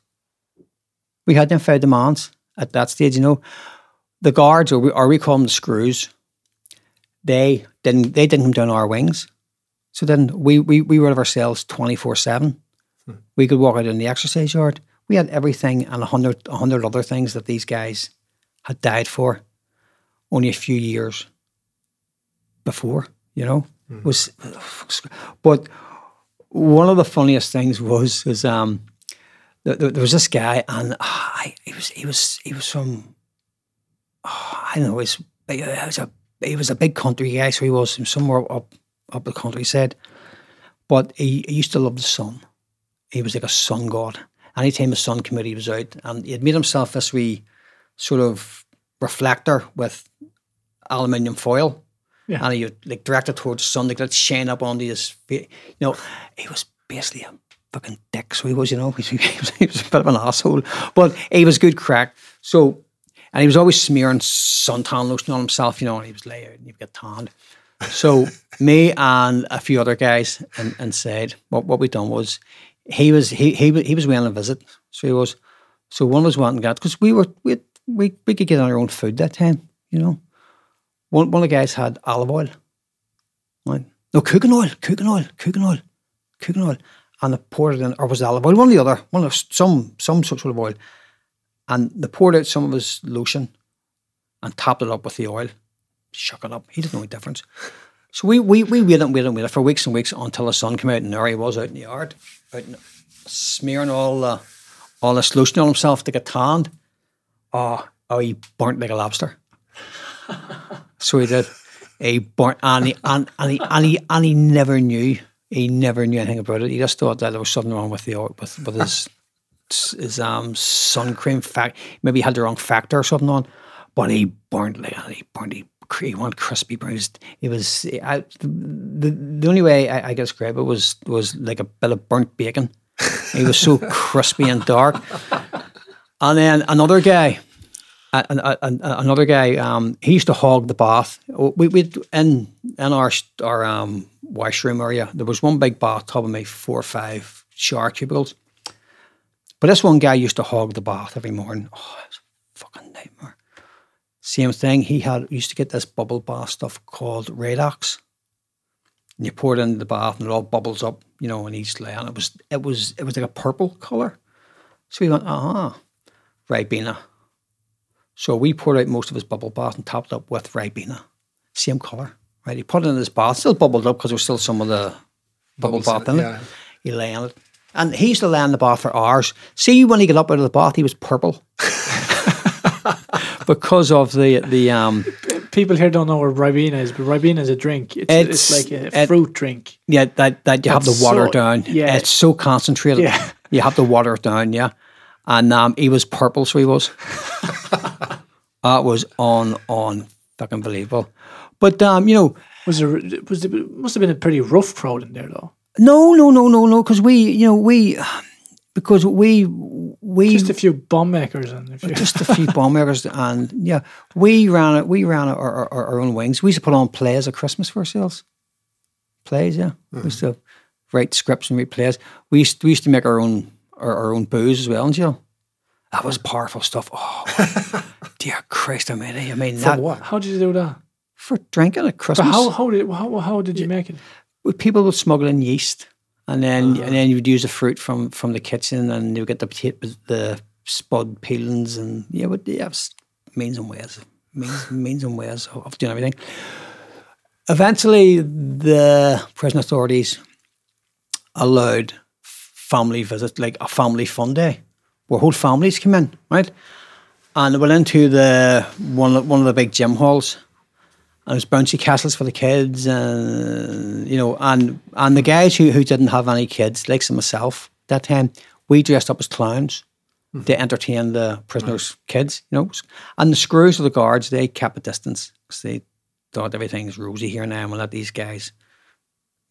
We had them five demands at that stage. You know, the guards, or we, or we call them the screws, they didn't they didn't come down our wings. So then we we, we were of ourselves twenty four seven. Hmm. We could walk out in the exercise yard. We had everything and a hundred a hundred other things that these guys had died for only a few years before, you know. Mm. Was but one of the funniest things was is um there, there was this guy and uh, I, he was he was he was from oh, I don't know, he was, he was a he was a big country guy, so he was from somewhere up up the countryside. But he, he used to love the sun. He was like a sun god. Anytime the sun committee was out, and he had made himself this wee sort of reflector with aluminium foil. Yeah. And he would like direct it towards the sun, like let shine up onto his face. You know, he was basically a fucking dick, so he was, you know, *laughs* he was, he was a bit of an asshole. But he was good crack. So and he was always smearing suntan lotion on himself, you know, and he was out and he'd get tanned. So *laughs* me and a few other guys and, and said what what we done was he was he he he was willing to visit. So he was so one was wanting to get because we were we, we we could get our own food that time, you know. One one of the guys had olive oil. Right? No cooking oil, cooking oil, cooking oil, cooking oil. And they poured it in or was it olive oil, one or the other, one of some some sort of oil. And they poured out some of his lotion and topped it up with the oil. Shook it up. He didn't know the difference. So we, we, we waited and waited and waited for weeks and weeks until the sun came out and there he was out in the yard, out in, smearing all the, all this lotion on himself to get tanned. Oh, oh, he burnt like a lobster. so he did. He burnt, and he, and, and, he, and, he, and he never knew. He never knew anything about it. He just thought that there was something wrong with the with, with his his um, sun cream fact. Maybe he had the wrong factor or something on, but he burnt like he burned. He, he wanted crispy bruised. It was I, the the only way I, I could describe it was was like a bit of burnt bacon. He was so crispy and dark. And then another guy, another guy, um, he used to hog the bath. We we in in our our um, washroom area. There was one big bathtub and maybe four or five shower cubicles. But this one guy used to hog the bath every morning. Oh, it was a fucking nightmare. Same thing. He had used to get this bubble bath stuff called Radox. And you pour it into the bath and it all bubbles up, you know, and he's laying. It was it was it was like a purple colour. So we went, ah, uh-huh, Ribena. So we poured out most of his bubble bath and topped up with Ribena. Same colour. Right. He put it in his bath, still bubbled up because there was still some of the bubble Bubbles bath in it. Yeah. He lay on it. And he used to lay in the bath for hours. See, when he got up out of the bath, he was purple. *laughs* because of the the um people here don't know what ribena is but ribena is a drink it's, it's, it's like a it, fruit drink yeah that that you have to water so, down yeah it's so concentrated yeah you have to water it down yeah and um he was purple so he was *laughs* that was on on fucking believable but um you know was there was it must have been a pretty rough crowd in there though no, no, no, no, no. Because we, you know, we because we we just a few bomb makers and a few. just a *laughs* few bomb makers and yeah, we ran it. We ran our, our, our, own wings. We used to put on plays at Christmas for ourselves. Plays, yeah. Mm-hmm. We used to write scripts and read plays. We used we used to make our own our, our own booze as well, and you know. That was powerful stuff. Oh, *laughs* dear Christ, I mean, I mean, for that, what? How did you do that? For drinking at Christmas. But how how did how, how did you make it? people would smuggle in yeast, and then uh-huh. and then you would use the fruit from from the kitchen, and you would get the potato, the spud peelings, and yeah, but yeah, means and ways, means means and ways of doing everything. Eventually, the prison authorities allowed family visit, like a family fun day, where whole families come in, right? And they went into the one one of the big gym halls and it was bouncy castles for the kids, and you know, and and the guys who, who didn't have any kids, like myself, that time we dressed up as clowns, hmm. to entertain the prisoners' kids, you know. And the screws of the guards, they kept a distance because they thought everything's rosy here now and we'll let these guys,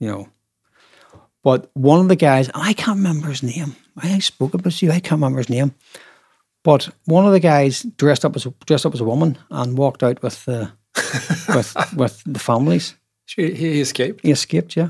you know. But one of the guys, and I can't remember his name. I spoke about you, I can't remember his name. But one of the guys dressed up as a, dressed up as a woman and walked out with the *laughs* with with the families. He, he escaped. He escaped, yeah.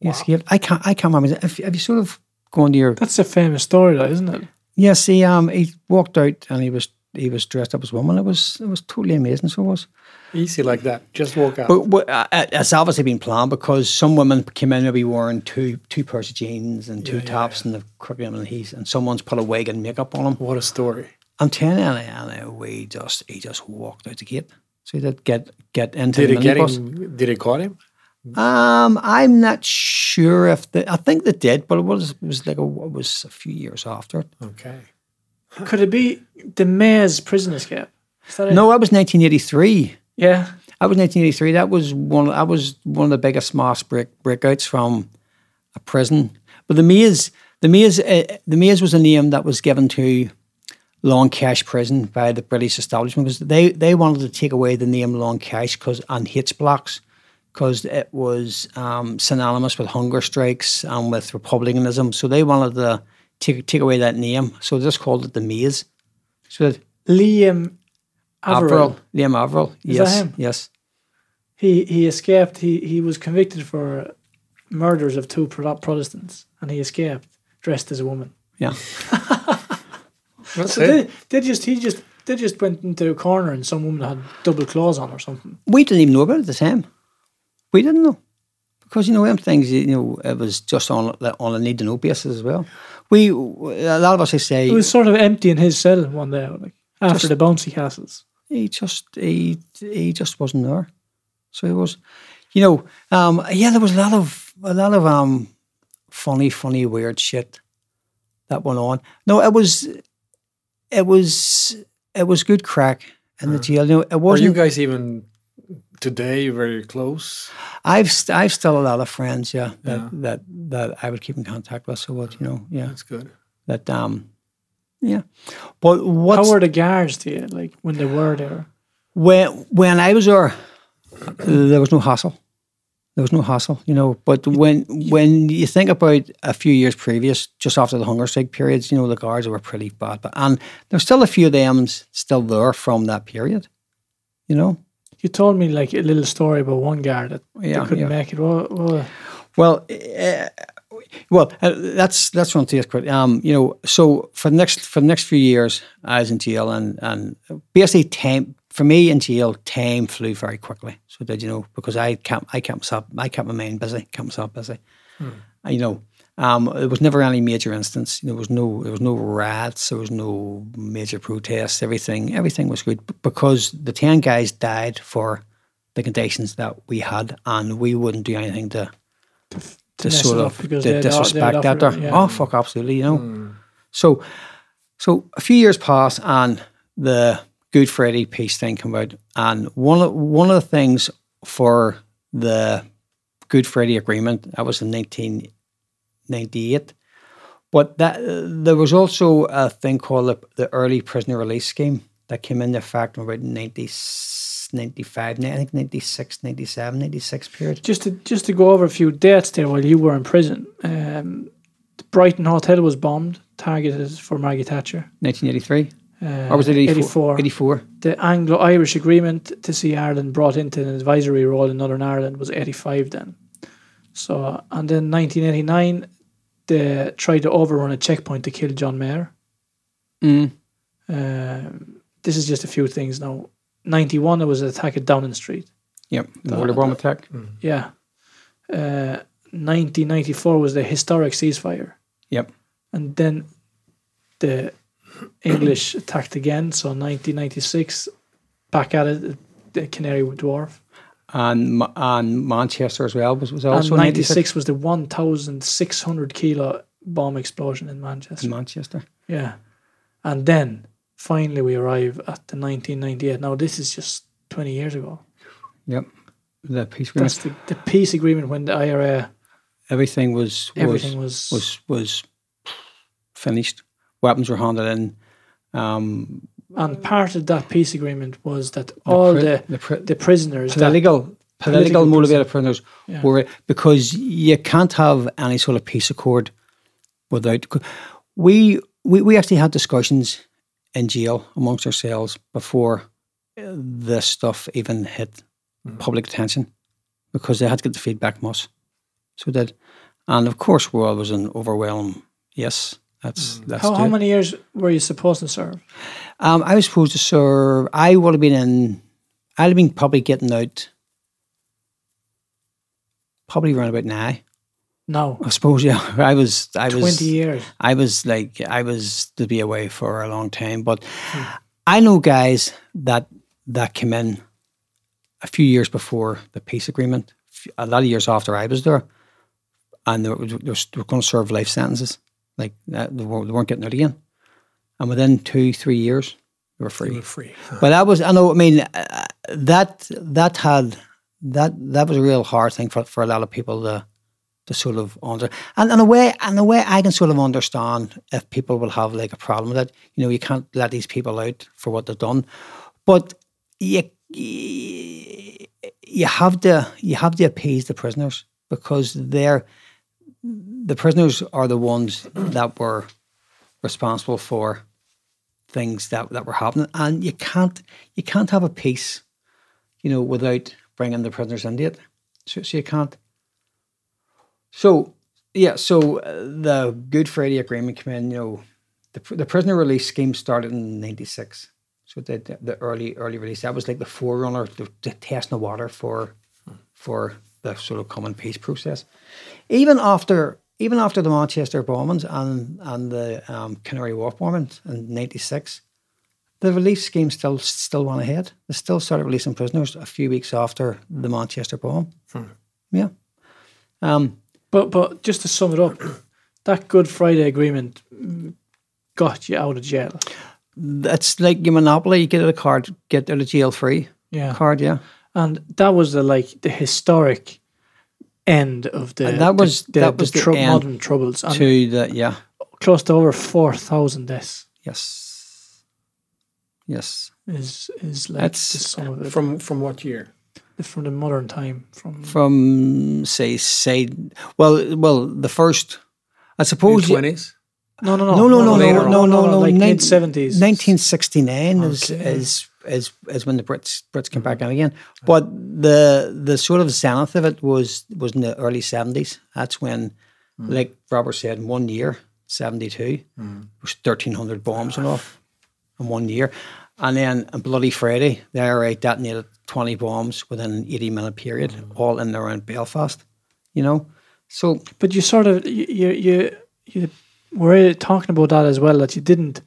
He escaped. I can't I can't remember. Have, have you sort of gone to your That's a famous story, though, isn't it? Yes, he um he walked out and he was he was dressed up as a woman. It was it was totally amazing. So it was. Easy like that. Just walk out. But, but uh, it's obviously been planned because some women came in maybe wearing two two pairs of jeans and two tops and the curriculum and he's and someone's put a wig and makeup on him. what a story. I'm telling you, and, and we just he just walked out the gate. So he did get get into Did the he get him? Did he caught him? Um, I'm not sure if the I think they did, but it was it was like a it was a few years after. Okay. Could it be the Mayor's prison escape? Is that it? No, that was 1983. Yeah. That was 1983. That was one. That was one of the biggest mass break breakouts from a prison. But the maze, the maze, uh, the maze was a name that was given to Long Kesh Prison by the British establishment because they they wanted to take away the name Long Kesh because and H blocks because it was um, synonymous with hunger strikes and with republicanism. So they wanted to take take away that name. So they just called it the maze. So that Liam Averill. Averill, Liam Averill, Is yes, yes. He he escaped. He he was convicted for murders of two Pro- Protestants, and he escaped dressed as a woman. Yeah. *laughs* That's So it. they, they just he just they just went into a corner and some woman had double claws on or something. we didn't even know about it at the time. We didn't know because you know them things. You know, it was just on on a need to know basis as well. We a lot of us they say It was sort of empty in his cell one day, like after the bouncy castles. He just he he just wasn't there. So he was, you know, um, yeah. There was a lot of a lot of um, funny, funny, weird shit that went on. No, it was it was it was good crack in the jail. You know, it wasn't. you guys even today very close? I've st- I've still a lot of friends, yeah, that Yeah. that that I would keep in contact with. So what you know, yeah, That's good. that um, yeah. But what? How were the guards to you, like when they were there? when when I was there, there was no hassle. There was no hassle, you know. But when when you think about a few years previous, just after the hunger strike periods, you know, the guards were pretty bad. But and there's still a few of them still there from that period, you know. You told me like a little story about one guard that Yeah, couldn't yeah. make it. What, what, Well, uh, well, uh, that's that's one thing. Um, you know, so for the next for the next few years, I was in jail, and and basically time for me in jail, time flew very quickly. So did you know because I kept I kept myself I kept my mind busy, kept myself busy. And, you know, um, there was never any major instance. There was no there was no riots. There was no major protests. Everything everything was good because the ten guys died for the conditions that we had, and we wouldn't do anything to to mess sort of up because to they'd disrespect that. There. yeah. Oh fuck, absolutely. You know. So, so a few years pass and the Good Friday peace thing came out, and one of one of the things for the Good Friday Agreement that was in nineteen ninety eight. But that there was also a thing called the, the Early Prisoner Release Scheme that came into effect in about 90, 95, I think 96, 97, 96 period. just to just to go over a few dates there while you were in prison. Um, the Brighton Hotel was bombed, targeted for Margaret Thatcher. 1983. Uh, Or was it 84? 84. 84. The Anglo-Irish agreement to see Ireland brought into an advisory role in Northern Ireland was 85 then. So, and then 1989, they tried to overrun a checkpoint to kill John Major. Mm. Um, this is just a few things now. 91, there was an attack at Downing Street. Yep. The Border Bomb attack. Yeah. Uh, 1994 was the historic ceasefire. Yep. And then the English *coughs* attacked again. So 1996, back at it, the Canary Wharf. And and Manchester as well was, was And also 96 96 was the 1,600 kilo bomb explosion in Manchester. in Manchester. Yeah. And then finally we arrive at the 1998. Now, this is just 20 years ago. Yep. The peace agreement. That's the, the peace agreement when the IRA, Everything was was everything was, was was finished. weapons were handed in. Um, And part of that peace agreement was that all pri- the the pri- the prisoners that, political political motivated prisoners Yeah. were because you can't have any sort of peace accord without. We we, we actually had discussions in jail amongst ourselves before uh, this stuff even hit public attention because they had to get the feedback from us. So did, and of course, we all was an overwhelm. Yes, that's that's how, how many years were you supposed to serve? Um, I was supposed to serve. I would have been in. I'd have been probably getting out. Probably around about now. No, I suppose. Yeah, *laughs* I was. I was. twenty years. I was like. I was to be away for a long time, but I know guys that that came in a few years before the peace agreement. A lot of years after I was there, and they were, they were, they going to serve life sentences. Like uh, they, were, they weren't getting out again, and within two, three years, they were free. You were free. But that was, I know, I mean, uh, that that had that that was a real hard thing for, for a lot of people to to sort of under and in a way, in a way, I can sort of understand if people will have like a problem with it. You know, you can't let these people out for what they've done, but you you have to you have to appease the prisoners because they're the prisoners are the ones that were responsible for things that, that were happening, and you can't you can't have a peace, you know, without bringing the prisoners into it. So, so you can't. So yeah, so uh, the Good Friday Agreement came in. You know, the the prisoner release scheme started in '96. So the, the the early early release that was like the forerunner, the, the testing the water for for the sort of common peace process. Even after even after the Manchester bombings and and the um, Canary Wharf bombings in '96, the release scheme still still went ahead. They still started releasing prisoners a few weeks after the Manchester bomb. Yeah. Um, But but just to sum it up, that Good Friday Agreement got you out of jail. it's like your monopoly. You get a card, get out of jail free Yeah, card. Yeah. and that was the like the historic end of the And that was- the, that was the trou- end modern troubles and To the yeah. close to over four thousand deaths Yes. Yes. is is like That's the sum of it From from what year? From the modern time from From say say well well the first I suppose you- Twenties. no no no No, no, no, later no, on. no, no, no. like nin- mid seventies 1969 is, Okay. is is is when the Brits Brits came back mm-hmm. in again. But the the sort of zenith of it was was in the early 70s. That's when, mm. like Robert said, in one year, 72, mm. was 1,300 bombs went off in one year. And then on Bloody Friday, the IRA detonated 20 bombs within an 80 minute period, all in and around Belfast. You know? So But you sort of you you you, were talking about that as well that you didn't.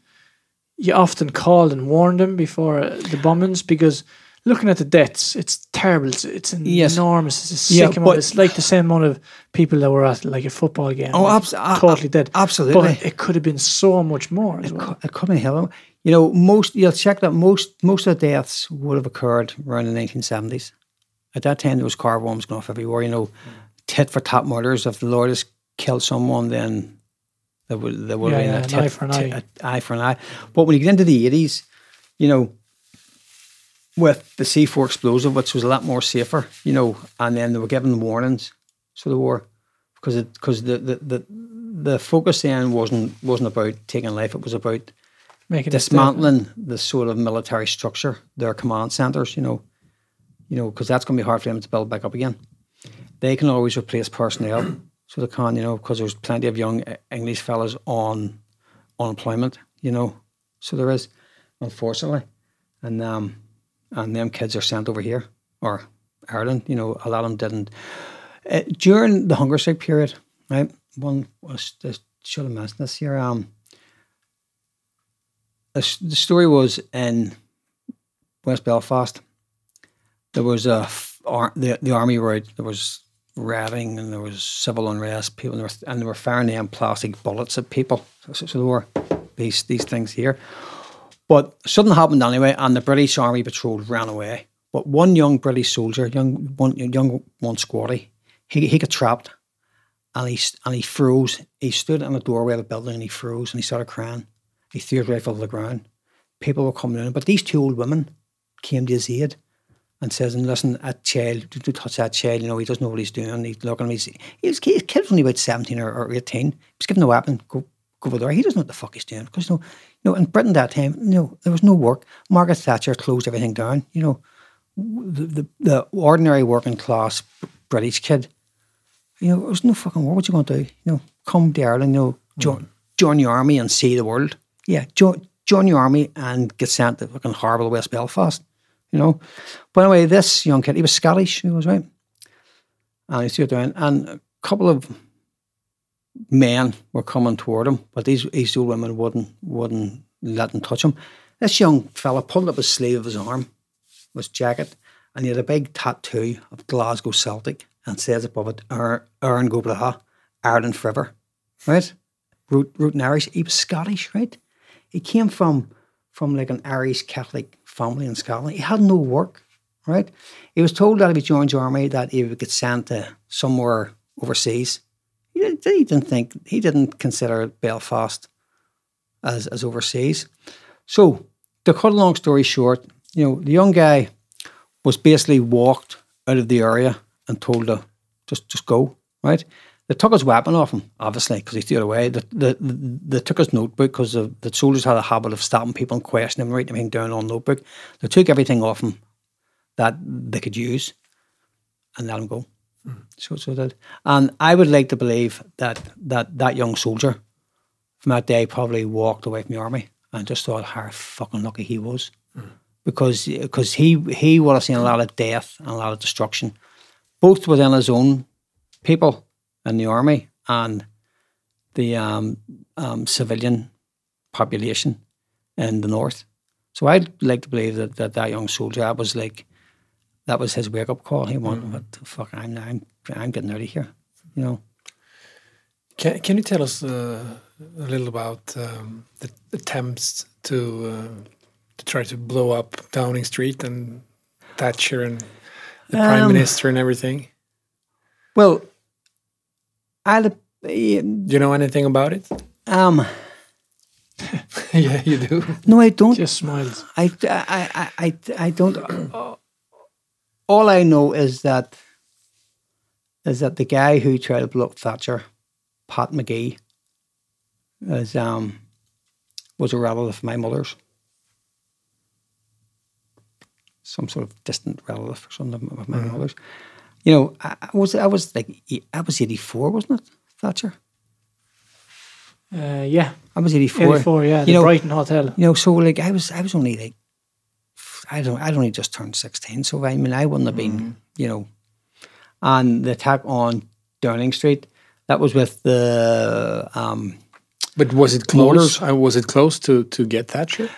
You often called and warned them before uh, the bombings because looking at the deaths, it's terrible. It's, it's Yes. enormous. It's a sick Yeah, amount. but- It's like the same amount of people that were at like a football game. Oh, like, abs- a- totally dead. absolutely. But it could have been so much more as well. it couldn't help it. You know, most you'll check that most most of the deaths would have occurred around the nineteen seventies. At that time, there was car bombs going off everywhere. You know, tit for tat murders. If the Lord has killed someone, then there would there would Yeah, have been yeah, a an eye for an tit- eye. a eye for an eye. But when you get into the eighties, you know, with the C four explosive, which was a lot more safer, you know, and then they were given warnings, so they were because it because the, the the the focus then wasn't wasn't about taking life; it was about dismantling the sort of military structure, their command centers, you know, you know, because that's going to be hard for them to build back up again. They can always replace personnel, so they can, you know, because there's plenty of young English fellas on unemployment, you know, so there is, unfortunately, and um, and them kids are sent over here or Ireland, you know, a lot of them didn't. Uh, during the hunger strike period, right? One was this should have mentioned this here. Um, the, story was in West Belfast. There was a ar- the the army out. There was rioting and there was civil unrest. People were, and they were firing them plastic bullets at people. So, so there were these these things here. But something happened anyway, and the British Army patrol ran away. But one young British soldier, young one young one squatty, he he got trapped, and he and he froze. He stood in the doorway of a building and he froze and he started crying. He threw it rifle to the ground. People were coming in, but these two old women came to his aid and says, "And listen, that child, don't touch that child. You know, he doesn't know what he's doing. He's looking at me. He's, he was, his kid was only about seventeen or, or eighteen. He was given a weapon. Go, go over there. He doesn't know what the fuck he's doing because you know, you know, in Britain that time, you know, there was no work. Margaret Thatcher closed everything down. You know, the the, the ordinary working class British kid. You know, there was no fucking war. What you going to do? You know, come to Ireland. You know, join, mm. join the army and see the world. Yeah, join, join the army and get sent to fucking horrible West Belfast. You know, but anyway, this young kid, he was Scottish. He was right, and still doing. And a couple of men were coming toward him, but these these old women wouldn't wouldn't let him touch him. This young fella pulled up his sleeve of his arm, his jacket, and he had a big tattoo of Glasgow Celtic and says above it, Erin Go Bragh, Ireland forever. Right? Root, root in Irish. He was Scottish, right? He came from from like an Irish Catholic family in Scotland. He had no work, right? He was told that if he joined the army that he would get sent to somewhere overseas. He, didn't- think he didn't consider Belfast as as overseas. So to cut a long story short, you know, the young guy was basically walked out of the area and told to just just go, right? They took his weapon off him, obviously, because he threw it away. They, they, they took his notebook because the, the soldiers had a habit of stopping people and questioning them, writing everything down on notebook. They took everything off him that they could use and let him go. So, so that, and I would like to believe that that that young soldier from that day probably walked away from the army and just thought how fucking lucky he was, because because he he would have seen a lot of death and a lot of destruction, both within his own people in the army and the um, um, civilian population in the north. So I'd like to believe that that, that young soldier that was like that was his wake up call. He wanted, what the fuck, I'm I'm I'm getting out of here, you know. Can, can you tell us uh, a little about um, the attempts to uh, to try to blow up Downing Street and Thatcher and the Prime Um, Minister and everything? Well, I'd Do you know anything about it? um *laughs* yeah, you do. no, I don't. Just smiles. I, I, I, I, I don't. *clears throat* all I know is that is that the guy who tried to block Thatcher, Pat Magee, is um was a relative of my mother's. Some sort of distant relative or something of my mother's. You know, I, I was I was like I was eighty four, wasn't it? Thatcher. Uh, yeah, I was eighty four. 84, yeah, You the know, Brighton Hotel. You know, so like I was, I was only like, I don't, I'd only just turned sixteen, so I mean, I wouldn't have been, you know, and the attack on Downing Street, that was with the, um, But was it close? Uh, was it close to to get Thatcher,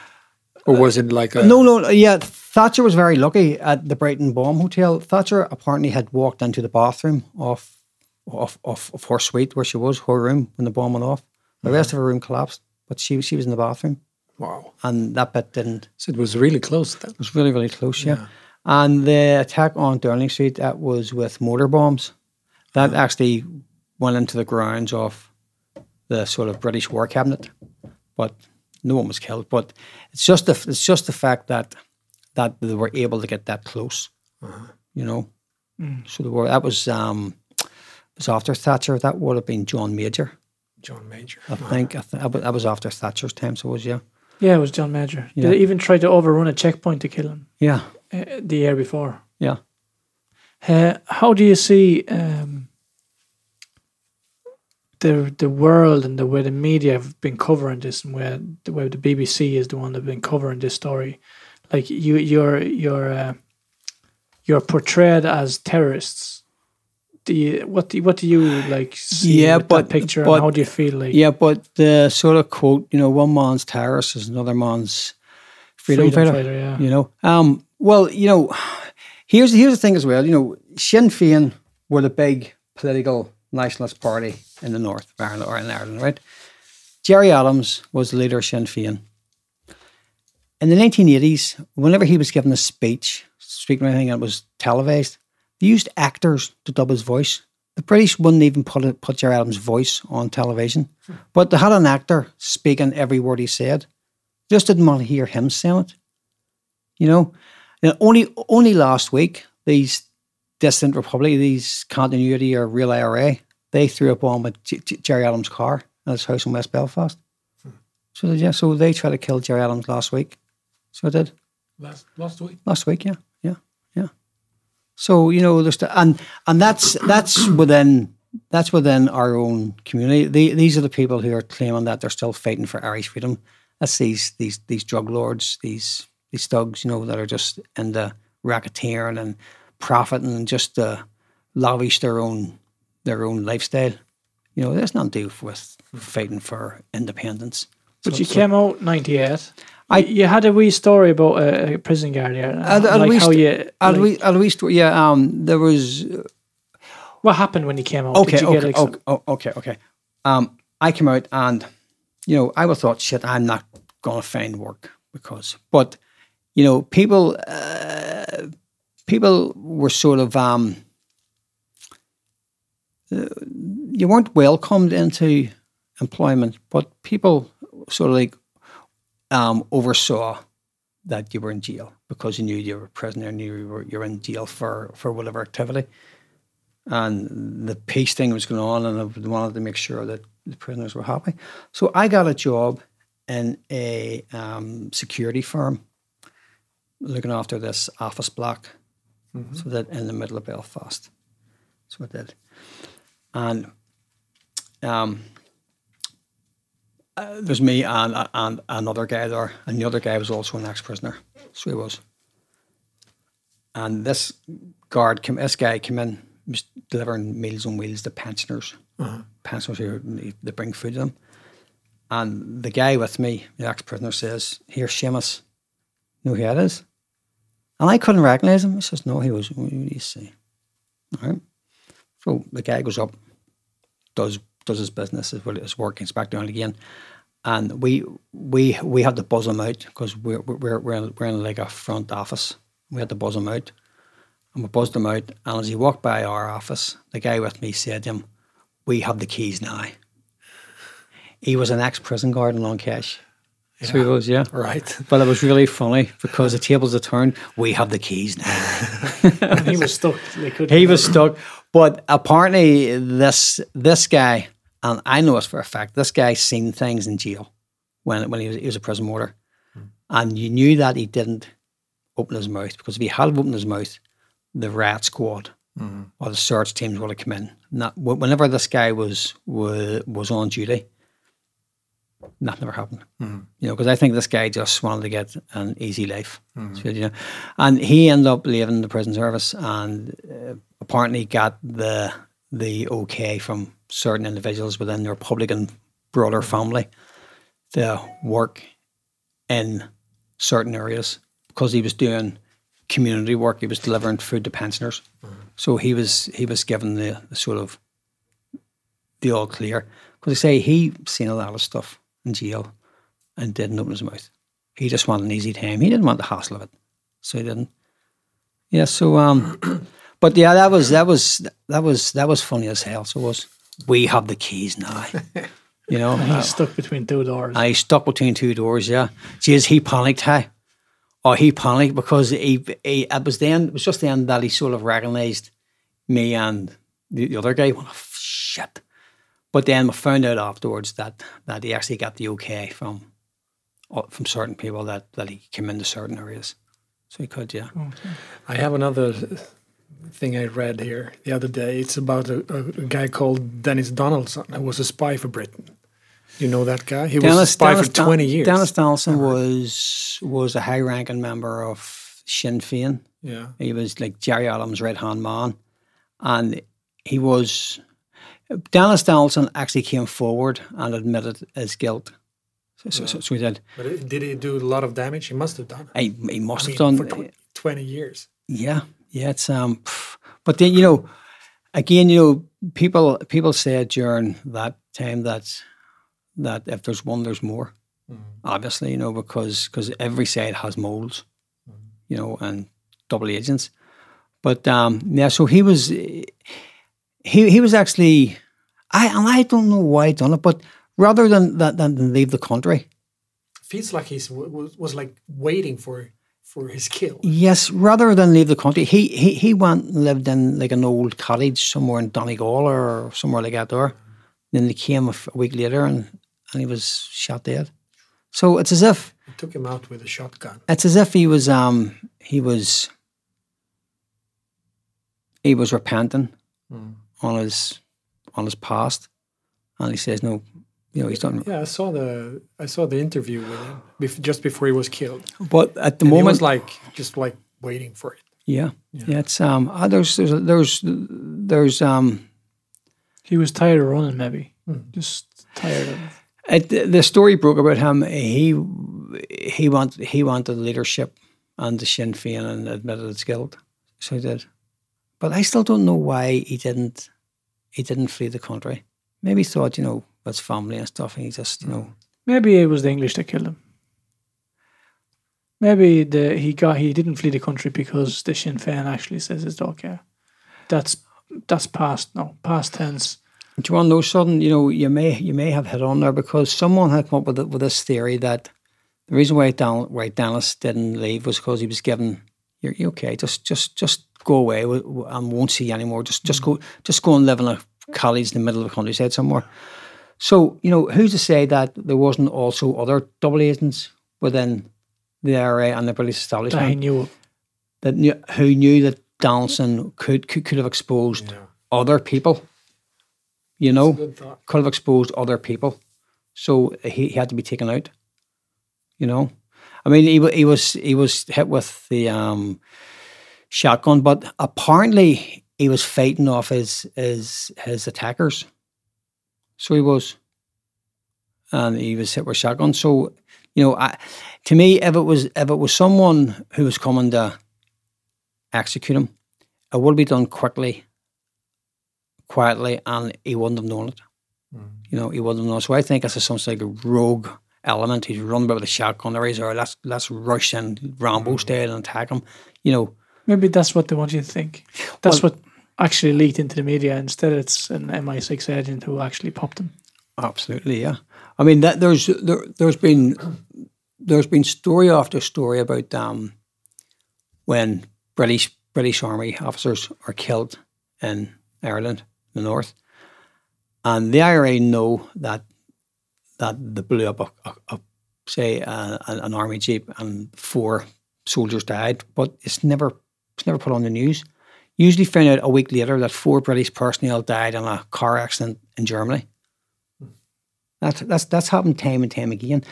or was it like a no, no, yeah, Thatcher was very lucky at the Brighton Bomb Hotel. Thatcher apparently had walked into the bathroom off, off, of, of her suite where she was, her room when the bomb went off. The rest of her room collapsed, but she she was in the bathroom, Wow! and that bit didn't. So it was really close then. It was really, really close, yeah. And the attack on Downing Street, that was with mortar bombs. That actually went into the grounds of the sort of British War Cabinet, but no one was killed. But it's just the it's just the fact that that they were able to get that close, you know. So the war that was um was after Thatcher. That would have been John Major, John Major. I think. I th- that was- that was after Thatcher's time. So it was yeah, Yeah, it was John Major. Yeah. Did they even try to overrun a checkpoint to kill him yeah, uh, the year before? yeah. Uh, how do you see um, the the world and the way the media have been covering this, and where the way the BBC is the one that's been covering this story? Like you, you're you're uh, you're portrayed as terrorists. Do you, what do you, what do you like see Yeah, but- that picture? but- and how do you feel like Yeah, but the sort of quote, you know, one man's terrorist is another man's freedom, fighter. yeah. You know, um, well, you know, here's here's the thing as well. You know, Sinn Féin were the big political nationalist party in the north of Ireland or in Ireland, right? Gerry Adams was the leader of Sinn Féin. In the 1980s, whenever he was giving a speech, speaking anything that was televised, they used actors to dub his voice The British wouldn't even put it, put Gerry Adams' voice on television, but they had an actor speaking every word he said. Just didn't want to hear him saying it. You know, and only only last week these distant republic, these continuity or real IRA, they threw up on with Gerry Adams' car at his house in West Belfast. So yeah, so they tried to kill Gerry Adams last week. So they did Last last week. last week. Yeah, yeah, yeah. So you know, there's the, and and that's that's within that's within our own community. The, these are the people who are claiming that they're still fighting for Irish freedom. That's these these these drug lords, these these thugs, you know, that are just into racketeering and profiting and just uh, lavish their own their own lifestyle. You know, there's nothing to do with fighting for independence. But you came out ninety eight. I- I you had a wee story about a, prison guard I'd like wee how you At like, least, at least, yeah. Um, there was what happened when you came out. okay, Did you get, okay, like, okay, oh, okay, okay. Um, I came out and, you know, I was thought, shit, I'm not going to find work because, but, you know, people, uh, people were sort of, um, you weren't welcomed into employment, but people sort of like um, oversaw that you were in jail because you knew you were a prisoner, knew you were, you were in jail for, for whatever activity and the peace thing was going on, and I wanted to make sure that the prisoners were happy. So I got a job in a um, security firm looking after this office block, so that in the middle of Belfast. What I did, and um, uh, there's me and and another guy there, and the other guy was also an ex-prisoner, so he was. And this guard, came, this guy came in, was delivering meals on wheels to pensioners. Pensioners who they bring food to them. And the guy with me, the ex-prisoner, says, "Here, Seamus, you know who that is?" And I couldn't recognise him. He says, "No, he was." What do you see? All right. So the guy goes up, does does his business, his, his work, he's back down again, and we we we had to buzz him out because we're we're we're in, we're in like a front office. We had to buzz him out, and we buzzed him out. And as he walked by our office, the guy with me said to him, "We have the keys now." He was an ex-prison guard in Long Kesh. So he was, yeah. Right. But it was really funny because the tables had turned. We have the keys now. *laughs* he was stuck. They he was stuck. But apparently, this this guy, and I know this for a fact, this guy seen things in jail when when he was he was a prison warder, hmm. and you knew that he didn't open his mouth because if he had opened his mouth, the rat squad mm-hmm. or the search teams would have come in. Not whenever this guy was was was on duty. Nothing ever happened, mm-hmm. you know, because I think this guy just wanted to get an easy life, mm-hmm. So, you know, and he ended up leaving the prison service, and uh, apparently got the the okay from certain individuals within the Republican broader family to work in certain areas because he was doing community work. He was delivering food to pensioners, so he was he was given the, the sort of the all clear because they say he seen a lot of stuff in jail and didn't open his mouth. He just wanted an easy time. He didn't want the hassle of it, so he didn't. Yeah. So um, *clears throat* but yeah, that was that was that was that was funny as hell. So it was we have the keys now. *laughs* You know, uh, He's stuck between two doors. I stuck between two doors. Yeah, jeez, he panicked. Hey, oh, he panicked because he, he it was then it was just then that he sort of recognised me and the, the other guy. Well, shit. But then we found out afterwards that that he actually got the okay from uh, from certain people that that he came into certain areas, so he could. Yeah. I have another thing I read here the other day. It's about a, a, guy called Dennis Donaldson who was a spy for Britain. You know that guy? He was a spy for Don- 20 years. Dennis Donaldson uh-huh. was was a high ranking member of Sinn Féin. yeah. He was like Gerry Adams' right hand man, and he was. Dennis Donaldson actually came forward and admitted his guilt. So, so, so, uh-huh. so he did. But did he do a lot of damage? He must have done. He, he must I have mean, done. for tw- 20 years. Yeah, yeah. It's um, pff. but then you know, again, you know, people people said during that time that that if there's one, there's more. Obviously, you know, because because every side has moles, you know, and double agents. But um, yeah, so he was he he was actually, I and I don't know why he done it, but rather than than, than leave the country, Feels like he's was, was like waiting for for his kill. yes, rather than leave the country, he he he went and lived in like an old cottage somewhere in Donegal or somewhere like that there. Then he came a, f- a week later and and he was shot dead. So it's as if He took him out with a shotgun. it's as if he was um he was he was repenting on his on his past and he says no you know he's done Yeah, I saw the I saw the interview with him bef- just before he was killed. but at the And he moment was like just like waiting for it. yeah. Yeah. It's um uh, there's there's there's there's um He was tired of running, maybe. Just tired of it, the story broke about him. He he wanted he wanted leadership and the Sinn Féin and admitted his guilt. So he did. But I still don't know why he didn't he didn't flee the country. Maybe he thought you know his family and stuff and he just you know Maybe it was the English that killed him. Maybe the he got he didn't flee the country because the Sinn Féin actually says it's okay. That's that's past no past tense. Do you want to know something? You know, you may you may have hit on there because someone had come up with with this theory that the reason why Dan, why Dennis didn't leave was because he was given, "You're, you're okay. Just just just go away and won't see you anymore. Just just go just go and live in a college in the middle of the countryside somewhere." So you know, who's to say that there wasn't also other double agents within the IRA and the British That he establishment knew that knew, who knew that Donaldson could could, could have exposed other people. You know, could have exposed other people, so he, he had to be taken out. You know, I mean, he wa- he was he was hit with the um, shotgun, but apparently he was fighting off his his his attackers. So he was, and he was hit with shotgun. So you know, I, to me, if it was if it was someone who was coming to execute him, it would be done quickly, quietly, and he wouldn't have known it. Mm-hmm. You know, he wouldn't have known. So I think this is some sort of rogue element. He's running about with a shotgun, or he's or let's let's rush in Rambo mm-hmm. style and attack him. You know, Maybe that's what they want you to think. That's what actually leaked into the media. Instead, it's an MI6 agent who actually popped them. Absolutely, yeah. I mean, that there's there, there's been there's been story after story about um when British British Army officers are killed in Ireland, the north, and the IRA know that that they blew up a, a, a say a, an army jeep and four soldiers died, but it's never it's never put on the news. Usually, found out a week later that four British personnel died in a car accident in Germany. That's that's that's happened time and time again.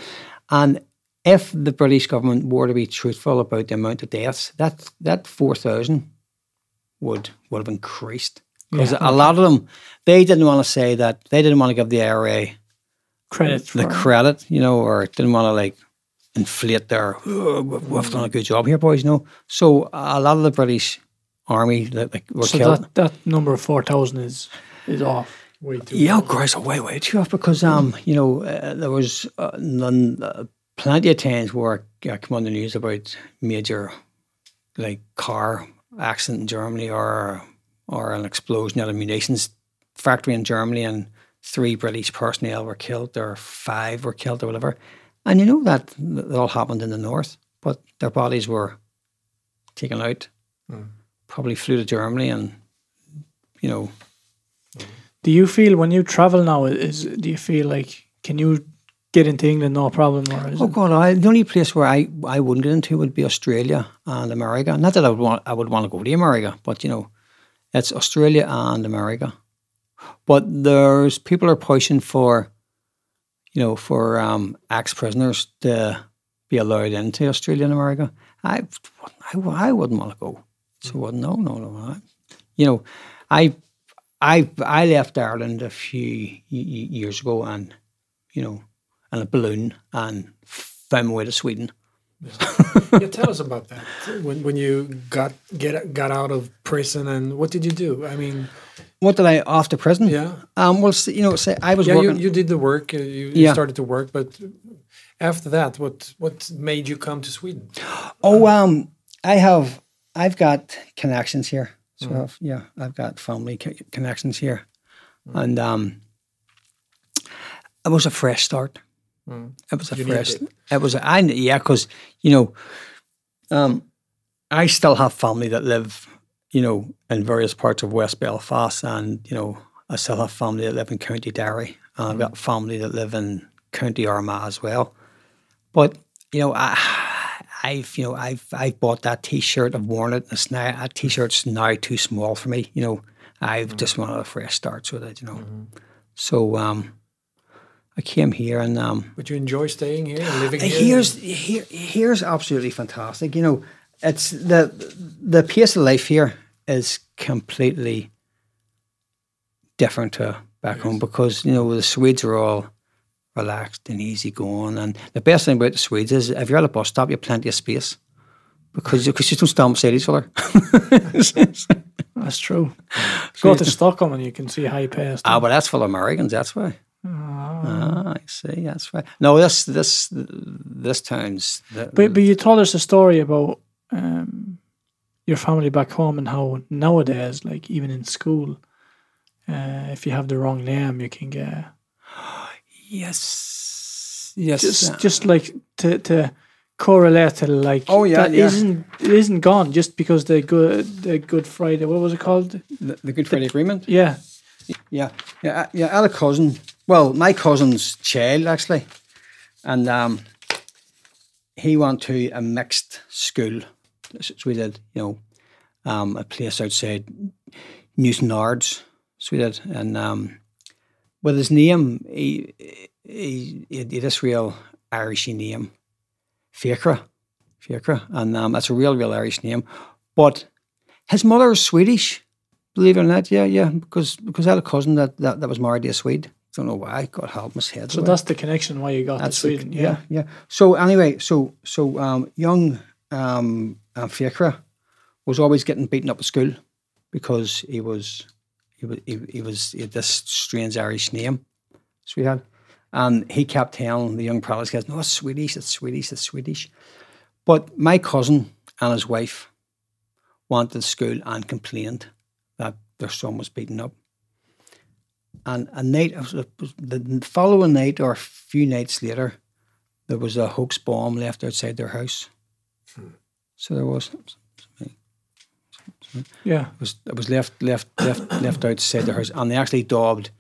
And if the British government were to be truthful about the amount of deaths, that that four thousand would would have increased. Because Yeah. a lot of them, they didn't want to say that they didn't want to give the IRA Credit for the credit, you know, or didn't want to like inflate their "Oh, we've we've done a good job here, boys. You know, so a lot of the British army that like, were So killed. that, that number of 4,000 is is off. Way too. Yeah, of course, way, way too off because um, you know, uh, there was uh, none, uh, plenty of times where I come on the news about major, like car accident in Germany or or an explosion at a munitions factory in Germany and three British personnel were killed or five were killed or whatever, and you know that that all happened in the north, but their bodies were taken out, probably flew to Germany and you know Do you feel when you travel now, is do you feel like, can you get into England no problem? Oh God! I, the only place where I, I wouldn't get into would be Australia and America. Not that I would want I would want to go to America, but you know, it's Australia and America. But there's people are pushing for, you know, for um, ex prisoners to be allowed into Australia and America. I, I, I wouldn't want to go. So wouldn't no no no. You know, I I I left Ireland a few years ago and you know in a balloon and found my way to Sweden. yeah, tell *laughs* us about that. When when you got get got out of prison and what did you do? I mean, What did I after prison? yeah, Um. Well, you know, say I was yeah, you, working. you did the work. uh, You, you Yeah. started to work, but after that, what what made you come to Sweden? oh, um, I have I've got connections here. So Mm. I've, yeah, I've got family co- connections here, and um, it was a fresh start. It was a Mm. You fresh. it. It. was. A, I yeah, because you know, um, I still have family that live, you know, in various parts of West Belfast, and you know, I still have family that live in County Derry, and I've got family that live in County Armagh as well. But you know, I, I've you know, I've I've bought that T-shirt. I've worn it. It's now that T-shirt's now too small for me. You know, I've just wanted a fresh start with it. You know, so um, I came here and um, But you enjoy staying here and living here? here's here, here's absolutely fantastic. You know, it's the the pace of life here is completely different to back home because you know the Swedes are all relaxed and easy going, and the best thing about the Swedes is if you're at a bus stop, you have plenty of space because you don't stand beside each other. *laughs* That's true. *laughs* Go to Stockholm and you can see high pace. ah, but that's full of Americans. That's why. Ah, I see. That's right. No, this this this town's. The, But, but you told us a story about um, your family back home and how nowadays, like even in school, uh, if you have the wrong name, you can get yes, yes. just uh, just like to to correlate to like Oh, yeah, that yeah. isn't it isn't gone just because the good the Good Friday what was it called the, the Good Friday Agreement. yeah Yeah, yeah, uh, yeah. I had a cousin. Well, my cousin's child actually, and um, he went to a mixed school. So we did, you know, um, a place outside Newtownards. So we did, and um, with his name, he he, he had this real Irishy name, Fiacra, Fiacra, and um, that's a real, real Irish name. But his mother is Swedish. Believe it or not, yeah, yeah, because because I had a cousin that, that, that was married to a Swede. Don't know why. God help his head. so that's the connection why you got That's to the- Sweden yeah, yeah yeah. So anyway, so so um, young um, um, Fiacra was always getting beaten up at school because he was he was he, was he this strange Irish name, he and he kept telling the young fellas, guys, "No, it's Swedish, it's Swedish, it's Swedish." But my cousin and his wife went to school and complained that their son was beaten up. And a night, it was- it was the following night or a few nights later, there was a hoax bomb left outside their house. Hmm. So there was. Yeah It was it was left left left left outside the house, and they actually daubed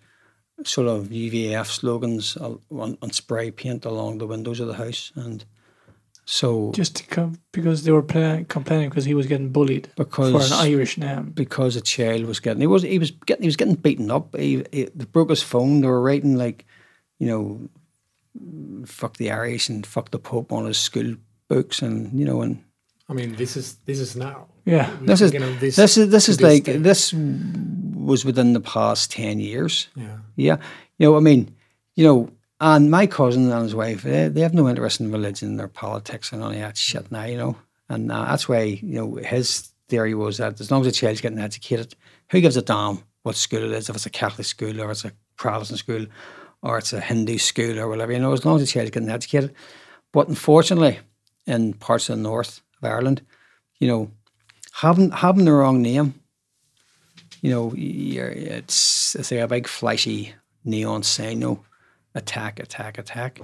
sort of UVF slogans on, on spray paint along the windows of the house, and so just to come because they were complaining because he was getting bullied because for an Irish name because a child was getting he was he was getting he was getting beaten up. He, he they broke his phone. They were writing like, you know, fuck the Irish and fuck the Pope on his school books, and you know, and I mean, this is this is now. yeah this is this- this is this is like day. this was within the past ten years. Yeah. Yeah, you know, I mean, you know, and my cousin and his wife, they, they have no interest in religion or politics and of that shit now, you know, and uh, that's why you know his theory was that as long as the child's getting educated, who gives a damn what school it is, if it's a Catholic school or it's a Protestant school or it's a Hindu school or whatever, you know, as long as the child's getting educated. But unfortunately, in parts of the north of Ireland, you know, having having the wrong name you know, you're, it's it's a big flashy neon sign, you know, attack, attack, attack.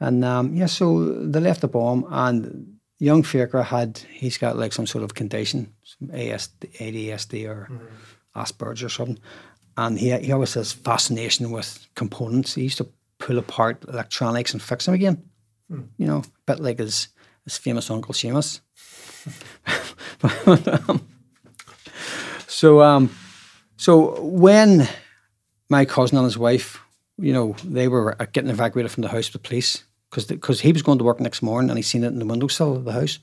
And um, yeah, so they left the bomb, and young Fiacra had he's got like some sort of condition, some ASD, ADSD or Asperger's or something, and he he always has fascination with components. He used to pull apart electronics and fix them again. You know, a bit like his his famous uncle Seamus. But, *laughs* um, so um, so when my cousin and his wife, you know, they were uh, getting evacuated from the house with police because because he was going to work next morning and he seen it in the windowsill of the house.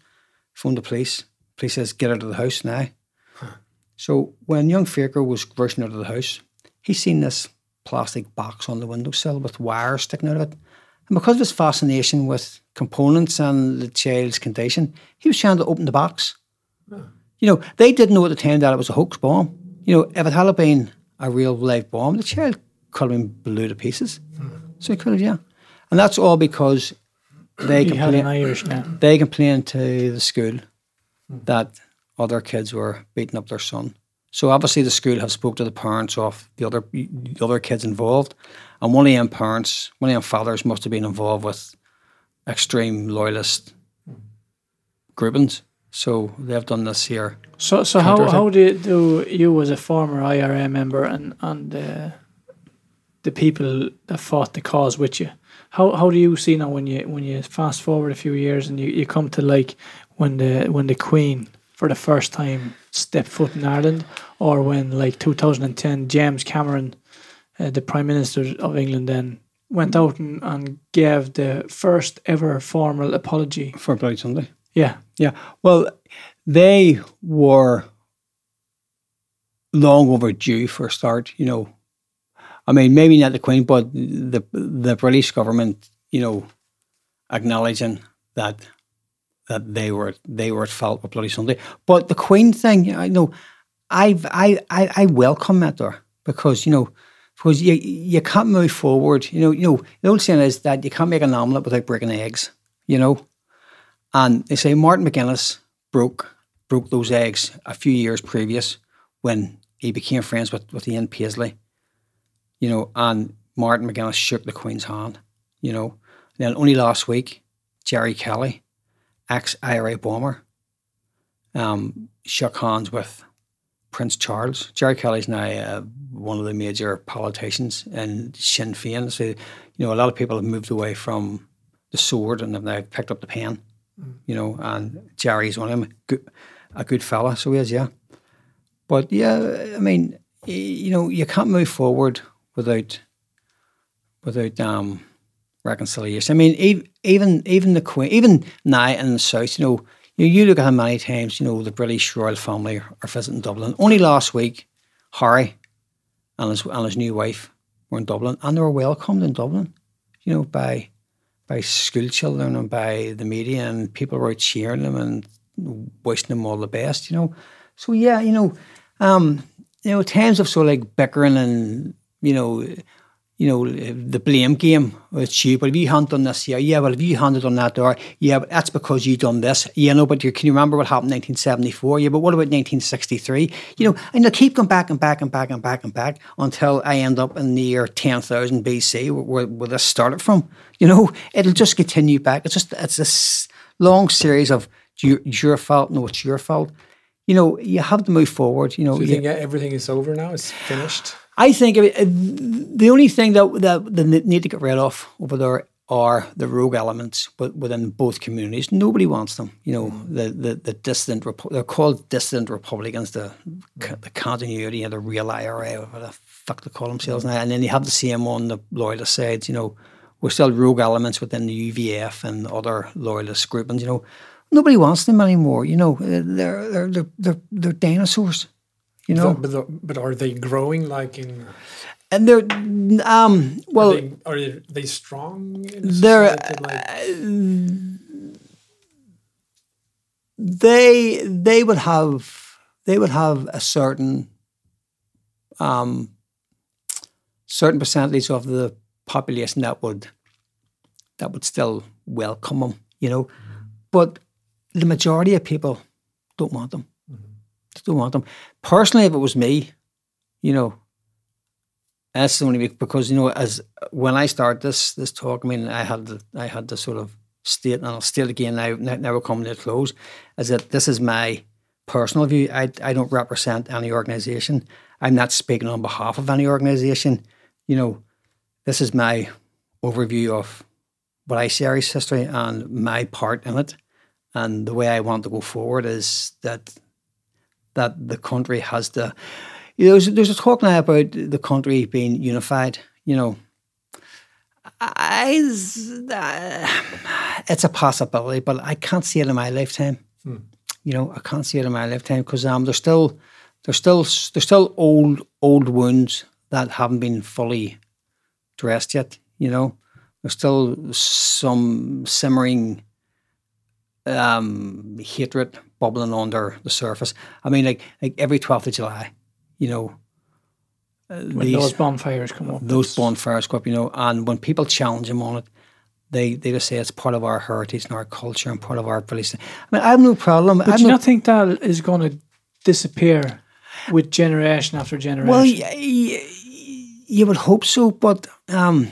Phoned the police. Police says, "Get out of the house now." So when young Fiacra was rushing out of the house, he seen this plastic box on the windowsill with wires sticking out of it. And because of his fascination with components and the child's condition, he was trying to open the box. You know, they didn't know at the time that it was a hoax bomb. You know, if it had been a real live bomb, the child could have been blew to pieces. So he could have, yeah. And that's all because they complained, Irish they complained to the school that other kids were beating up their son So obviously the school have spoke to the parents of the other the other kids involved, and one of them parents, one of them fathers must have been involved with extreme loyalist groupings. So they've done this here. So, so how, how do, do you, as a former IRA member, and and uh, the people that fought the cause with you, how how do you see now when you when you fast forward a few years and you, you come to like when the when the Queen for the first time stepped foot in Ireland, or when like 2010 James Cameron, uh, the Prime Minister of England, then went out and, and gave the first ever formal apology. For Bloody Sunday. Yeah, Yeah. Well, they were long overdue for a start, you know. I mean, maybe not the Queen, but the the British government, you know, acknowledging that that they were they were at fault with Bloody Sunday. But the Queen thing, I know, I've I I, I welcome that there because you know because you you can't move forward. You know, you know the old saying is that you can't make an omelette without breaking eggs. You know, and they say Martin McGuinness broke broke those eggs a few years previous when he became friends with, with Ian Paisley. You know, and Martin McGuinness shook the Queen's hand, you know. Then only last week, Gerry Kelly, ex IRA bomber, um, shook hands with Prince Charles. Gerry Kelly's now uh, one of the major politicians in Sinn Féin. So, you know, a lot of people have moved away from the sword and have now picked up the pen you know, and Gerry's one of them, good, a good fella, so he is, yeah. But yeah, I mean, you know, you can't move forward without without um, reconciliation. I mean, even even the Queen, even now in the south, you know, you, you look at how many times you know the British royal family are visiting Dublin. Only last week, Harry and his and his new wife were in Dublin, and they were welcomed in Dublin, you know, by by school children and by the media, and people were cheering them and wishing them all the best, you know. So yeah, you know, um, you know, times of sort of like bickering and you know, you know, the blame game. It's you, but if you hadn't done this here, yeah, well, if you hadn't done that there, yeah, but that's because you done this. Yeah, no, but you, can you remember what happened in 1974? Yeah, but what about 1963? You know, and they'll keep going back and back and back and back and back until I end up in the year 10,000 BC, where, where this started from. You know, it'll just continue back. It's just, it's this long series of your, your fault, no, it's your fault. You know, you have to move forward. You know, So you think everything is over now? It's finished? I think uh, the only thing that that they need to get rid of over there are the rogue elements, but within both communities, nobody wants them. You know, the the, the dissident Repu- they're called dissident Republicans, the the continuity of the real IRA, or what the fuck they call themselves now, and then you have the same on the loyalist sides. You know, we're still rogue elements within the UVF and other loyalist groupings. You know, nobody wants them anymore. You know, Uh, they're they're they're they're, they're dinosaurs. You know, but, but, but are they growing like in? and they're um well. are, they, are they, strong? In They're they they would have they would have a certain um certain percentage of the population that would that would still welcome them, you know. But the majority of people don't want them. Don't want them. Personally, if it was me, you know, that's the only because you know, as when I started this this talk, I mean, I had I had to sort of state, and I'll state again now. Now now we're coming to a close, is that this is my personal view. I I don't represent any organisation. I'm not speaking on behalf of any organisation. You know, this is my overview of what I see Irish history and my part in it, and the way I want to go forward is that that the country has to. You know, there's, there's a talk now about the country being unified. You know, I, it's a possibility, but I can't see it in my lifetime. You know, I can't see it in my lifetime because um, there's still there's still there's still old old wounds that haven't been fully dressed yet. You know, there's still some simmering um, hatred bubbling under the surface. I mean, like like every twelfth of July, you know, uh, when these- those bonfires come up. those bonfires go up, you know, and when people challenge him on it, they they just say it's part of our heritage and our culture and part of our police. I mean, I have no problem. I But have do you no- not think that is going to disappear with generation after generation. Well, y- y- you would hope so, but um,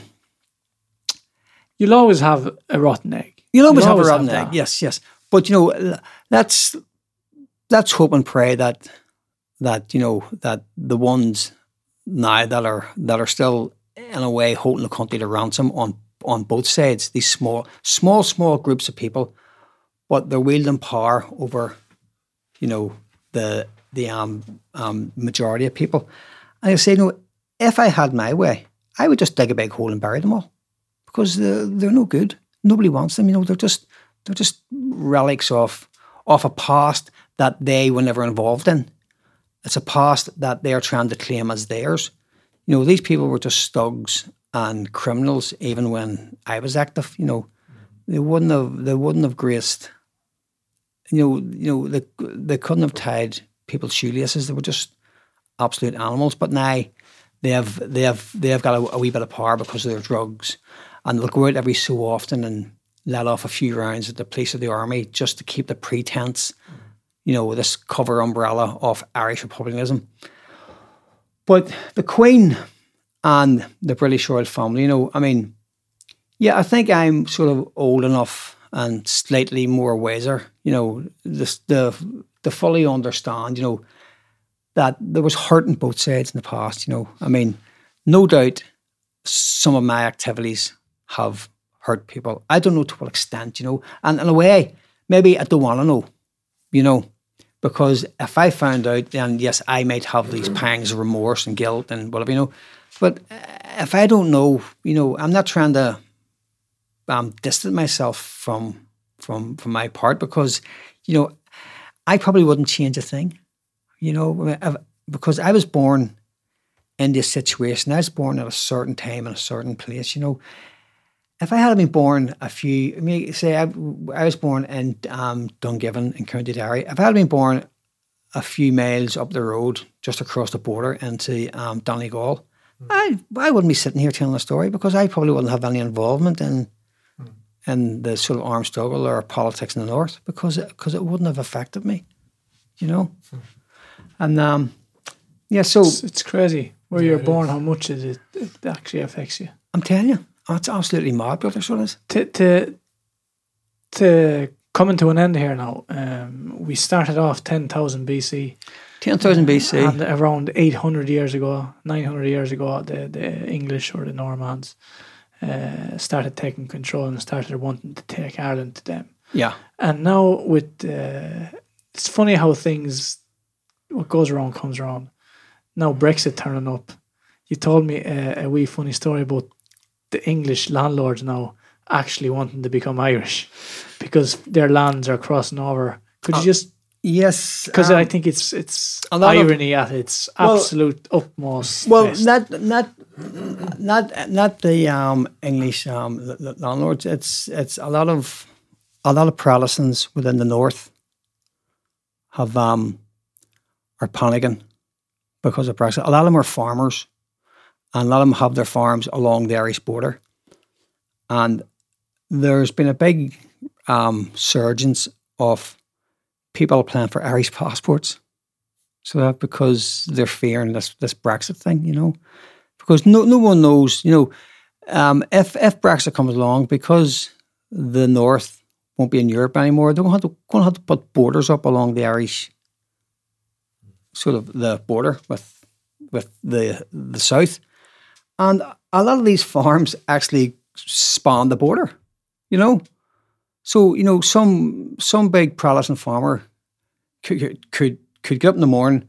You'll always have a rotten egg. you'll always have a rotten have egg. Yes, yes. But you know, let's let's hope and pray that that you know that the ones now that are that are still in a way holding the country to ransom on on both sides. These small, small, small groups of people, but they're wielding power over, you know, the the um, um, majority of people. And I say, no, if I had my way, I would just dig a big hole and bury them all because they're, they're no good. Nobody wants them. You know, they're just they're just relics of of a past that they were never involved in. It's a past that they're trying to claim as theirs. You know, these people were just thugs and criminals even when I was active. You know, they wouldn't have they wouldn't have graced. You know, you know they they couldn't have tied people's shoelaces. They were just absolute animals. But now they have they have they have got a, a wee bit of power because of their drugs, and they'll go out every so often and let off a few rounds at the police or the army just to keep the pretense, you know, this cover umbrella of Irish republicanism. But the Queen and the British royal family, you know, I mean, yeah, I think I'm sort of old enough and slightly more wiser, you know, this, the to fully understand, you know, that there was hurt on both sides in the past. You know, I mean, no doubt some of my activities have hurt people. I don't know to what extent, you know, and in a way, maybe I don't want to know, you know, because if I found out, then yes, I might have these pangs of remorse and guilt and whatever, you know. But if I don't know, you know, I'm not trying to um, distance myself from from from my part because, you know, I probably wouldn't change a thing you know, because I was born in this situation. I was born at a certain time in a certain place. You know, if I had been born a few, I mean, say I, I was born in um, Dungiven in County Derry. If I had been born a few miles up the road, just across the border into um, Donegal, I I wouldn't be sitting here telling a story because I probably wouldn't have any involvement in in the sort of armed struggle or politics in the north because it, because it wouldn't have affected me. You know. And um, yeah, so It's, it's crazy where you're born, how much it, it actually affects you. I'm telling you, it's absolutely mad. So it is. To to to coming to an end here now. Um, we started off ten thousand BC, Ten thousand BC. and around eight hundred years ago, nine hundred years ago, the the English or the Normans uh, started taking control and started wanting to take Ireland to them. yeah, And now with uh, it's funny how things what goes around comes around. Now Brexit turning up. You told me a, a wee funny story about the English landlords now actually wanting to become Irish because their lands are crossing over. Could you just yes. because um, I think it's it's a lot of- irony at its Well- absolute utmost. well, best. not not not not the um, English um, landlords. It's it's a lot of a lot of Protestants within the north have um, are panicking because of Brexit. A lot of them are farmers, and of them have their farms along the Irish border. And there's been a big um, surgence of people applying for Irish passports. So that because they're fearing this this Brexit thing, you know, because no no one knows, you know, um, if if Brexit comes along, because the North won't be in Europe anymore, they're going to have to, going to, have to put borders up along the Irish, sort of the border with with the the South, and a lot of these farms actually span the border, you know. So you know, some some big Protestant farmer could could could get up in the morning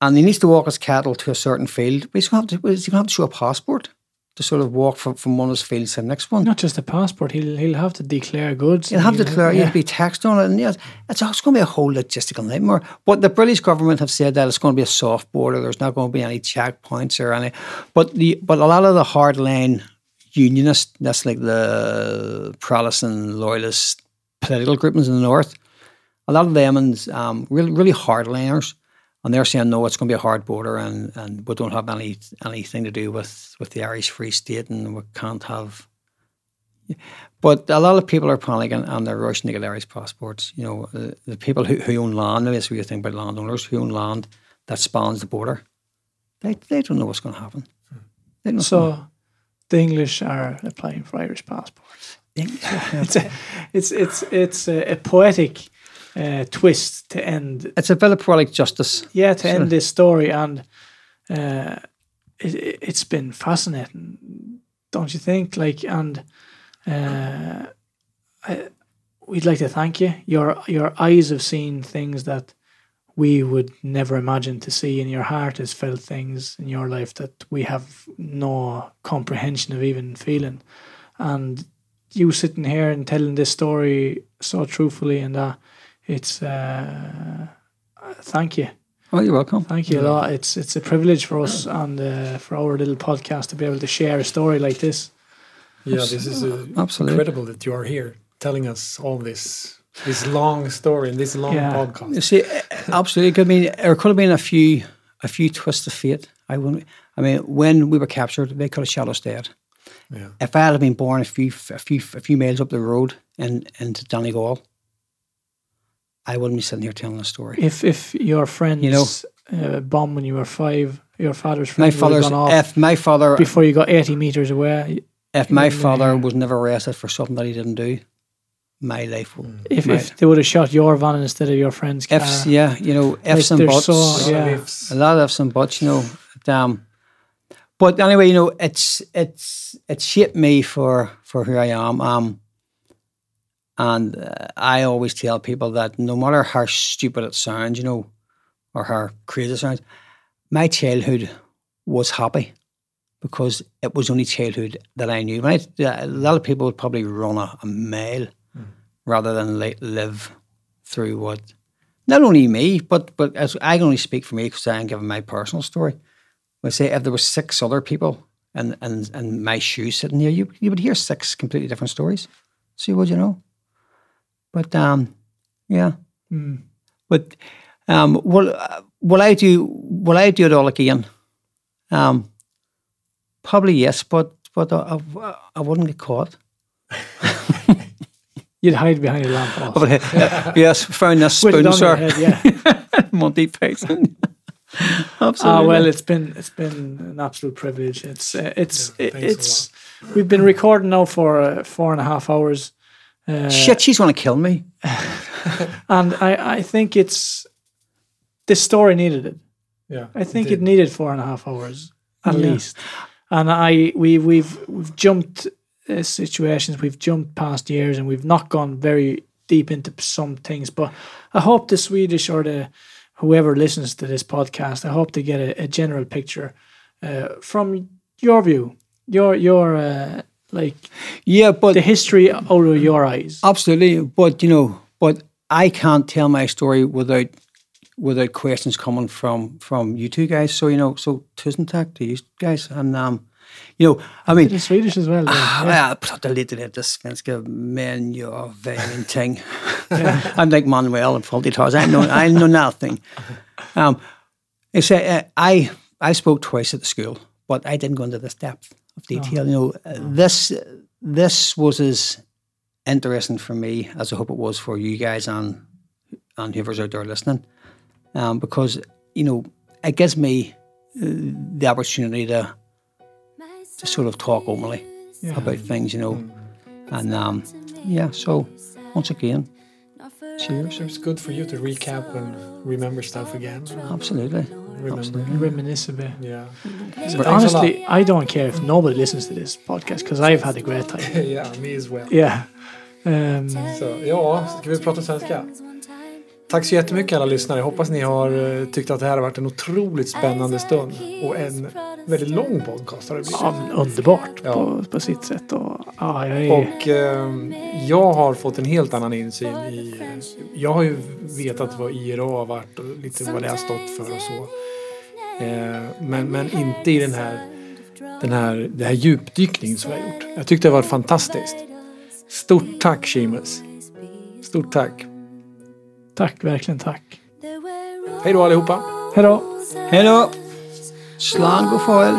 and he needs to walk his cattle to a certain field, but he's to have to, he's to, have to show a passport to sort of walk from, from one of his fields to the next one. not just a passport. He'll he'll have to declare goods. You'll have to declare, yeah. you'll be taxed on it, and yes, it's, it's going to be a whole logistical nightmare. But the British government have said that it's going to be a soft border. There's not going to be any checkpoints or any. But the but a lot of the hardline unionists, that's like the Protestant loyalist political groupings in the north, a lot of them and um, really really hardliners, and they're saying no, it's going to be a hard border, and, and we don't have any anything to do with with the Irish Free State, and we can't have. But a lot of people are panicking and they're rushing to get Irish passports. You know, uh, the people who, who own land, that's what you think about landowners who own land, that spans the border. They they don't know what's going to happen. Know So gonna- the English are applying for Irish passports. English, *laughs* It's a, it's it's it's a, a poetic uh, twist to end it's a poetic justice. yeah to end this story and uh, it, it's been fascinating don't you think? Like and uh, I, we'd like to thank you. Your your eyes have seen things that we would never imagine to see and your heart has felt things in your life that we have no comprehension of even feeling. And you sitting here and telling this story so truthfully and that it's uh, thank you Oh, you're welcome. Thank you a lot. It's it's a privilege for us and uh, for our little podcast to be able to share a story like this. Yeah, this is uh, Absolutely. incredible that you are here telling us all this this long story and this long Yeah. You podcast. see, eh, absolutely. It could mean there could have been a few a few twists of fate. I wouldn't. I mean, when we were captured, they could have shot us dead. Yeah. If I had been born a few a few a few miles up the road in into Donegal, I wouldn't be sitting here telling a story. If if your friends You know- uh, bomb when you were five, your father's my friend would have father's gone off if my father before you got eighty meters away. if my father uh, was never arrested for something that he didn't do, my life would. If if they would have shot your van instead of your friend's car, ifs, yeah, you know, like, ifs and there's buts. so- A lot of yeah. a lot of ifs and buts, you know. Damn. But anyway, you know, it's it's it shaped me for for who I am. Um, and uh, I always tell people that no matter how stupid it sounds, you know, or how crazy it sounds, my childhood was happy because it was only childhood that I knew. Right? A lot of people would probably run a, a mile rather than li- live through what not only me, but but as I can only speak for me because I'm giving my personal story. I say if there were six other people and and and my shoes sitting here, you you would hear six completely different stories. See what you know. But um, yeah. Mm. But um, will uh, will I do will I do it all again? Um, probably yes, but but I, I, I wouldn't get caught. *laughs* you'd hide behind a lamppost. But, *laughs* uh, yes, found this With it spoon, on your sir. head, yeah. *laughs* Monty Python. Ah, Absolutely. well, it's been it's been an absolute privilege. It's uh, it's Yeah, it- it's we've been recording now for uh, four and a half hours. Uh, Shit, she's going to kill me. *laughs* and I I think it's this story needed it. Yeah, I think did. it needed four and a half hours at Yeah. least. And I we we've we've jumped uh, situations, we've jumped past years, and we've not gone very deep into some things. But I hope the Swedish or the whoever listens to this podcast, I hope they get a, a general picture uh, from your view, your your uh, like Yeah, but the history out of your eyes. absolutely. But you know, but I can't tell my story without without questions coming from from you two guys. So you know, so tusen tack to you guys, and um, you know, I mean. The Swedish as well. yeah. Pratar lite det svenska, men jag vet ingenting. I'm like Manuel and Fawlty Towers. I know, I know nothing. Um, I say uh, I I spoke twice at the school, but I didn't go into this depth detail. You know, uh, this this was as interesting for me as I hope it was for you guys and and whoever's out there listening, um, because you know it gives me uh, the opportunity to to sort of talk openly Yeah. about things, you know. And um, yeah, so once again, cheers. It's good for you to recap and remember stuff again. Absolutely. Remember. Absolutely. Reminisce a bit. Yeah. But Thanks a lot. honestly, I don't care if nobody listens to this podcast because I've had a great time. *laughs* yeah, me as well. Yeah. Um, Så, ja, ska vi prata svenska? Tack så jättemycket alla lyssnare. Jag hoppas ni har eh, tyckt att det här har varit en otroligt spännande stund. Och en väldigt lång podcast har det blivit. ja, underbart Ja. på, på sitt sätt. Och, ja, jag är, Och eh, jag har fått en helt annan insyn i... Jag har ju vetat vad IRA har varit och lite vad det har stått för och så. Eh, men, men inte i den här, den här, den här djupdykningen som jag har gjort. Jag tyckte det var fantastiskt. Stort tack Seamus. Stort tack. Tack, verkligen tack. Hej då allihopa. Hej då! Hej då! Slán go fóill.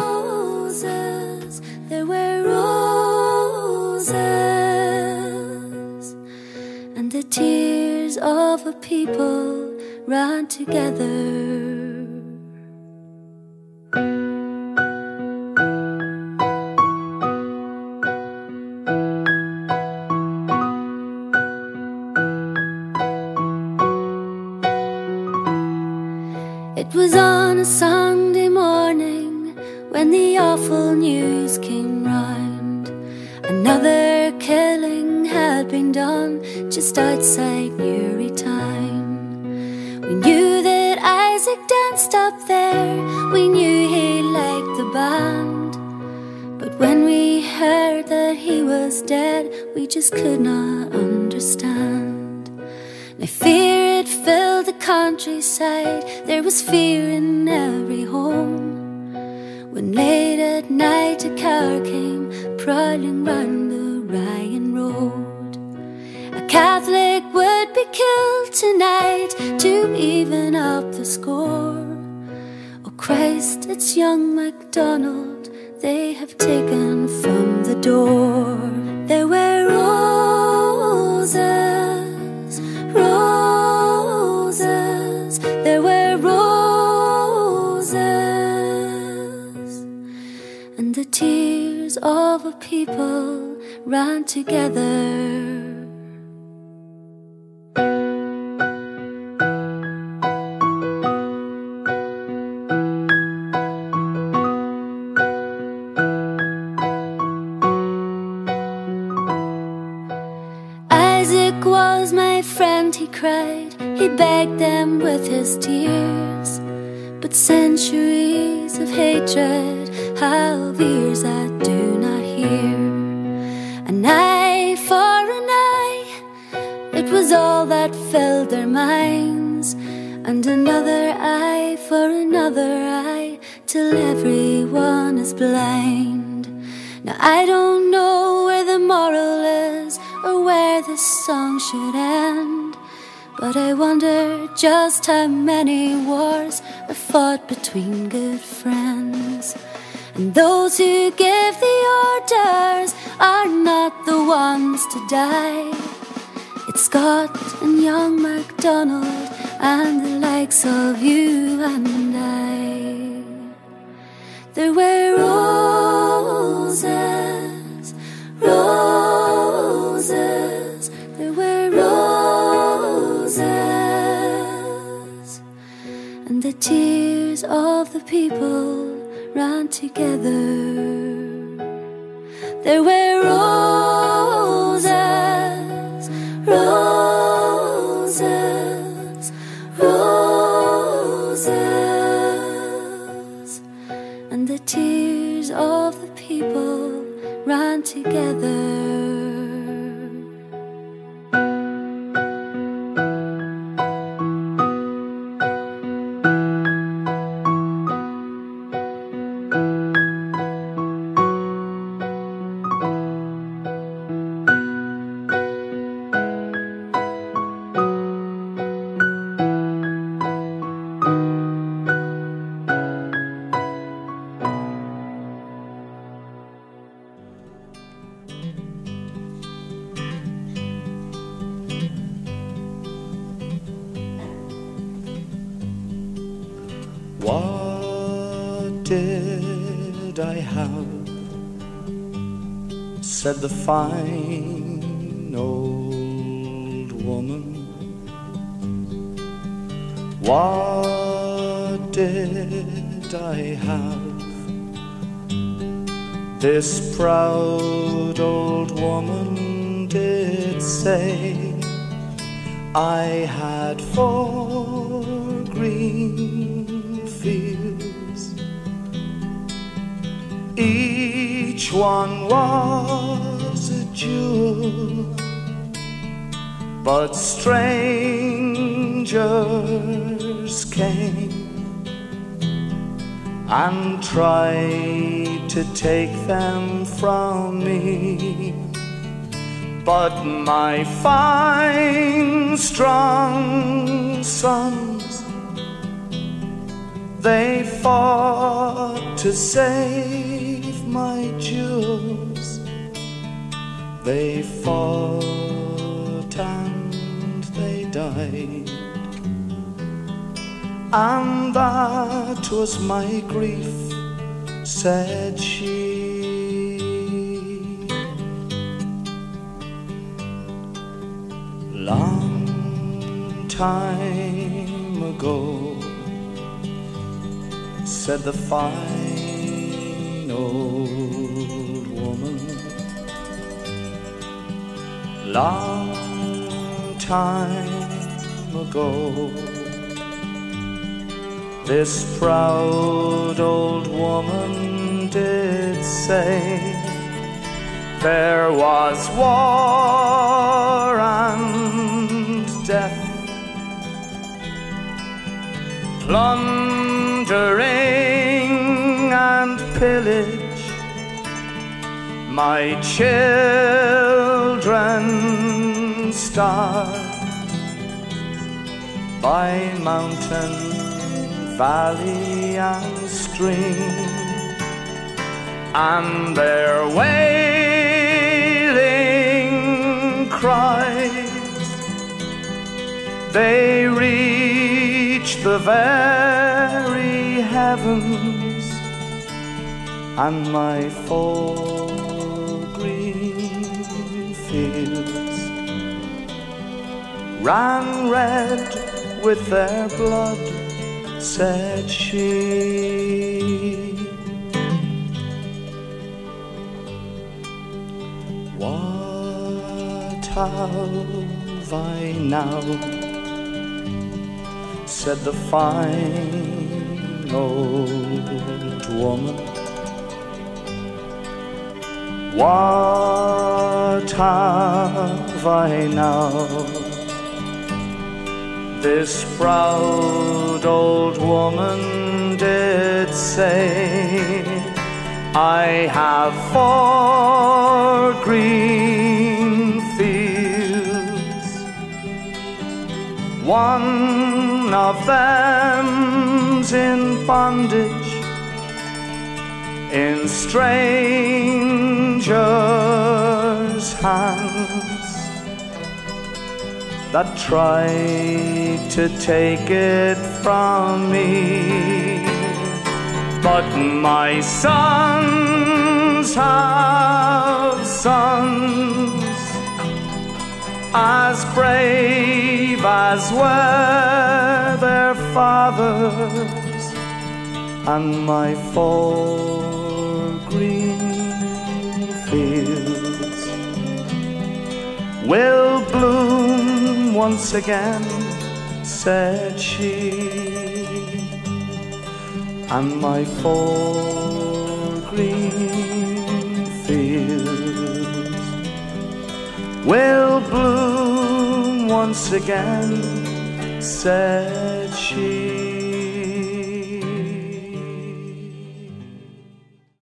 There were roses, and the tears of a people ran together. Young MacDonald they have taken from the door. There were roses, roses, there were roses, and the tears of a people ran together. Of you and I. There were roses, roses, there were roses, and the tears of the people ran together. The fine old woman. What did I have? This proud old woman did say I had four green fields. Each one was but strangers came and tried to take them from me. But my fine, strong sons, they fought to save my jewels. They fought And that was my grief, said she. Long time ago, said the fine old woman. Long time ago, this proud old woman did say there was war and death, plundering and pillage. My children starved by mountain, valley, and stream, and their wailing cries. They reach the very heavens, and my four green fields ran red with their blood, said she. What have I now? Said the fine old woman. What have I now? This proud old woman did say, I have four green fields. One of them's in bondage in strangers' hands that tried to take it from me. But my sons have sons as brave as were their fathers, and my four green fields will bloom once again, said she and my four green fields will bloom once again, said she.